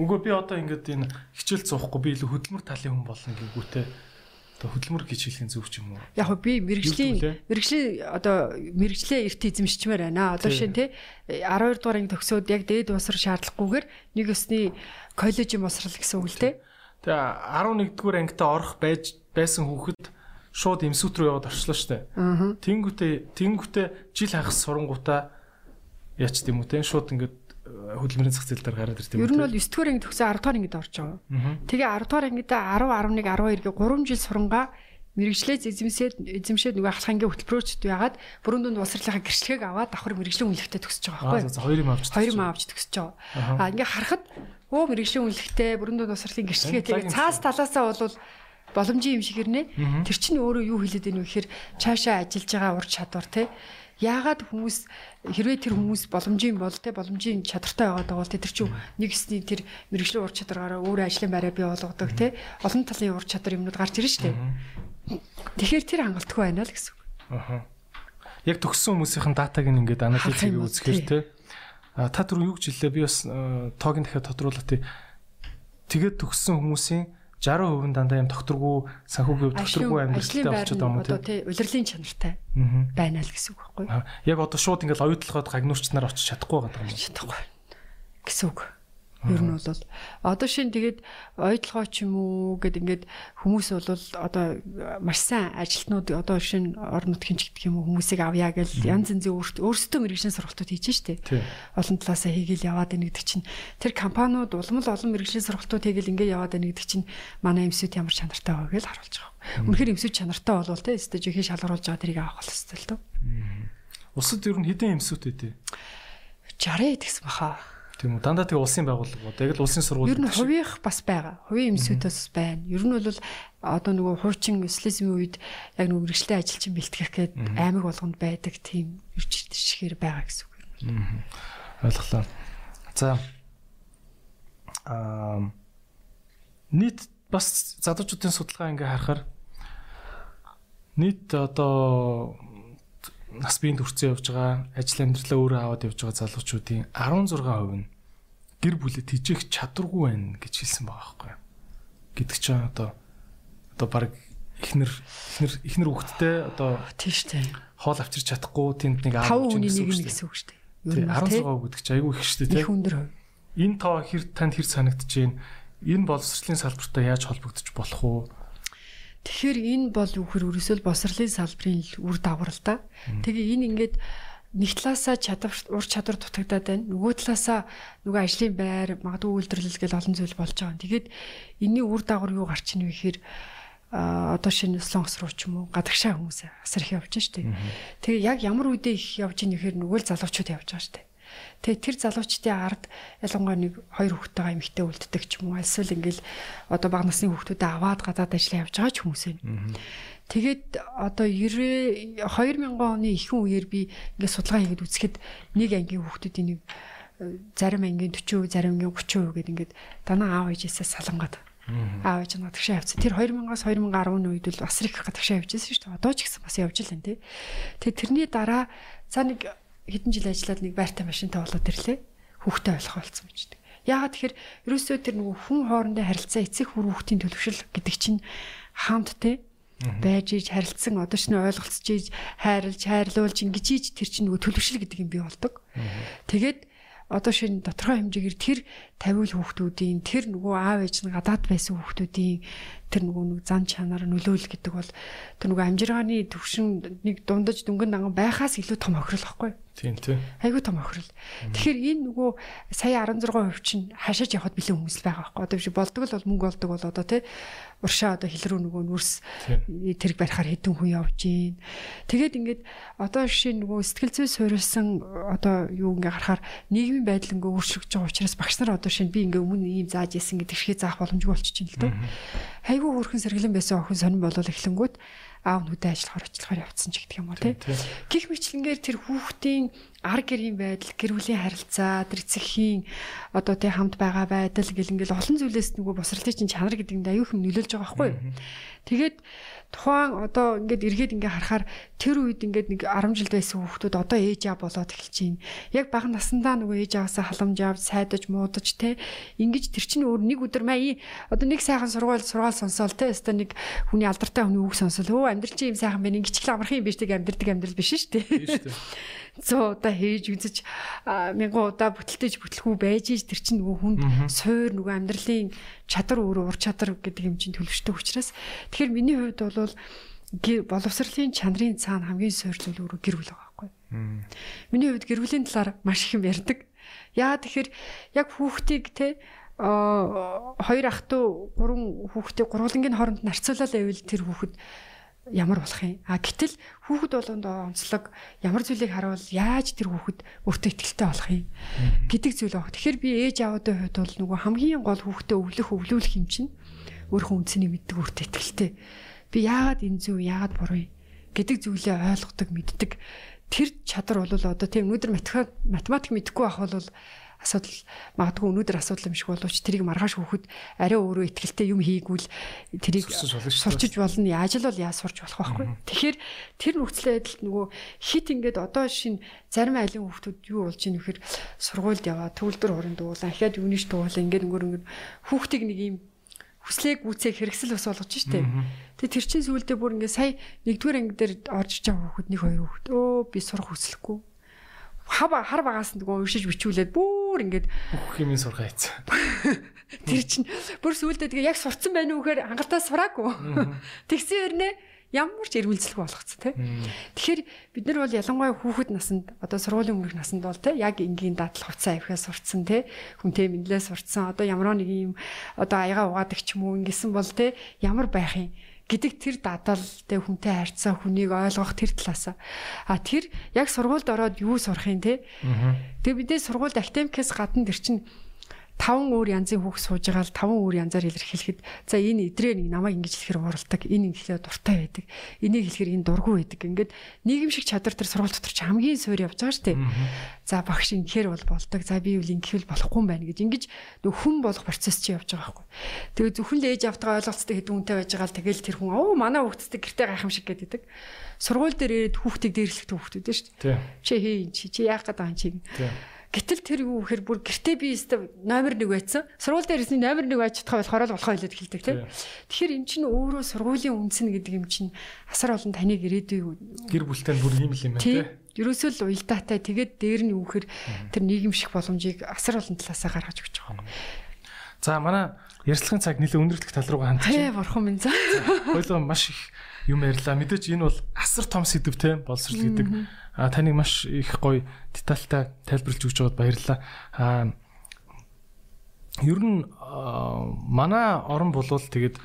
Үгүй би одоо ингэж энэ хичээл зоохгүй би илүү хөдөлмөр талын хүн болно гээгүүтээ одоо хөдөлмөр гэж хэлэх зөв ч юм уу? Яг би мэрэгжлийн мэрэгжлийн одоо мэрэгжлээ эрт эзэмшчмээр байна. Одоо шин тий 12 дугаар анги төгсөөд яг дээд усар шаардлагагүйгээр нэг өсний коллежийн босрал гэсэн үг л тий. Тэгээ 11 дугаар ангитаа орох байж байсан хүүхэд шууд эмсүүт рүү яваад орчлоо штэ. Тэнгүүтээ тэнгүүтээ жил хагас сурангуудаа яач тийм үү те шууд ингээд хөдөлмөрийн зах зээл дээр гараад ирд юм. Ер нь бол 9 дугаар анги төгсөө 10 дугаар ангид орж байгаа. Тэгээ 10 дугаар ангидаа 10, 11, 12 гээ 3 жил сурангаа мэрэгчлээ эзэмсээд эзэмшээд нөгөө ахлахангийн хөтөлбөрөөрчд яагаад бүрэн дүнд улсрлынхаа гэрчлэгийг аваад давхар мэрэгжлийн үнэлэхтэй төгсөж байгаа Аа за хоёр юм авч. хоёр юм авч төгсөж байгаа. Аа ингээ харахад өө мэрэгжлийн үнэлэхтэй бүрэн дүнд улсрлын гэрчлэгээ тэгээ цаас талаасаа бол боломжийн юм шиг ирнэ. Тэр чинь өөрөө юу хэлээд байв гэхээр цаашаа ажиллаж байгаа ур чадвар те яагаад хүмүүс хэрвээ тэр хүмүүс боломжийн бол те боломжийн чадртай байгаад байгаа бол тэр чинь нэг хэсний тэр мэрэгжлийн ур чадвараараа өөрөө ажлын байраа бий болгодог те олон талын ур чадвар юмнууд гарч шүү дээ. Тэгэхээр тэр хангалтгүй байна л гэсэн үг. Аа. Яг төгссөн хүмүүсийн датаг ингээд анализ хийгээ үзэхээр те та түр юу гэж хэллээ би бас тоогийн дахиад тодруулах тий. Тэгээд төгссөн хүмүүсийн 60% дандаа юм докторгүй санхүүгийн докторгүй амьдралтай болчиход байгаа юм одоо тий улирлын чанартай байна л гэсэн үг байхгүй юу? Яг одоо шууд ингээд оюутлахад гагнуурч нар очиж чадахгүй байгаа юм. Чадахгүй гэсэн үг. Ер нь бол одоо шин тэгээд ойдлогоо ч юм уу гэд ингээд хүмүүс бол одоо маш сайн ажилтнууд одоо шин орон нутгийн ч гэдэг юм уу хүмүүсийг авъя гэл янз янзын өөрсдөө мэрэгжлийн сургалтууд хийж штэ. Олон талаасаа хийгээл яваад байна гэдэг чинь тэр компаниуд улам л олон мэрэгжлийн сургалтууд хийгээл ингээд яваад байна гэдэг чинь манай эмсүүд ямар чанартай байгаа гэж харуулж байгаа. Үнэхээр эмсүүд чанартай болвол те жихээ шалгаруулж байгаа тэрийг авах хэрэгтэй л дөө. Улсад ер нь хэдэн эмсүүд үү? 60 гэсэн баха. Тийм үү. Дандаа тэгээ улсын байгууллагууд яг л улсын сургууль. Ер нь хувийнх бас байгаа. Хувийн эмсүүдээс байна. Ер нь бол одоо нөгөө хуучин социализмын үед яг нөгөө мэрэгчлээ ажилчин бэлтгэх гээд аймаг болгонд байдаг тийм ирж шихээр байгаа гэсэн үг юм. Ойлголоо. За аа нийт бас залуучуудын судалгаа ингээ харахаар нийт одоо нас биеийн төрцөө явж байгаа, ажил амьдралаа өөрөө аваад явж байгаа залуучуудын 16% нь гэр бүлэд хижээх чадваргүй байна гэж хэлсэн байгаа байхгүй. Гэдэг чинь одоо одоо баг ихнэр ихнэр ихнэр хүүхэдтэй одоо тийш дээ. Хоол авчирч чадахгүй тэнд нэг аав үний нэг нь гэсэн үг шүү дээ. Ер нь 16% гэдэг чинь айгүй их шүү дээ. Их өндөр хувь. Энэ тоо хэр танд хэр санагдаж байна? Энэ боловсролын салбартаа яаж холбогдож болох вэ? Тэгэхээр энэ бол үхэр өрөөсөө босрлын салбарын үр дагавар л да. Тэгээ энэ ингээд нэг талаасаа чадвар ур чадвар дутагдаад байна. Нөгөө талаасаа нөгөө ажлын байр, магадгүй үйлдвэрлэл гэл олон зүйл болж байгаа. Тэгээд энэний үр дагавар юу гарч ийн вэ гэхээр одоо шинэ солонгос руу ч юм уу гадагшаа хүмүүс асар их явж штэ. Тэгээ яг ямар үедээ их явж ийн гэхээр нөгөө л залуучууд явж байгаа штэ. Тэгээ тэр залуучдын ард ялангуяа нэг хоёр хүүхдтэйгээ эмэгтэй үлддэг ч юм уу эсвэл ингээл одоо бага насны хүүхдүүдэд аваад гадаад ажиллаа явж байгаа ч хүмүүс байна. Тэгээд одоо 90 2000 оны ихэнх үеэр би ингээд судалгаа хийгээд үзэхэд нэг ангийн хүүхдүүдийн нэг э, зарим ангийн 40%, зарим ангийн 30% гэдэг ингээд данаа аав ээжээсээ салангаад аав ээж нь гадагшаа явцсан. Тэр 2000-аас 2010 үед бол бас их гадагшаа явж байсан шүү дээ. Одоо ч гэсэн бас явж л байна тий. Тэгээд тэрний дараа за нэг хэдэн жил ажиллаад нэг байртай машинтай болоод ирлээ. Хүүхдээ ойлгох болсон юм чинь. Яагаад тэгэхээр ерөөсөө тэр нөгөө хүн хоорондын харилцаа эцэг хүр хүүхдийн төлөвшил гэдэг чинь хамт те байж иж харилцсан одоо ч нэ ойлголцож иж хайрлж хайрлуулж ингэж иж тэр чинь нөгөө төлөвшил гэдэг юм бий болдог. Тэгээд одоо шинэ тодорхой хэмжээгээр тэр тавиул хүүхдүүдийн тэр нөгөө аав ээж нь гадаад байсан хүүхдүүдийн тэр нөгөө нэг зам чанаар нөлөөлөл гэдэг бол тэр нөгөө амжиргааны төвшин нэг дундаж дүнгийн данган байхаас илүү том охирол واخгүй. Тийм тийм. Айгүй том охирол. Тэгэхээр энэ нөгөө сая 16% чинь хашааж явахад бэлэн хүмүүс л байгаа واخгүй. Одоо биш болдог л бол мөнгө болдог бол одоо тий уршаа одоо хил рүү нөгөө нүрс тэрэг барихаар хэдэн хүн явж гин. Тэгээд ингээд одоо жишээ нөгөө сэтгэл зүй суурилсан одоо юу ингээ харахаар нийгмийн байдал ингээ өөрчлөгдөж байгаа учраас багш нар одоо шинэ би ингээ өмнө ийм зааж ясан гэдэг шигээ заах боломжгүй болчихж байна л дөө айгүй хөрхэн сэргэлэн байсан охин сонирн болол эхлэнгүүт аав нүдэ ажиллахаар очлохоор явцсан ч гэдэг юм уу тий. Гэх мэтлэнгээр тэр хүүхдийн ар гэрийн байдал, гэр бүлийн харилцаа, тэр эцэгхийн одоо тий хамт байгаа байдал гэл ингээл олон зүйлээс нөгөө босралтын чинь чанар гэдэг нь аюу хэм нөлөөлж байгаа байхгүй юу. Тэгээд тухайн одоо ингээд эргээд ингээ харахаар тэр үед ингээд нэг 10 жил байсан хүүхдүүд одоо ээж аа болоод эхэлж байна. Яг бага насандаа нөгөө ээж аваасаа халамж авч сайдаж муудаж те ингэж тэр чинь өөр нэг өдөр маяа одоо нэг сайхан сургаал сургаал сонсоол те өстой нэг хүний алдартай хүний үг сонсоол өө амьдрал чи юм сайхан байна ингэчлээ амархан юм биш тэг амьдрдаг амьдрал биш шүү дээ. 100 удаа хийж үзэж мянган удаа бүтэлтэж бүтлэхүү байж иж тэр чинь нөгөө хүнд суур нөгөө амьдралын чадар өөр ур чадар гэдэг юм чинь төлөвштэй учраас тэгэхээр миний хувьд бол боловсролын чанарын цаана хамгийн суур зүйл өөрөө гэр бүл байгаа байхгүй. Миний хувьд гэр бүлийн талаар маш их юм ярьдаг. Яа тэгэхээр яг хүүхдийг те а хоёр ах トゥ гурван хүүхдийг гурвангийн хооронд нарцуулаад байвал тэр хүүхэд ямар болох юм. А гэтэл хүүхэд болгонд онцлог ямар зүйлийг харуул яаж тэр хүүхэд өөртөө ихтэй болох юм гэдэг зүйл баг. Тэгэхээр би ээж аавуудын хувьд бол нөгөө хамгийн гол хүүхдээ өвлөх өвлүүлэх юм чинь өөрийнхөө үнцнийг мэддэг өөртөө ихтэй. Би яагаад энэ зөв яагаад буруу гэдэг зүйлээ ойлгодог мэддэг. Тэр чадвар бол одоо тийм өнөөдөр математик мэдэхгүй байх бол асуудал магадгүй өнөөдөр асуудал юм шиг боловч тэрийг маргааш хөөхөд арай өөрөө ихтгэлтэй юм хийгүүл тэрийг сурчиж болно. Яаж л бол яаж сурч болох байхгүй. Тэгэхээр тэр нөхцөл байдалд нөгөө хит ингээд одоо шин зарим айлын хүүхдүүд юу болж ийн вэхэр сургуульд яваа төвлөр хорон дуулаа ахаад юуниш дуулаа ингээд өнгөр өнгөр хүүхдийг нэг юм хүслээ гүцээ хэрэгсэл бас болгож штэ. Тэгээ тэр чин сүулдэ бүр ингээд сая нэгдүгээр анги дээр орж иж байгаа хүүхэд нэг хоёр хүүхэд өө би сурах хүсэлгүй хав хар багаас нөгөө уншиж бичүүлээд бүр ингээд бүх юм сурах айц. Тэр чинь бүр сүулдэ тэгээ яг сурцсан байх уу гэхээр хангалттай сураагүй. Тэгсэн хэрнээ ямар ч эрмэлзэлгүй болгоцсон тий. Тэгэхээр бид нар бол ялангуяа хүүхэд насанд одоо сургуулийн өмнөх насанд бол тий яг энгийн дадлах хувцас авихаа сурцсан тий хүнтэй мэдлээ сурцсан одоо ямар нэг юм одоо аяга угаадаг ч юм уу ингэсэн бол тий ямар байх юм гэдэг тэр дадал тэ хүнтэй харьцаа хүнийг ойлгох тэр талаасаа. А тэр яг сургуульд ороод юу сурах юм те? Тэгээ бидээ сургуульд академикээс гадна тэр чинь таван өөр янзын хүүхд сууж байгаа л таван өөр янзаар илэрхийлэхэд за энэ идрээ нэг намайг ингэж хэлэхэр уралдаг энэ ингэхлээр дуртай байдаг энийг хэлэхэр энэ дургүй байдаг. Ингээд нийгэм шиг чадвар тэр сургууль дотор ч хамгийн суур явж байгаа шүү дээ за багш ингэхэр бол болдог за би үл ингэхэл болохгүй юм байна гэж ингэж нөх хүн болох процесс чи явж байгаа байхгүй. Тэгээ зөвхөн л ээж автгаа ойлголцтой хэдэн үнтэй байж байгаа л тэгэл тэр хүн оо манай хүүхдтэй гэртээ гайхамшиг гэдэг сургууль дээр ирээд хүүхдийг дээрлэхтэй хүүхдүүд шүү дээ чи хий чи яах гэдэг юм чи Гэтэл тэр юу гэхээр бүр гэртээ би өстө номер 1 байцсан. Сургууль дээрээс номер 1 байж чадхаа болохоор л болохоо хэлээд хэлдэг тийм. Тэгэхээр эн чинь өөрөө сургуулийн үнсэн гэдэг юм чинь асар олон таныг ирээдүй гэр бүлтэй бүр ийм л юм байна тийм. Ерөөсөө л уялдаатай тэгээд дээр нь юу гэхээр тэр нийгэмших боломжийг асар олон талаасаа гаргаж өгч байгаа юм. За манай ярилцлагын цаг нэлээд өндөрлөх тал руугаа хандчих. Тий, бурхан минь за. Хойлоо маш их юм ярьлаа. Мэдээч энэ бол асар том сэдв те боловсрал гэдэг. А таныг маш их гоё детальтай тайлбарлаж өгч байгаад баярлалаа. А ер нь манай орон болвол тэгээд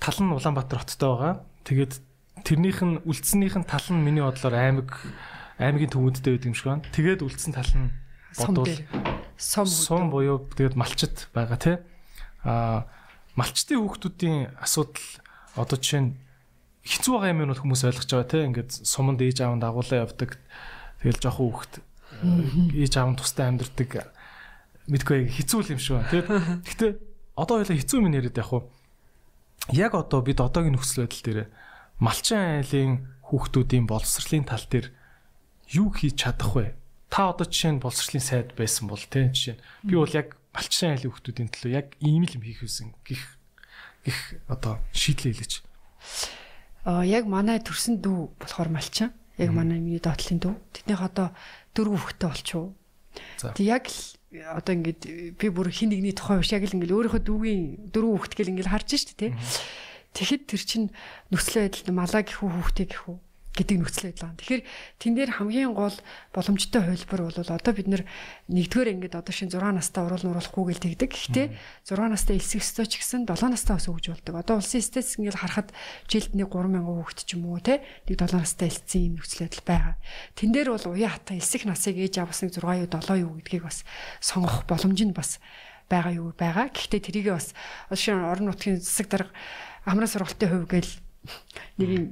тал нь Улаанбаатар хоттой байгаа. Тэгээд тэрнийх нь үлдсэнийх нь тал нь миний бодлоор аймаг аймгийн төвөндтэй байдаг юм шиг байна. Тэгээд үлдсэн тал нь бодвол сум сум буюу тэгээд малчит байгаа тий. А малчтын хүүхдүүдийн асуудал одоо жишээ нь хэцүү байгаа юм нь хүмүүс ойлгож байгаа тийм ингээд суманд ээж аав дагуулаа явдаг. Тэгэл жоохон хүүхэд ээж аав тустай амьдэрдэг мэдгүй хэцүү юм шүү. Тийм гэхдээ одоо хоёлаа хэцүү юм яриад яг хуу яг одоо бид одоогийн нөхцөл байдал дээр малчин айлын хүүхдүүдийн боловсролын тал дээр юу хийж чадах вэ? Та одоо жишээ нь боловсролын сайд байсан бол тийм жишээ би бол яг малчин айлын хүүхдүүдийн төлөө яг ийм л юм хийх үсэн гих гих одоо шийдлээ хэлээч яг манай төрсөн дүү болохоор малчин. Яг манай миний доотлын дүү. Тэднийх одоо дөрөв хүүхэдтэй болчихоо. Тэг яг л одоо ингээд би бүр хин нэгний тухай биш яг л ингээд өөрийнхөө дүүгийн дөрөв хүүхэд гэл ингээд харж штэ тий. Тэгэхэд тэр чин нөхцөл байдал малаа гэхүү хүүхдээ гэхүү гэдэг нөхцөл байдал байна. Тэгэхээр тэн дээр хамгийн гол боломжтой хувилбар бол одоо бид нэгдүгээр ингээд одоо шин 6 настай уруул нуруулахгүй гэл тэгдэг. Гэхдээ 6 настай элсэх өстой ч гэсэн 7 настай бас өгж болдог. Одоо улсын статистик ингээд харахад жилд нэг 3000 хүүхэд ч юм уу те нэг 7 настай элсэн юм нөхцөл байдал байгаа. Тэн дээр бол уян хатан элсэх насыг ээж аваас нэг 6 юу 7 юу гэдгийг бас сонгох боломж нь бас байгаа юу байгаа. Гэхдээ тэрийг бас шин орон нутгийн засаг дарга амраа сургалтын хувь гээл нэг юм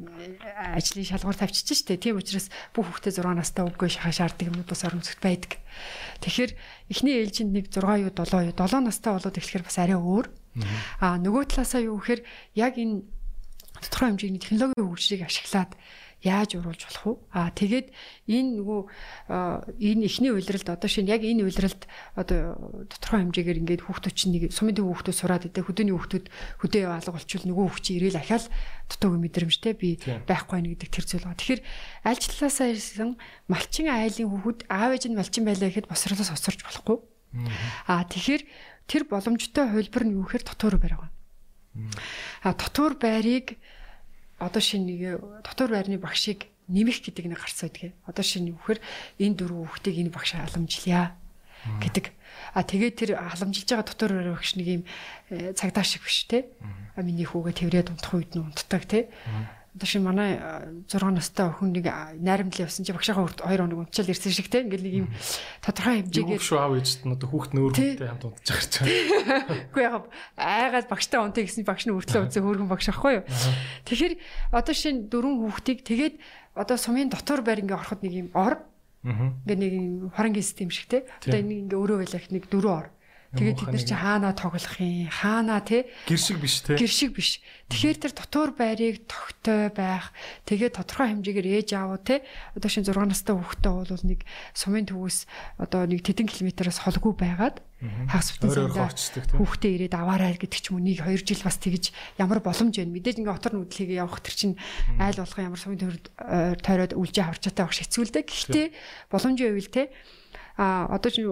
ажлын шалгуур тавьчих штэ. Тийм учраас бүх хүүхдээ 6 настай үгүй шаарддаг юмнууд бас оромцогт байдаг. Тэгэхээр эхний ээлжинд нэг 6 юу 7 юу 7 настай болоод эхлэхээр бас арай өөр. Аа нөгөө талаасаа юу гэхээр яг энэ тодорхой хэмжээний технологийн хөгжлийг ашиглаад яаж уруулж болох вэ? Аа тэгээд энэ нөгөө энэ ихний уйлралд одоо шинэ яг энэ уйлралд одоо тодорхой хэмжээгээр ингээд хүүхдүүд чинь нэг сумын төв хүүхдүүд сураад идэ хөдөөний хүүхдүүд хөдөө яв алга болчихвол нөгөө хүүхд чинь ирээл ахаал дутуугийн мэдрэмжтэй би байхгүй нь гэдэг тэр зүйл байна. Тэгэхээр аль ч талаасаа ирсэн малчин айлын хүүхэд аав ээж нь малчин байлаа гэхэд босрлоос хоцорч болохгүй. Аа тэгэхээр тэр боломжтой хувилбар нь юу гэхээр дотор байр байгаа. А дотор байрыг одоо шинэ нэг дотор байрны багшийг нэмэх гэдэг нэг гарц байдаг. Одоо шинэ үхээр энэ дөрвөн хүүхдийг энэ багш халамжлая гэдэг. А тэгээд тэр халамжилж байгаа дотор байрны багш нэг юм э, цагдаа шиг биш те. А миний хүүгээ тэрвэрэд унтах үед нь унтдаг те. Одоо шин манай 6 настай охин нэг найрамдлын явсан чи багшаа 2 хоног унтчаал ирсэн шиг те ингээл нэг юм тодорхой хэмжээгээр шүү аав ээжт нь одоо хүүхд нөөрхөнтэй хамт унтж гарч байгаа. Үгүй яг айгаад багштай унтаа гэсэн багш нь өртлөө үзээ хөөргөн багш ахгүй юу. Тэгэхээр одоо шин дөрвөн хүүхдийг тэгээд одоо сумын дотор байр ингээ ороход нэг юм ор. Ингээ нэг хорангийн систем шиг те. Одоо энэ ингээ өөрөө байлах нэг дөрөв ор. Тэгээд бид нар чи хаанаа тоглох юм? Хаанаа те? Гэр шиг биш те? Гэр шиг биш. Тэгэхээр тэр дотор байрыг тогтой байх. Тэгээд тодорхой хэмжээгээр ээж аав те. Одоо шин 6 настай хүүхдээ бол нэг сумын төвөөс одоо нэг тэдэн километроос холгүй байгаад хагас бүтэн сандаа хүүхдээ ирээд аваарай гэдэг ч юм уу нэг 2 жил бас тэгж ямар боломж байна. Мэдээж ингээ отор нүдлийг явах тэр чинь айл болгоо ямар сумын төвөнд тойроод үлжээ аварчаатай багш хэцүүлдэг. Гэхдээ боломжийн үйл те а одоо ч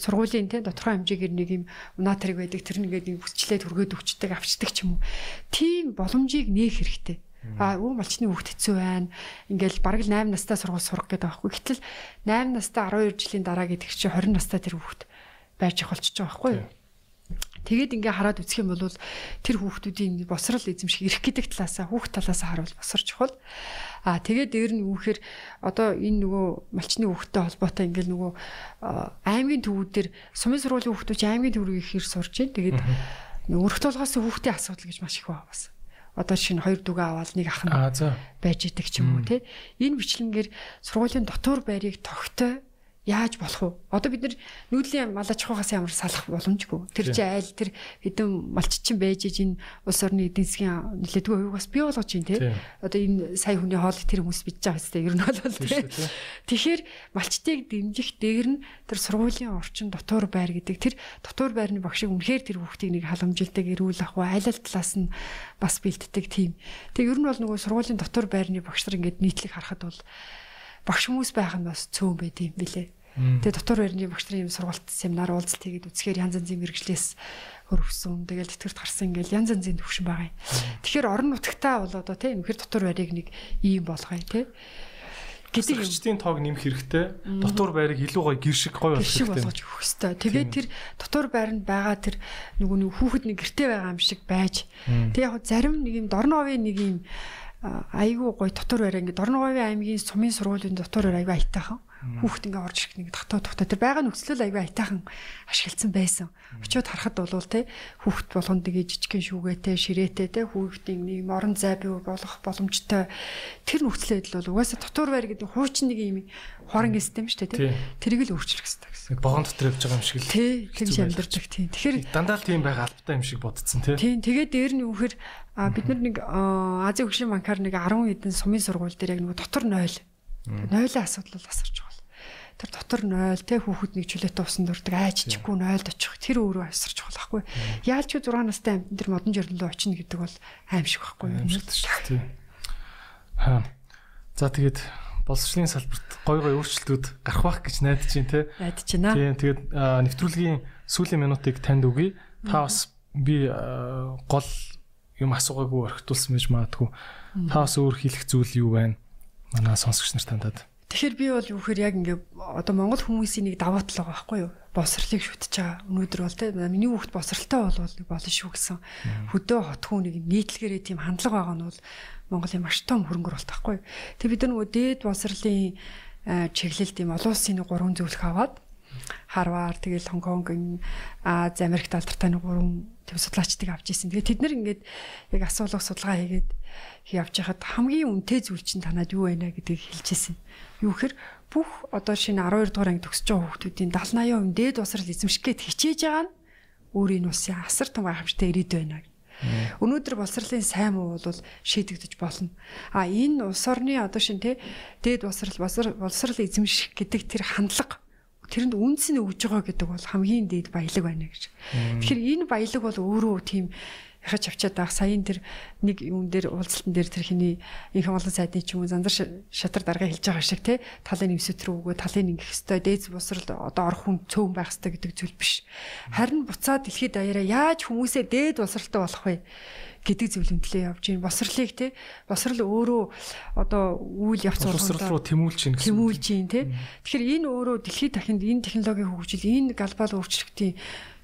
сургуулийн те тодорхой хэмжээгээр нэг юм унаатрыг байдаг тэр нэгээд нэг хүсчлээд хүргээд өгчдөг авчдаг ч юм уу. Тийм боломжийг нээх хэрэгтэй. А өвөн малчны хүүхд хэцүү байна. Ингээл бараг л 8 настай сургууль сурах гэдэг байхгүй. Гэтэл 8 настай 12 жилийн дараа гэдэг чинь 20 настай тэр хүүхд байж болчихж байгаа байхгүй юу? Тэгээд ингээ хараад үзэх юм бол тэр хүүхдүүдийн босрал эзэмших эрх гэдэг талаасаа хүүхд талаасаа харуул босор чухал. Аа тэгээд дээр нь үүхээр одоо энэ нөгөө малчны хүүхдтэй холбоотой ингээл нөгөө аймгийн төвүүдээр сумын сургуулийн хүүхдүүд аймгийн төв рүү ихээр сурч байна. Тэгээд өргөт толгоос хүүхдийн асуудал гэж маш их байна бас. Одоо шинэ хоёр дүгэ аваад нэг ах нь байж идэг ч юм уу те энэ бичлэнгээр сургуулийн дотор байрыг тогтой Яаж болох вэ? Одоо бид нар нүүдлийн мал аж ахуйгаас ямар салах боломжгүй. Тэр чинь айл тэр хэдэн малччин байж иж энэ улс орны эдийн засгийн нэлээдгүй хувийг бас бий болгож байна те. Одоо энэ сая хүний хоол тэр хүмүүс бидж байгаа хэвчээ ер нь бол те. Тэгэхээр малчтыг дэмжих дээр нь тэр сургуулийн орчин дотор байр гэдэг тэр дотор байрны багшиг үнэхээр тэр хүүхдийг нэг халамжилдаг эрүүл ах уу айл ал талаас нь бас бэлддэг тийм. Тэг ер нь бол нөгөө сургуулийн дотор байрны багш нар ингээд нийтлэг харахад бол багш хүмүүс байх нь бас цөөн байд юм билэ. Тэгээ дотор байрны багш нарын юм сургалт семинар уулзалт хийгээд үзэхээр янз янзын мэрэгчлээс хөрвсөн. Тэгэл тэтгэврт гарсан ингээл янз янзын төвшин байгаа юм. Тэгэхээр орон нутгтаа бол одоо тийм үнэхээр дотор байрыг нэг ийм болгоё тийм гэдэг юмчдын тоог нэмэх хэрэгтэй. Дотор байрыг илүү гоё гэр шиг гоё болгох хэрэгтэй. болгож өгөх хэрэгтэй. Тэгээд тэр дотор байранд байгаа тэр нөгөө нэг хүүхэд нэг гэрте байгаа юм шиг байж. Тэг яг зарим нэг юм дорноовын нэг юм айгүй гоё дотор байраа. Ингээд Дорноговын аймгийн сумын сургуулийн дотор байраа айгүй аятайхан хүүхд ингээ орж ирэх нэг татаа тухтай. Тэр байгаа нөхцөл айгүй аятайхан ашигласан байсан. Очиод харахад бол те хүүхд болгонд нэг жижигхэн шүүгээтэй ширээтэй те хүүхдийн нэг морон зай бий болох боломжтой. Тэр нөхцөлөд бол угаасаа дотор байр гэдэг хуучин нэг юм хорангийн систем шүү дээ те тэрийг л өөрчлөх хэрэгтэй гэсэн. Богон дотор явж байгаа юм шиг л. Тий, тэгж амьдардаг тий. Тэгэхээр дандаа л тийм байгаа албатай юм шиг бодсон тий. Тий, тэгээд дээр нь үхээр бид нар нэг Азийн хөгжлийн банкар нэг 10 хэдэн сумын сургууль дээр яг нэг дотор 0. Нойлын асуудал бол асарч байгаа. Тэр дотор 0 те хүүхэд нэг чөлөөтэй усан дурдаг айччихгүй 0-д очих. Тэр өөрөө асарч байгаа байхгүй. Яаж ч 6 настай амтэн тэр модон жирлөө очино гэдэг бол аим шиг байхгүй юу? Тий. Аа. За тэгээд боловсролын салбарт гой гой өөрчлөлтүүд гарах байх гэж найдаж байна те. Найдаж байна. Тийм тэгээд нэвтрүүлгийн сүүлийн минутыг танд өгье. Та бас би гол юм асуугаагүй орхитуулсан байж магадгүй. Та бас өөр хэлэх зүйл юу байна? Манай сонсогч нар тандаад. Тэгэхээр би бол юу гэхээр яг ингээ одоо Монгол хүмүүсийн нэг даваа тал байгаа байхгүй юу? Босрлыг шүтэж байгаа. Өнөөдөр бол те миний хүүхд босралтай болвол болно шүү гэсэн. Хөдөө хотхүү нэг нийтлэгээрээ тийм хандлага байгаа нь бол Монголын маш том хөрөнгөр болт байхгүй юу? Тэг бид нөгөө дээд босрлын чиглэлд ийм олон улсын нэг гурван зөвлөх аваад Харвар тэгэл Хонконг Аз Америкт алдартай нэг гурван төв судлаачдыг авч ирсэн. Тэгээ тэд нар ингээд яг асуулах судалгаа хийгээд явж хахад хамгийн үнэтэй зүйл чинь танад юу байна гэдгийг хэлжсэн. Юу гэхээр бүх одоо шинэ 12 дугаар анги төгсөж байгаа хүүхдүүдийн 70 80% дээд усрал эзэмших гээд хичээж байгаа нь өөрийн улсын асар том гайхамшигтай ирээд байна. Өнөөдөр боловсролын сайн муу бол шийдэгдэж болно. А энэ улс орны одоо шин тэ дээд боловсрал боловсрал эзэмших гэдэг тэр хандлага тэрэнд үнс нь өгж байгаа гэдэг бол хамгийн дээд баялаг байна гэж. Тэгэхээр энэ баялаг бол өөрөө тийм яхаж авчаад байх саяын тэр нэг юм дээр уулзалтан дээр тэр хиний инх олон сайдны ч юм уу зандар шатар дарга хэлж байгаа шиг те талын нэмсэт рүү өгөө талын ингэх хэвээр дээд босрал одоо орох хүн цөөн байх хэвээр гэдэг зүйл биш. Харин буцаад дэлхийд даяараа яаж хүмүүсээ дээд босралтай болох вэ? гэдэг зөвлөмтлөө явж байна. Босрлыг те босрал өөрөө одоо үйл явц болгоно. Босрал руу тэмүүлж байна гэсэн. Тэмүүлж байна те. Тэгэхээр энэ өөрөө дэлхийд дахинд энэ технологийн хөгжил, энэ глобал өөрчлөлтийн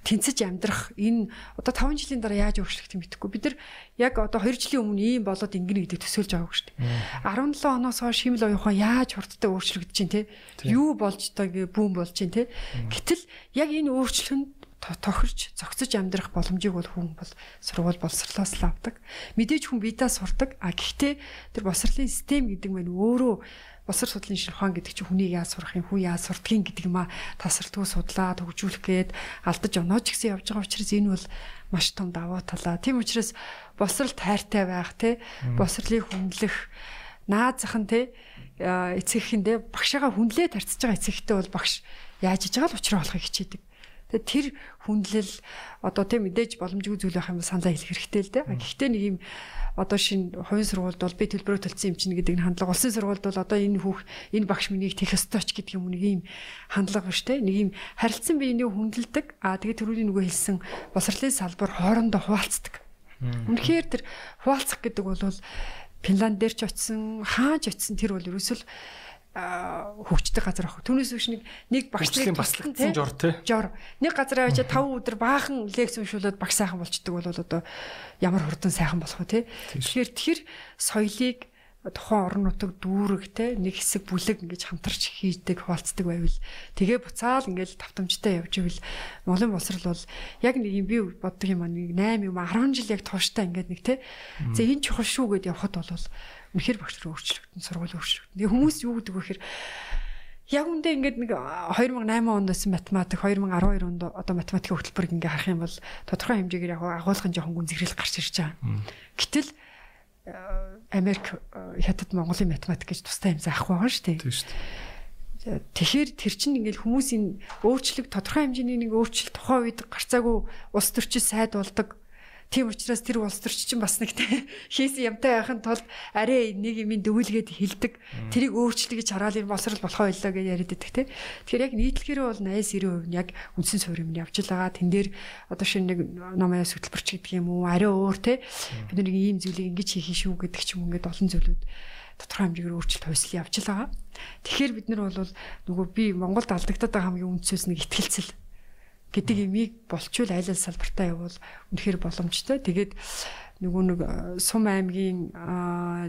тэнцэж амьдрах энэ одоо 5 жилийн дараа яаж өөрчлөгдөх мэдэхгүй. Бид нар яг одоо 2 жилийн өмнө ийм болоод ингэнэ гэдэг төсөөлж байгааг шүү дээ. 17 оноос хойш химэл оюухан яаж хурдтай өөрчлөгдөж чинь те. Юу болж байгааг бүүн болж чинь те. Гэтэл яг энэ өөрчлөлт тохирч зогсож амьдрах боломжийг бол хүн бол сургууль боловсрлоос л авдаг. Мэдээж хүн биедээ сурдаг. А гэхдээ тэр боловсрлын систем гэдэг нь өөрөө судлалын шинжлэх ухаан гэдэг чинь хүнийг яаж сурах юм, хүн яаж сурдгийг гэдэг юм а тасралтгүй судлаад хөгжүүлэх гээд алдаж онооч гэсэн явж байгаа учраас энэ бол маш том давуу талаа. Тийм учраас боловсрал тайртай байх те боловсролыг хүндлэх наад зах нь те эцэгхэндээ багшаага хүнлээ тарцж байгаа эцэгтэй бол багш яаж иж байгаа л учраа болохыг хичээдэг. Тэгээ тэр хүндлэл одоо тийм мэдээж боломжгүй зүйл байх юм саналаа хэлэх хэрэгтэй л дээ. Гэхдээ нэг юм одоо шинэ хувийн сургуульд бол би төлбөрөө төлсөн юм чинь гэдэг нь хандлага. Улсын сургуульд бол одоо энэ хүүх энэ багш минийг тех өстөөч гэдэг юм нэг юм хандлага биш те. Нэг юм харилцан биенийг хүндэлдэг. Аа тэгээ төрүүний нөгөө хэлсэн босрлын салбар хоорондоо хуваалцдаг. Үнэхээр тэр хуваалцах гэдэг бол Финланд дээр ч очисон, хааж очисон тэр бол ерөөсөл хөгждөг газар ах. Түүнээс биш нэг нэг багшлын баслагдсан жор тий. Жор. Нэг газар авчи 5 өдөр баахан лекц уншуулад баг сайхан болчдөг бол одоо ямар хурдан сайхан болох вэ тий. Тэгэхээр тэр соёлыг тухайн орон нутаг дүүрэг те нэг хэсэг бүлэг ингэж хамтарч хийдэг хуваалцдаг байвал тэгээ буцаал ингэж тавтамжтай явж ивэл Монголын боловсрал бол яг нэг юм би боддог юм аа нэг 8 юм 10 жил яг тууштай ингэж нэг те за энэ чухал шүү гэд явхад бол үнэхэр багш руу өөрчлөгдөн сургууль өөрчлөгдөн. Тэгээ хүмүүс юу гэдэг вэ гэхээр яг үндэ ингээд нэг 2008 онд байсан математик 2012 онд одоо математикийн хөтөлбөрийг ингээ харах юм бол тодорхой хэмжээгээр яг агуулгын жоохон гүн зэрэгэл гарч ирж байгаа. Гэтэл Америк хятад Монголын математик гэж тустай юм заахгүй байгаа шүү дээ. Тийм шүү дээ. Тэгэхээр тэр чинь ингээл хүмүүсийн өөрчлөлт тодорхой хэмжээний нэг өөрчлөлт тухайн үед гарцаагүй улс төрчид сайд болдог Тийм учраас тэр улс төрч чинь бас нэг хийсэн юмтай байхын тулд арай нэг юм дөвөлгээд хилдэг. Тэрийг өөрчлөе гэж хараад энэ боловсрал болохоо байлаа гэж яриад байдаг те. Тэгэхээр яг нийтлэхээр бол 80 90% нь яг үндсэн суурь юм явж байгаа. Тэн дээр одоо шинэ нэг номоос хөтөлбөрч гэдэг юм уу арай өөр те. Бид нэг ийм зүйлийг ингэж хийх шүү гэдэг ч юм ингээд олон зүйлүүд тодорхой хэмжээгээр өөрчлөлт хувьсэл явж байгаа. Тэгэхээр бид нар бол нөгөө би Монголд алдагдаад байгаа хамгийн үндсээс нэг ихтгэлцэл гэдэг имийг болчвол айл ал салбартаа явуул үнэхээр боломжтой. Тэгээд нөгөө нэг э, сум аймгийн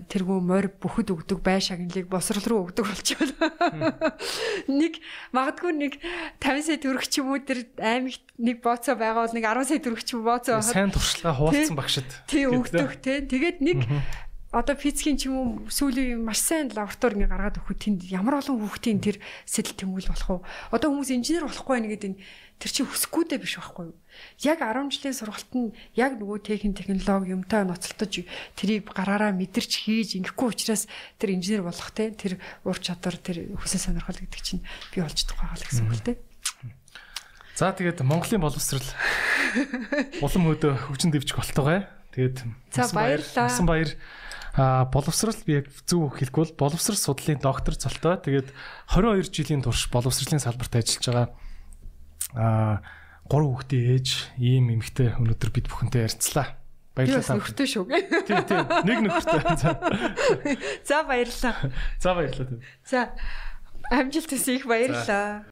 тэргүү морь бүхэд өгдөг бай шагналыг босрол руу өгдөг болчихвол нэг магадгүй нэг 50 сая төгрөг ч юм уу тэр аймагт нэг бооцоо байгаа бол нэг 10 сая төгрөг ч юм бооцоо байхад сайн туршлага хуваалцсан багшд тий өгдөг тий. Тэгээд нэг одоо физикийн ч юм уу сүүлийн маш сайн лаборатори ингээ гаргаад өгөхөд тэнд ямар олон хүүхдийн тэр сэтэл тэмүүлэл болох уу? Одоо хүмүүс инженер болохгүй байх гэдэг нь тэр чинь хүсэхгүй дээ биш байхгүй юу яг 10 жилийн сургалт нь яг нөгөө техник технологи юмтай ноцтолтож тэрийг гараараа мэдэрч хийж ингэхгүй учраас тэр инженер болох те тэр ур чадвар тэр хүсэл сонирхол гэдэг чинь би олж чадах байгаа л гэсэн үг л те За тэгээд Монголын боловсрал улам өдөө хөгжин дэвжих болтойгоо. Тэгээд За баярлалаа. Насан баяр А боловсрал би яг зөв хэлэхгүй бол боловсрал судлалын доктор цолтой. Тэгээд 22 жилийн турш боловсролын салбарт ажиллаж байгаа а гурван хүүхдээ ээж ийм эмэгтэй өнөөдөр бид бүхэнтэй ярилцлаа. Баярлалаа. Нөхөртэй шүү. Тийм тийм. Нэг нөхөртэй. За баярлалаа. За баярлалаа. За амжилт хүсье их баярлалаа.